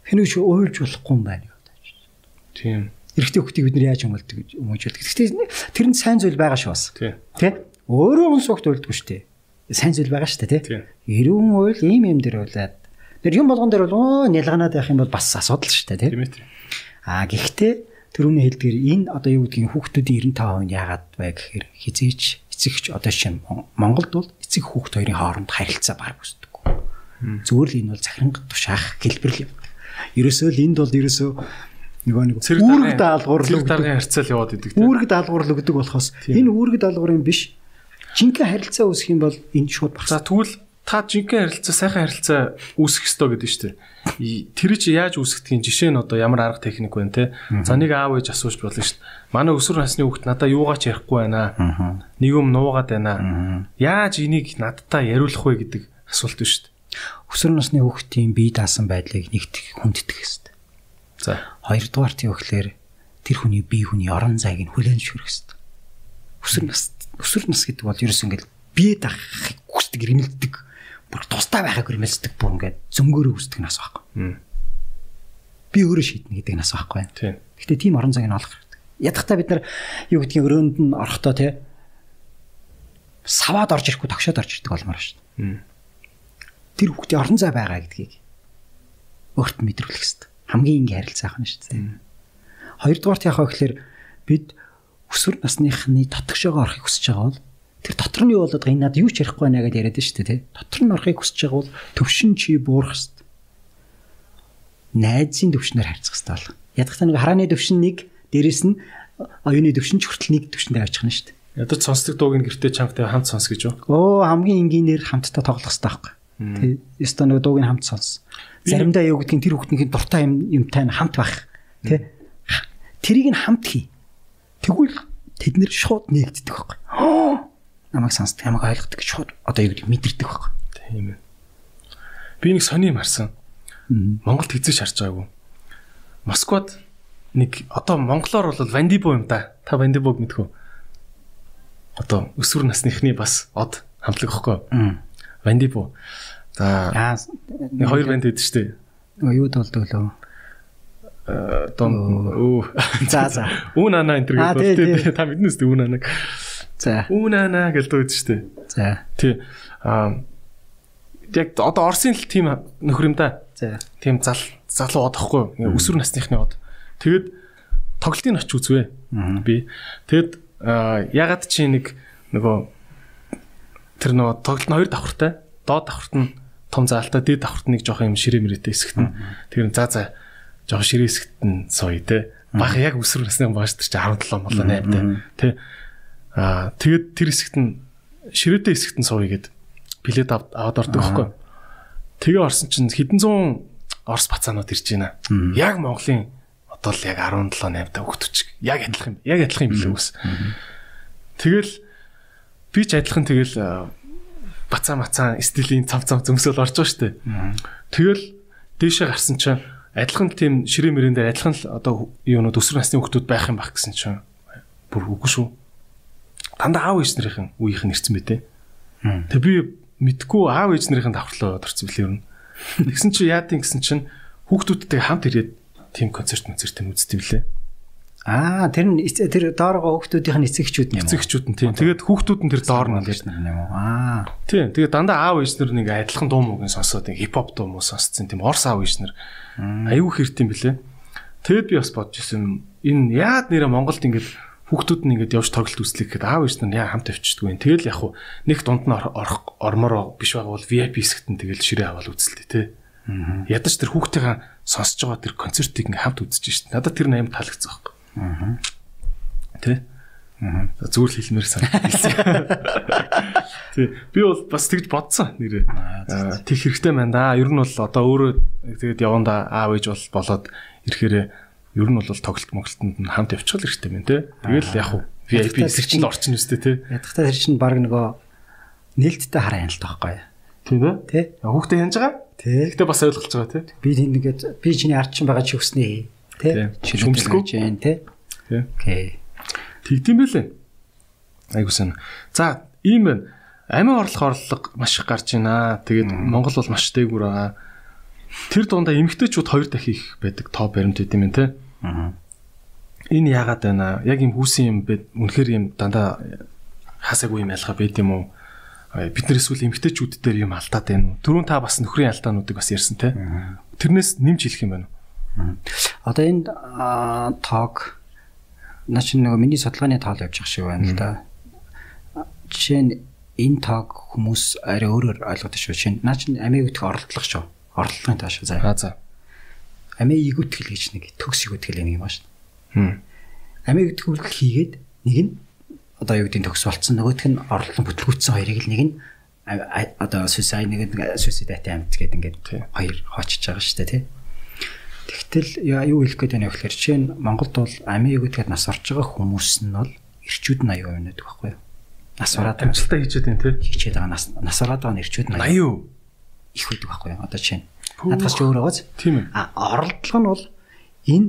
Хэнийг ч уйлж болохгүй юм байна. Тийм. Эрэгтэй хүүхдийг бид нар яаж өмөлдөг гэж өмөжүүлдэг. Гэхдээ тэр нь сайн зүйл байгаа шүү бас. Тий. Тэ? Өөрөө хүн сугт уйлдгүй шүү дээ. Сайн зүйл байгаа шүү дээ, Тийм. тэ? Эрүүн уйл ийм юм дээр уйлаад. Тэр юм болгон дээр бол оо нялганаад байх юм бол бас асуудал шүү дээ, тэ? Тийм. Аа гэхдээ тэрүүний хэлдгээр энэ одоо юу гэдгийг хүүхдүүдийн 95% нь яагаад вэ гэхээр хизээч эцэгч одоо шин Монголд бол эцэг хүүхд хоёрын хооронд харилцаа баг үсдэггүй. Зүгээр л энэ бол захиран тушаах гэлбэрл юм. Ерөөсөө л энд бол ерөөсөө нөгөө нэг үүрэг даалгавар л даргын харьцаал яваад идэг. Үүрэг даалгавар л өгдөг болохоос энэ үүрэг даалгаврын биш жинхэнэ харилцаа үүсэх юм бол энэ шууд багсаа. тэгвэл та жинхэнэ харилцаа сайхан харилцаа үүсэх ёстой гэдэг нь шүү дээ. Тэр чи яаж үүсгэдгийг жишээ нь одоо ямар арга техник байна те. За нэг аав ээж асууж болно шүү дээ. Манай өсвөр насны хүүхд надаа юугаа ч ярихгүй байна. Нэг юм нуугаад байна. Яаж энийг надтай яриулах вэ гэдэг асуулт шүү дээ. Өсвөр насны хүүхдийн бие даасан байдлыг нэгтгэх хүндэтгэх хэрэгтэй. За. Хоёрдугаарт юу гэхээр тэр хүний бие хүний орон зайг нь хүлээн зөвшөөрөх хэрэгтэй. Өсвөр нас өсвөр нас гэдэг бол ерөөс ингээд бие даахыг хүсдэг, ирмэлдэг, бүр тустай байхыг ирмэлдэг бүр ингээд зөнгөөрөө хүсдэг нас байхгүй. Би өөрөө шийднэ гэдэг нас байхгүй. Тийм. Гэхдээ тийм орон зайг нь олох хэрэгтэй. Ядахтаа бид нар юу гэдгийг өрөөнд нь орохдоо те саваад орж ирэхгүй тогшоод орж ирдэг болмоор шүү дээ. Тэр хүүхдийн орон зай байгаа гэдгийг өөрт нь мэдрүүлэх хэрэгтэй. Хамгийн энгийн харилцаа ах нь шүү дээ. Хоёрдугаарт яах вэ гэхээр бид өсвөр насныхны дотгошоогоо орохыг хүсэж байгаа бол тэр дотор нь юу болоод байгаа энэ надад юу ч ярихгүй байна гэдээ яриад шүү дээ. Дотор нь орохыг хүсэж байгаа бол төвшин чи буурах хэрэгтэй. Найзын төвшнөр харьцах хэрэгтэй бол. Ядахтаа нэг харааны төвшин нэг дээрэс нь оюуны төвшин ч хүртэл нэг төвшөндөө авчих нь шүү дээ. Ядаж сонсдог дууг нь гэртээ чамтай хамт сонс гэж юу? Оо хамгийн энгийнээр хамтдаа тоглох хэрэгтэй байхгүй. Тэ ёстой нэг дууг нь хамт сонс. Заримдаа юу гэдгийг тэр хүүхдийн дуртай юм юмтай нь хамт байх. Тэ тэрийг нь хамт хий. Тэгвэл тэд нэр шууд нэгддэг байхгүй. Намайг сонсдог, намайг ойлгодог гэж шууд одоо юу гэдгийг мэдэрдэг байхгүй. Тийм ээ. Би нэг сони юм харсан. Монголд хэзээ шарч байгаагүй. Москвад нэг одоо монголоор бол Вандибо юм да. Та Вандибог мэдхүү. Одоо өсвөр насныхны бас од хамтлаг ихгүй. Вандибо. За нэг хоёр банд шүү дээ. юу болдог лөө. Э, Дон өө. За за. Үнана энэ Аа, төр тий, гэдэг. Та мэднэ үстэй үнана. За. Үнана гэж дуудаж шүү дээ. За. Тий. Аа яг одоо Орсын л тим нөхөр юм да. За. Тийм зал залуу од ахгүй юу? Өсвөр насныхны од. Тэгэд тоглолтын оч үзвэ. Би. Тэгэд аа, ягаад чи нэг нөгөө тэр нөгөө тоглолт нь хоёр давхартай. Доод давхарт нь том заалтай, дээд давхарт нэг жоох юм ширээ мөрөтэй нь. Тэр нь за за жоох ширээ нь сууя те. Бага яг өсвөр насны бааш тэр чи 17 молоо 8 те. Тэ. Аа тэгэд тэр нь ширээтэй нь сууя гэд билет ав- аваад ордог байхгүй. Тэгээ орсон чинь хэдэн зуун Орос бацаанууд ирж байна. Яг Монголын одоо л яг 17 8 та хөгтөч. Яг адилхан юм. Яг адилхан юм билээ үс. Тэгэл би ч адилхан тэгэл бацаа мацаа стилийн цав цав зөмсөөл орж байгаа штэ. Тэгэл дээшээ гарсан чинь адилхан тийм ширээ мөрөн дээр адилхан л одоо юунууд өсвөр насны хүмүүс байх юм баг гэсэн чинь бүр үгүй шүү. Дандаа аав ээж нарын үеийнх нь ирсэн бэтэ. Тэг би мэдгүй аав ээж нарын давхарлаа орсон билээ юу. Тэгсэн чи яадын гэсэн чинь хүүхдүүдтэй хамт ирээд тийм концерт концерт юм үзтив лээ. Аа тэр нь тэр дооргоо хүүхдүүдийн эцэгчүүд юм. Эцэгчүүд нь тийм. Тэгээд хүүхдүүд нь тэр доор нь ингээд. юм уу? Аа. Тийм. Тэгээд дандаа аав ээж нар нэг адилхан дуу муугийн сонсоод хип хоп дуу муу сонсцсон тийм орс аав ээж нар аюу хэрт юм блэ. Тэгэд би бас бодож ирсэн энэ яад нэрэ Монголд ингээд хүүхдүүд нь ингээд явж тоглолт үзлэх гэхэд аав ээж нар яа хамт авчдгүй юм. Тэгэл яг хуу нэг дунд нь ор- орох ормороо биш байгаа бол VIP хэсэгт нь тэгэл ширээ аваад үзэлтэй тий. Ядаж тэр хүүхдийнхаа сонсож байгаа тэр концертыг ингээд хамт үзэж шít. Надад тэр аим таалагдсан байхгүй. Аа. Тий. Аа. Зүгээр л хэлмээр санагдсан. Тий. Би бол бас тэгж бодсон нэрээ. Тэг хэрэгтэй байна да. Ер нь бол одоо өөрөө тэгээд яванда аав ээж бол болоод ирэхээр ер нь бол тоглолт моголтонд нь хамт явчихвал хэрэгтэй байна те. Тэгэл яг хуу VIP хэсэгчэнд орчин үстэй те. Ядахтаа тэр чинь баг нөгөө нээлттэй хараа юм л таахгүй. Тийм дээ. Тэ? Хүүхдээ янж байгаа. Тэ. Гэхдээ бас ойлгож байгаа те. Би тийгээд би чиний ард чинь байгаа чи өснээ. Тий. Шүмжлэхгүй. जैन. Тий. Окей. Тэгдэм байлээ. Айгуу сан. За, ийм байна. Амиа орлох орлого маш их гарч байна. Тэгээд Монгол бол маш дээгүүр байгаа. Тэр дундаа эмгтээчүүд хоёр дахин их байдаг топ баримт гэдэг юм те. Аа. Энэ яагаад байна? Яг юм хүүсэн юм бэ? Үнэхээр юм дандаа хасаагүй юм ялгаа байд юм уу? Бид нар эсвэл эмгтээчүүд дээр юм алдаад байна уу? Түрүүн та бас нөхрийн алдаануудыг бас ярьсан те. Тэрнээс нэмж хэлэх юм байна уу? Одоо энэ аа, тог наа чи нөгөө миний судалгааны тоол явж байгаа шиг байна л да. Жишээ нь энэ тог хүмүүс арай өөрөөр ойлгодог шүү. Жишээ нь наа чи амийн үтх оролдлого шүү. Оролдлогын тоо шүү. За. Аа за. Амийн игүтгэл гэж нэг төгс игүтгэл нэг юм ба шүү. Хм. Амийн игүтгэл хийгээд нэг нь одоо юу гэдэг нь төгс болцсон нөгөөх нь орлон бүтлгүүцсэн хоёрыг л нэг нь а- а- одоо suicide нэг нь suicide attempt гэдэг ингээд хоёр хоочж байгаа шүү дээ тий. Тэгтэл юу хэлэх гээд байна вэ гэхээр жишээ нь Монголд бол амийн игүтгэд нас орж байгаа хүмүүс нь бол эрчүүд нь 80% байдаг байхгүй юу? Нас ороод Амжилтаа хийчихэд байна те. хийчээд байгаа нас нас ороод байгаа нь эрчүүд нь 80% 80 юу? их байдаг байхгүй юу? Одоо жишээ нь надаас ч өөр байгааз Тийм ээ. А оролдлого нь бол энэ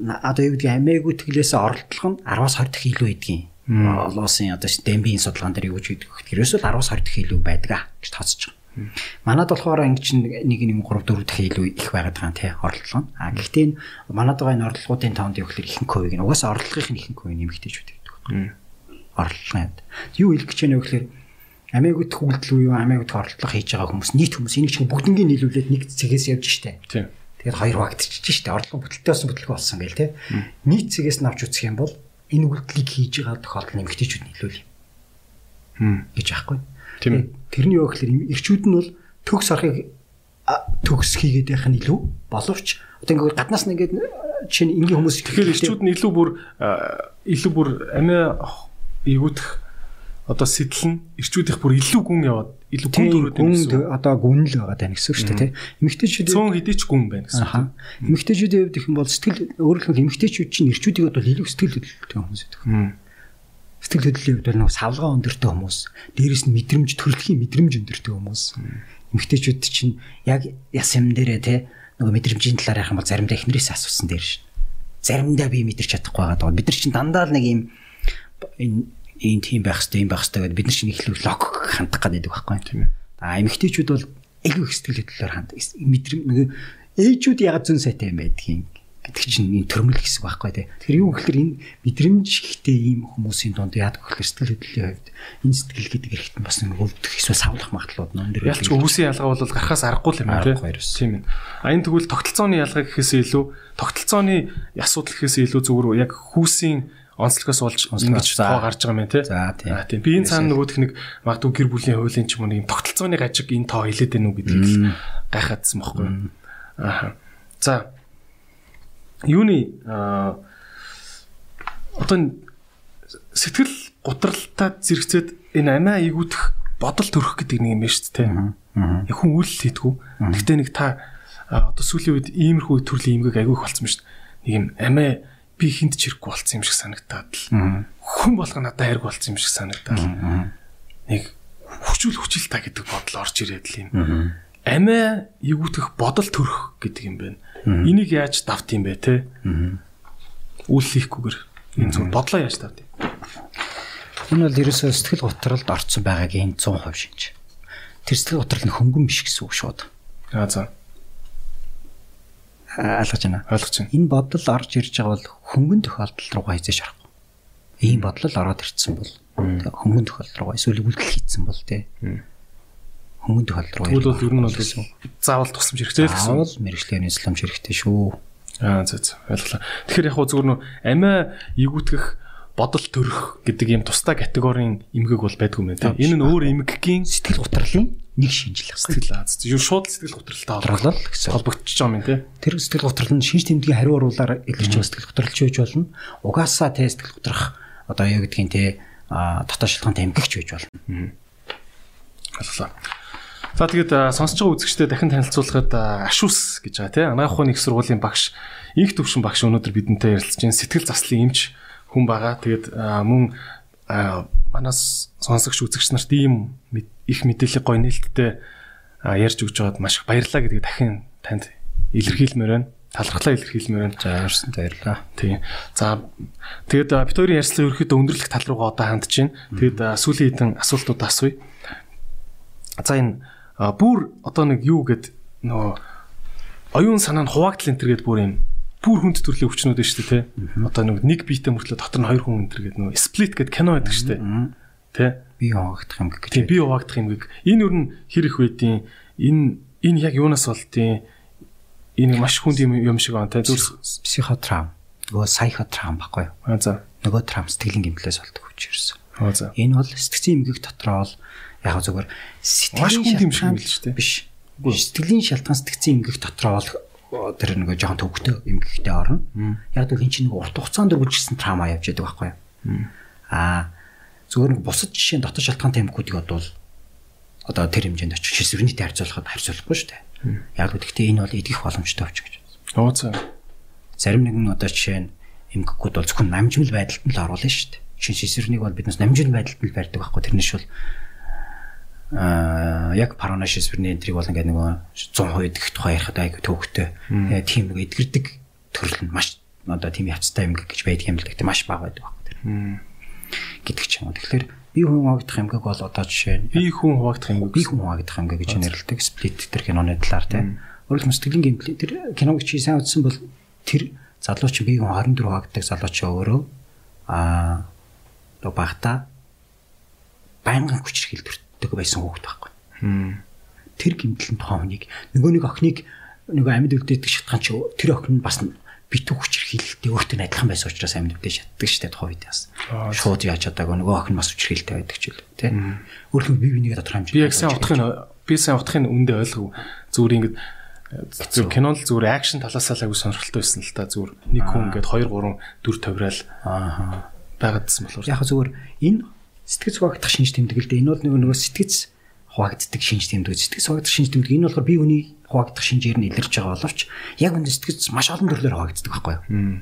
одоо юу гэдэг амээгүй тэглээс оролдлого нь 10-аас 20 дахин илүү байдгийн. Олоосын одоо дембийн судалгаан дээр юу гэж гэдэг вэ гэхээр ерөөсөө 10-аас 20 дахин илүү байдаг гэж тооцож байгаа. Манад болохоор ингэ чинь нэг нэг 3 4 дахин илүү их байгаад байгаа тий оролдлого нь. А гэхдээ энэ манад байгаа энэ оролдлогоодын тоонд юу гэхээр ихэнх хувийг нь угаасаа оролдлогын ихэнх хувийг байхгүй. Оролдлого юм. Юу хэлэх гэж байна вэ гэхээр амээгүй төгөлдөл үү амээгүй оролдлого хийж байгаа хүмүүс нийт хүмүүс энийг чинь бүгднийг нийлүүлээд нэг цэгээс явж штэ. Тийм. Тэгээд хоёр багтчихж штэ. Орлого бүтэлтэй болсон бүтлэг болсон гээл те. Нийт цэгээс нь авч үзэх юм бол энэ үйлдэлийг хийж байгаа тохиолдол нэмэгтэйчүүд нийлүүл Хм. гэж аахгүй. Тийм ээ. Тэрний юу гэхээр эрчүүд нь бол төгс орохыг а, төгс хийгээд байх нь илүү боловч одоо ингээд гаднаас нь ингээд чинь энгийн хүмүүс Тэгэхээр ирчүүд нь илүү бүр а, илүү бүр амиа эвгүтэх одоо сэтэл нь ирчүүд их бүр илүү гүн яваад илүү гүн төрөөд байна гэсэн. одоо гүн л байгаа даа гэсэн үг шүү дээ тий. Эмэгтэйчүүд Цөөн хэдий ч гүн байна гэсэн. Аха. Эмэгтэйчүүдийн хувьд их юм бол сэтгэл өөрөөр хэлбэл эмэгтэйчүүд чинь эрчүүдийг бол илүү сэтгэл хөдлөлттэй хүмүүс байдаг. Сэтгэл хөдлөлийн хувьд бол нэг савлгаа өндөртэй хүмүүс, дээрэс нь мэдрэмж төрөлхийн мэдрэмж өндөртэй хүмүүс. Эмэгтэйчүүд чинь яг яс юм дээрээ те нөгөө мэдрэмжийн талаар яхах юм бол заримдаа эхнэрээс асуусан дээр шин. Заримдаа би мэдэрч чадахгүй байгаа даа. Бид нар чинь дандаа л нэг юм энэ ийм тийм байх хэрэгтэй, ийм байх хэрэгтэй гэдэг бид нар чинь ихлүү лог хандах гэдэг байхгүй тийм ээ. А эмэгтэйчүүд бол айгүй их сэтгэл хөдлөлөөр ханд. Мэдрэмж нэг ээжүүд ягаад зүүн сайтай юм байдгийг гэдэг чинь энэ төрмөл хэсэг байхгүй тий. Тэгэхээр юу гэхээр энэ мэдрэмж ихтэй ийм хүмүүсийн дунд яадаг гэхээр сэтгэл хөдлөлийн хувьд энэ сэтгэл гэдэг эрэхтэн бас нэг өвдөх эсвэл савлах магадлалууд нон дээр ялч үүсийн ялгаа бол гарахаас аргагүй юм тий. Тийм ээ. А энэ тэгвэл тогтолцооны ялгаа гэхээс илүү тогтолцооны асуудал гэхээс илүү зүгээр яг хүүсийн онцлогоос болж ингэж тоо гарч байгаа юм тий. За тийм. Би энэ цаана нөгөөх нэг магадгүй гэр бүлийн хуулийн ч юм уу нэг тогтолцооны гажиг энэ тоо хилээд байна уу гэдгийг л гайхаадсан бохгүй. Аа. За юуны одоо сэтгэл гутралтай зэрэгцээд энэ амиа игүүдэх бодол төрөх гэдэг нэг юм байна шүү дээ. Яг хүн үйл хийдгүү. Гэхдээ нэг та одоо сүүлийн үед иймэрхүү төрлийн имгэг агиух болсон байна шүү дээ. Нэг юм амиа би хинт чирэггүй болсон юм шиг санагдаад л хүн болго надад хайрг болсон юм шиг санагдаад нэг хүчүүл хүчил та гэдэг бодол орж ирээд л юм. Амиа игүүтэх бодол төрөх гэдэг юм байна. Энийг яаж давт юм бэ те? Үйлчлэхгүйгээр энэ зөв бодлоо яаж давт юм? Энэ бол ерөөсөө сэтгэл готролд орцсон байгаагийн 100% шинж. Тэр сэтгэл готрол нь хөнгөн биш гэсэн үг шууд. Аа за. Ойлгож байна. Ойлгож байна. Энэ бодол орж ирж байгаа бол хөнгөн тохиолдол руугаа хязгаарч харахгүй. Ийм бодлол ороод ирсэн бол хөнгөн тохиолдол руугаа эсвэл үйлдэл хийцэн бол тий хөнгөн тохиолдол руу. Тэгвэл бол ер нь бол заавал тусламж хэрэгтэй л гэсэн. Заавал мэрэгжлийн тусламж хэрэгтэй шүү. Аа зөө зөө ойлголоо. Тэгэхээр яг хөө зүгээр нөө амиа игүүтгэх бодол төрөх гэдэг юм тусдаа категорийн эмгэг бол байдгүй мэн тийм. Энэ нь өөр эмгэгийн сэтгэл гутралын нэг шинжил баг. Сэтгэл аз. Юу шууд сэтгэл гутралтай холбогдлоо гэсэн. Холбогдчихж байгаа юм тийм. Тэр сэтгэл гутрал нь шинж тэмдгийн хариу оруулаар илэрч сэтгэл гутралч байж болно. Угаасаа тэ сэтгэл гутрах одоо юу гэдгийг тэ дотоод шалтгаан тэмгэгч байж болно. Боллоо. За тэгээд сонсож байгаа үзэгчдэд дахин танилцуулахад Ашус гэж байгаа тийм анагаах ухааны их сургуулийн багш инх төвшин багш өнөөдөр бидэнтэй ярилцж байна. Сэтгэл заслын эмч хүн байгаа. Тэгээд мөн манаас сонсогч үзэгч нарт ийм их мэдээлэл гой нээлттэй ярьж өгч байгаад маш их баярлалаа гэдгийг дахин танд илэрхийлмээр байна. Талархлаа илэрхийлмээр байна. За ярьсан баярлалаа. Тийм. За тэгээд бит хоёрын ярьслаа ерөөхдөө өндөрлөх тал руугаа одоо хандж байна. Тэгээд сүүлийн хэдэн асуултууд асууя. За энэ А бүр одоо нэг юу гэд нөгөө оюун санаа нь хуваагдал энэ төр гэд бүр юм бүр хүнд төрлийн өвчнүүд шүү дээ тий. Одоо нэг нэг биетэ мөртлөө дотор нь хоёр хүн энэ төр гэд нөгөө сплит гэд кино байдаг шүү дээ. Тий. Би хуваагдах юм гэх. Тий, би хуваагдах юм гэх. Энэ юу н хэр их байдیں۔ Энэ энэ яг юунаас болдیں۔ Энэ маш хүнд юм юм шиг байна тий. Зүр психотрам. Нөгөө сайхотрам баггүй юу? Аа за. Нөгөө трам сэтгэлийн гэмтлээс болдог хүч ерөөсөн. Аа за. Энэ бол сэтгцийн эмгэг дотроо бол яг зүгээр сэтгэлийн дээ. Биш. Сэтгэлийн шалтгаан сэтгцэн эмгэх дотроо бол тэр нэг жоохон төвөгтэй эмгэгтэй орно. Яг л хин чинь нэг урт хугацаанд үргэлжилсэн трама явж байдаг байхгүй юу? Аа зүгээр нэг бусад жишээ дотоод шалтгаантай эмгэгүүдийг бодвол одоо тэр хэмжээнд очих шисвэрнийтэй харьцуулахад харьцуулахгүй шүү дээ. Яг л гэхдээ энэ бол идэх боломжтой овч гэж. Оо цаа. Зарим нэгэн одоо жишээ нь эмгэгүүд бол зөвхөн намжмал байдалд нь л оруулна шүү дээ. Жишээ шисвэрнийг бол биднес намжмал байдалд нь барьдаг байхгүй тэрнээс бол аа яг параношис бэрний энтриг бол ингээд нөгөө 100% идэх тухай ярихад айгүй төвхтэй. Тийм нэг эдгэрдэг төрөл нь маш одоо тийм явцтай юм гэж байдаг юм л гэхдээ маш бага байдаг байхгүй тэр. гэдэг ч юм уу. Тэгэхээр би хүн хуваагдах эмгэг бол одоо жишээ нь би хүн хуваагдах эмгэг би хүн хуваагдах эмгэг гэж нэрлэдэг сплит тэр киноны талаар тийм. Өөрөлд сэтгэлийн гэмтэл тэр киног чи сайн үзсэн бол тэр залууч би хүн 24 хуваагддаг залууч өөрөө аа одоо багта байнгын хүчрхийл төрт өгдөг байсан хүүхэд байхгүй. Тэр гимтэл тухайн хүнийг нөгөө нэг охиныг нөгөө амьд үлдээдэг шатгаан чи тэр охин нь бас битүү хүчрхийлэлтэй өөртөө адилхан байсан учраас амьд үлдээ шатдаг штэ тухайн үед бас. Шууд яаж чадаагүй нөгөө охин бас хүчрхийлэлтэй байдаг ч үл тэ. Өөрөлд би бинийг тодорхой хэмжээ. Би яг сайн утгахын би сайн утгахын үндэ ойлгов. Зүгээр ингэ зүр кинон л зүгээр акшн талаас л аягүй сонирхолтой байсан л та зүгээр нэг хүн ингээд 2 3 4 тавирал аа байгаадсан болохоор яг зүгээр энэ сэтгэц хуваагдах шинж тэмдэг л дээ. Энэ бол нөгөө сэтгэц хуваагддаг шинж тэмдэг. Сэтгэц хуваагдах шинж тэмдэг. Энэ болохоор бие хүний хуваагдах шинжээр нь илэрч байгаа боловч яг үндэ сэтгэц маш олон төрлөөр хуваагддаг байхгүй юу?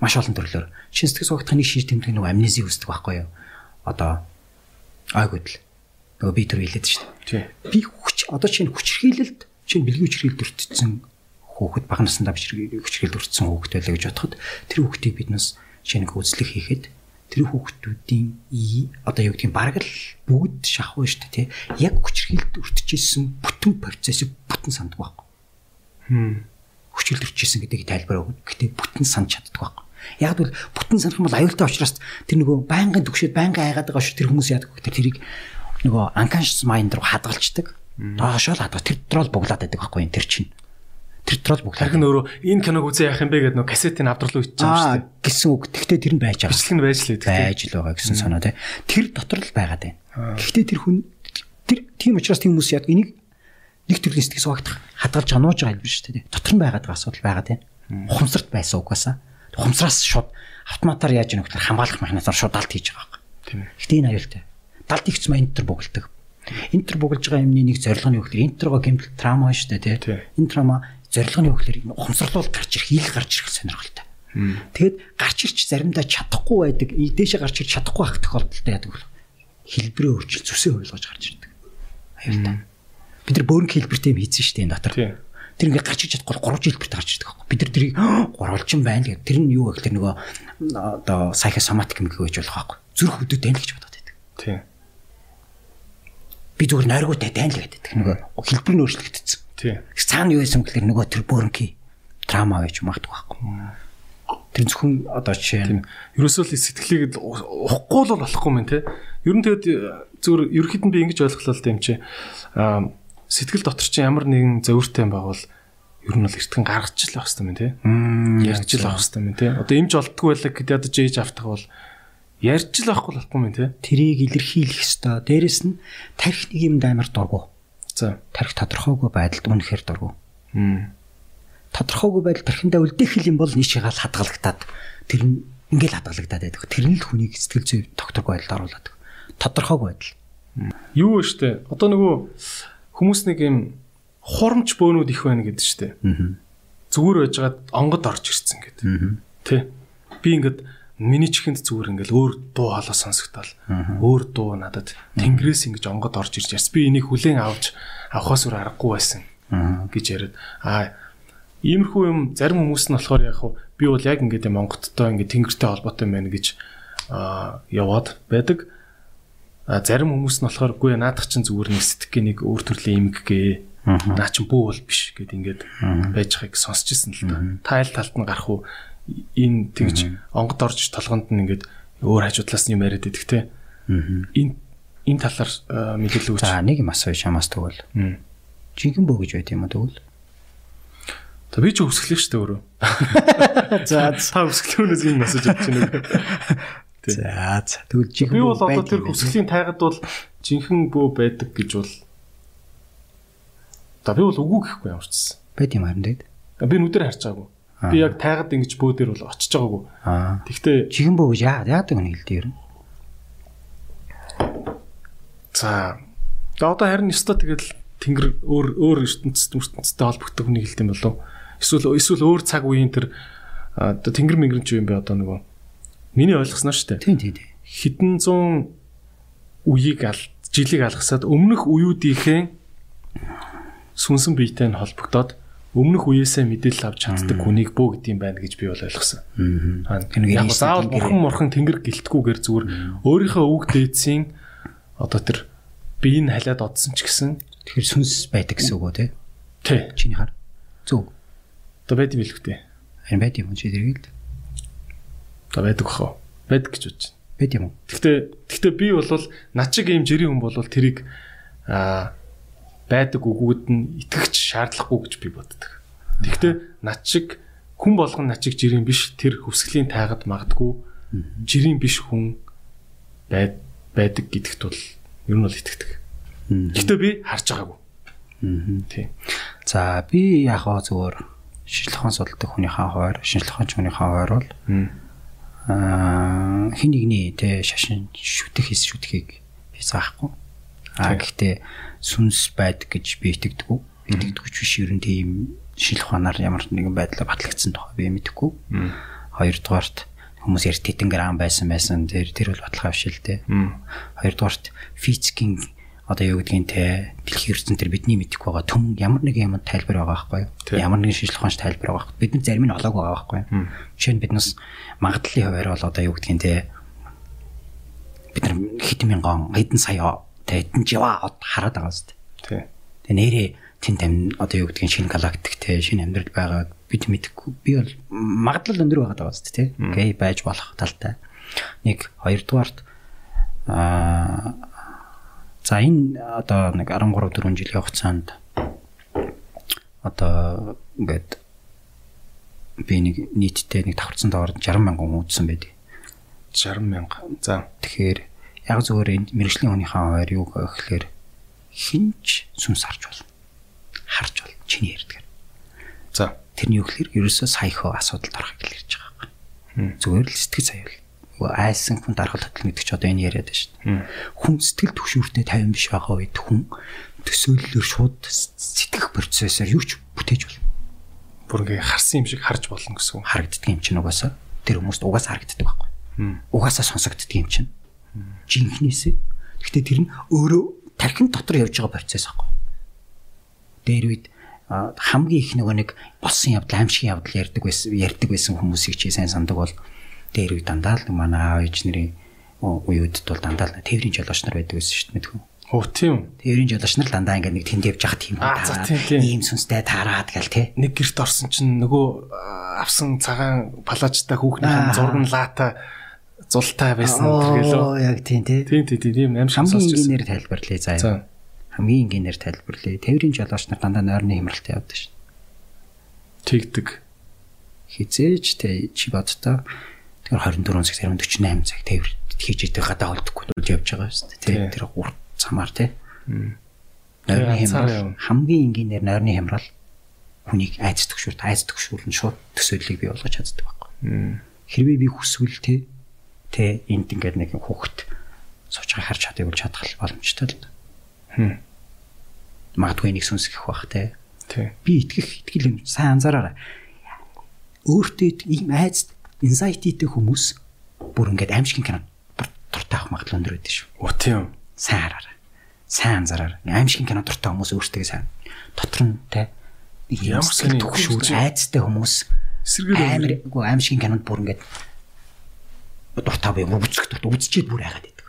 Маш олон төрлөөр. Чин сэтгэц хуваагдах нэг шинж тэмдэг нөгөө амнези үүсдэг байхгүй юу? Одоо айгүйдл. Нөгөө би төр хэлээд шүү дээ. Би хүч одоо чинь хүчрхийлэлд чинь бэлгийн хүчрхийлэлд өртсөн хүүхэд бага насндаа хүчрхийлэлд өртсөн хүүхэд байлаа гэж бодоход тэр хүүхдийг биднес шинэ үзлэг хийхэд тэр хүүхдүүдийн одоо юу гэдгийг бараг л бүгд шахав шүү дээ тий. Яг хүчрхийлд өртөжсэн бүтэн процессыг бүтэн санддаг байхгүй. Хм. Хүчрхийлд өртөжсэн гэдгийг тайлбар өгнө. Гэтэ бүтэн санд чаддаг байхгүй. Яг бол бүтэн санах юм бол аюултай учраас тэр нөгөө байнгын төгшөд байнгын айгаад байгаа шүү тэр хүмүүс яадаг вэ? Тэрийг нөгөө unconscious mind руу хадгалцдаг. Доошоо л хадгал тэр дотроо л буглаад байдаг байхгүй тэр чинь тэр трол бүгд харин өөрөө энэ киног үзээ яах юм бэ гэдэг нөө кассетын авдрал ичж байгаа шүү дээ. гэсэн үг. Тэгтээ тэр нь байж байгаа. Бичлэг нь байж л байдаг. Байж л байгаа гэсэн санаа тий. Тэр дотор л байгаад байна. Гэхдээ тэр хүн тэр тийм учраас тийм хүмүүс яг энийг нэг төрлийн сэтгэл сугагдах хадгалж анууж байгаа юм биш үү тий. Дотор нь байгаад байгаа асуудал байгаад байна. Ухамсарт байсан угаасаа. Ухамсараас шууд автоматар яаж яах вэ хамгаалах механизмаар шууд далд хийж байгаа. Тийм ээ. Гэхдээ энэ аюултай. Далд ихч маа энтер бугалдаг. Энтер бугалж байгаа юмны нэг зорилго нь юу гэхээр энтерго гэмтэл трама шүү дээ тий. Энэ трама зорилго нь юу гэхээр ухамсарлуул гарч ирэх, ил гарч ирэх сонирхолтой. Тэгэд гарч ирч заримдаа чадахгүй байдаг, дээшээ гарч ирч чадахгүй байх тохиолдолтой яадаг бол хэлбэрээ өөрчил зүсээ ойлгож гарч ирдэг. Аюултай. Бид нар бөөрнг хэлбэртэй юм хийсэн шүү дээ энэ дотор. Тэр ингээд гарч иж чадахгүй 3 хэлбэрт гарч ирдэг байхгүй. Бид нар тэрийг гурвалжин байна гэдэг. Тэр нь юу гэхээр нөгөө одоо сайхосоматик юм гэж болох байхгүй. Зүрх хөдөө тань гэж бодоод байдаг. Тийм. Би зүгээр нойргоотой тань л гэдэг. Нөгөө хэлбэр нь өөрчлөгдсөн. Тийм. Цаана юу байсан гэхээр нөгөө тэр бөөрнки драма байж магадгүй байхгүй. Тэр зөвхөн одоо жишээ нь ерөөсөө л сэтгэлийг уухгүй л болохгүй мэн те. Ер нь тэгэд зүгээр ерөөхдөө би ингэж ойлголоо л юм чи аа сэтгэл дотор чи ямар нэгэн зөвөртэй юм байгавал ер нь бол эртгэн гаргаж л байх хэрэгтэй мэн те. Ярьж л байх хэрэгтэй мэн те. Одоо имж олддгүй байлаа гэдээ одоо жээж автах бол ярьж л байхгүй болохгүй мэн те. Тэрийг илэрхийлэх ёстой. Дээрэс нь тарих нэг юм даймар дургу. За. Тарих тодорхойгүй байдалд үнэхээр дургу. Мм. Тодорхойгүй байдал тархиндаа үлдээх юм бол нийшээгаал хадгалагдаад тэр нь ингээл хадгалагдаад байдаг. Тэр нь л хүнийг сэтгэл зүй тогтворгүй байдалд оруулаад. Тодорхойгүй байдал. Юу вэ штэ? Одоо нөгөө хүмүүс нэг юм хурамч бөөнүүд их байна гэдэг штэ. Аа. Зүгээр байжгаад онгод орж ирсэн гэдэг. Тэ. Би ингээд миний чихэнд зүгээр ингээл өөр дуу хоолой сонсогдол өөр дуу надад тэнгэрээс ингэж онгод орж ирж яс би энийг хүлээн авч авахаас өөр аргагүй байсан гэж яриад. Аа иймэрхүү юм зарим хүмүүс нь болохоор яг би бол яг ингээд юм онгодтой ингээд тэнгэртэй холбоотой юм байна гэж аа яваад байдаг. А зарим хүмүүс нь болохоор үгүй наадах чинь зүгээр нэг сэтгэх нэг өөр төрлийн имэг гээ наа чин бүү бол биш гэд ингээд байж байгааг сонсч ирсэн л. Та аль талд нь гарах уу энэ тэгж онгод орж толгонд нь ингээд өөр хажуудлаас нь юм яриад идэх те. Энэ энэ талаар мэдээлэл өгч. За нэг юм асууя шамаас тэгвэл. Жинхэнэ бөө гэж байт юм уу тэгвэл? За би ч өсгөлөх дээ өөрөө. За та өсгөлөөнөөс энэ мессеж авч байна уу? За за тэгвэл жинхэнэ би бол одоо тэр өсгөлийн тайгад бол жинхэнэ бөө байдаг гэж бол За би бол үгүй гэхгүй ямар ч гэсэн. Байт юм харин тэгээд. Би нүдээр харж байгаагүй. Би яг тайгад ингэж бөө дээр бол очиж байгаагүй. Аа. Тэгтээ Жигэн бөө гэж яа яадаг вэ хэлдэг юм. за одоо харин өстой тэгэл тэнгэр өөр өөр ертөнцид ертөнцтэй холбогддог хүний хэлдэг юм болов. Эсвэл эсвэл өөр цаг үеийн тэр одоо тэнгэр мэнгэрэн ч юм бэ одоо нөгөө миний ойлгосноо шүү дээ. Тийм тийм тийм. Хитэн зуун үеийг ал жилиг алгасаад өмнөх үеүүдийнхээ сүнсэн биетэй нь холбогдоод өмнөх үеэсээ мэдээлэл авч чаддаг хүнийг бөө гэдэм байна гэж би бол ойлгосон. Аа. Яг заавал бурхан мурхан тэнгэр гэлтгүүгээр зүгээр өөрийнхөө үг дээдсийн одоо тэр бие нь халиад одсон ч гэсэн Тэгэхээр сүнс байдаг гэсэн үг үү те? тий. Чиний хар. Зөв. Одоо байд юм билгтэй. Харин байд юм чи дэргэлд. Одоо байдаг бахаа. Байдаг гэж бодож байна. Байд юм уу? Гэхдээ гэхдээ би бол над шиг ийм жирийн хүн бол тэрийг аа байдаг үгүүд нь итгэж шаардлагагүй гэж би боддог. Тэгвэл над шиг хүн болгон над шиг жирийн биш тэр хөвсглийн тайгад магадгүй жирийн биш хүн байд байдаг гэдэгт бол ер нь бол итгэдэг. Гэхдээ би харж байгаагүй. Тийм. За би яг хаа зүгээр шинжлэх ухаан судалдаг хүнийхээ хуваар ухаанч хүнийхээ хуваар бол аа хин нэгний тэ шашин шүтэх би заахгүй. Аа гэхдээ сүнс байдаг гэж би итгэдэг. Итгэдэг ч биш ер нь тийм шинжлэх ухаанаар ямар нэгэн байдлаар батлагдсан тухай би мэдэхгүй. Хоёрдугаарт хүмүүс ярь тэтэн грамм байсан байсан тэр тэр бол баталгаа биш л дээ. Хоёрдугаарт физикийн одоо юу гэдгийг те дэлхийн ертөнцийн бидний мэдэх байгаа төм ямар нэг юм тайлбар байгаа байхгүй? Ямар нэгэн шинжлэх ухаанч тайлбар байгаа байхгүй. Бидний зарим нь олоог байгаа байхгүй? Жишээ нь биднес магадлалын хуваар бол одоо юу гэдгийг те бид нар хэдэн мянган хэдэн сая тэ хэдэн жива хараад байгаа зү. Тий. Тэгээ нэрээ тэнд ам одоо юу гэдгийг шинэ галактик те шинэ амьдрал байгаа бид мэдэхгүй. Би бол магадлал өндөр байгаа даа зү те. Окей байж болох талтай. Нэг хоёрдугаарт аа за энэ одоо нэг 13 4 жилийн хугацаанд одоо ингээд би нэг нийтдээ нэг давхарцсан доорд 60 мянган хүн үзсэн байдаг. 60 мянга. За. Тэгэхээр яг энэ мэрэгжлийн хүнийхээ хуваар юу гэхээр хинч сүнс харж болно. Харж болно. Чиний ярьдгаар. За. Тэрний юу гэхээр ерөөсөө саяхоо асуудалд орохыг л ярьж байгаа юм. Зүгээр л сэтгэл заяа айсан хүн дарахад татал гэдэг чи одоо энэ яриад байна шүү дээ. Хүн сэтгэл төвшүүртээ 50 биш байгаа үед хүн төсөөллөөр шууд сэтгэх процессор юу ч бүтээж болно. Бүр ингээ харсан юм шиг харж болно гэсэн үг. Харагддаг юм чинь угаасаа тэр хүмүүст угаасаа харагддаг байхгүй. Угаасаа сонсогддог юм чинь. Жинхнээсээ. Гэхдээ тэр нь өөрөө тархин дотор явж байгаа процесс байхгүй. Дээр үед хамгийн их нөгөө нэг болсон явдал аимшигын явдал ярьдаг байсан ярьдаг байсан хүмүүсийг чи сайн сандаг бол дээр үед дандаа л манай аав ээж нарын уюудд бол дандаа л тээврийн жолооч нар байдаг байсан шүү дээ мэдгүй. Хөө тийм. Тээврийн жолооч нар дандаа ингээд нэг тэнд явж байгаа тийм таараад ийм сүнстэй таарад гэл те. Нэг герт орсон чинь нөгөө авсан цагаан палажтай хүүхнийхэн зураг нь лаата зултай байсан тэргэлөө. Яг тийм те. Тийм тийм тийм аимшиг сонсож байна. Хамгийн энгийнээр тайлбарлая заа хамгийн энгийнээр тайлбарлая. Тээврийн жолооч нар дандаа нойрны хямралтай явдаг шин. Тэгдэг. Хизээж тэ чи бодтоо тэр 24 цаг зарим 48 цаг тээвэр хийж идэг гадаа холдохгүй л явж байгаа шүү дээ. Тэр гурт цамаар тий. Нойрны хямрал хамгийн энгийнээр нойрны хямрал хүнийг айц төгшүүрт айц төгшүүрн шууд төсөөллийг бий болгож чаддаг байхгүй. Хэрвээ би хүсвэл тий тэ энд ингээд нэг хүүхэд сууж байгаа харж чадыг бол чадах боломжтой л. Хм магадгүй нэг сүнсгэх бах те. Би итгэх итгэл юм сайн анзаараарай. Өөртөө ийм айц инсайтитэй хүмүүс бүр ингээд аимшигын кино дуртай авах магадлал өндөр байдаг шүү. Оо тийм. Сайн хараарай. Сайн анзаараарай. Аимшигын кино дуртай хүмүүс өөртөө сайн. Дотор нь те ямар сони төгшүүр айцтай хүмүүс амар үгүй аимшигын кинонд бүр ингээд дуртай бай үзэх дуртай. Үзчихэд бүр хайгаад байдаг.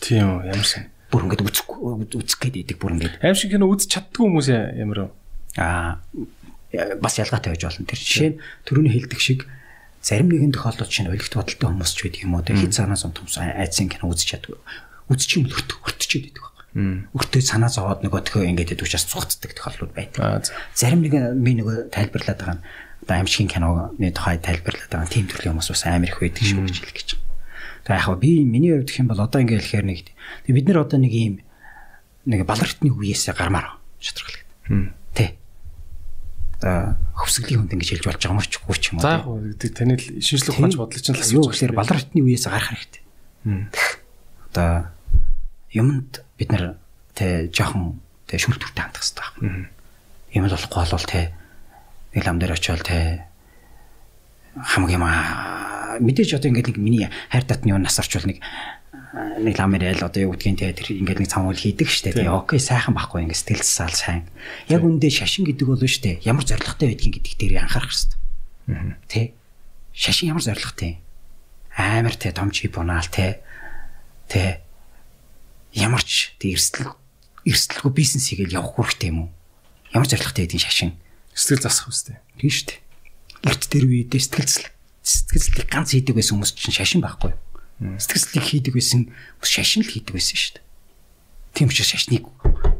Тийм ямар сони бүр ингээд үзэх үзэх гээд идэг бүр ингээд. Аим шиг кино үзэж чаддгүй хүмүүс ямар аа бас ялгаатай байж болно тэр жишээ нь. Төрөний хэлдэг шиг зарим нэгэн тохиолдолд чинь өлегт бодолтой хүмүүс ч байдаг юм уу тэг хит санаас онтомс айцын кино үзэж чаддгүй. Үзэж юм өрт өртчихэд идэг байна өртөө санаа зовоод нөгөө төхөө ингээд идэг учраас цугцдаг тохиолдлууд байдаг зарим нэг би нөгөө тайлбарлаад байгаа нь одоо шиг киноны тухай тайлбарлаад байгаа тийм төрлийн хүмүүс бас амар их байдаг шүү гэж хэлэх гэж Тэгээ яг би миний хувьд гэх юм бол одоо ингээ хэлэхээр нэг бид нар одоо нэг ийм нэг балартны үеэсээ гармаар шатргалдаг. Тэ. Одоо хөвсгөлийн хүнд ингэж хэлж болж байгаа мөрч гүч юм уу. За яг таны шинжлэх ухаанч бодлоо чинь л. Юу гэхээр балартны үеэсээ гарах хэрэгтэй. Одоо юмд бид нар тэ жоохон тэ шүлтүртэй хандах хэрэгтэй. Юм л болохгүй болвол тэ нэг лам дээр очиод тэ хамгийн маа мэдээж одоо ингээд нэг миний хайр татны юу нас орчвол нэг нэг ламэр ял одоо юу гэдгийг те тэр ингээд нэг цамуул хийдэг штэ тий. Окей сайхан байхгүй ингээд сэтгэл засаал сайн. Яг үндэ шашин гэдэг бол штэ ямар зоригтой байдгийг гэдэг дээр анхаарах хэрэгтэй тий. Шашин ямар зоригтой амар те том чи бунаал те. Те ямар ч эрсдэл эрсдэлгүй бизнес хийгээл явах хэрэгтэй юм уу? Ямар зоригтой байдгийг шашин сэтгэл засах үстэй тий штэ эрт тэр үедээ сэтгэл сэтгэлслийг ганц хийдэг байсан хүмүүс чинь шашин байхгүй. Сэтгэлслийг хийдэг байсан хүмүүс шашин л хийдэг байсан шүү дээ. Тийм учраас шашныг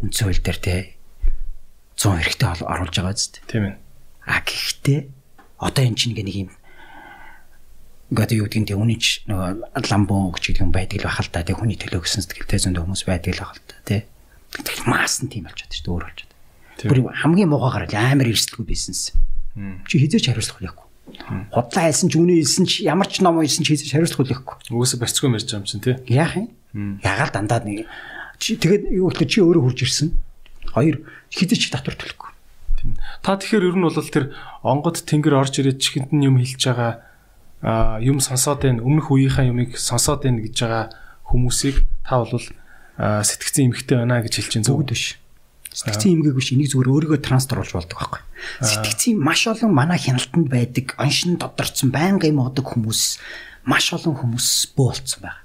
үндсэн хууль дээр те 100 хэрэгтэй оруулж байгаа зү. Тийм ээ. А гэхдээ одоо эн чинь нэг юм гэдэг юу гэдгийг үүний ч нөгөө ламбон гэж юм байдаг л бахал та тэг хүний төлөө гэсэн сэтгэлтэй зөндөө хүмүүс байдаг л бахал та тий. Тэгэхээр маас нь тийм болж чаддаг шүү дээ өөр болж. Бүр хамгийн муухайгаар амар эрсдэлгүй бизнес. Чи хизээч хариуцлах хүлээхгүй. Худлаа хэлсэн ч үнэ хэлсэн ч ямар ч ном хэлсэн ч хизээч хариуцлах хүлээхгүй. Үгүйсээ барьцгүй мэрж байгаа юм чинь тий. Яах юм? Ягаал дандаа нэг чи тэгээд юу гэхээр чи өөрөө хурж ирсэн. Хоёр хизээч татвар төлөхгүй. Тийм. Та тэгэхээр ер нь бол тэр онгод тэнгэр орж ирээд чихэнд нь юм хэлж байгаа а юм сонсоод байна. Өмнөх үеийнхээ юмыг сонсоод байна гэж байгаа хүмүүсийг та бол сэтгцэн эмхтэй байна гэж хэлж чинь зөв биш. Сэтгцэн эмгээг биш энийг зүгээр өөрийгөө трансторуулж болдог байхгүй. Сэтгцэн маш олон манай хяналтанд байдаг оншин додорцсон байнга юм одог хүмүүс маш олон хүмүүс бөө болцсон байна.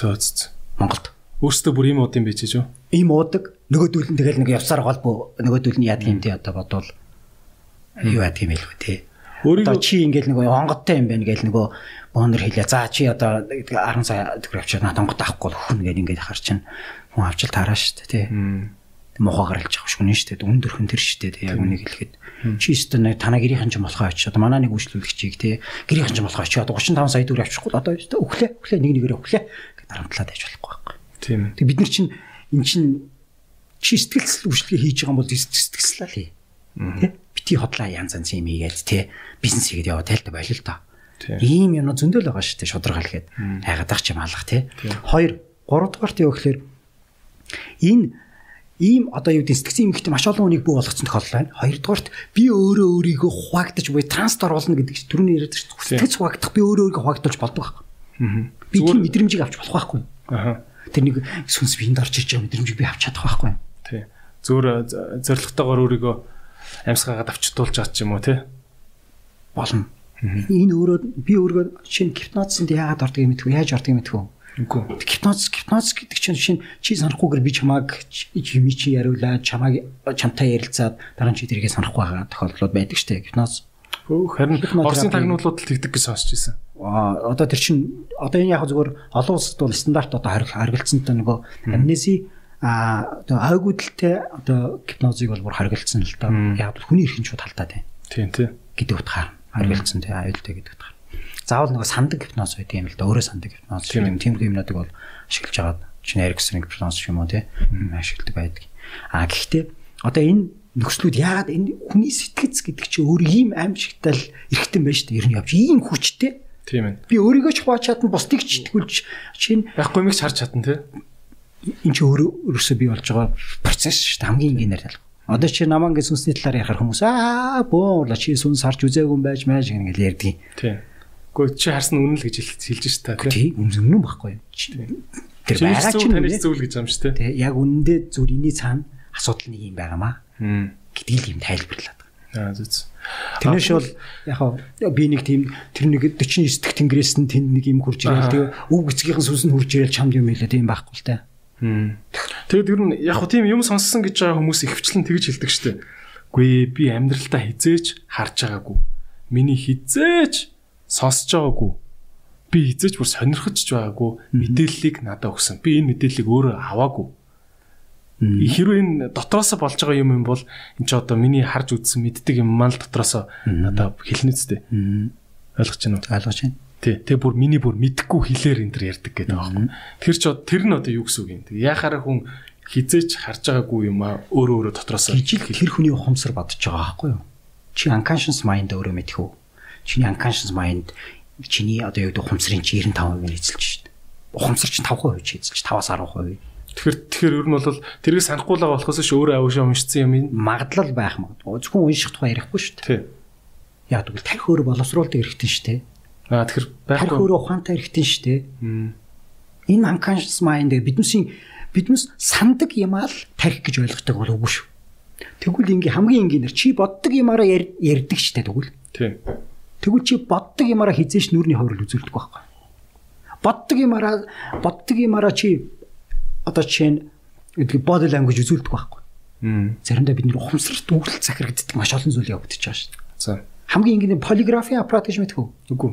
Зөө зөө. Монголд. Өөртөө бүр ийм удын байж шүү. Ийм уудаг нөгөөдүүл нь тэгэл нэг явсаар голбоо нөгөөдүүл нь яадаг юм тий одоо бодвол юу яадаг юм хэлвэ тий. Өөрийгөө чи ингээл нөгөө онгодтой юм байна гээл нөгөө бонор хэлээ. За чи одоо 10 сая төгрөг авчаад надад онгод авахгүй хөн гээд ингээд хар чин хүн авчил таараа штэ тий. Мохоо гаралж авах шүнэ штэ. Үн дөрхөн тэр штэ тий яг үнийг хэлэхэд. Чи өстө нэг танаа гэрийнхэн ч болохоо очиж одоо манай нэг үйлчлүүлэгчийг тий гэрийнхэн ч болохоо очиж одоо 35 сая төгрөг авчихгүй одоо өстө өглөө өглөө нэг нэгээр өглөө гэдэг дарамтлаад байж болохгүй байхгүй. тийм. Тэг бид нар чинь эн чинь чи сэтгэлсэл үйлчлэгээ хийж байгаа юм бол сэтгэлслээ хий. Тэ? Бити хотлаа янз янз юм ийгээд тэ бизнес хийгээд яваа тайлтай болил л та. Ийм юм зөндөл байгаа дээ шударгаал гээд. Хайгаад ах чим алах тэ. Хоёр, гуравдугаарт юу гэхээр энэ ийм одоо юу гэдэг сэтгцэн эмгэгтэй маш олон хүнийг бүү болгоцсон тохиолдол байна. Хоёрдугаарт би өөрөө өөрийгөө хуваагдаж буй трансдор болно гэдэг чинь түрүүний яриад шүү дээ. Сэтгц хуваагдах би өөрөө өөрийгөө хуваагдуулж болдог байхгүй. Би тийм мэдрэмжийг авч болох байхгүй. Тэр нэг сүнс биеинд орж ирж байгаа мэдрэмжийг би авч чадах байхгүй. Тий. Зүгээр зоригтойгоор өөрийгөө амьсгаагаад авчтуулж чад ч юм уу тий. болно. Энэ өөрөө би өөрөө шинэ гипнозсанд яагаад юм мэдгүй яаж юм мэдгүй. Үгүй. Гипноз гипноз гэдэг чинь шинэ чи санахгүйгээр би чамааг чими чи яриулаад чамааг чамтай ярилцаад дараа нь чи тэргээ санахгүй байгаа тохиолдлууд байдаг штэ гипноз. Өөх харин. Орсын тагнуулууд л тэгдэг гэж сонсч ирсэн. Аа одоо тэр чин одоо энэ яг зүгээр олон улсад бол стандарт одоо харил харгалцсантай нөгөө амнеси а одоо айгуудлтай одоо гипнозыг бол бүр харгалцсан л да. Яг бол хүний эрхэн шууд халтаад байна. Тийм тий. гэдэг утгаар харгалцсан тий аюултай гэдэг. Заавал нөгөө сандаг гипноз байдаг юм л да. Өөрөө сандаг гипноз Тийм. Тэмдэг юмнуудыг бол ашиглаж байгаа. Чин Эриксон гипноз юм уу тий ашигладаг байдаг. А гэхдээ одоо энэ нөхцлүүд яагаад энэ хүний сэтгэц гэдэг чинь өөр ийм аимшигтай л эргэтэн байж та ер нь явж ийм хүчтэй. Тийм ээ. Би өөрийгөө ч хувааж чадна бусдыг ч итгүүлж чинь Яахгүй мэгч харж чадна тий. энэ чи өөрөө өөрөөсөө бий болж байгаа процесс шүү дээ хамгийн энгийнээр тал. Одоо чи намаа ингэ сүнсний талаар ярихаар хүмүүс аа бөөла чи сүнс харж үзээгүй юм байж маш ингэ ярьдгийг. Тий. Гэхдээ чи харсан үнэн л гэж хэл- хэлж ш та тий. Тий үнэн байхгүй? Чи- Тэр байгаа таныг үнэ. зүйл гэж юм ш тий. Тий яг үнэндээ зүгээр иний цаана асуудал нэг юм байгаамаа гэдгийг юм тайлбарлаад байгаа. Аа зү. Тэрнэш бол яг би нэг тийм тэр нэг 49 дэх тэнгэрээс нь тэнд нэг юм хурж ирэл тэгээ өв гисгийнхэн сүнс нь хурж ирэл чамд юм хэлээ тийм байхгүй л та. Тэгэд ер нь яг тийм юм сонссон гэж байгаа хүмүүс ихвчлэн тэгж хэлдэг штэ. Гүй би амьдралтаа хизээч харж байгаагүй. Миний хизээч сонсож байгаагүй. Би хизээч бүр сонирхож ч байгаагүй. Мэдээллийг надад өгсөн. Би энэ мэдээллийг өөрөө аваагүй. Хэрвээ энэ дотроос болж байгаа юм юм бол эн чи одоо миний харж үзсэн мэддэг юм маань л дотроос надад хэлнэ зү. Ойлгож байна уу? Ойлгож байна. Тий, тэг бүр миний бүр мэдхгүй хэлээр энэ төр ярьдаг гэдэг юм. Тэр ч од- тэр нь одоо юу гэсэн үг юм. Тэг яхаараа хүн хизээч харж байгаагүй юм а өөрөө өөрөө дотроос Жижиг тэр хүний ухамсар бодож байгаа байхгүй юу? Чи unconscious mind өөрөө мэдэх үү? Чиний unconscious mind чиний одоо юу гэдэг ухамсарын чи 95% нь эзэлж шít. Ухамсар чинь 5% чи эзэлж 5-аас 10%. тэгэхээр тэгэхээр ер нь бол тэрийг санахгүй л байгаа болохоос ш өөрөө авшаа уншсан юм. Магадлал байх магадгүй. Зөвхөн унших тухай ярихгүй шүү дээ. Тий. Яг тэгвэл тарих өөрөө боловсруулдаг хэрэгтэй шүү дээ. Аа тэгэхээр Тарих байхгүй. өөрөө ухаантай хэрэгтэй шүү дээ. Энэ unconscious mind биднээсийн биднээс сандаг юмаа л тарих гэж ойлгодог бол үгүй шүү. Тэгвэл ингээ хамгийн энгийнээр чи боддог юмараа яр- ярьдаг штэ тэгвэл. Тий. Тэгвэл чи боддог юмараа хизээш нүрийн ховрол үзүүлдэг байхгүй. Боддог юмараа боддог юмараа чи одоо жишээ нь гэдэг body language үзүүлдэг байхгүй. Заримдаа бид нэр ухамсарт үйлдэл захирагддаг маш олон зүйл явагдаж байгаа шүү дээ. За. Хамгийн энгийнээр полиграфийн аппарат гэж мэдэх үү? Үгүй.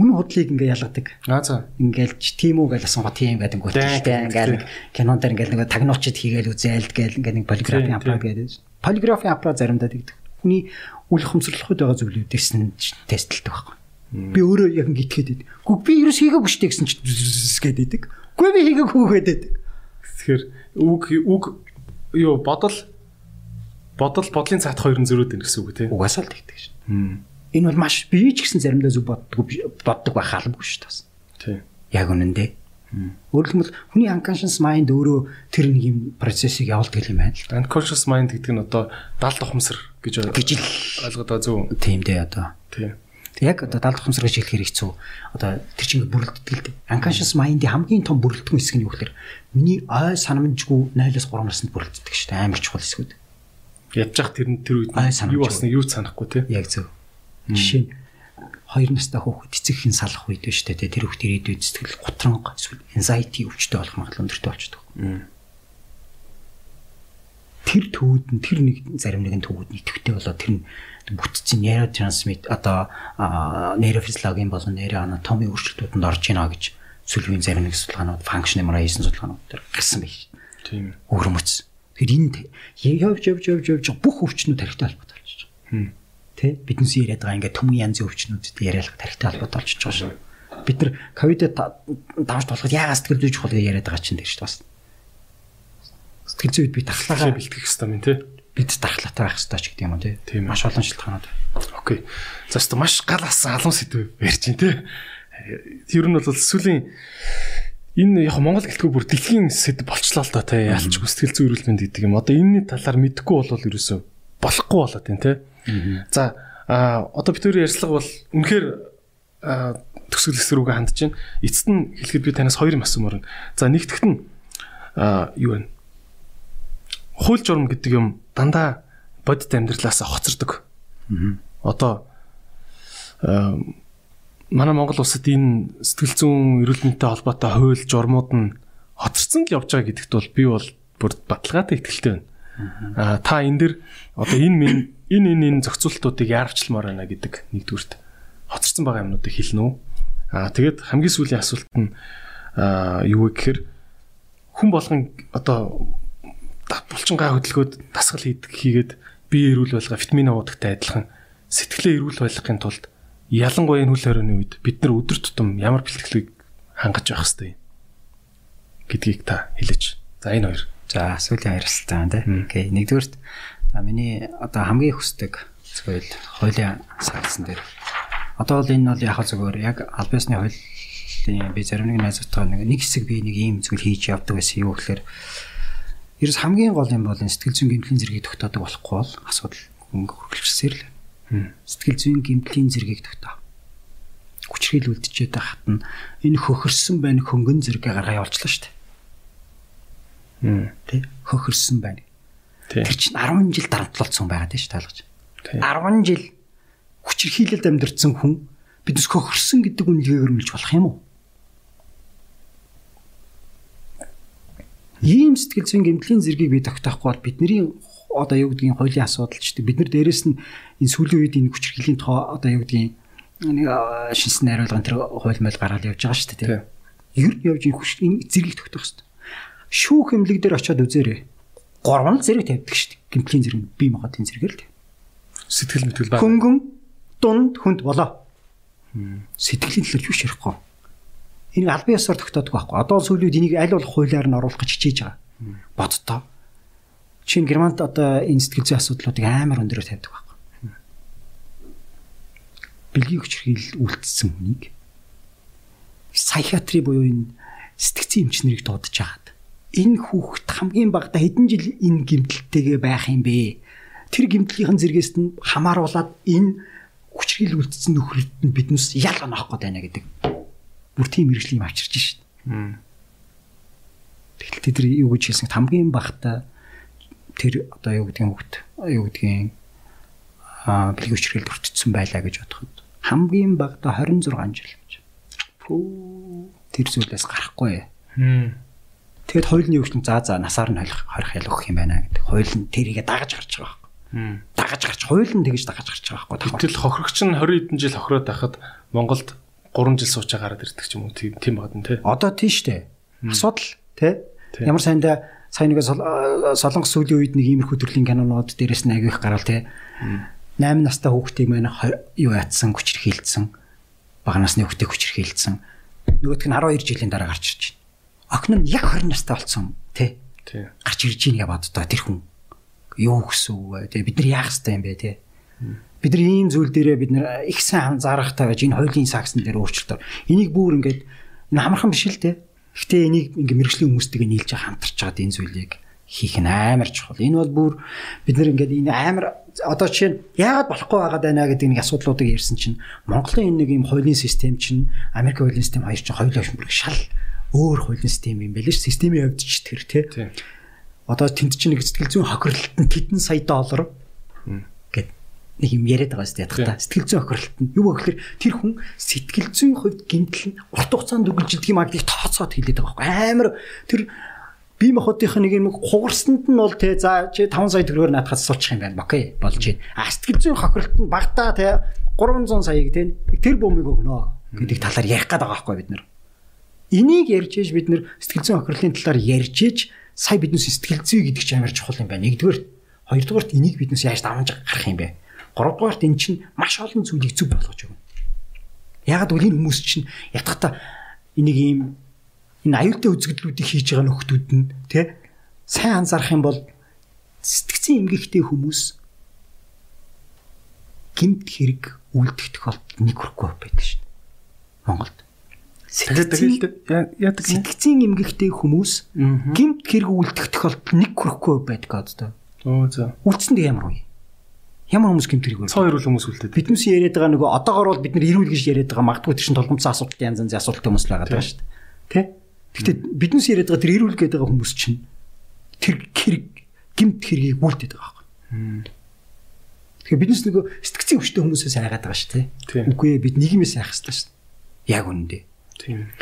Үнэн худлыг ингээ ялгадаг. Аа за. ингээл тийм үү гэж асуугаа тийм гэдэг Дайн, гүйлтэй ингээл нэг кинон дээр ингээл нэг тагнуучид хийгээл үзээлд гээл ингээл нэг полиграфийн аппарат гэдэг. Полиграфийн аппарат заримдаа тэгдэг. Хүний үл хамсралхуйд байгаа зүйлүүдээс нь тестэлдэг байхгүй. Би өөрөө яг ингэ итгэхэд байд. Гү би ерөөс хийгээгүй штэ гэсэн чи гэдэг. Гү би хийгээгүй гэдэг. Тэгэхээр үг үг юу бодол бодол бодлын цаат хоёр нь зөрөөд байна гэсэн үг тий. Угаасаа л тэгдэг шин. Энэ бол маш бие ч гэсэн заримдаа зүг боддог боддог байх халамгүй шүү дээ. Тий. Яг үнэндээ. Өөрөлдөх юм бол хүний unconscious mind өөрөө тэр нэг юм процессыг явуулдаг юм байна л. Unconscious mind гэдэг нь одоо даалт ухамсар гэж Гэж ойлгоод байгаа зөв. тийм дээ одоо. Тий. Тэг яг одоо даалгавар ухамсар гэж хэлэхээр хэцүү. Одоо тэр чинь дээ. Unconscious mind-ийн хамгийн том бүрэлдэхүүн хэсэг нь юу гэхээр миний ой санамжгүй 0-оос 3 наснд бүрэлддэг шүү дээ. Амар чухал хэсгүүд. Ядж явах тэр нь тэр үед юу болсныг юу санахгүй тий. Яг зөв. Жишээ нь 2 настай хүүхэд эцэгхэн салах үед биш үү тэр хүүхд ирээдүйд сэтгэл гутранг эсвэл anxiety өвчтөй болох магадлал өндөртэй болчихдог. Тэр төвүүд нь тэр нэг зарим нэгэн төвүүд нь идэвхтэй болоод тэр нь бүтцийн нейротрансмит одоо нейрофизиологийн болон нейроанатомийн өөрчлөлтүүдэнд орж ийнэ гэж сүлбийн зарим нэг судалгаанууд function MRI хийсэн судалгаанууд төр гарсан байж. Тийм. Өвөрмөц. Тэгэхээр энд явж явж явж явж бүх өвчнүүд тарихтай холбоотой болчихж байгаа. Тэ биднээс яриад байгаа ингээд төмөн янзын өвчнүүдэд яриалах тарихтай холбоотой болчихж байгаа шүү. Бид нар ковидод давж болоход яагаад сэтгэл зүйч чухал гэж яриад байгаа чинь шүү бас. Сэтгэл зүйд би дархлаагаа бэлтгэх хэрэгтэй юм тий бид дархлаатай байх хэрэгтэй ч гэдэг юм уу тий. Маш олон шалтгаанууд. Окей. За өстө маш гал асан алуун сэдв ярьж байна тий. Ер нь бол сүүлийн энэ яг Монгол гэлтгүй бүр дэлхийн сэдв болчлоо л доо тий. Ялчгүй сэтгэл зүйн эрүүл мэнд гэдэг юм. Одоо энэний талаар мэдэхгүй болвол ерөөсөө болохгүй болоод байна тий. За одоо хоёрын ярьцлага бол үнэхээр төсөл хэсэг рүүгээ хандж байна. Эцэст нь хэлэхэд би танаас хоёр юм асуумаар. За нэгтгэх нь юу вэ? Хууль журам гэдэг юм дандаа бодит амьдралаас хоцордог. Одоо манай Монгол улсад энэ сэтгэл зүйн эрүүл мэндтэй холбоотой хууль журмууд нь хоцорсон л явж байгаа гэдэгт бол би бол бүр баталгаатай ихтэлтэй байна. Аа та энэ дэр одоо энэ минь энэ энэ энэ зохицуултуудыг яарвчламаар байна гэдэг нэгдүгürt хоцорсон байгаа юмнуудыг хэлнэ үү? Аа тэгээд хамгийн сүүлийн асуулт нь юу вэ гэхээр хүн болгон одоо булчингаа хөдөлгөөд дасгал хийдэг хийгээд бие эрүүл байлгаа витамин уудагтай адилхан сэтгэлээ эрүүл байлгахын тулд ялангуяа энэ хөл хорионы үед бид нар өдөр тутам ямар бэлтгэлийг хангаж явах хэрэгтэй гэдгийг та хэлээч. За энэ хоёр. За сүүлийн хоёр асуултаа байна тийм. Окей. Нэгдүгürt миний одоо хамгийн хүсдэг зөвхөн хуулийн саалсан дээр одоо бол энэ бол яг зөвөр яг аль биесны хуулийн би зарим нэг найзуудтай нэг хэсэг би нэг ийм зүйл хийж явдаг гэсэн юу гэхээр Ерөөс хамгийн гол юм бол сэтгэл зүйн гэмтлийн зэргийг тогтоодог болохгүй бол асуудал хөнгө хөргөлжсээр л. Сэтгэл зүйн гэмтлийн зэргийг тогтоо. Хүчрхийл үлдчихэд хат нь энэ хөхөрсөн байна хөнгөн зэрэгээ гаргаа явуулчлаа шүү дээ. Тэ хөхөрсөн байна. Тэр чинь 10 жил дарамтлалцсан байгаад тийм таалгаж. 10 жил хүчрхийлэлд амьдэрсэн хүн биднес хөхөрсөн гэдэг үнэлгээгээр үлж болох юм уу? Ийм сэтгэл зүйн гэмтлийн зэргийг би тогтоохгүй бол бидний одоо юу гэдгийг хуулийн асуудал ч бид нар дээрэс нь энэ сүүлийн үед энэ хүчирхийллийн тоо одоо юу гэдгийг нэг шинсэн найруулгын тэр хууль мэл гараад явж байгаа шүү дээ. Ер нь явж энэ хүч энэ зэргийг тогтоох хэрэгтэй. Шүүх эмнэлэг дээр очиод үзээрэй. Гурван зэрэг тавьдаг шүү дээ. Гэмтлийн зэрэг бие махбодын зэрэгээр л. Сэтгэл мэтгэл байна. Хөнгөн дунд хүнд болоо. Сэтгэлийн талаар юу ширэхгүй Энэ албан ёсоор тогтоодог байхгүй. Одоо сүүлийн энийг аль болох хуулиар нь оруулах гэж хичээж байгаа. Бодтоо. Чин Германд одоо энэ сэтгэл зүйн асуудлуудыг амар өндөрөөр тавьдаг байхгүй. Бэлгийн хүчрхийл үлдсэн хүнийг психиатри буюу энэ сэтгцэн эмч нарыг дуудаж хагаад энэ хүүхэд хамгийн багадаа хэдэн жил энэ гэмтэлтэйгээ байх юм бэ? Тэр гэмтлийн зэргээс нь хамааруулаад энэ хүчрхийл үлдсэн нөхрөд нь биднээс ял оноох гээд байна гэдэг бүр тийм мэрэгжлийн авчирч шít. Тэгэл тэд юу гэж хэлсэн хамгийн багта тэр одоо юу гэдгийг хөвгт юу гэдгийг аа бэлэг өчрөлд өртсөн байлаа гэж бодоход хамгийн багта 26 жил гэж. Пүү тэр зүйлээс гарахгүй. Тэгэд хуулийн өвчин заа заа насаар нь холих хорих ял өгөх юм байна гэдэг. Хууль нь тэрийгэ дагаж гарч байгаа байхгүй. Дагаж гарч хууль нь тэгж дагаж гарч байгаа байхгүй. Гэтэл хохирогч нь 20 хэдэн жил хохироод байхад Монголд 3 жил суучаа гараад ирдэг ч юм уу тийм багт нь тий. Одоо тий штэ. Асуудал тий. Ямар сайндаа сайн нэг солонгос сүүлийн үед нэг иймэрхүү төрлийн кинонууд дээрээс нь агиих гараал тий. 8 настай хүүхдийг маань юу яатсан хүчээр хилдсэн. Бага насны хүүхдийг хүчээр хилдсэн. Нөгөөх нь 12 жилийн дараа гарч ирж. Охин нь яг 20 настай болсон тий. Тий. Гарч ирж ийн гэж боддоо тэр хүн. Юу гэсэн үг вэ? Тий бид нар яах ёстой юм бэ тий бид нар ийм зүйл дээрээ бид нар их сайн анзаарахтай байж энэ хоёулын саксн дээр өөрчлөлтөөр энийг бүр ингээд энэ амархан биш л те. Гэхдээ энийг ингээд мэрэгжлийн хүмүүстэйгээ нийлж хамтарч чад энэ зүйлийг хийх нь амар чухал. Энэ бол бүр бид нар ингээд энэ амар одоо чинь яагаад болохгүй байгаад байна гэдэг нэг асуудлуудыг ярьсан чинь Монголын энэ нэг юм хуулийн систем чинь Америк хуулийн систем хоёр чинь хоёулаа бүр шал өөр хуулийн систем юм байл ш. Системийн хувьд ч тэр тий. Одоо тэнд чинь нэг сэтгэл зүйн хохирлолт нь тэдэн сая доллар нэг юм яриад байгаа шүү дээ ядах та. Сэтгэл зүйн охирлт нь юу гэхээр тэр хүн сэтгэл зүйн хувьд гинтл нь урт хугацаанд үргэлжилдэг юм гэдгийг тооцоод хэлээд байгаа байхгүй амар тэр бие махбодынх нэг юм хугарсанд нь бол те за чи 5 сая төгрөгөөр наадахаас суулчих юм байна. Окей болж байна. А сэтгэл зүйн хохирлт нь багтаа те 300 саяг те тэр бөмбөг өгнө гэдэг талаар ярих гээд байгаа байхгүй бид нар. Энийг ярьж ээж бид нар сэтгэл зүйн хохирлын талаар ярьж ээж сая биднээс сэтгэл зүй гэдэг чинь амар чухал юм байна. Нэгдүгээр хоёрдугаарт энийг биднээс яаж давж гарах юм бэ? Гуравдугаарт эн чинь маш олон зүйлийг зөв болгож өгнө. Ягаад гэвэл энэ хүмүүс чинь ятгахта энийг ийм энэ аюултай үзэгдлүүдийг хийж байгаа нөхдүүд нь тий сайн анзаарах юм бол сэтгцэн эмгэгтэй хүмүүс гимт хэрэг үлдэх тохиолдолд нэг хүрэхгүй байдаг дээ. Монголд. Яадаг сэтгцэн эмгэгтэй хүмүүс гимт хэрэг үлдэх тохиолдолд нэг хүрэхгүй байдаг одоо. Оо за. Үлдсэндээ ямар вэ? Ямар хүмүүс гимт хэрэг вэ? Цоо ирүүл хүмүүс үлдээд. Биднээс яриад байгаа нөгөө одоогор бол бид нар ирүүл гэж яриад байгаа магадгүй тийш толгомцсон асуудал янз янзын асуудалтай хүмүүс л байгаа даа шүү дээ. Тэ? Гэхдээ биднээс яриад байгаа тэр ирүүл гэдэг байгаа хүмүүс чинь тэр хэрэг гимт хэргийг үлдээд байгаа байхгүй. Тэгэхээр биднээс нөгөө сэтгцийн хүчтэй хүмүүсээс айгаад байгаа шүү дээ. Үгүй ээ бид нийгмээс айх хэрэгтэй шүү дээ. Яг үнэндээ. Тийм.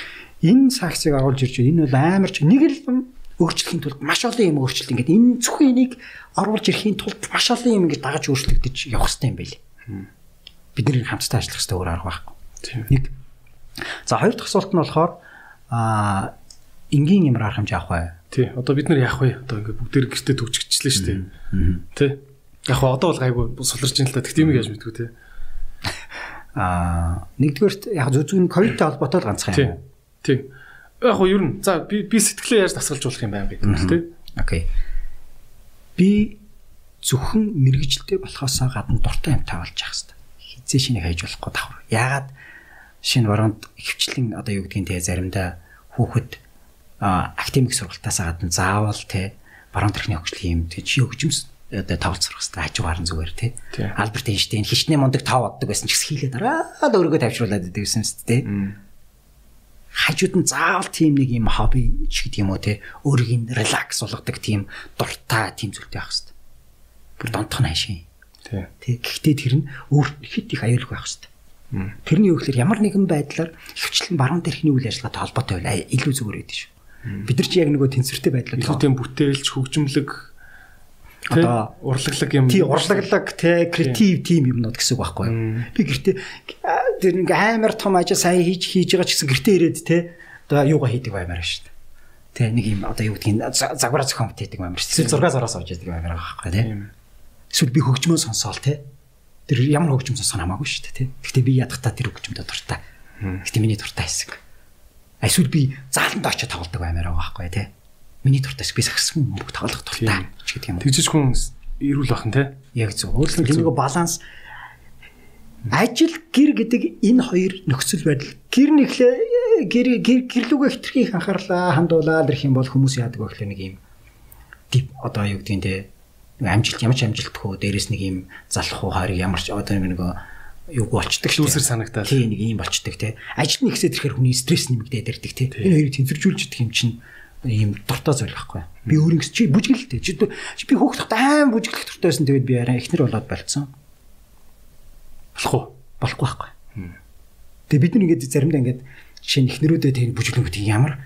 Энэ саксыг оруулж ирж энэ бол амар ч нэг л өөрчлөхийн тулд маш олон юм өөрчлөлт ингээд энэ зөвхөн энийг оруулж ирэхийн тулд маш олон юм ингээд дагаж өөрчлөгдөж явах хэрэгтэй юм байл. Бид нэр хамтдаа ажиллах хэрэгтэй өөр арга байхгүй. Нэг. За хоёр дахь асуулт нь болохоор аа энгийн ямар арга хэмжээ авах вэ? Тий. Одоо бид нар яах вэ? Одоо ингээд бүгд гэртээ төгчгчлээ шүү дээ. Тий. Яг одоо бол гайгүй суларч ин л та. Тэгт юм яаж мэдгүй тий. Аа нэгдүгээрт яг зүзүүн ковидтэй холбоотой л ганцхан юм. Тий. Яг хоо ер нь за би би сэтгэлээ яаж дасгалжуулах юм байна гэдэг нь тий. Окей. Би зөвхөн мэрэгжилтэй болохоосоо гадна дуртай юм таавалж явах хэрэгтэй. Хизээ шинийг хайж болохгүй давхар. Яагаад шинэ воронд хөвчлэн одоо юу гэдгийг те заримдаа хүүхэд академик сургалтаас гадна заавал те баруун төрхний хөгжлийн юм те чи хөгжимс одоо тавлц сурах хэрэгтэй хажуугаар нь зүгээр те Альберт Эйнштейн хичнээн мундаг тав боддог байсан ч гэсэн хийлээ дараад өөрийгөө тавьчруулад байдаг гэсэн шүү дээ хажууд нь заавал тийм нэг юм хобби ч гэдэг юм уу те өөрийг нь релакс болгодог тийм дуртай тийм зүйлтэй байх хэрэгтэй. Бүр донтох нь хайшин тий. Гэхдээ тэр нь өөр хэд их аюулгүй байх хэрэгтэй. Тэрний юу гэхээр ямар нэгэн байдлаар хөвчлэн баруун дээрхний үйл ажиллагаатай холбоотой байл. Илүү зүгээр байдаг шүү. Бид нар чи яг нөгөө тэнцвэртэй байдлаар илүү тийм бүтээлч хөгжимлөг одоо урлаглаг юм. Тий урлаглаг те креатив тим юмнууд гэсэн үг байхгүй юу? Би гэртээ тэр нэг амар том ажил сайн хийж хийж байгаа ч гэсэн гэртээ ирээд те одоо юугаа хийдэг баймаар шүү дээ. Тэ нэг юм одоо юу гэдгийг загвараа зохион бүтээдэг баймаар шүү. Эсвэл зураг зараас авч яадаг баймаар байхгүй тий. Эсвэл би хөгжмөө сонсоол те Тэр ямар хөгжим сонсох хамаагүй шүү дээ тий. Гэхдээ би ядахтаа тэр хөгжмөд дуртай. Гэхдээ миний дуртай хэсэг. Эсвэл би зааланд очиж тоглодог баймаар байгаа байхгүй тий. Миний дуртай би сагсан мөнгө тоглох дуртай ч гэдэг юм. Тэгжиж хүн ирүүл бахан тий. Яг зөв. Өөрөлдөө тэнийг баланс ажил гэр гэдэг энэ хоёр нөхцөл байдал гэр нэглээ гэр гэрлүүгээ хитрхи их анхаарлаа хандуулаад ирэх юм бол хүмүүс яадаг вэ гэхлээр нэг юм дип одоо юу гэдгийг те амжилт ямар ч амжилтгүй дээрэс нэг юм залах уу хайр ямар ч одоо нэг нэг юу болчдөг шүү. Лүүсэр санагдаад. Тий нэг юм болчдөг тий. Ажил нь ихсээд ирэхээр хүний стресс нэмэгдээд ирдэг тий. Энэ хоёрыг тэнцвэржүүлж идэх юм чинь ийм дуртай зүйл байхгүй. Би өөрөнгө чи бүжгэлтэй. Чи би хөөхд аим бүжгэлэх дуртай байсан. Тэгээд би арай ихнэр болоод болцсон. Болох уу? Болохгүй байхгүй. Тэгээд бид нар ингээд заримдаа ингээд нь ихнэрүүдээ тэгээд бүжгэлэнгүүт ямар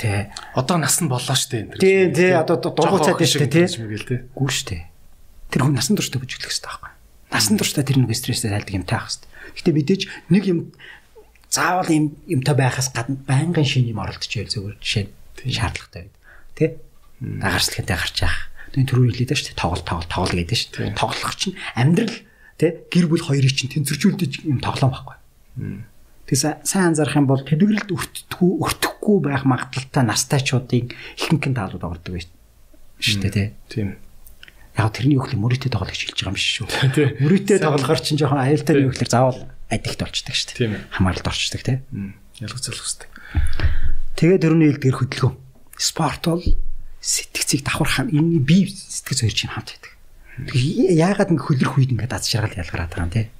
Тэ. Одоо нас нь боллоо штэ энэ. Тий, тий. Одоо дургуй цаад штэ тий. Гүү штэ. Тэр хүн насан туршдаа бүжиглэх хэрэгтэй байхгүй. Насан туршдаа тэр нэг стресстэй тайлдаг юм таах хэрэгтэй. Гэтэ мэдээж нэг юм заавал юм юмтай байхаас гадна байнгын шин юм оролдож байл зөвөр жишээ шаардлагатай байд. Тэ? Дагарчлахтай гарч яах. Тэгээ түрүү хэлээд штэ тоглол тоглол тоглол гэдэг штэ. Тоглох чинь амьдрал тэ гэр бүл хоёрыг чинь тэнцвэржүүлдэг юм тоглоом байхгүй. Тэгээс сайн анзаарах юм бол тэдгэрэлд өртдөггүй өртөхгүй байх магадлалтай настайчуудын ихэнхэн таалууд ордог байж шүү дээ тийм. Яг тэрний гэхэл мөрөтэй тоглох гэж хэлж байгаа юм шүү. Мөрөтэй тоглохоор чинь жоохон аюултай юу гэхэл заавал адикт болчдаг шүү дээ. Хамааралд орчдөг тийм. Ялгаж залхусдаг. Тэгээд дөрөвний хэлдгэр хөдөлгөөн. Спорт бол сэтгцийг давхар энэ бие сэтгэц хоёр чинь хамт байдаг. Яагаад ингэ хөлрөх үед ингэ аз жаргал ялгараад байгаа юм те.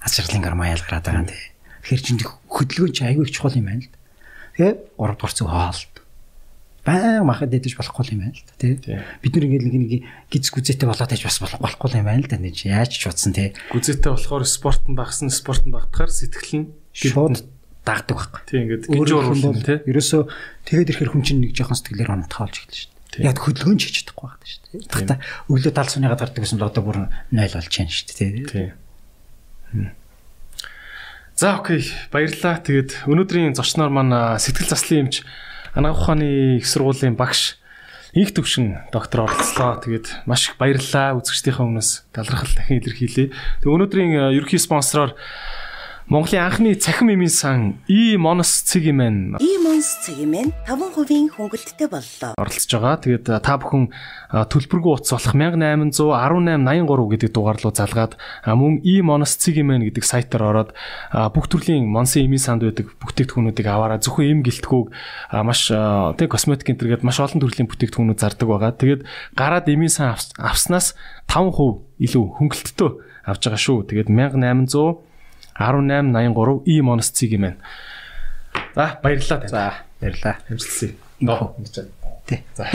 Аз жаргалын гарма ялгараад байгаа юм те. Тэгэхээр чинь хөдөлгөөн чи аягүй чухал юм байна л. Тэгээ 3 дугаар зүг хоолт. баян махад идэж болохгүй юм байна л да тий. Бид нар ингээл нэг гиз гүзээтэй болоод тааж бас болохгүй юм байна л да яаж ч утсан тий. Гүзээтэй болохоор спорт нь багсан спорт нь багтахаар сэтгэл нь шууд дагдаг байхгүй. Тий ингээд гинж уруулна тий. Ерөөсөө тэгээд ирэхээр хүн чинь нэг жоохон сэтгэлээр унтахаалж эхэлж дээ. Яг хөдөлгөөн ч хийж чадахгүй байна шүү дээ. Тэгтаа өглөө 70 сууныгаа гардаг гэсэн л одоо бүр 0 болж байна шүү дээ тий. За окей баярлалаа. Тэгээд өнөөдрийн зочноор маань сэтгэл заслын эмч Анагаах ухааны их сургуулийн багш их төвшин доктор оролцлоо. Тэгээд маш их баярлалаа. Үзэгчдийнхээ өмнөөс талархал дахин илэрхийлье. Тэгээд өнөөдрийн ерөнхий спонсороор Монголын анхны цахим эмийн сан И Монос Цэгимэн И Монос Цэгимэн 5% хөнгөлөлттэй боллоо. оролцож байгаа. Тэгээд та бүхэн төлбөргүй утас болох 181883 гэдэг дугаар руу залгаад мөн И Монос Цэгимэн гэдэг сайтаар ороод бүх төрлийн Монсын эмийн санд байдаг бүтээгдэхүүнүүдийг аваараа зөвхөн эм гэлтгүүг маш тэг косметик энтергээд маш олон төрлийн бүтээгдэхүүнүүд зардаг байгаа. Тэгээд гараад эмийн сан авснаас 5% илүү хөнгөлөлттэй авж байгаа шүү. Тэгээд 1800 1883 и монос цэг юм байна. За баярлалаа. За баярлалаа. Амжилтсаа. Ноо. Тий. За.